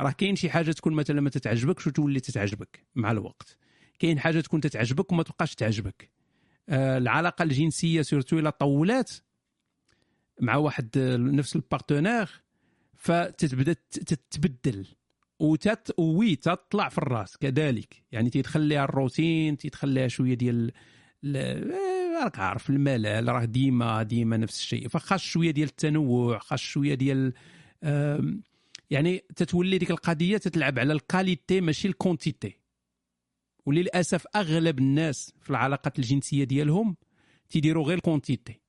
راه كاين شي حاجة تكون مثلا ما تتعجبكش وتولي تتعجبك مع الوقت. كاين حاجة تكون تتعجبك وما تبقاش تعجبك. العلاقة الجنسية surtout إلى طولات مع واحد آه، نفس ال partenaire فتتبدأ تتبدل وتت وي تطلع في الراس كذلك. يعني تيدخل لها الروتين تيدخل لها شوية ديال آه، راك عارف الملل راه ديما ديما نفس الشيء. فخاص شوية ديال التنوع خاص شوية ديال يعني تتولي ديك القضية تتلعب على ال qualité ماشي ال quantité وللأسف أغلب الناس في العلاقات الجنسية ديالهم تيديروا غير الكونتيتي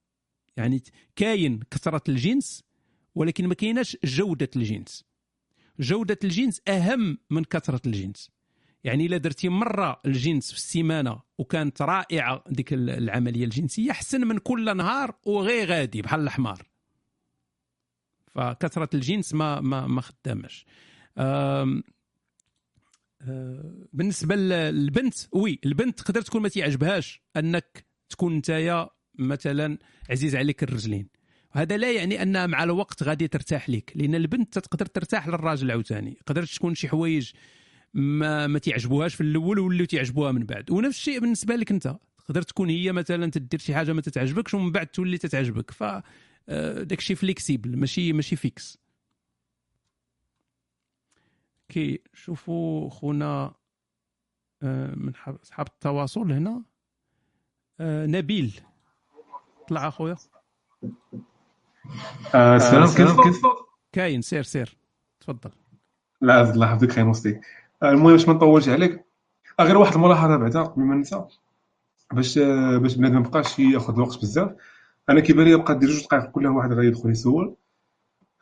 يعني كاين كثرة الجنس ولكن ما كايناش جودة الجنس. جودة الجنس أهم من كثرة الجنس. يعني إلا درتي مرة الجنس في السيمانة وكانت رائعة ديك ال- العملية الجنسية أحسن من كل نهار وغير غادي بحال الحمار. فكثرة الجنس ما ما ما خدامش. بالنسبة للبنت oui البنت تقدر تكون ما تعجبهاش أنك تكون نتايا مثلا عزيز عليك الرجلين. هذا لا يعني انها مع الوقت غادي ترتاح لك لأن البنت تقدر ترتاح للراجل عاوتاني. قدرت تكون شي حوايج ما ما تعجبوهاش في الأول ولاو تعجبوها من بعد. ونفس الشيء بالنسبة لك أنت. تقدر تكون هي مثلا تدير شي حاجة ما تتعجبكش ومن بعد تولي تتعجبك. ف آه، داك الشيء flexible ماشي ماشي fixe كي شوفوا خونا آه، من حب- اصحاب التواصل هنا. آه، نبيل. طلع أخويا. آه، السلام كيف كيف؟ كاين سير سير. تفضل. لا عز الله يحفظك خير مصطفى آه، المهم باش ما نطولش عليك آه، غير واحد الملاحظة بعدا قبل ما ننسى. باش آه، باش بنادم ما يبقاش ياخذ الوقت بزاف أنا كيبان لي بقى دير جوج دقائق كل واحد غيدخل يسول.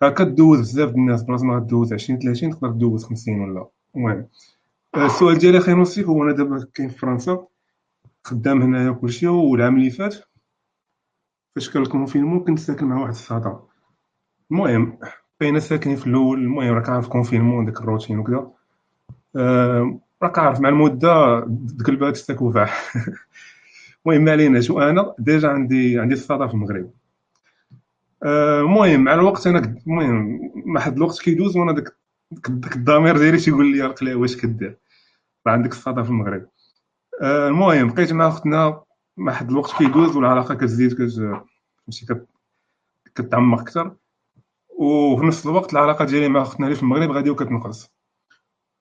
هكا دوز بزاف د الناس بلاصه ما غدوز 20 30 تقدر دوز 50 ولا. المهم السؤال ديالي أخي نصيف هو أنا دابا كاين في فرنسا خدام هنايا وكلشي والعام اللي فات فاش كان ال confinement كنت ساكن مع واحد الصاطة المهم بقينا ساكنين في الأول المهم راك عارف confinement داك الروتين وكذا آه، راك عارف مع المدة تقلبات السكوفع المهم ما عليناش وأنا déjà عندي عندي الصاطة في المغرب. المهم مع الوقت أنا المهم مع حد الوقت كيدوز وأنا داك داك الضمير ديالي تيقول لي القلا واش كدير؟ راه عندك الصاطة في المغرب. آه، المهم بقيت مع أختنا مع حد الوقت كيدوز والعلاقة كتزيد كت فهمتي كت- كتعمق أكثر وفي نفس الوقت العلاقة ديالي مع أختنا اللي في المغرب غادي وكتنقص.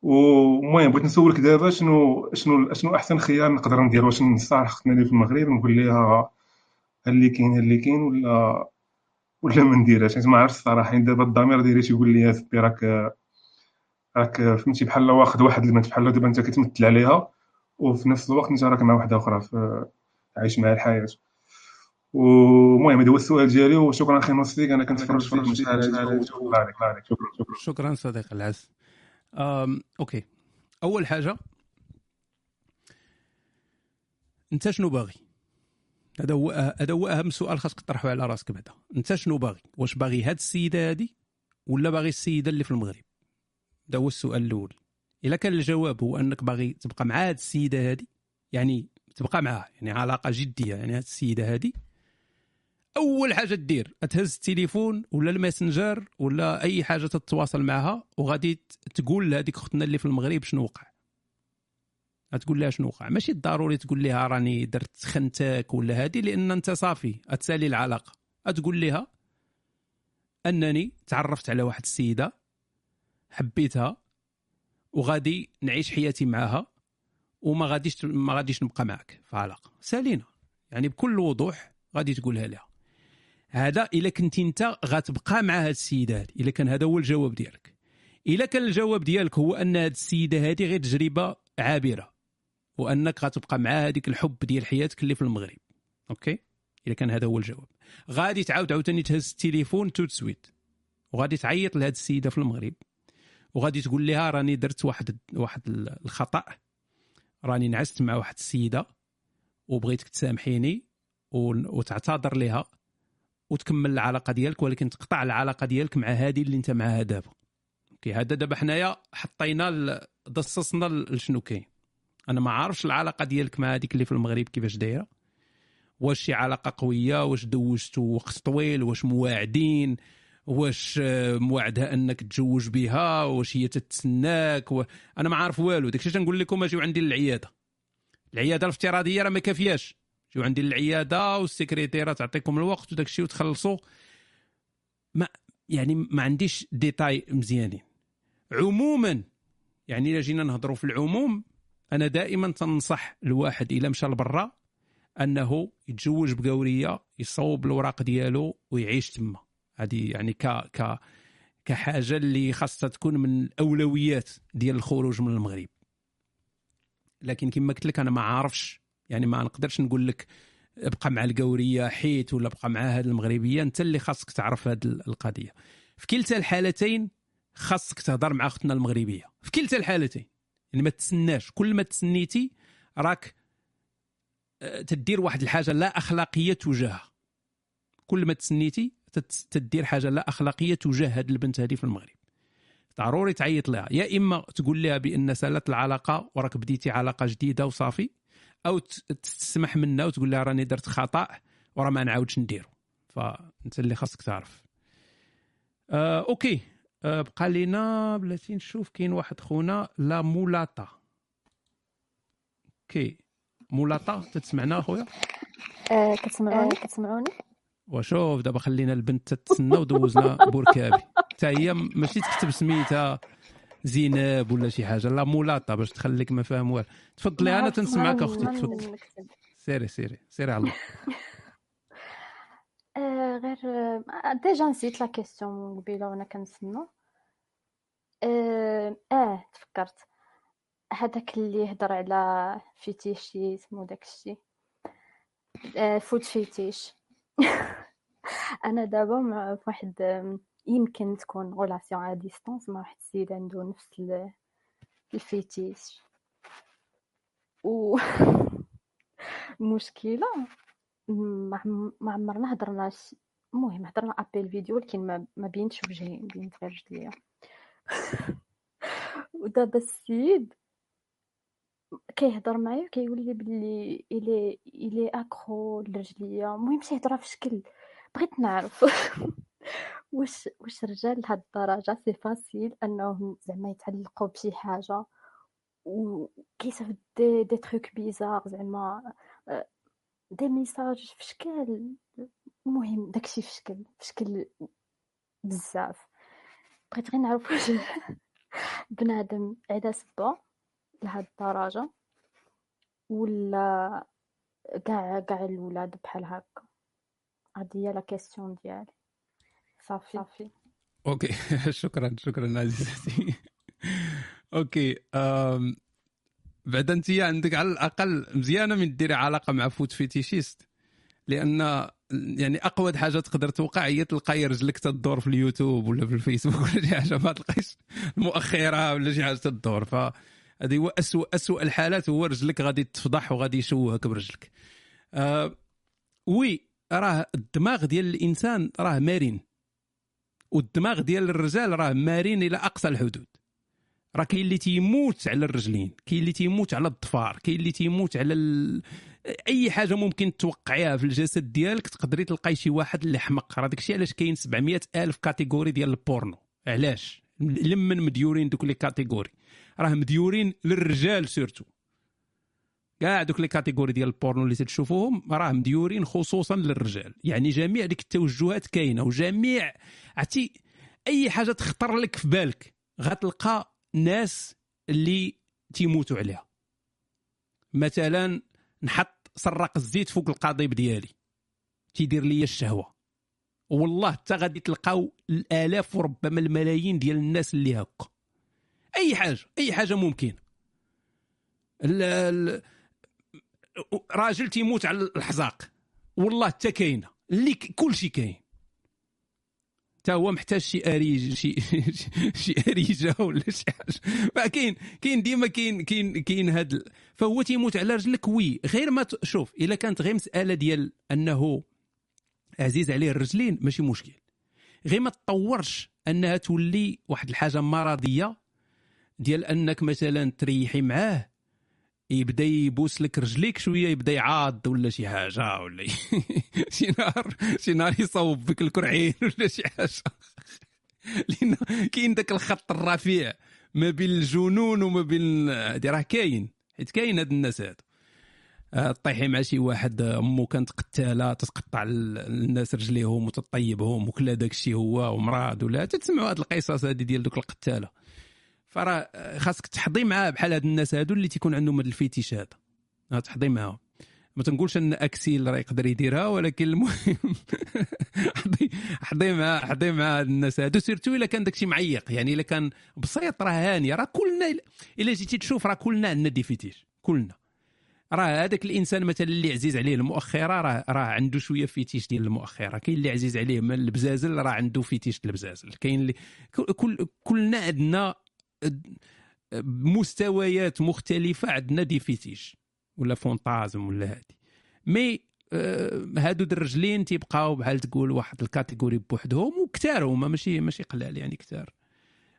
والمهم بغيت نسولك دابا شنو شنو شنو أحسن خيار نقدر ندير واش نصالح أختنا اللي في المغرب نقول لها ها اللي كاين اللي كاين ولا ولا ما نديرهاش. حيت ما عرفتش الصراحه يعني دابا الضمير ديالي تيقول لي سبي راك راك فهمتي بحال واخد واحد البنت بحال دابا أنت كتمثل عليها وفي نفس الوقت أنت راك مع واحدة أخرى في عايش معها الحياة. والمهم هذا هو السؤال ديالي. وشكرا أخي نصيك أنا كنتفرج فيك شحال عليك. شكرا شكرا. شكرا صديقي العز. OK. أول حاجة أنت شنو باغي؟ هذا هو هذا هو أهم سؤال خاصك تطرحه على راسك بعدا. أنت شنو باغي؟ واش باغي هاد السيدة هادي ولا باغي السيدة اللي في المغرب؟ هذا هو السؤال الأول. إلا كان الجواب هو أنك باغي تبقى مع هاد السيدة هادي يعني تبقى معها يعني علاقة جدية يعني هاد السيدة هادي. أول حاجة دير تهز التليفون ولا ال Messenger ولا أي حاجة تتواصل معها وغادي تقول لهذيك اختنا اللي في المغرب شنو وقع. غتقول لها شنو وقع؟ ماشي ضروري تقول لها راني درت خنتك ولا هادي لأن أنت صافي أتسالي العلاقة. تقول لها أنني تعرفت على واحد السيدة حبيتها وغادي نعيش حياتي معها وما غاديش ما غاديش نبقى معك في علاقة. سالينا. يعني بكل وضوح غادي تقولها لها. هذا إلا كنت أنت غتبقى مع هاد السيدة هادي. إلا كان هذا هو الجواب ديالك. إلا كان الجواب ديالك هو أن هاد السيدة هادي غير تجربة عابرة. وأنك غتبقى مع هذيك الحب ديال حياتك اللي في المغرب. OK؟ الا كان هذا هو الجواب. غادي تعاود عاوتاني تهز التليفون tout de suite. وغادي تعيط لهاد السيدة في المغرب. وغادي تقول لها راني درت واحد واحد الخطأ. راني نعست مع واحد السيدة. وبغيتك تسامحيني. وتعتذر لها. وتكمل العلاقة ديالك. ولكن تقطع العلاقة ديالك مع هذه اللي انت معاها دابا. OK؟ هذا دابا حنايا حطينا ل- لشنو كاين. أنا ما عارفش العلاقة ديالك مع هذيك اللي في المغرب كيفاش دايرة. واش شي علاقة قوية واش دوزتوا وقت طويل واش مواعدين واش آه، موعدها أنك تتزوج بها واش هي تتسناك و... أنا ما عارف والو. داكشي تنقول لكم اجيو عندي للعياده العيادة الافتراضية راه ما كافياش. جيو عندي للعياده والسكرتيرة تعطيكم الوقت وداك الشيء وتخلصوا ما يعني ما عنديش ديتاي مزيانين. عموما يعني إلا جينا نهضروا في العموم أنا دائما تنصح الواحد الا مشى لبرا أنه يتزوج بقورية يصوب الوراق ديالو ويعيش تما. هذه يعني ك ك كحاجة اللي خاصها تكون من الأولويات ديال الخروج من المغرب. لكن كما قلت لك أنا ما عارفش يعني ما نقدرش نقول لك أبقى مع القورية حيت ولا أبقى مع هذه المغربية. أنت اللي خاصك تعرف هذه القضية. في كلتا الحالتين خاصك تهضر مع أختنا المغربية. في كلتا الحالتين. يعني ما تسناش. كل ما تسنيتي راك آه، تدير واحد الحاجة لا أخلاقية تجاهها. كل ما تسنيتي تدير حاجة لا أخلاقية تجاه هذه البنت هذه في المغرب. ضروري تعيط لها. يا إما تقول لها بأن سالت العلاقة وراك بديتي علاقة جديدة وصافي أو تسمح منها وتقول لها راني درت خطأ وراه ما نعاودش نديرو. فأنت اللي خاصك تعرف. آه OK. بقى لينا بلاتي نشوف كاين واحد خونا لا مولاطا OK. مولاطا تتسمعنا أخويا؟ آه، كتسمعوني؟ كتسمعوني. وشوف دابا خلينا البنت تتسنى ودوزنا بوركابي. حتى هي ماشي تكتب سميتها زينب ولا شي حاجة لا مولاطا باش تخليك ما فاهم والو. تفضلي أنا تنسمعك أختي تفضلي. سيري سيري سيري على الله. غير آه، déjà نسيت la question قبيلة وأنا كنسنى آه, آه تفكرت. هذاك اللي يهضر على fétichisme وداك الشيء آه foot fetish أنا دابا مع واحد يمكن تكون relation à distance مع واحد السيد عنده نفس ال- ال fétiche و المشكلة ما عم- ما عمرنا هضرنا المهم هضرنا appel vidéo ولكن ما ما بينتش وجهين بينت غير رجليا ودابا السيد كيهضر معايا وكيقول لي بلي il, il est accro لرجليا. المهم شي هضرة في شكل بغيت نعرف. واش واش الرجال لهاد الدرجة؟ c'est facile أنهم زعما يتعلقوا بشي حاجة وكيصيفط des des trucs bizarres زعما. des messages في شكل المهم داكشي في شكل في شكل بزاف. بغيت غير نعرف واش بنادم عدا سبا لهاد الدرجة ولا كاع كاع الولاد بحال هكا. هادي هي la question ديالي. صافي. صافي. okay. شكرا شكرا عزيزتي. okay أم... بعد أنت عندك على الأقل مزيانة من ديري علاقة مع foot fetishist. لأن يعني أقوى حاجة تقدر توقع هي تلقاي رجلك تدور في اليوتيوب ولا في الفيسبوك ولا شي حاجة ما تلقايش المؤخره ولا شي حاجة تدور. فهذه هو اسوء اسوء الحالات هو رجلك غادي تفضح وغادي يشوهك برجلك. أه oui راه الدماغ ديال الإنسان راه مرن. والدماغ ديال الرجال راه مرن إلى أقصى الحدود. راه كاين اللي تيموت على الرجلين كاين اللي تيموت على الضفار كاين اللي تيموت على ال... أي حاجة ممكن توقعيها في الجسد ديالك تقدري تلقاي شي واحد اللي حمق. راه داكشي علاش كاين 700 ألف catégories ديال البورنو علاش؟ لمن مديورين دوك les catégories راه مديورين للرجال surtout كاع دوك les catégories ديال البورنو اللي تتشوفوهم راه مديورين خصوصا للرجال. يعني جميع ديك التوجهات كاينة وجميع عرفتي أي حاجة تخطر لك في بالك غتلقى ناس اللي تيموتوا عليها. مثلا نحط سراق الزيت فوق القضيب ديالي. تيدير لي الشهوة. والله حتى غادي تلقاو الآلاف وربما الملايين ديال الناس اللي هكا. أي حاجة أي حاجة ممكن. ال- ال- راجل تيموت على الحزاق. والله حتى كاينة. اللي ك- كل شيء كاين. حتى هو محتاج شي أريج شي شي أريجة ولا شي حاجة. فكاين كاين ديما كاين كاين كاين هاد فهو تيموت على رجلك وي غير ما شوف إلا كانت غير مسألة ديال أنه عزيز عليه الرجلين ماشي مشكل. غير ما تطورش أنها تولي واحد الحاجة مرضية ديال أنك مثلا تريحي معاه يبدا يبوس لك رجليك شوية يبدا يعاض ولا شي حاجة ولا شي نهار شي نهار يصوب بك الكرعين ولا شي حاجة. لأن كاين داك الخط الرفيع ما بين الجنون وما بين هادي راه كاين حيت كاين هاد الناس هادو. آه، طيحي مع شي واحد امه كانت قتالة تتقطع ال- الناس رجليهم وتطيبهم داك الشيء هو ومراد ولا تسمعوا هاد القصص هادي ديال دوك القتالة. فراه آه، خاصك تحضي معاه بحال هاد الناس هادو اللي تيكون عندهم هاد ال fétiche هذا آه، تحضي معاهم. ما تنقولش أن أكسيل راه يقدر يديرها ولكن المهم حضي حضي مع حضي مع الناس هادو surtout إلا كان داكشي معيق. يعني إلا كان بسيط راه هانيه راه كلنا إلا جيتي تشوف راه كلنا عندنا des fétiches. كلنا. راه هذاك الإنسان مثلا اللي عزيز عليه المؤخرة راه راه عنده شوية fétiche ديال المؤخرة. كاين اللي عزيز عليه البزازل راه عنده fétiche البزازل. كاين اللي كل كلنا عندنا مستويات مختلفة عندنا des fétiches ولا fantasmes ولا هادي. mais آه، هادو الرجلين تيبقاو بحال تقول واحد ال catégorie بوحدهم وكتار هما ماشي ماشي قلال يعني كتار.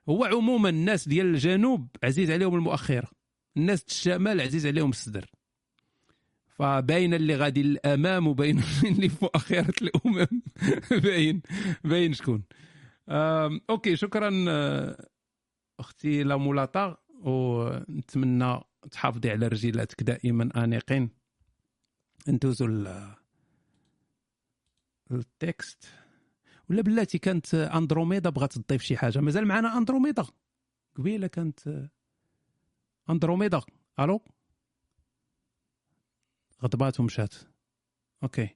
هو عموما الناس ديال الجنوب عزيز عليهم المؤخرة. الناس الشمال عزيز عليهم الصدر. فباين اللي غادي للامام وباين اللي في مؤخرة الأمم. باين باين شكون. okay شكرا آه، أختي لا مولاطا ونتمنى تحافظي على رجيلاتك دائما انيقين ندوزو لل text ولا بلاتي كانت أندروميدا بغات تضيف شي حاجة؟ مازال معنا أندروميدا. قبيلة كانت أندروميدا. ألو؟ غضبات ومشات okay.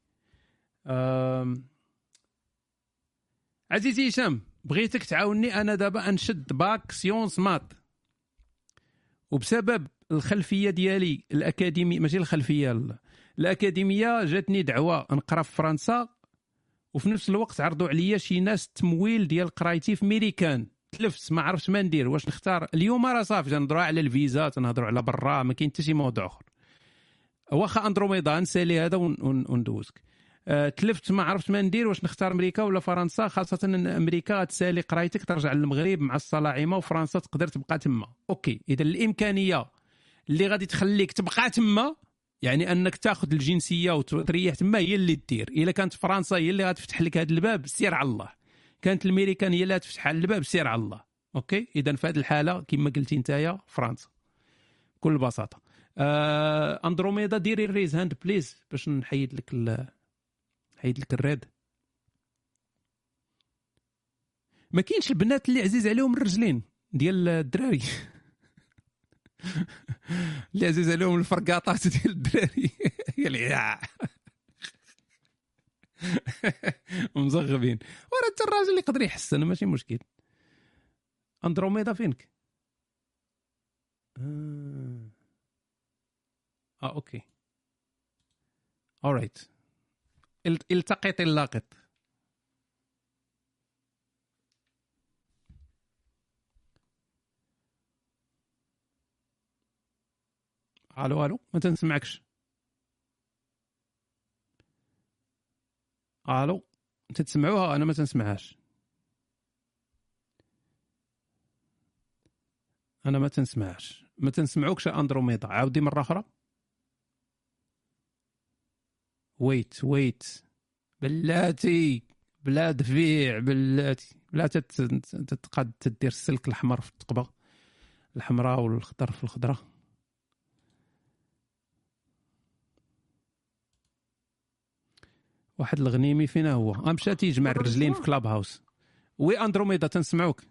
أم... عزيزي هشام. بغيتك تعاوني أنا دابا عندي bac sciences maths وبسبب الخلفية ديالي الاكاديمي ماشي الخلفية ال- الأكاديمية جاتني دعوة نقرأ في فرنسا. وفي نفس الوقت عرضوا عليا شي ناس تمويل ديال قرايتي في ميريكان. تلفت ما عرفتش ما ندير. واش نختار؟ اليوم راه صافي تنهضروا على الفيزا تنهضروا على برا ما كاين حتى شي موضوع آخر. واخا اندروميدا نسالي هذا ون- ون- وندوزك. تلفت ما عرفت ما ندير واش نختار أمريكا ولا فرنسا خاصة إن أمريكا غتسالي قرايتك ترجع للمغرب مع الصلاعمة وفرنسا تقدر تبقى تما. okay إذا الإمكانية اللي غادي تخليك تبقى تما يعني أنك تاخذ الجنسية وتريح تما هي اللي دير إلا كانت فرنسا هي اللي غتفتح لك هذا الباب سير على الله. كانت الميريكان هي اللي غتفتح الباب سير على الله. okay؟ إذا في هذه الحالة كما قلتي نتايا فرنسا. بكل بساطة. آه أندروميدا ديري ال raise hand please باش نحيد لك ال... نحيد لك الريد ما كاينش البنات اللي عزيز عليهم الرجلين ديال الدراري. اللي عزيز عليهم الفرقاطات ديال الدراري. قال لي يا مزغبين. وراه حتى الراجل يقدر يحسن ماشي مشكل. أندروميدا فينك؟ آه, آه okay. alright التقط اللاقط. ألو ألو ما تنسمعكش ألو انت تسمعوها؟ أنا ما تنسمعهاش أنا ما تنسمعهاش ما تنسمعوكش أندروميدا؟ عاودي مرة أخرى. ويت ويت بلاتي بلا دفيع بلاتي. بلا تت- تتقاد تدير السلك الأحمر في التقبه الحمراء والخضر في الخضرة. واحد الغنيمي فين هو. مشى تيجمع الرجلين في كلاب هاوس وي أندروميدا تنسمعوك.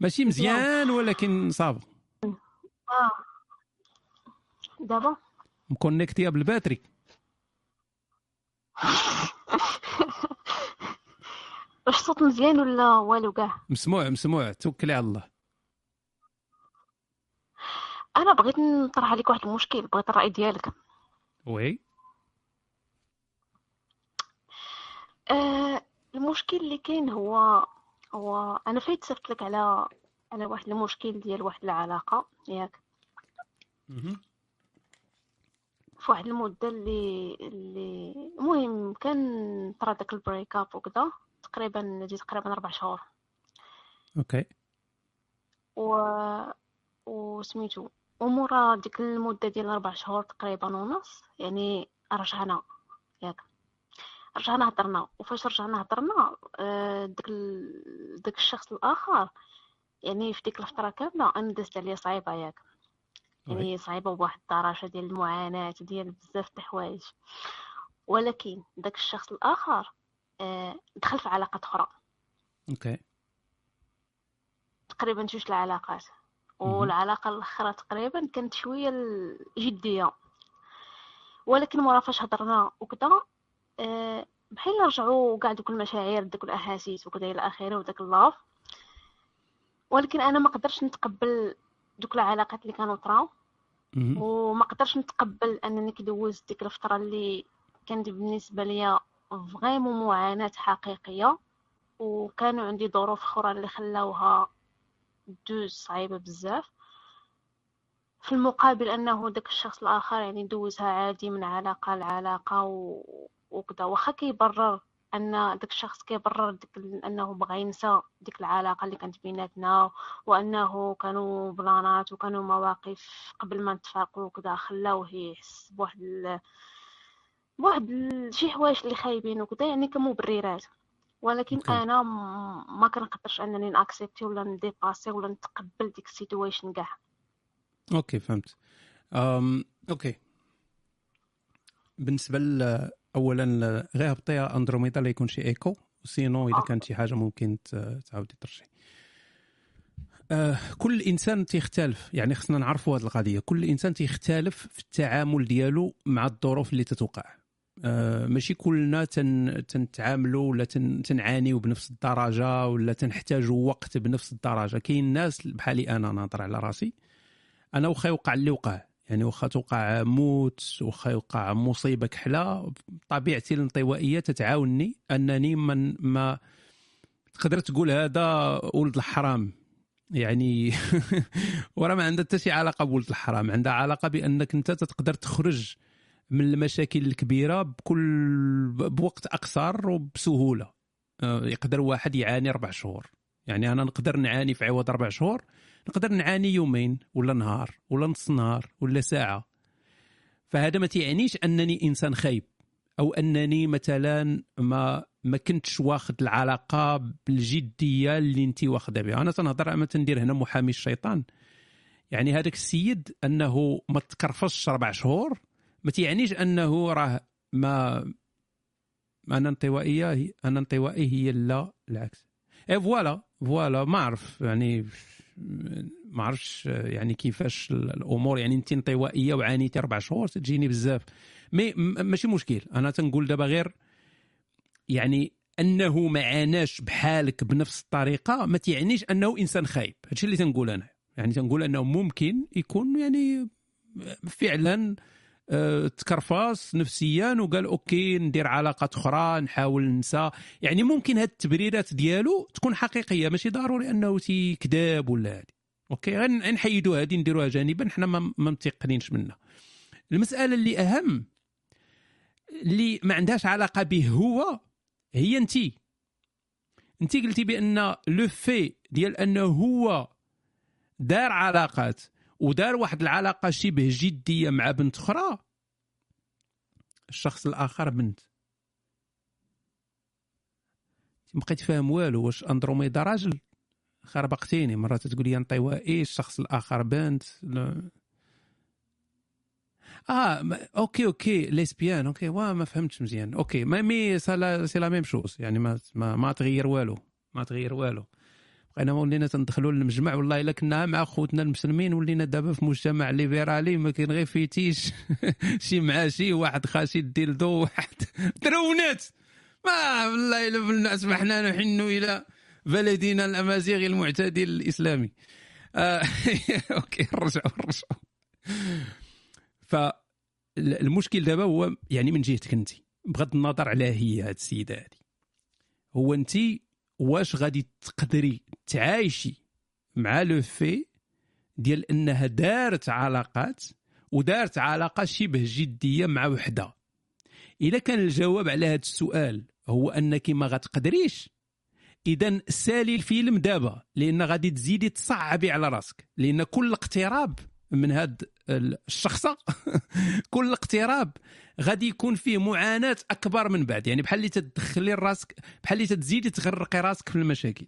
ماشي مزيان ولكن صافا آه. دابا مكونيكتيها بالباتري واش الصوت مزيان ولا والو كاع مسموع مسموع. توكلي على الله. أنا بغيت نطرح عليك واحد المشكل بغيت الرأي ديالك. oui. آه المشكل اللي كاين هو هو أنا فايت صيفط لك على على واحد المشكل ديال واحد العلاقة ياك. فواحد المدة اللي اللي المهم كان طرا داك ال break up وكذا تقريبا جيت تقريبا أربع شهور. أوكي. و وسميتو ومورا ديك المدة ديال أربع شهور تقريبا ونص يعني رجعنا ياك. رجعنا هضرنا وفاش رجعنا هضرنا آه، داك ال... داك الشخص الآخر يعني في ديك الفترة كاملة أنا دازت عليا صعيبة ياك. يعني صعيبة بواحد الدرجه ديال المعاناة ديال بزاف د الحوايج. ولكن داك الشخص الآخر آه، دخل في علاقات أخرى. okay. تقريبا جوج العلاقات. والعلاقة الأخرى تقريبا كانت شوية جديه ولكن مورا فاش هضرنا وكذا آه، بحال رجعوا كاع دوك المشاعر دوك الأحاسيس وكذا إلى آخره وداك ال love ولكن أنا ما قدرتش نتقبل دوك العلاقات اللي كانوا طراو. وما قدرتش نتقبل أنني كدوزت ديك الفترة اللي كانت بالنسبة ليا vraiment معاناة حقيقية. وكانوا عندي ظروف أخرى اللي خلاوها دوز صعيبة بزاف. في المقابل أنه داك الشخص الآخر يعني دوزها عادي من علاقة لعلاقة و... وكذا واخا كيبرر أن داك الشخص كيبرر ديك أنه بغى ينسى ديك العلاقة اللي كانت بيناتنا وأنه كانوا بلانات وكانوا مواقف قبل ما نتفاقوا وكذا خلاوه يحس بواحد ال... بواحد ال- شي حوايج اللي خايبين وكذا يعني كمبررات. ولكن okay. أنا ما كنقدرش أنني ن accepter ولا ن dépasser ولا نتقبل ديك ال situation كاع. okay فهمت. أم... okay. بالنسبة ل... اولا غير هبطيها أندروميدا لا يكون شي écho sinon إذا كانت شي حاجة ممكن تعاودي ترجعي آه كل إنسان تيختلف يعني خصنا نعرفوا هذه القضية. كل إنسان تيختلف في التعامل ديالو مع الظروف اللي تتوقع. آه ماشي كلنا تن تنتعاملوا ولا تن تنعانيوا بنفس الدرجة ولا تنحتاجوا وقت بنفس الدرجة. كاين ناس بحالي أنا ناظر على راسي. أنا واخا يوقع اللي وقع. يعني واخا توقع موت واخا يوقع مصيبة كحلة طبيعتي الانطوائية تتعاوني أنني من ما تقدر تقول هذا ولد الحرام. يعني وراه ما عندها حتى شي علاقة بولد الحرام عندها علاقة بأنك أنت تقدر تخرج من المشاكل الكبيرة بكل بوقت أقصر وبسهولة. آه، يقدر واحد يعاني أربع شهور. يعني أنا نقدر نعاني في عوض أربع شهور نقدر نعاني يومين ولا نهار ولا نص نهار ولا ساعة. فهذا ما تعنيش أنني إنسان خايب أو أنني مثلا ما ما كنتش واخد العلاقة بالجدية اللي انت واخدة بها. أنا تنهضر أما تندير هنا محامي الشيطان. يعني هذاك السيد أنه ما تكرفصش أربع شهور ما تعنيش أنه راه ما أنا انطوائية أنا انطوائي هي لا العكس. et voilà voilà ما أعرف يعني ما عرفش يعني كيفاش الأمور يعني انت انطوائية وعانيتي أربع شهور تجيني بزاف. mais ماشي مشكل. أنا تنقول دابا غير يعني أنه ما عاناش بحالك بنفس الطريقة ما تعنيش أنه إنسان خايب. هادشي اللي تنقول أنا. يعني تنقول أنه ممكن يكون يعني فعلا تكرفاس نفسيا وقال okay ندير علاقات أخرى نحاول ننسى. يعني ممكن هاد التبريرات ديالو تكون حقيقية ماشي ضروري أنه تي كذاب ولا هادي. okay غن- غنحيدوا هادي نديروها جانبا حنا ما متيقنينش منها. المسألة اللي أهم اللي ما عندهاش علاقة به هو هي انت. انت قلتي بأن le fait ديال أنه هو دار علاقات ودار واحد العلاقة شبه جدية مع بنت أخرى. الشخص الآخر بنت. ما بقيت فاهم والو واش أندروميدا راجل. خربقتيني مرات تقول لي انطوائي الشخص الآخر بنت. لا. آه okay okay lesbienne okay. وا ما فهمتش مزيان. أوكي ما مي سي لا ميم شوز. يعني ما ما, ما تغير والو. ما تغير والو. بقينا ولينا تندخلوا للمجمع والله الا كنا مع خوتنا المسلمين ولينا دابا في مجتمع ليبرالي ما كاين غير fétiche. شي مع شي واحد خاشي ال dildo واحد درونات ما والله الا بالناس ما حنا نحن إلى بلدنا الأمازيغي المعتدل الإسلامي. آه okay نرجعوا نرجعوا فالمشكل دابا هو يعني من جهتك أنت بغض النظر على هي هاد السيدة هادي. هو أنت واش غادي تقدري تعايشي مع لو في ديال انها دارت علاقات ودارت علاقة شبه جدية مع وحدة. اذا كان الجواب على هذا السؤال هو أنك ما غتقدريش. إذا سالي الفيلم دابا لأن غادي تزيدي تصعبي على راسك لأن كل اقتراب من هاد الشخصة. كل اقتراب غادي يكون فيه معاناة أكبر من بعد. يعني بحال اللي تدخلي راسك بحال اللي تزيدي تغرقي راسك في المشاكل.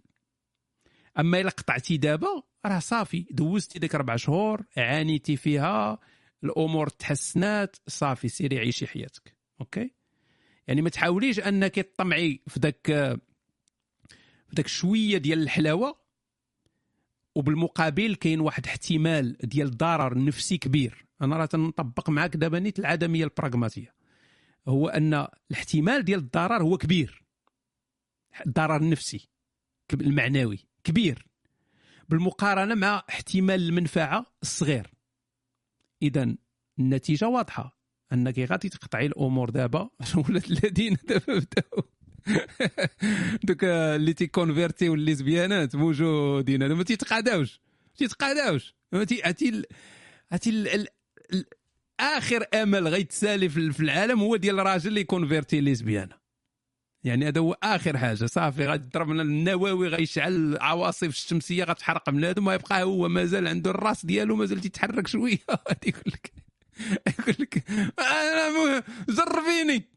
أما إلا قطعتي دابا راه صافي. دوزتي ديك أربع شهور عانيتي فيها الأمور تحسنات صافي. سيري عيشي حياتك. okay؟ يعني ما تحاوليش أنك تطمعي في ذاك في ذاك شوية ديال الحلاوة. وبالمقابل كاين واحد احتمال ديال الضرر النفسي كبير. أنا راه تنطبق معاك دابا نيت العدمية البراغماتية. هو أن الاحتمال ديال الضرر هو كبير. الضرر النفسي المعنوي. كبير. بالمقارنة مع احتمال المنفعة الصغير. اذا النتيجة واضحة. أنك غادي تقطعي الأمور دابا. ولات الذين دابا بداو. دوك اللي تي convertir يو الليزبيانات موجودين ما تيتقاداوش ما تيتقاداوش هاتي هاتي آخر أمل غيتسالي في العالم هو ديال الراجل اللي يكونفيرتي ليزبيانه يعني هذا هو آخر حاجة. صافي غيضرب لنا النووي غيشعل العواصف الشمسية غتحرق بنادم ويبقى هو مازال عنده الراس ديالو مازال تيتحرك شوية. يقول لك يقول لك أنا جربيني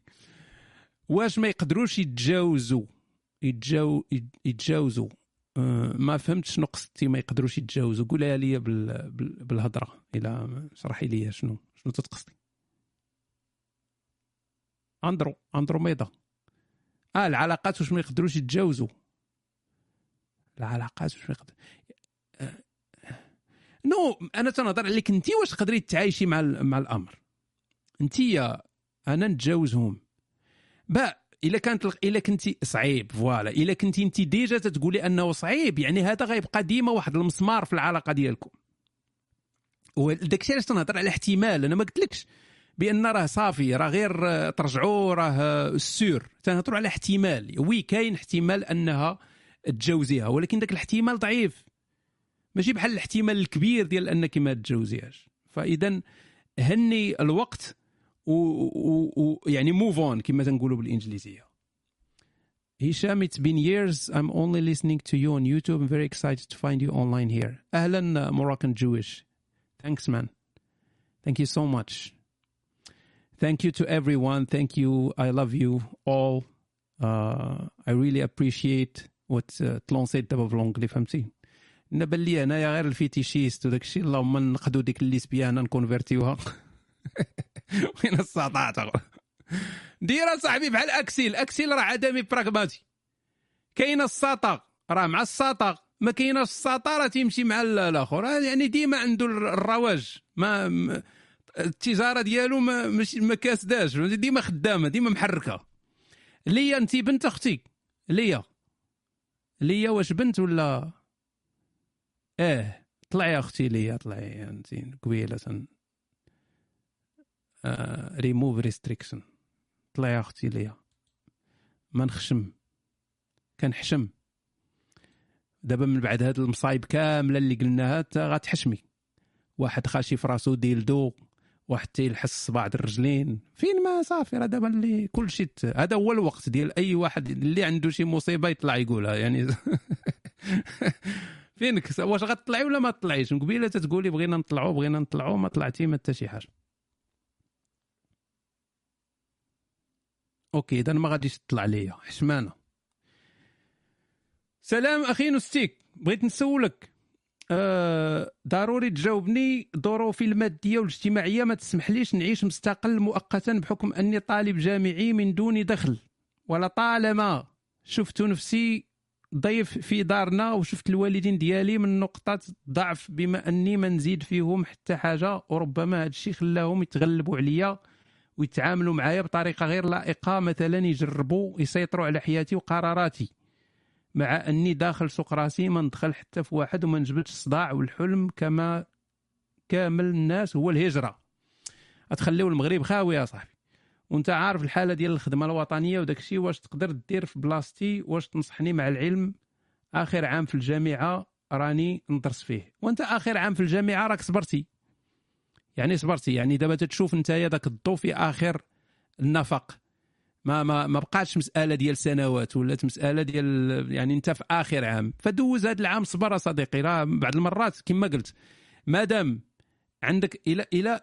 واش ما يقدروش يتجاوزوا يتجاو يتجاوزوا أه ما فهمتش شنو قصدتي ما يقدروش يتجاوزوا قولها لي بال... بالهضرة. إلى شرحي لي شنو شنو تتقصدي. اندرو اندروميدا آه العلاقات واش ما يقدروش يتجاوزوا العلاقات واش ما يقدر آه. non أنا تنهضر عليك. انت واش تقدري تعايشي مع مع الأمر؟ انت أنا نتجاوزهم. با إلا كانت إلا كنتي صعيب voilà. إلا كنتي انت déjà تتقولي أنه صعيب يعني هذا غيبقى ديما واحد المسمار في العلاقة ديالكم. وداك الشيء علاش تنهضر على احتمال أنا ما قلتلكش بأن راه صافي راه غير ترجعوا راه sûr. تنهضروا على احتمال. oui كاين احتمال أنها تجوزيها ولكن ذاك الاحتمال ضعيف. ماشي بحال الاحتمال الكبير ديال أنك ما تجوزيهاش فاذا هني الوقت ويعني موف اون كما تنقولوا بالانجليزيه هشام it's been years I'm only listening to you on YouTube I'm very excited to find you online here أهلا Moroccan Jewish thanks man thank you so much thank you to everyone thank you I love you all uh, I really appreciate what uh, تلونسيت دابا بالونجلي فهمتي انا بان لي انايا غير الفيتيشيست وداك الشيء اللهم نقدو ديك الليسبيانه نكونفرتيوها وين السطات دير صاحبي بحال أكسيل. أكسيل راه عدمي براغماتي. كاين السطا راه مع السطا ما كايناش السطا راه تيمشي مع الآخر. يعني ديما عنده الرواج. ما التجارة ديالو ما مش ما كاسداش. ديما خدامة ديما محركة. ليا انت بنت أختي. ليا. ليا واش بنت ولا؟ آه طلعي أختي ليا طلعي انت قبيلة. ريموف ريستريكشن طلعي أختي ليا. ما نخشم. كنحشم. دابا من بعد هاد المصايب كاملة اللي قلناها غتحشمي. واحد خاشي في راسو dildo واحد تيلحس صباع الرجلين. فين ما صافي راه دابا اللي كل شيء هذا هو الوقت ديال أي واحد اللي عنده شي مصيبة يطلع يقولها يعني. فينك؟ واش غتطلعي ولا ما تطلعيش؟ من قبيلة تتقولي بغينا نطلعوا بغينا نطلعوا ما طلعتي ما حتى شي حاجة. أوكي إذا ما غاديش تطلع ليا. حشمانه سلام أخي نستيك بغيت نسولك. آه ضروري تجاوبني ظروفي المادية والاجتماعية ما تسمحليش نعيش مستقل مؤقتا بحكم أني طالب جامعي من دون دخل. ولطالما شفت نفسي ضيف في دارنا وشفت الوالدين ديالي من نقطة ضعف بما أني ما نزيد فيهم حتى حاجة وربما هذا الشيء خلاهم يتغلبوا عليا. ويتعاملوا معايا بطريقة غير لائقة. مثلا يجربوا يسيطروا على حياتي وقراراتي مع أني داخل سوق راسي ما ندخل حتى في واحد وما نجبدش الصداع والحلم كما كامل الناس هو الهجرة. أتخليو المغرب خاوي يا صاحبي. وأنت عارف الحالة ديال الخدمة الوطنية وداك الشيء واش تقدر دير في بلاصتي؟ واش تنصحني مع العلم؟ آخر عام في الجامعة راني ندرس فيه. وأنت آخر عام في الجامعة راك صبرتي. يعني صبرتي يعني دابا تتشوف انت ذاك الضوء في آخر النفق. ما ما ما بقاتش مسألة ديال سنوات ولات مسألة ديال يعني انت في آخر عام. فدوز هذا العام صبر صديقي راه بعض المرات كما قلت مادام عندك إلى إلى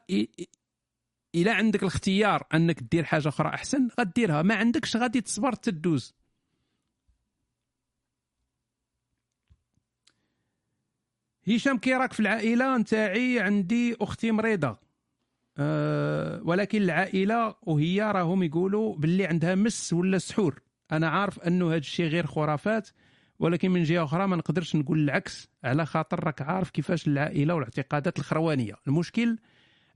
إلى عندك الاختيار أنك دير حاجة أخرى أحسن غديرها. ما عندكش غادي تصبر تدوز. هشام كي راك في العائلة نتاعي عندي أختي مريضة. أه ولكن العائلة وهي راهم يقولوا باللي عندها مس ولا سحور. أنا عارف أنه هذا الشيء غير خرافات ولكن من جهة أخرى ما نقدرش نقول العكس. على خاطر راك عارف كيفاش العائلة والاعتقادات الخروانية. المشكل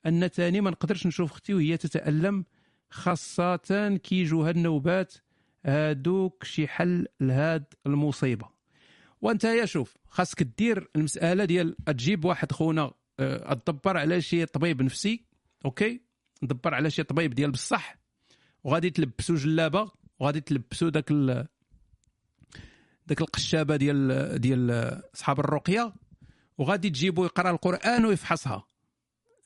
أن تاني ما نقدرش نشوف أختي وهي تتألم خاصة كي يجوا هاد النوبات. هادوك شي حل لهاد المصيبة. وانت يا شوف خاصك دير المسألة ديال تجيب واحد خونا أه، تدبر على شي طبيب نفسي OK؟ دبر على شي طبيب ديال بصح وغادي تلبسو جلابة وغادي تلبسو داك ال... داك القشابة ديال ديال أصحاب الرقية وغادي تجيبو يقرأ القرآن ويفحصها.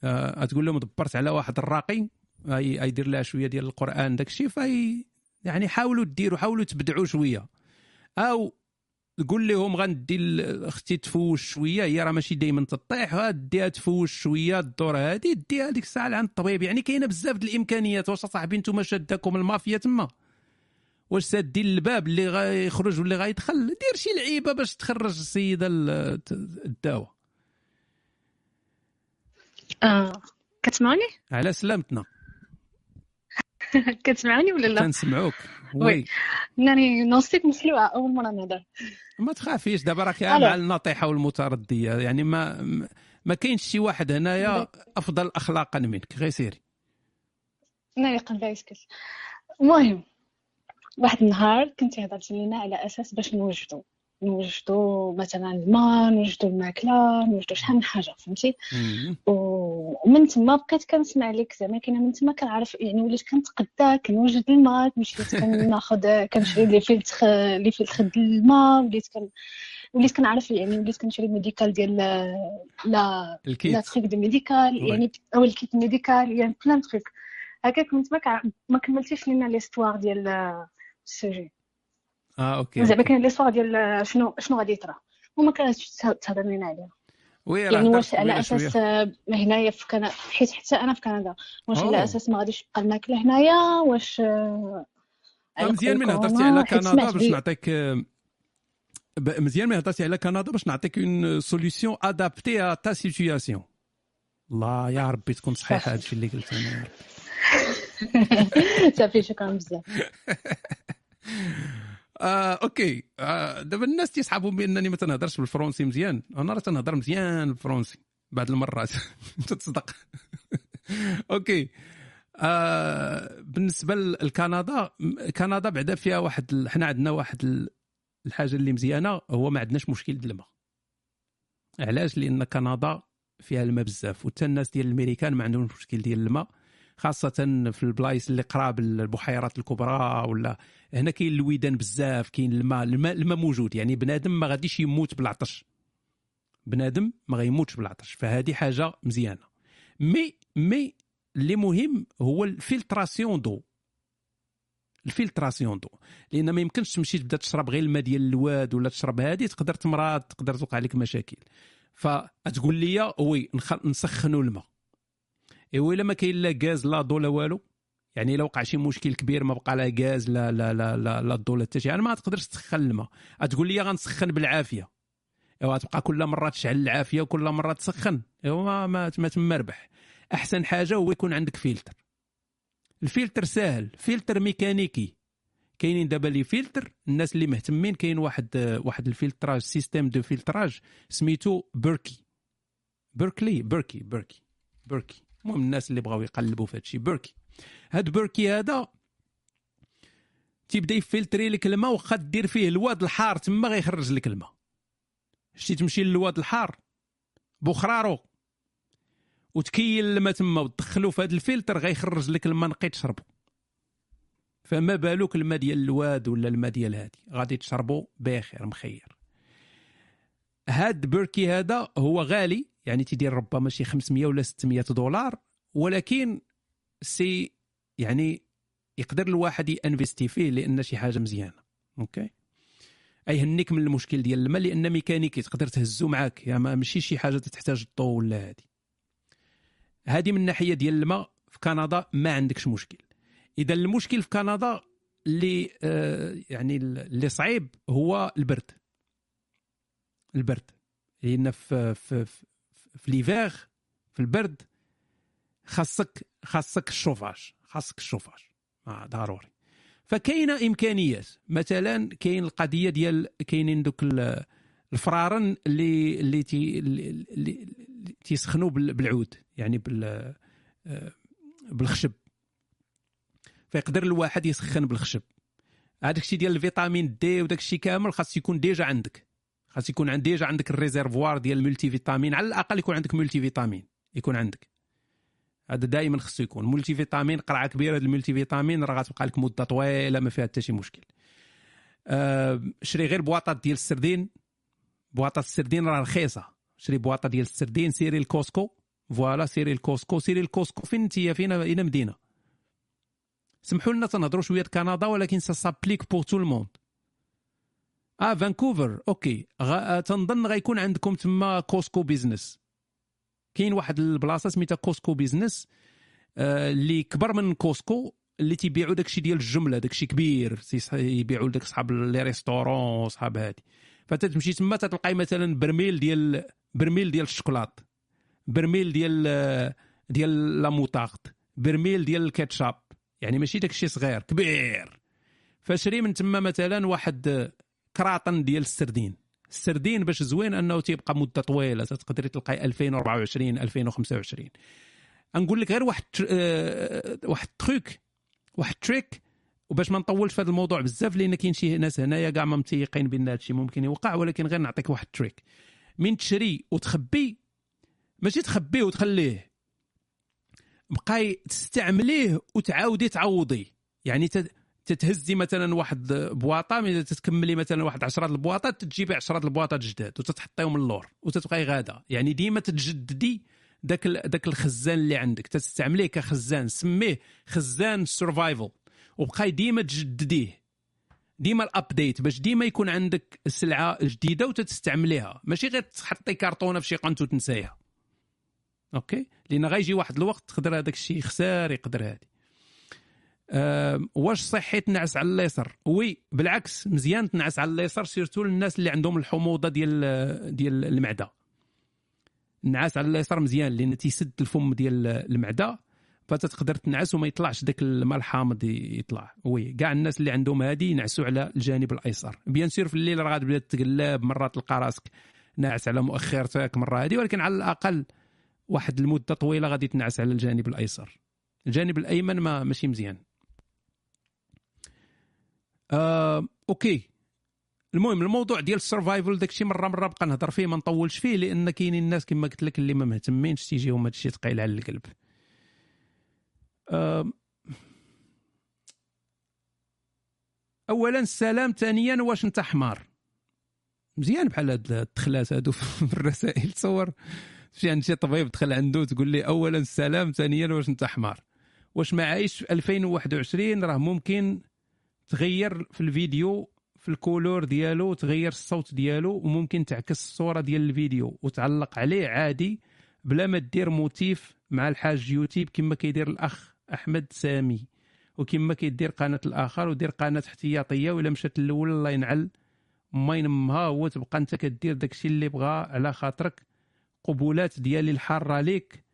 أه تقول لهم دبرت على واحد الراقي يدير لها شوية ديال القرآن داك الشيء في يعني حاولوا ديروا حاولوا تبدعوا شوية. أو قول لهم غندي أختي تفوش شوية. هي راه ماشي دائما تطيح. غاديها تفوش شوية. الدور هذه ديها هذيك الساعة لعند الطبيب يعني كاينة بزاف د الإمكانيات. واش صاحبي أنتم شاداكم المافيا تما؟ واش سادين الباب اللي غيخرج واللي غيدخل؟ دير شي لعيبة باش تخرج السيدة الدواء آه كتسمعوني؟ على سلامتنا. كتسمعوني ولا لا؟ كنسمعوك. oui. يعني نوصيك مخلوعة أول مرة نهضر. ما تخافيش دابا راك مع الناطحة والمتردية. يعني ما ما كاينش شي واحد هنايا أفضل اخلاقا منك. غير سيري. يقل لا يسكت. المهم واحد النهار كنتي هضرتي لينا على أساس باش نوجدوا نوجدوا مثلا الماء نوجدوا الماكلة نوجدوا شحال من حاجة فهمتي؟ ومن تما بقيت كنسمع لك زعما كاينة من تما كنعرف يعني وليت كنتقدا كنوجد الماء مشيت كناخذ كنشري les filtres les filtres الماء وليت كن وليت كنعرف يعني وليت كنشري médical ديال لا les trucs de médical يعني أو ال kit médical يعني plein trucs هكاك من تما ما كملتيش لينا l'histoire ديال ال sujet آه OK زعما كاين l'histoire ديال شنو شنو غادي يطرا وما كانتش تهضر لينا عليها oui يعني واش على أساس هنايا في كندا حيت حتى أنا في كندا واش على أساس ما غاديش يبقى الماكلة هنايا؟ واش مزيان من هضرتي على كندا باش نعطيك مزيان من هضرتي على كندا باش نعطيك une solution adaptée à ta situation الله يا ربي تكون صحيحة هادشي اللي قلت أنا. يا ربي صافي شكرا بزاف. آه، OK. آه، دابا الناس تيسحبوا بأنني ما تنهضرش بالفرنسي مزيان. أنا راه تنهضر مزيان بالفرنسي بعض المرات. تصدق. OK. آه بالنسبة لكندا كندا بعدا فيها واحد حنا عندنا واحد الحاجة اللي مزيانة هو ما عندناش مشكل د الماء علاش؟ لأن كندا فيها الماء بزاف وحتى الناس ديال الأمريكان ما عندهمش مشكل ديال الماء. خاصة في البلايص اللي قراب البحيرات الكبرى ولا هنا كاين الويدان بزاف كاين الماء الماء الماء موجود. يعني بنادم ما غاديش يموت بالعطش. بنادم ما غيموتش بالعطش. فهذه حاجة مزيانة. مي مي اللي مهم هو ال filtration d'eau. ال filtration d'eau. لأن ما يمكنش تمشي تبدأ تشرب غير الماء ديال الواد ولا تشرب هذه تقدر تمرض تقدر توقع لك مشاكل. فتقول لي oui نسخنوا الماء. ايوا الا ما كاين لا غاز لا ضو لا والو. يعني إلا وقع شي مشكل كبير ما بقى لا غاز لا لا لا لا, لا الضو لا حتى شي. يعني ما تقدرش تسخن الماء. تقول لي غنسخن بالعافية. إيوا تبقى كل مرة تشعل العافية وكل مرة تسخن. إيوا ما ما, ما تما ربح. أحسن حاجة هو يكون عندك فلتر. الفلتر ساهل فلتر ميكانيكي. كاينين دابا les filtres الناس اللي مهتمين كاين واحد واحد ال filtrage système de filtrage سميتو Berkey. بيركلي Berkey Berkey Berkey. المهم الناس اللي بغاو يقلبوا في هادشي. Berkey هاد Berkey هذا تيبدا يفلتري لك الماء واخا دير فيه الواد الحار تما غيخرج لك الماء شتي تمشي للواد الحار؟ بخرارو وتكيل الماء تما وتدخلو في هذا الفلتر غيخرج لك الماء نقي تشربو. فما بالك الماء ديال الواد ولا الماء ديال هادي؟ غادي تشربو بخير مخير. هاد Berkey هذا هو غالي. يعني تيدير ربما شي 500 ولا 600 دولار ولكن c'est يعني يقدر الواحد ينفستي فيه لأن شي حاجة مزيانة. OK؟ ايهنيك من المشكل ديال الماء لأن ميكانيكي تقدر تهزو معاك يعني ماشي شي حاجة تحتاج الضوء ولا هادي. هادي من الناحيه ديال الماء في كندا ما عندكش مشكل. إذا المشكل في كندا اللي آه يعني اللي صعيب هو البرد. البرد. لأن في في في, في l'hiver في البرد خاصك خاصك الشوفاج خاصك الشوفاج. آه ضروري. فكاينة إمكانيات. مثلا كاين القضية ديال كاينين دوك الفرارن اللي اللي تي اللي تيسخنوا بالعود يعني بال آه، بالخشب. فيقدر الواحد يسخن بالخشب. هذاك الشيء ديال ال vitamine D وداك الشيء كامل خاص يكون déjà عندك. خاص يكون عند déjà عندك ال réservoir ديال ال multivitamines على الأقل يكون عندك multivitamines يكون عندك. هذا دائما خصو يكون. multivitamines قرعة كبيرة ال multivitamines راه غتبقى لك مدة طويلة ما فيها حتى شي مشكل. أه شري غير بواطات ديال السردين. بواطه السردين راه رخيصة. شري بواطة ديال السردين سيري الكوسكو. voilà سيري الكوسكو. سيري الكوسكو فين انت؟ فين؟ اين مدينة. سمحوا لنا تنهضروا شوية كندا ولكن ça s'applique pour tout le monde آه فانكوفر. OK. غا... تنظن غيكون عندكم تما كوسكو business. كاين واحد البلاصة سميتها كوسكو business آه اللي كبر من كوسكو اللي تيبيعوا داكشي ديال الجملة داكشي كبير. يبيعوا لك صحاب les restaurants صحاب هادي. فتتمشي تما تلقاي مثلا برميل ديال برميل ديال الشوكولات برميل ديال ديال la moutarde برميل ديال الكاتشاب. يعني ماشي داكشي صغير كبير. فشري من تما مثلا واحد كراطن ديال السردين. السردين باش زوين انه تيبقى مدة طويلة. تقدري تلقاي 2024 2025 نقول لك غير واحد أه واحد تروك واحد تريك وباش ما نطولش في هذا الموضوع بزاف لأن كاين شي ناس هنايا كاع ما متيقين بأن هذا الشيء ممكن يوقع ولكن غير نعطيك واحد تريك. من تشري وتخبي ماشي تخبيه وتخليه. بقاي تستعمليه وتعاودي تعوضي. يعني تتهزي مثلا واحد بواطة من تتكملي مثلا واحد 10 البواطات تجيبي 10 البواطات جداد وتتحطيهم اللور وتتبقاي غادة. يعني ديما تتجددي داك داك الخزان اللي عندك. تستعمليه كخزان سميه خزان survival وبقاي ديما تجدديه. ديما ال update باش ديما يكون عندك السلعه جديدة وتستعمليها ماشي غير تحطي كرتونه في شي قنت وتنسايها OK؟ لأن غيجي واحد الوقت تقدر هذاك الشيء يخسر يقدر هادي واش صحي تنعس على اليسر oui بالعكس مزيان تنعس على اليسر surtout للناس اللي عندهم الحموضة ديال ديال المعدة. النعاس على اليسار مزيان لأن تيسد الفم ديال المعدة فتقدر تنعس وما يطلعش داك الماء الحامض يطلع. oui كاع الناس اللي عندهم هادي ينعسوا على الجانب الأيسر. bien sûr في الليل راه غتبدا تقلب مرات تلقى راسك ناعس على مؤخرتك مرة هادي ولكن على الأقل واحد المدة طويلة غادي تنعس على الجانب الأيسر. الجانب الأيمن ما ماشي مزيان. آه، OK. المهم الموضوع ديال ال survival داكشي مرة مرة بقى نهضر فيه ما نطولش فيه لأن كاينين الناس كما قلت لك اللي ما مهتمينش تيجيهم هادشي ثقيل على القلب. آه، اولا السلام ثانيا واش أنت حمار؟ مزيان بحال هاد الدخلات هادو في الرسائل تصور؟ شي عند شي طبيب دخل عنده تقول لي اولا السلام ثانيا واش أنت حمار؟ واش ما عايش في 2021 راه ممكن تغير في الفيديو في الكولور ديالو تغير الصوت ديالو وممكن تعكس الصورة ديال الفيديو وتعلق عليه عادي بلا ما دير موتيف مع الحاج يوتيوب كما كيدير الأخ أحمد سامي وكما كيدير قناة الآخر ودير قناة احتياطية ولا مشات الأول الله ينعل. ما ينمها هو تبقى أنت كدير داكشي اللي بغا على خاطرك قبولات ديالي الحارة ليك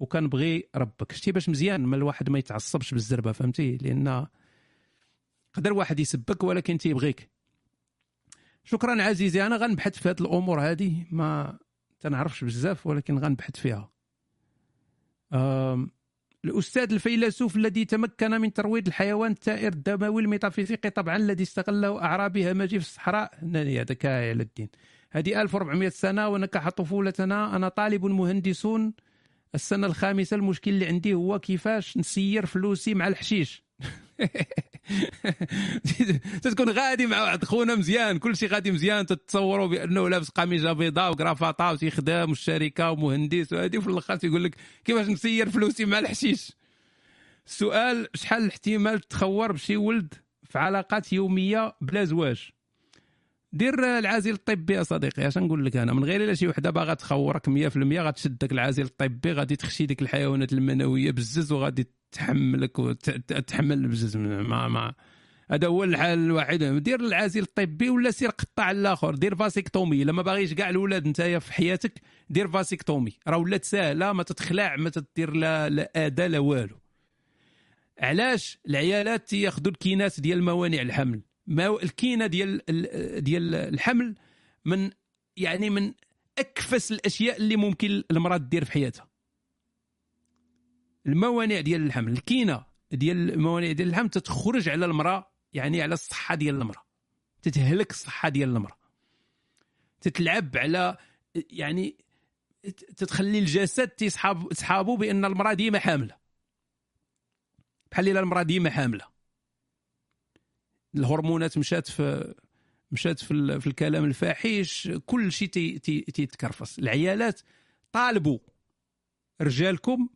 وكنبغي ربك. شتي باش مزيان ما الواحد ما يتعصبش بالزربة فهمتي؟ لأن قدر واحد يسبك ولكن تيبغيك. شكرا عزيزي أنا غنبحث في هذه الأمور هذه ما تنعرفش بزاف ولكن غنبحث فيها. الأستاذ الفيلسوف الذي تمكن من ترويض الحيوان التائر الدموي الميتافيزيقي طبعا الذي استغله أعرابي همجي في الصحراء. هذاك على الدين. هذه 1400 سنة ونكح طفولتنا. أنا طالب مهندسون. السنة الخامسة المشكل اللي عندي هو كيفاش نسير فلوسي مع الحشيش. تتكون غادي مع واحد خونا مزيان كل شيء غادي مزيان تتصوروا بأنه لابس قميجه بيضاء وكرافطه وتيخدم والشركة ومهندس وهادي وفي الآخر تيقول لك كيفاش نسير فلوسي مع الحشيش؟ السؤال شحال الاحتمال تخور بشي ولد في علاقات يومية بلا زواج؟ دير العازل الطبي يا صديقي اش نقول لك أنا من غير إلا شي وحدة باغا تخورك 100% غتشد داك العازل الطبي غادي تخشي ديك الحيوانات المنوية بزز وغادي تحملك وتحمل بزز ما ما. هذا هو الحل الوحيد. دير العازل الطبي ولا سير قطع الآخر. دير vasectomie. لما باغيش كاع الاولاد نتايا في حياتك دير vasectomie. راه ولات ساهلة ما تتخلع ما تدير لا لا اذى لا والو. علاش؟ العيالات تياخذوا الكينات ديال موانع الحمل. ما الكينة ديال ديال الحمل من يعني من أكفس الأشياء اللي ممكن المرأة دير في حياتها. الموانع ديال الحمل الكينة ديال الموانع ديال الحمل تتخرج على المرأة يعني على الصحة ديال المرأة. تتهلك الصحة ديال المرأة. تتلعب على يعني تتخلي الجسد تيصحاب صحابه بأن المرأة ديما حاملة. بحال إلا المرأة ديما حاملة. الهرمونات مشات في مشات في, في الكلام الفاحش كل شيء تيتكرفس العيالات طالبوا رجالكم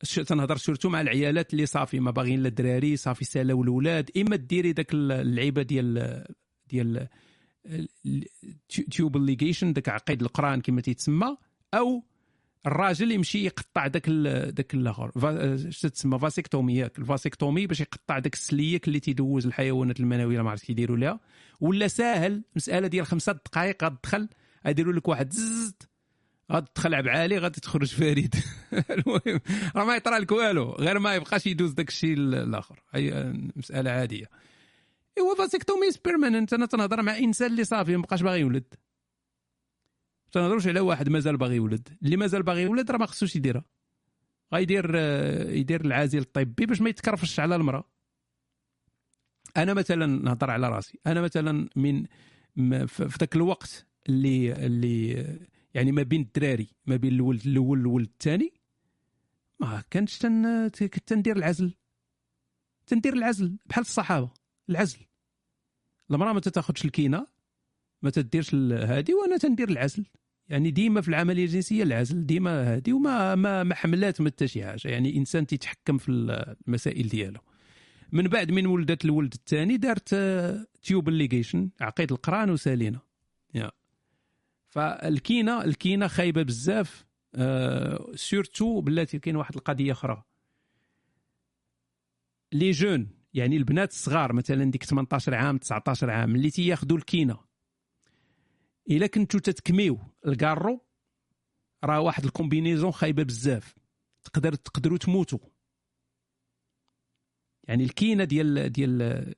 تنهضر surtout مع العيالات اللي صافي ما باغيين لا الدراري صافي سالاو الاولاد إما ديري داك اللعيبة ديال ديال tube ligation داك عقيد القرون كما تيتسمى أو الراجل يمشي يقطع داك داك الآخر. اش تسمى vasectomie ياك ال vasectomie باش يقطع داك السليك اللي تيدوز الحيوانات المنويه ما عرفت كيديروا لها. ولا ساهل مسألة ديال خمسة دقائق غتدخل غيديروا لك واحد ززت. غادي تدخل عالي غادي تخرج فريد. المهم راه ما يطرى لك والو غير ما يبقاش يدوز داك الشيء الآخر. هي مسألة عادية. إيوا vasectomie permanente أنا تنهضر مع إنسان اللي صافي ما بقاش باغي يولد. تنهضروش على واحد مازال باغي يولد. اللي مازال باغي يولد راه ما خصوش يديرها. غيدير يدير العازل الطبي باش ما يتكرفش على المرأة. أنا مثلا نهضر على راسي. أنا مثلا من في ذاك الوقت اللي اللي يعني ما بين الدراري ما بين الولد الأول والولد الثاني ما كانش تن... تندير العزل. تندير العزل بحال الصحابة العزل. المرأة ما تاخذش الكينة ما تديرش هادي وأنا تندير العزل. يعني ديما في العملية الجنسية العزل ديما هادي وما ما ما حملات ما حتى شي حاجة. يعني إنسان تيتحكم في المسائل ديالو. من بعد من ولدت الولد الثاني دارت tube ligation عقيد القرون وسالينا يا. فالكينة الكينة خايبة بزاف آه surtout بلاتي كاين واحد القضية أخرى. les jeunes يعني البنات الصغار مثلا ديك 18 عام 19 عام اللي تياخذوا الكينة. إلا كنتو تتكميو الكارو راه واحد ال combinaison خايبة بزاف. تقدر تقدروا تموتوا يعني الكينة ديال ديال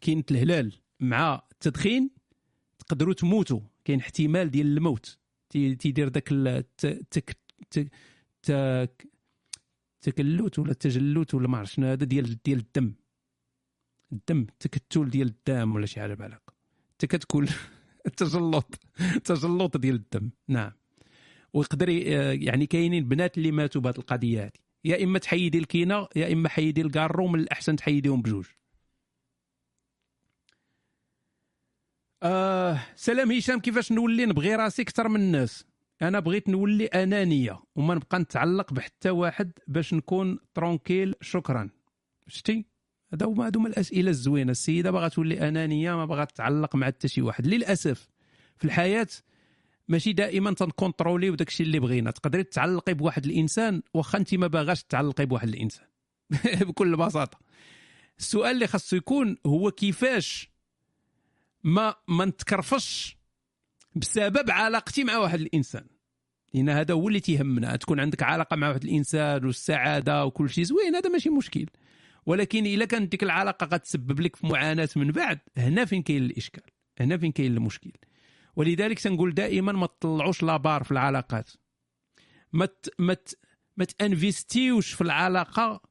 كينة الهلال مع التدخين تقدروا تموتوا كاين احتمال ديال الموت. تيدير داك تك تك ولا التجلوت ولا ما عرفت شنو هذا ديال ديال الدم. الدم تكتل ديال الدم ولا شي حاجة بحال هكا انت كتكون التجلط التجلط ديال الدم. نعم. ويقدر يعني كاينين بنات اللي ماتوا بهذه القضية هذه يا إما تحيدي الكينة يا إما حيدي الكارو من الأحسن تحيديهم بجوج. آه سلام هشام كيفاش نولي؟ نبغي راسي أكثر من الناس. أنا بغيت نولي أنانية وما نبقى نتعلق بحتى واحد باش نكون tranquille. شكرا. شتي؟ هذا هما هذوما الأسئلة الزوينة. السيدة باغا تولي أنانية ما باغا تتعلق مع حتى شي واحد. للأسف في الحياة ماشي دائما تنكونتروليو داك الشيء اللي بغينا. تقدري تعلقي بواحد الإنسان واخا أنت ما باغاش تعلقي بواحد الإنسان. بكل بساطة. السؤال اللي خاصو يكون هو كيفاش ما ما نتكرفش بسبب علاقتي مع واحد الإنسان. لأن هذا هو اللي تيهمنا تكون عندك علاقة مع واحد الإنسان والسعادة وكل شيء زوين هذا ماشي مشكل. ولكن إلا كانت ديك العلاقة غتسبب لك في معاناة من بعد هنا فين كاين الإشكال هنا فين كاين المشكل. ولذلك تنقول دائما ما تطلعوش لابار في العلاقات. ما ما ما تانفيستيوش في العلاقة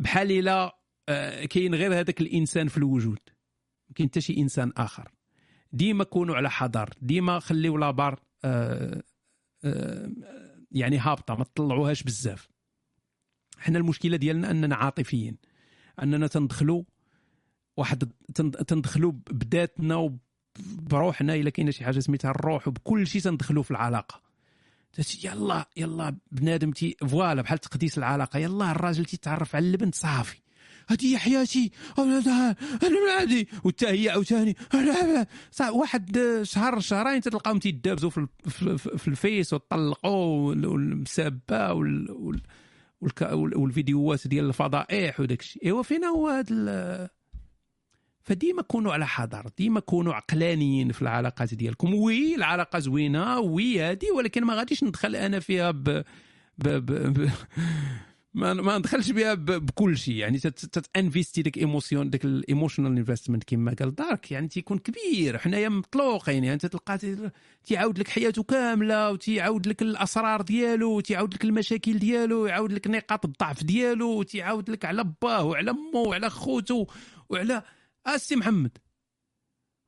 بحال إلا آه، كاين غير هذاك الإنسان في الوجود. ما كاين حتى شي إنسان آخر. ديما كونوا على حذر ديما خليو لابار آه، آه، يعني هابطة ما تطلعوهاش بزاف. حنا المشكلة ديالنا أننا عاطفيين أننا تندخلوا واحد تن- تندخلوا بذاتنا وبروحنا إلا كاينة شي حاجة سميتها الروح وبكل شيء تندخلوا في العلاقة. يلا يلا بنادم تي voilà بحال تقديس العلاقة يلا الراجل تيتعرف على البنت صافي. هي حياتي هذه وتا هي عاوتاني صح واحد شهر شهرين تلقاهم تيدابزوا في في- في في الفيس وطلقوا والمسابه وال والفيديوهات ديال الفضائح وداك الشيء. إيوا فينا هو هذا فديما كونوا على حذر ديما كونوا عقلانيين في العلاقات ديالكم. oui العلاقة زوينة oui هذه ولكن ما غاديش ندخل أنا فيها ب, ب... ب... ب... ما ما ندخلش بها. بكل شيء. يعني تت- تت investi ديك émotion ديك ال emotional investment كما قال دارك يعني تيكون كبير. حنايا مطلوقين يعني. انت تلقى تي- تيعاود لك حياته كاملة وتيعاود لك الأسرار ديالو وتيعاود لك المشاكل ديالو يعاود لك نقاط الضعف ديالو وتيعاود لك على باه وعلى امه وعلى خوته وعلى السي محمد.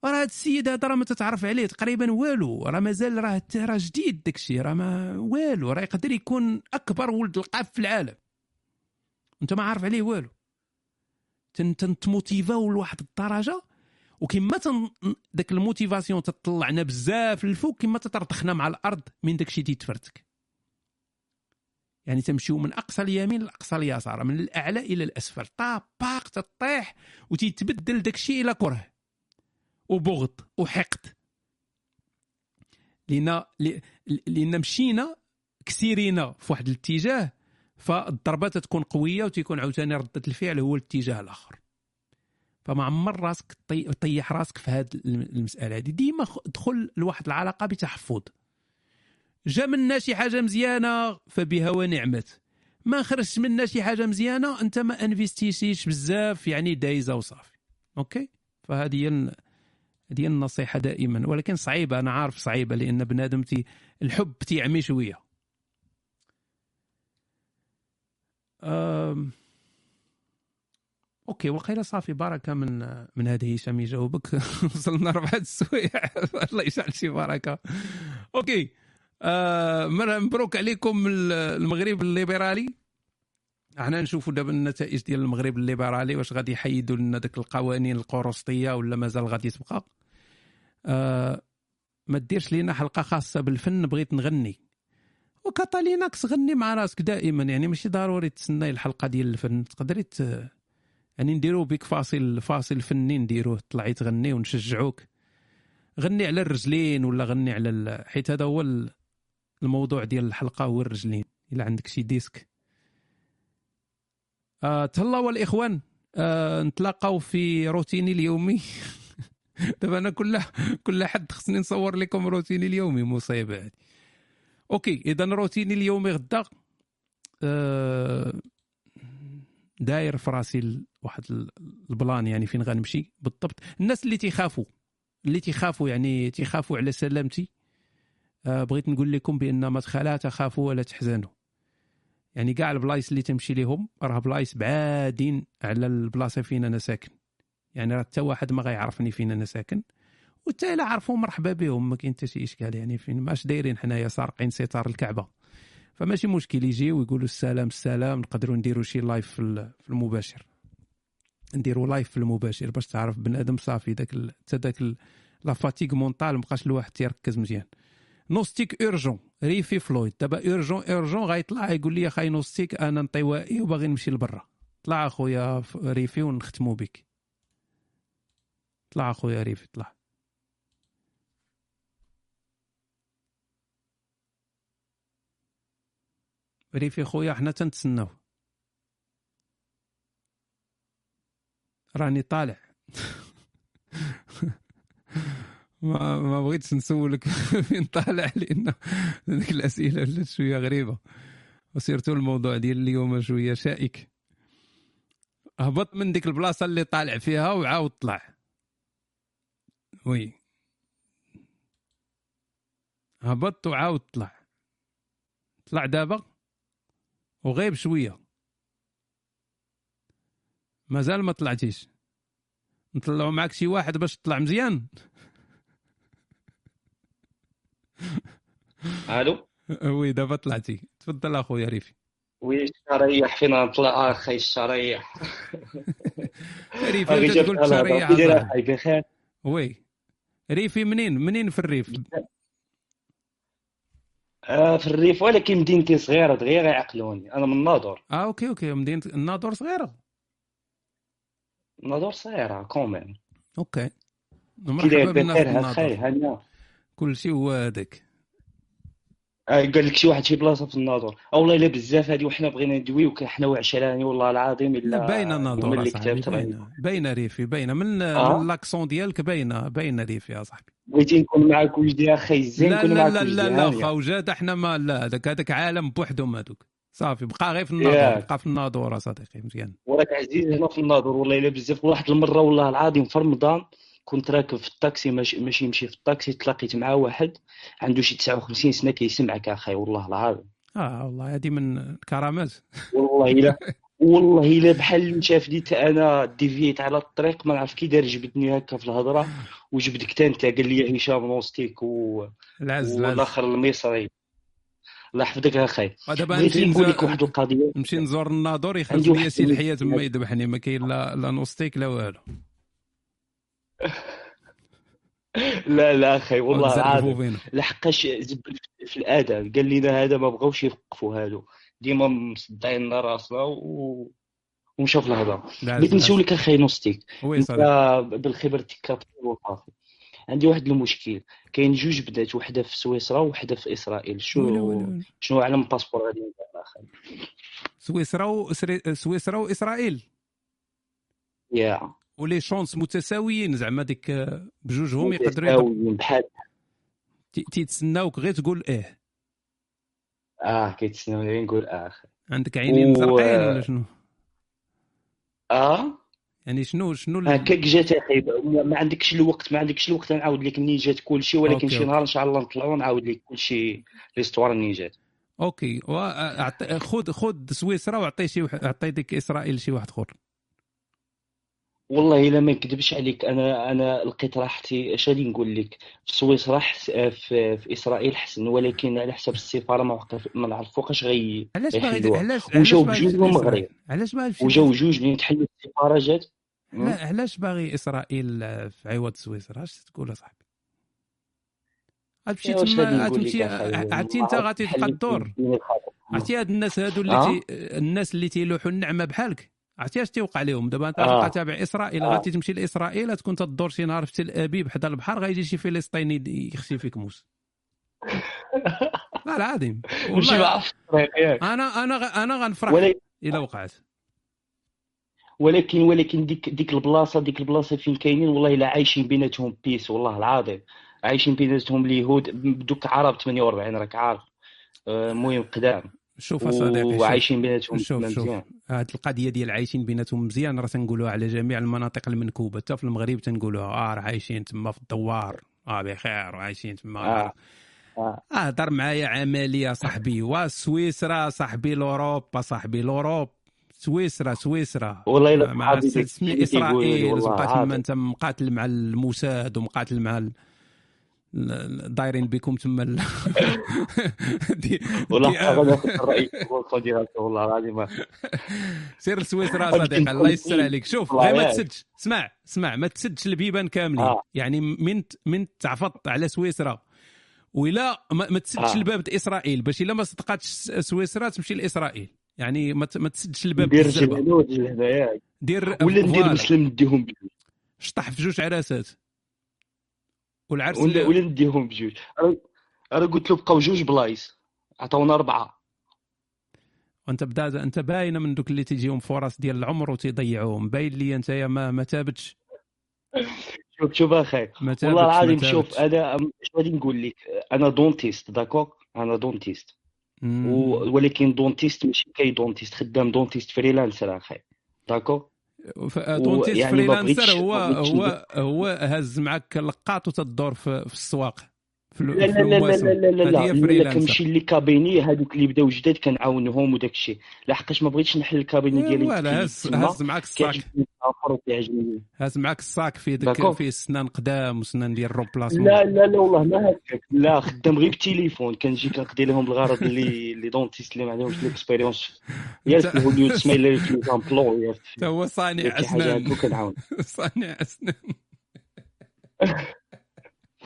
راه هاد السيد هذا راه ما تتعرف عليه تقريبا والو. راه مازال راه راه جديد داك الشيء راه ما والو. راه يقدر يكون أكبر ولد القاف في العالم. أنت ما عارف عليه والو. تن تنتموتيفاو لواحد الدرجة وكما تن داك الموتيفاسيون تطلعنا بزاف للفوق كما تطرطخنا مع الأرض من داك الشيء تيتفرتك يعني تمشيو من أقصى اليمين لأقصى اليسار من الأعلى إلى الأسفل. طاباق تطيح وتيتبدل داك الشيء إلى كره. وبغض وحقد. لأن لأن مشينا كسيرينا في واحد الاتجاه فالضربه تكون قوية وتيكون عاوتاني ردة الفعل هو الاتجاه الآخر. فما عمر راسك طي- طيح راسك في هذه المسألة هذه ديما دخل لواحد العلاقة بتحفظ. جا منا شي حاجة مزيانة فبها ونعمت. ما خرجش منا شي حاجة مزيانة انت ما investi تيش بزاف يعني دايزة وصافي. okay؟ فهذه هي هذه النصيحة دائما. ولكن صعيبة أنا عارف صعيبة لأن بنادم تي الحب تيعمي شوية أم... okay وقيله صافي بركه من من هذه هشام يجاوبك وصلنا ربعة السوايع الله يجعل شي بركه okay آه مبروك عليكم ال- المغرب الليبرالي. إحنا نشوفوا دابا النتائج ديال المغرب الليبرالي واش غادي يحيدوا لنا ديك القوانين القرسطيه ولا مازال غادي تبقى؟ آه ما ديرش لينا حلقة خاصة بالفن بغيت نغني. وكاتاليناكس غني مع راسك دائما. يعني ماشي ضروري تسناي الحلقة ديال الفن. تقدري ت... يعني نديرو بك فاصل فاصل فني نديروه طلعي تغني ونشجعوك. غني على الرجلين ولا غني على ال... حيت هذا هو ال- الموضوع ديال الحلقة هو الرجلين. إلا عندك شي ديسك. آه تهلاو الإخوان. آه نتلاقاو في روتيني اليومي. دابا أنا كل كل حد خصني نصور لكم روتيني اليومي مصيبة okay إذا روتيني اليومي غدا آه داير في راسي واحد ال- plan يعني فين غنمشي بالضبط. الناس اللي تيخافوا اللي تيخافوا يعني تيخافوا على سلامتي آه بغيت نقول لكم بأن ما تخلا تخافوا ولا تحزنوا. يعني كاع البلايص اللي تمشي لهم راه بلايص بعادين على البلاصة فين أنا ساكن. يعني راه حتى واحد ما غيعرفني فين أنا ساكن. وحتى إلا عرفوا مرحبا بهم ما كاين حتى شي إشكال يعني فين ماش دايرين حنايا سارقين ستار الكعبة. فماشي مشكل يجيو ويقولوا السلام السلام نقدروا نديروا شي live في ال- في المباشر. نديروا live في المباشر باش تعرف بنادم صافي داك حتى داك la fatigue mentale مابقاش الواحد تيركز مزيان. نوستيك اورجون ريفي فلويد. دابا اورجون اورجون غيطلع يقول لي اخاي نوستيك أنا انطوائي وباغي نمشي لبرا. طلع أخويا ريفي ونختموا بك طلع أخويا ريفي طلع. ريفي خويا حنا تنتسناو راني طالع. ما ما بغيتش نسولك فين طالع لأن هذيك الأسئلة ولات شوية غريبة. وسيرتو الموضوع ديال اليوم شوية شائك. هبط من ديك البلاصة اللي طالع فيها وعاود طلع. وي. هبط وعاود طلع. طلع دابا؟ وغيب شوية. مازال ما طلعتيش. نطلعوا معك شي واحد باش تطلع مزيان. ألو؟ وي دابا طلعتي. تفضل أخويا ريفي. وي الشريح فين نطلع أخي الشريح ريفي تقول. أخاي بخير وي. ريفي منين؟ منين في الريف؟ آه في الريف ولكن مدينتي صغيرة دغيا يعقلوني أنا من الناظور. آه أوكي أوكي. مدينة الناظور صغيرة. الناظور صغيرة كومين أوكي. مرحبا في الناظور كل شيء هو هذاك قال لك شي واحد شي بلاصة في الناظور أو والله إلا بزاف هادي وحنا بغينا ندويو حنا وعشراني والله العظيم إلا باينة الناظور باينة. باينة. ريفي باينة. من آه؟ من لاكسون ديالك باينة باينة ريفي يا صاحبي. بغيتي نكون معاك وجدي أخي الزين لا لا لا لا لا هانية. خوجات إحنا ما لا هذاك هذاك عالم بوحدهم هذوك صافي بقى غير في الناظور. بقى في الناظور صديقي مزيان. وراك عزيز هنا في الناظور والله إلا بزاف. واحد المرة والله العظيم في رمضان كنت راكب في الطاكسي ماشي ماشي يمشي في الطاكسي تلاقيت مع واحد عنده شي 59 سنة كيسمعك أخي والله العظيم. آه والله هذه من الكرامات والله إلا والله إلا بحال لي تا أنا ديفيت على الطريق ما نعرف كي دار جبدني هكا في الهضرة وجبدك تا انت قال لي هشام نوستيك و... العز والاخر المصري. الله يحفظك أخي. ودابا بغيت نمشي نقول لك واحد القضية. نمشي نزور الناظور عندي لي سي الحياة. تما يذبحني ما كاين لا لا نوستيك لا والو. لا لا أخي والله العظيم. لحقاش في الادب قال لنا هذا ما بغاوش يوقفوا هادو. ديما مصدعين راسنا و... ومشاو في الهضرة. لا، بغيت. نسولك أخي نوستيك. أنت ديالك كطبيب وصافي. عندي واحد المشكل. كاين جوج بنات وحدة في سويسرا وحدة في إسرائيل. ولا شنو ولا. شنو علم باسبور غادي ندير أخي. سويسرا وإسري- سويسرا واسرائيل يا. ولي chances متساويين زعما ديك آه، بجوجهم يقدروا متساويين بحال تي- تيتسناوك غير تقول إيه. آه كيتسناو غير نقول آه عندك عينين مزرقين ولا شنو؟ آه؟ يعني شنو شنو ال- هكاك جات ما عندكش الوقت ما عندكش الوقت نعاود لك منين جات كل شيء ولكن أوكي، شي. نهار إن شاء الله نطلعوا ونعاود لك كل شيء l'histoire منين جات. أوكي وأعط- خذ خذ سويسرا وعطي شي واحد عطي ديك إسرائيل شي واحد آخر. والله إلا ما نكذبش عليك أنا أنا لقيت راحتي اش غادي نقول لك في سويسرا حس- في, في إسرائيل حسن ولكن على حساب السفاره ما وقف ما نعرف فوقاش غي علاش غيحلوها. علاش وجاو بجوج المغرب؟ علاش تمشي وجاو جوج منين تحلوا السفاره جات لا علاش باغي إسرائيل في عوض سويسرا اش تقول أصاحبي غتمشي تما غتمشي؟ عرفتي ما أنت غادي تبقى الدور. عرفتي هاد الناس هادو اللي؟ تي... الناس اللي تيلوحوا النعمة بحالك عرفتي اش تيوقع لهم؟ دابا انت آه. غتبقى تابع إسرائيل آه. غادي تمشي لإسرائيل تكون تدور شي نهار في تل أبيب حدا البحر غيجي شي فلسطيني يخشي فيك موس. لا العظيم والله. أنا أنا أنا غنفرح ولا- إلا وقعت. ولكن ولكن ديك ديك البلاصه ديك البلاصة فين كاينين؟ والله إلا عايشين بيناتهم بيس والله العظيم. عايشين بيناتهم اليهود بدوك عرب 48 راك عارف. آه، المهم قدام. شوف شوف. وعايشين بيناتهم شوف شوف هاد القضية ديال عايشين بيناتهم مزيان راه تنقولوها على جميع المناطق المنكوبه حتى في المغرب تنقولوها آه راه عايشين تما في الدوار آه بخير وعايشين تما آه. آه. اهضر معايا عملية صاحبي وسويسرا صاحبي لوروب صاحبي لوروب سويسرا سويسرا والله إلا مع اسرائيل عارف. تما انت مقاتل مع الموساد ومقاتل مع دايرين بكم تما. والله ناخذ الراي ديالك والله العظيم سير لسويسرا صديقي الله يستر. عليك شوف غير ما. تسدش اسمع اسمع ما تسدش البيبان كاملين آه. يعني من من تعفط على سويسرا ولا ما, تسدش آه. الباب لاسرائيل باش إلا ما صدقاتش سويسرا تمشي لإسرائيل يعني ما, تسدش الباب بالزربة. جبنوت هنايا دير ولا ندير. مسلم نديهم شطح في جوج عراسات والعرس ولا اللي- ولا نديهم بجوج. أنا أنا قلت له بقاو جوج بلايص عطاونا أربعة. وأنت بدا أنت باينه من دوك اللي تيجيهم فرص ديال العمر وتيضيعوهم. باين لي أنت يا ما ما تابتش. شوف شوف أخي والله العظيم شوف أنا اش غادي نقول لك؟ أنا dentiste d'accord أنا dentiste ولكن dentiste ماشي كاي dentiste خدام dentiste فريلانسر أخي. داكوغ ف- دونتيست ويعني ما فريلانسر هو هو هو هز معك لقاط وتدور في, في السواق في, لا في لا لا لا لا لا لا لا كنمشي les cabinets هذوك اللي بداو جداد كنعاونهم وداك الشيء لحقاش ما بغيتش نحل ال cabinet ديالي ولا في هز هز معك الصاك. هاز معاك الصاك فيه ديك داكور. فيه سنان قدام وسنان ديال ال remplacement. لا لا لا والله ما هكاك لا خدام غير بالتليفون كنجي كنقضي لهم الغرض اللي les dentistes اللي ما عندهمش l'expérience يا في الهوليود سما الا في في هو صانع أسنان. صانع أسنان.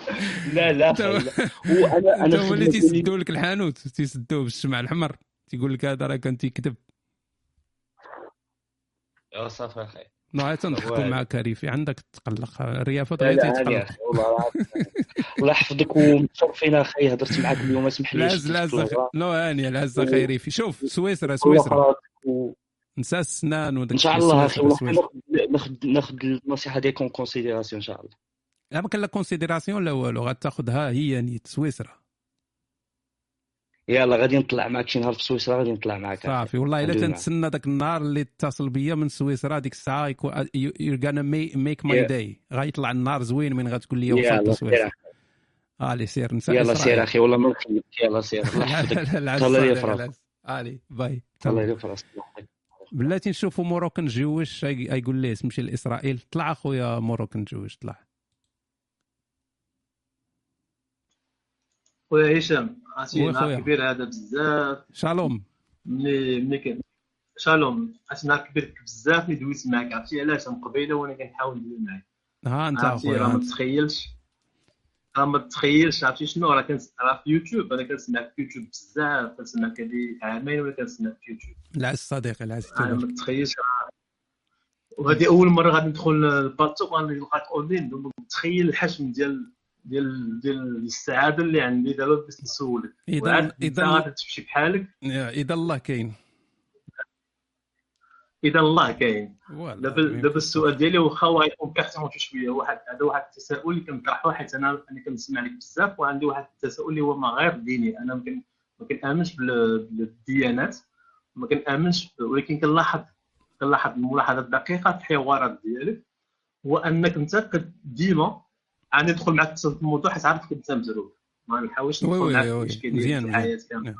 لا لا هو-. وأنا أنا هو اللي تيسدوا لك الحانوت تيسدوه بالشمع الحمر. تيقول لك هذا راه كان تيكذب يا صافي أخي. عاد تنضحكوا هو- معك ريفي عندك تقلق. الريافه لا غير تيتقلق. الله يحفظك ومتشرفين أخي. هضرت معاك اليوم اسمح لي. العز العز. نو هاني العز أخي ريفي. شوف سويسرا سويسرا. نسى السنان إن شاء الله أخي ناخذ ناخذ ناخذ النصيحة ديالك en considération إن شاء الله. لا ما كان لا considération لا والو غتاخذها هي نيت سويسرا. يلا غادي نطلع معك شي نهار في سويسرا غادي نطلع معك. صافي والله إلا. تنتسنى داك النهار اللي اتصل بيا من سويسرا ديك الساعة يكون يو غانا ميك ماي داي غيطلع النهار زوين من غتقول لي وصلت سير سويسرا أخي. آلي سير نسى يلا. سير أخي والله ما نخليك يلا سير الله يحفظك. راسك العز آلي باي. الله راسك بلاتي نشوفوا موروكان جويش يقول ليه تمشي لاسرائيل طلع أخويا موروكان جويش طلع. خويا هشام عرفتي نهار. كبير هذا بزاف. شالوم. ملي ملي كان شالوم. عرفتي نهار كبير بزاف ملي دويت معاك. عرفتي علاش؟ من قبيلة وأنا كنحاول ندوي معاك. ها انت اخويا راه ما أنت. تتخيلش راه ما تتخيلش عرفتي شنو؟ راه كنت راه في يوتيوب. أنا كنسمع في يوتيوب بزاف. كنسمع هذه عامين ولا كنسمع في يوتيوب. العز صديقي العز أنا. ما تتخيلش راه- وهذه أول مرة غادي ندخل البالتوك غادي نلقاك online donc متخيل الحجم ديال ديال ديال السعاده اللي عندي دابا باش نسولك. أنت إذا- غادي تمشي بحالك؟ إذا الله كاين. إذا الله كاين. دابا دابا السؤال ديالي واخا هو غيكون كيحترم شوية واحد هذا واحد التساؤل اللي كنطرحه حيت أنا أنا كنسمع لك بزاف وعندي واحد التساؤل اللي هو ما غير ديني. أنا ما كن- ما كنآمنش بال- بالديانات ما كنآمنش ولكن كنلاحظ كنلاحظ الملاحظة الدقيقة في الحوارات ديالك هو أنك أنت ديما غادي ندخل معك في الموضوع حيت عارفك انت مزروب ما نحاولش ندخل معك في الحياة كاملة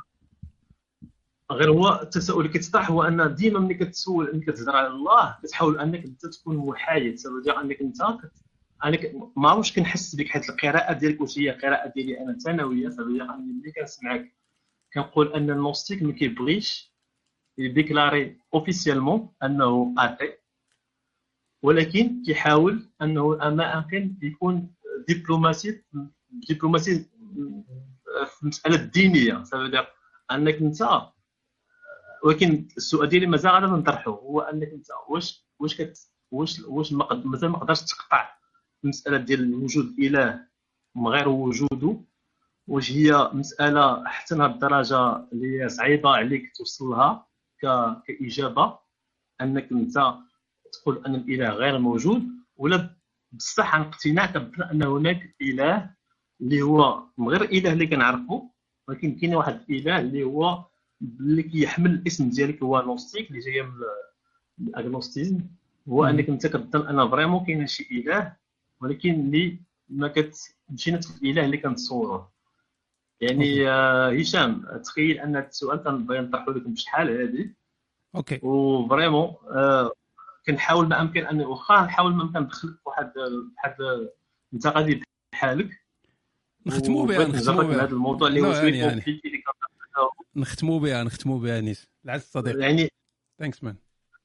غير هو التساؤل اللي كيتطرح هو أن ديما ملي كتسول أنك كتهضر على الله كتحاول أنك أنت تكون محايد سبب أنك أنت. أنا. ما عرفتش كنحس بك حيت القراءة ديالك واش هي قراءة ديالي أنا ثانويه سبب أني ملي كنسمعك كنقول agnostique ما كيبغيش يديكلاري officiellement أنه athée ولكن كيحاول أنه ما امكن يكون دبلوماسي دبلوماسي في المساله الدينيه ديال أنك أنت ولكن السؤال ديالي مازال غادي نطرحه هو أنك أنت واش واش كت واش واش مازال ما قدرتش تقطع المسألة ديال وجود اله من غير وجوده؟ واش هي مسألة حتى لهاد الدرجة اللي هي صعيبة عليك توصل لها ك- كإجابة؟ أنك أنت تقول أن الإله غير موجود ولا بصح عن اقتناع كتظن ان هناك إله اللي هو من غير إله اللي كنعرفه ولكن كاين واحد الإله اللي هو اللي كيحمل الإسم ديالك agnostique اللي جاية من ال agnosticisme هو. أنك أنت كتظن أن vraiment كاين شي إله ولكن اللي ما كتمشي نفس الإله اللي كنتصوروه يعني آه هشام تخيل أن السؤال كنبغي نطرحه لكم بشحال هذه أوكي. و vraiment آه كنحاول ما أمكن ان واخا نحاول ما أمكن ندخلك واحد واحد انت غادي بحالك. نختموا بها نختموا بها. بهذا الموضوع اللي هو يعني- شوية يعني. كنطرح نختموا بها نختموا بها nice. العز صديقي يعني thanks man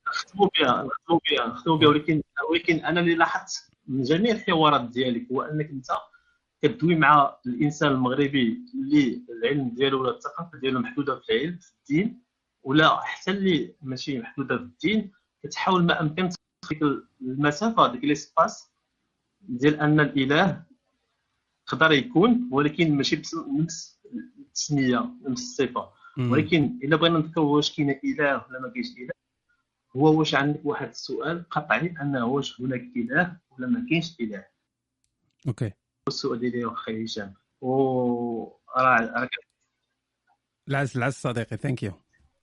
نختموا بها نختموا بها نختموا بها ولكن ولكن أنا اللي لاحظت من جميع الحوارات ديالك هو أنك أنت كدوي مع الإنسان المغربي اللي العلم ديالو ولا الثقافة ديالو محدودة في العلم في الدين ولا حتى اللي ماشي محدودة في الدين كتحاول ما امكن ديك المسافة ديك ليسباس ديال أن الإله يقدر يكون ولكن ماشي بنفس التسميه نفس الصفه. ولكن إلا بغينا نذكروا واش كاين إله ولا ما كاينش إله هو واش عندك واحد السؤال قطعي انه واش هناك إله ولا ما كاينش إله؟ أوكي. السؤال ديالي أخي هشام. و راه العز العز صديقي thank you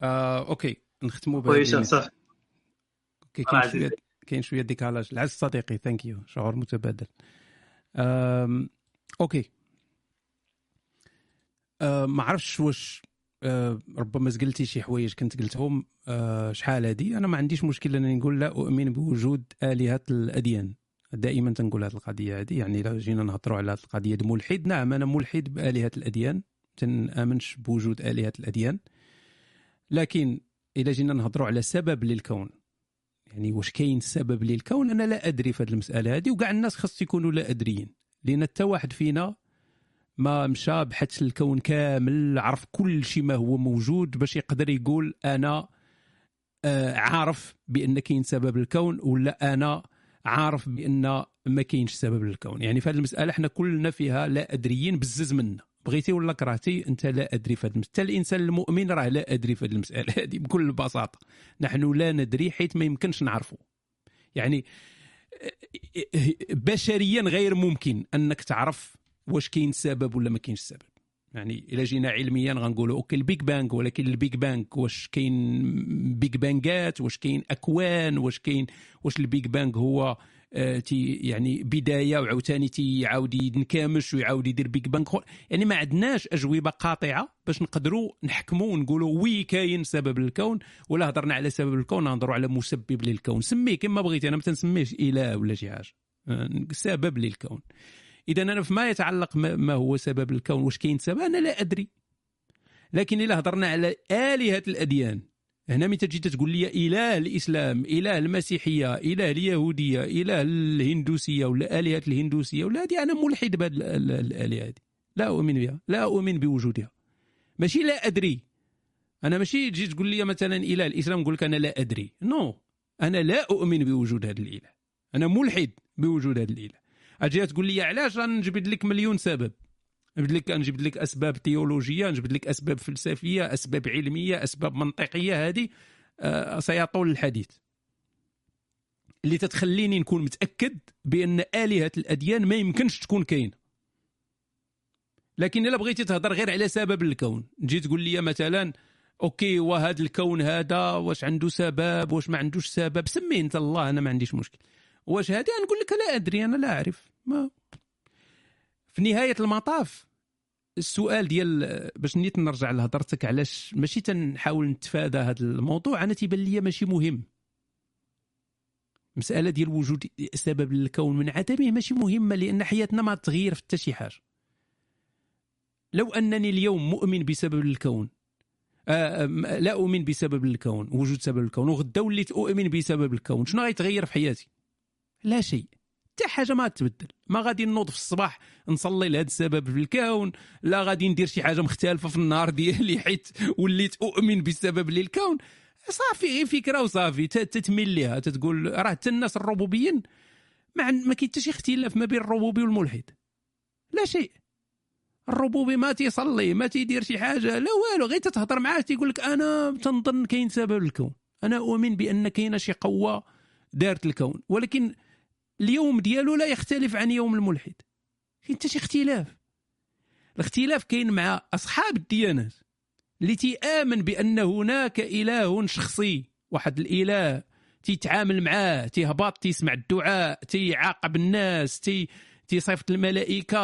آه، أوكي نختموا بها هشام دينيس. صافي أوكي راه كاين شوية. كاين شوية décalage. العز صديقي thank you شعور متبادل. أم... أوكي. أم... ما عرفتش واش آه، ربما قلتي شي حوايج كنت قلتهم. آه، شحال هادي؟ أنا ما عنديش مشكل أنني نقول لا اؤمن بوجود آلهة الأديان. دائما تنقول هذه القضية هذه يعني اذا جينا نهضروا على هذه القضية ديال ملحد نعم أنا ملحد بآلهة الأديان. تنأمنش بوجود آلهة الأديان. لكن اذا جينا نهضروا على سبب للكون يعني واش كاين سبب للكون أنا لا أدري في هذه المسألة هذه وكاع الناس خاص يكونوا لا أدريين. لأن حتى واحد فينا ما مشى بحث الكون كامل عرف كل شيء ما هو موجود باش يقدر يقول أنا آه، عارف بأن كاين سبب الكون ولا أنا عارف بأن ما كاينش سبب للكون. يعني في هذه المسألة إحنا كلنا فيها لا أدريين بزز منا. بغيتي ولا كرهتي انت لا أدري في هذه المساله حتى الإنسان المؤمن راه لا أدري في هذه المسألة هذه بكل بساطة. نحن لا ندري حيث ما يمكنش نعرفه يعني بشريا غير ممكن أنك تعرف واش كاين سبب ولا ما كاينش سبب. يعني إلا جينا علميا غنقولوا OK ال Big Bang ولكن ال Big Bang واش كاين Big Bang ات واش كاين أكوان واش كاين واش ال Big Bang هو تي يعني بداية وعاوتاني تيعاود ينكمش ويعاود يدير Big Bang يعني ما عندناش أجوبة قاطعة باش نقدروا نحكموا ونقولوا oui كاين سبب للكون ولا هضرنا على سبب الكون نهضروا على مسبب للكون. سميه كما بغيتي أنا ما تنسميش إله ولا شي حاجة آه، سبب للكون. اذا أنا فيما يتعلق ما هو سبب الكون واش كاين سبب أنا لا أدري. لكن إلا هضرنا على آلهة الأديان هنا متى تجي تقول لي اله الإسلام اله المسيحية اله اليهودية اله الهندوسية ولا آلهة الهندوسية ولا هذه أنا ملحد بهذه الآلهة هذه. لا أؤمن بها لا أؤمن بوجودها. ماشي لا أدري. أنا ماشي تجي تقول لي مثلا اله الإسلام نقول لك أنا لا أدري. نو no. أنا لا أؤمن بوجود هذا الاله أنا ملحد بوجود هذا الاله أجي تقول لي علاش غنجبد لك مليون سبب؟ نجبد لك نجبد لك أسباب تيولوجية نجبد لك أسباب فلسفية أسباب علمية أسباب منطقية. هذه آه سيطول الحديث. اللي تتخليني نكون متأكد بأن آلهة الأديان ما يمكنش تكون كاينة. لكن إلا بغيتي تهضر غير على سبب الكون. تجي تقول لي مثلا OK وهذا الكون هذا واش عنده سبب واش ما عندوش سبب؟ سميه أنت الله أنا ما عنديش مشكل. واش هذه؟ نقول لك لا أدري أنا لا أعرف. ما في نهاية المطاف السؤال ديال باش نيت نرجع لهضرتك علاش ماشي تنحاول نتفادى هذا الموضوع أنا تيبان لي ماشي مهم. مسألة ديال وجود سبب للكون من عدمه ماشي مهمه لأن حياتنا ما تغير في حتى شي حاجة. لو أنني اليوم مؤمن بسبب الكون آه لا أؤمن بسبب الكون وجود سبب الكون وغدا وليت أؤمن بسبب الكون شنو غيتغير في حياتي؟ لا شيء. حتى حاجة ما تبدل. ما غادي نوض في الصباح نصلي لهذا السبب في الكون لا غادي ندير شي حاجة مختلفة في النهار ديالي حيت وليت أؤمن بالسبب للكون صافي غير فكرة وصافي. تتميل ليها. تتقول راه حتى الناس الربوبيين ما ما كاين حتى شي اختلاف ما بين الربوبي والملحد. لا شيء. الربوبي ما تيصلي ما تيدير شي حاجة لا والو. غير تتهضر معاه تيقول لك أنا تنظن كاين سبب الكون. أنا أؤمن بأن كاينة شي قوة دارت الكون. ولكن اليوم ديالو لا يختلف عن يوم الملحد. كاين حتى شي اختلاف. الاختلاف كاين مع أصحاب الديانات اللي تيآمن بأن هناك إله شخصي واحد الإله تيتعامل معاه تيهبط تيسمع الدعاء تيعاقب الناس تي تيصيفط الملائكة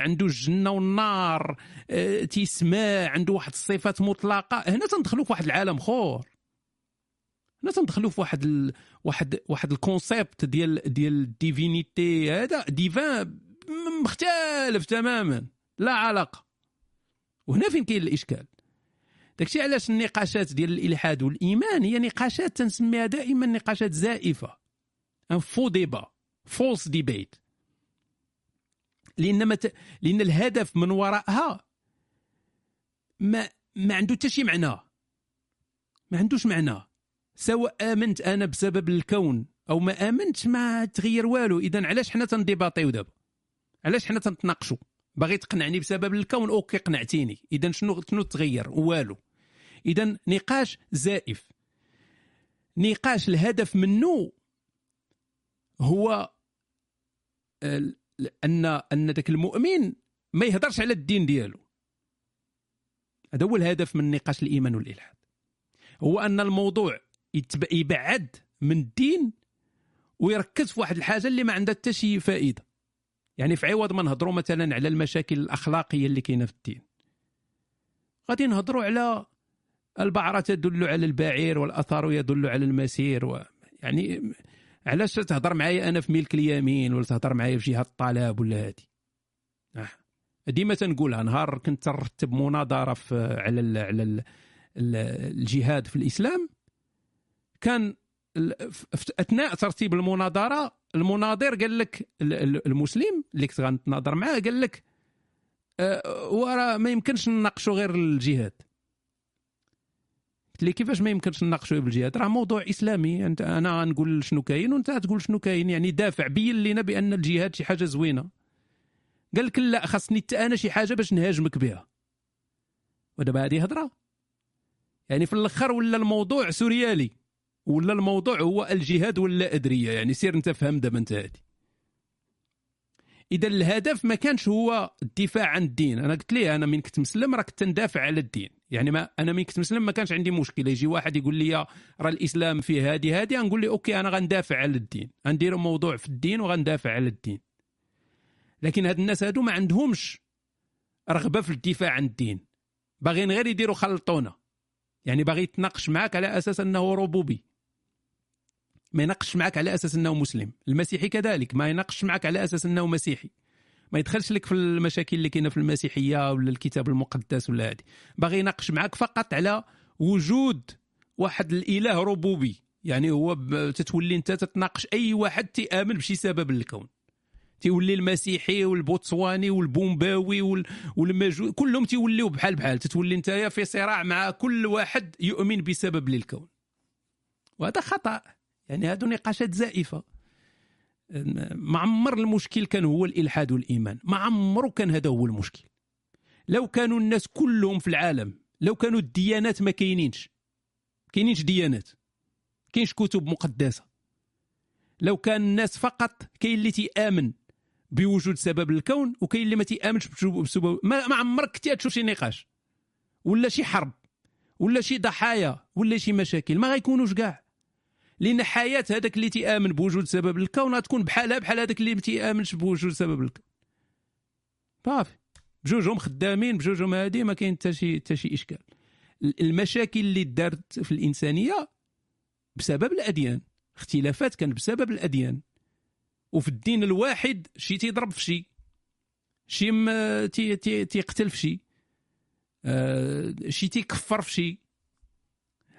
عنده الجنة والنار آه تيسمع عنده واحد الصفات مطلقة. هنا تندخلوا في واحد العالم آخر. هنا تندخلوا في واحد ال... واحد واحد ال concept ديال ديال ال divinité. هذا divin مختلف تماما لا علاقة. وهنا فين كاين الإشكال؟ داكشي علاش النقاشات ديال الإلحاد والإيمان هي نقاشات تنسميها دائما نقاشات زائفة. un faux débat false debate لأن مت... لأن الهدف من وراءها ما ما عنده حتى شي معنى. ما عندوش معنى. سواء آمنت أنا بسبب الكون أو ما امنتش ما تغير والو. اذا علاش حنا تنديباطيو دابا؟ علاش حنا تنتناقشوا باغي تقنعني بسبب الكون أوكي قنعتيني. اذا شنو شنو تغير؟ والو. اذا نقاش زائف. نقاش الهدف منه هو ان أن ذاك المؤمن ما يهضرش على الدين ديالو. هذا هو الهدف من نقاش الإيمان والإلحاد. هو أن الموضوع يبعد من الدين ويركز في واحد الحاجة اللي ما عندها حتى شي فائدة. يعني في عوض ما نهضروا مثلا على المشاكل الأخلاقية اللي كاينة في الدين. غادي نهضروا على البعرة تدل على البعير والأثر يدل على المسير و يعني علاش تهضر معايا أنا في ملك اليمين ولا تهضر معايا في جهة الطلب ولا هادي؟ آه. ديما تنقولها نهار كنت ترتب مناظرة في على على ال الجهاد في الإسلام كان أثناء ترتيب المناظرة المناظر قال لك المسلم اللي كنت غنتناظر معاه قال لك آه، وراه ما يمكنش نناقشوا غير الجهاد. قلت لي كيفاش ما يمكنش نناقشوا بالجهاد راه موضوع إسلامي انت أنا غنقول شنو كاين وأنت تقول شنو كاين يعني دافع بين لنا بأن الجهاد شي حاجة زوينة. قال لك لا خاصني حتى أنا شي حاجة باش نهاجمك بها. ودابا هذه هضرة؟ يعني في الأخر ولا الموضوع سوريالي؟ ولا الموضوع هو الجهاد ولا أدرية؟ يعني سير أنت فهم دابا أنت هادي. إذا الهدف ما كانش هو الدفاع عن الدين. أنا قلت ليه أنا من كنت مسلم راه كنت ندافع على الدين. يعني ما أنا من كنت مسلم ما كانش عندي مشكلة. يجي واحد يقول لي راه الإسلام فيه هذه هذه نقول لي أوكي أنا غندافع على الدين. غندير موضوع في الدين وغندافع على الدين. لكن هاد الناس هادو ما عندهمش رغبة في الدفاع عن الدين. باغيين غير يديروا خلطونه يعني باغي يتناقش معاك على أساس أنه ربوبي. ما يناقش معك على أساس أنه مسلم. المسيحي كذلك ما يناقش معك على أساس أنه مسيحي. ما يدخلش لك في المشاكل اللي كاينة في المسيحية ولا الكتاب المقدس ولا هذه. باغي يناقش معك فقط على وجود واحد الإله ربوبي. يعني هو تتولي أنت تتناقش أي واحد تيأمن بشي سبب للكون. تيولي المسيحي والبوتسواني والبومباوي والمجو كلهم تيوليو بحال بحال. تتولي أنت في صراع مع كل واحد يؤمن بسبب للكون. وهذا خطأ. يعني هادو نقاشات زائفة. ما عمر المشكل كان هو الإلحاد والإيمان. ما عمره كان هذا هو المشكل. لو كانوا الناس كلهم في العالم لو كانوا الديانات ما كاينينش. كاينينش ديانات. كاينش كتب مقدسة. لو كان الناس فقط كاين اللي تيآمن بوجود سبب الكون وكاين اللي ما تيآمنش بسبب ما, ما عمرك كنتي تشوف شي نقاش. ولا شي حرب. ولا شي ضحايا. ولا شي مشاكل. ما غيكونوش كاع. لأن حياة هذاك اللي تيآمن بوجود سبب الكون غتكون بحالها بحال هذاك اللي ما تيآمنش بوجود سبب الكون. صافي. بجوجهم خدامين بجوجهم هادي ما كاين حتى شي حتى شي إشكال. المشاكل اللي دارت في الإنسانية بسبب الأديان. اختلافات كانت بسبب الأديان. وفي الدين الواحد شي تيضرب في شي. شي تي تي تيقتل في شي. آه شي تيكفر في شي.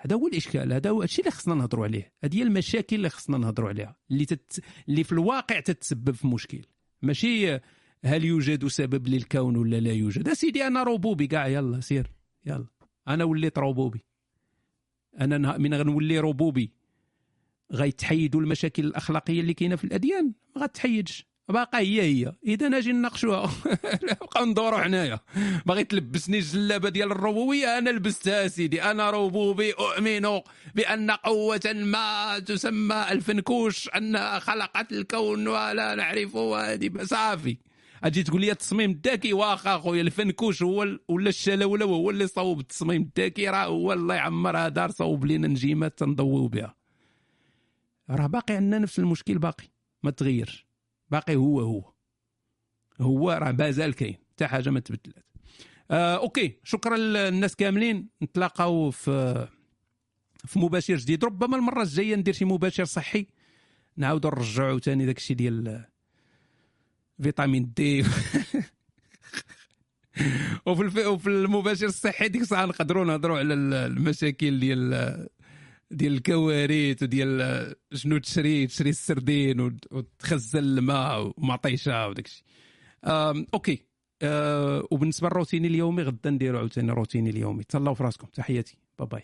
هذا هو الإشكال هذا هو الشيء اللي خصنا نهضروا عليه. هذه هي المشاكل اللي خصنا نهضروا عليها اللي تت... اللي في الواقع تتسبب في مشكل. ماشي هل يوجد سبب للكون ولا لا يوجد؟ سيدي أنا ربوبي كاع يلا سير يلا. أنا وليت روبوبي أنا من غنولي روبوبي غيتحيدوا المشاكل الأخلاقية اللي كاينة في الأديان ما غتحيدش. باقا هي هي. إذا أجي نناقشوها. نبقاو ندوروا حنايا. باغي تلبسني الجلابه ديال الربوبيه أنا لبستها سيدي. أنا ربوبي أؤمن بأن قوة ما تسمى الفنكوش. انها خلقت الكون ولا نعرف هذه صافي أجي تقول لي التصميم الذكي. واخا خويا الفنكوش هو ولا الشلاوله هو اللي صوب. التصميم الذكي راه هو الله يعمرها. دار صوب لنا نجيمات تنضويو بها. راه باقي عندنا نفس المشكل باقي. ما تغيرش. باقي هو هو. هو راه مازال كاين حتى حاجة ما تبدلات. آه أوكي شكرا للناس كاملين. نتلاقاو في في مباشر جديد. ربما المرة الجاية ندير شي مباشر صحي. نعاودو نرجعو ثاني الشيء ديال فيتامين D. وفي وفي المباشر الصحي ديك الساعة نقدروا نهضروا على المشاكل ديال ديال الكوارث وديال شنو تشري تشري السردين وتخزن الماء ومطيشة وداك الشيء OK. أه وبالنسبة للروتيني اليومي غدا نديرو عاوتاني روتيني اليومي. تهلاو في راسكم. تحياتي. bye bye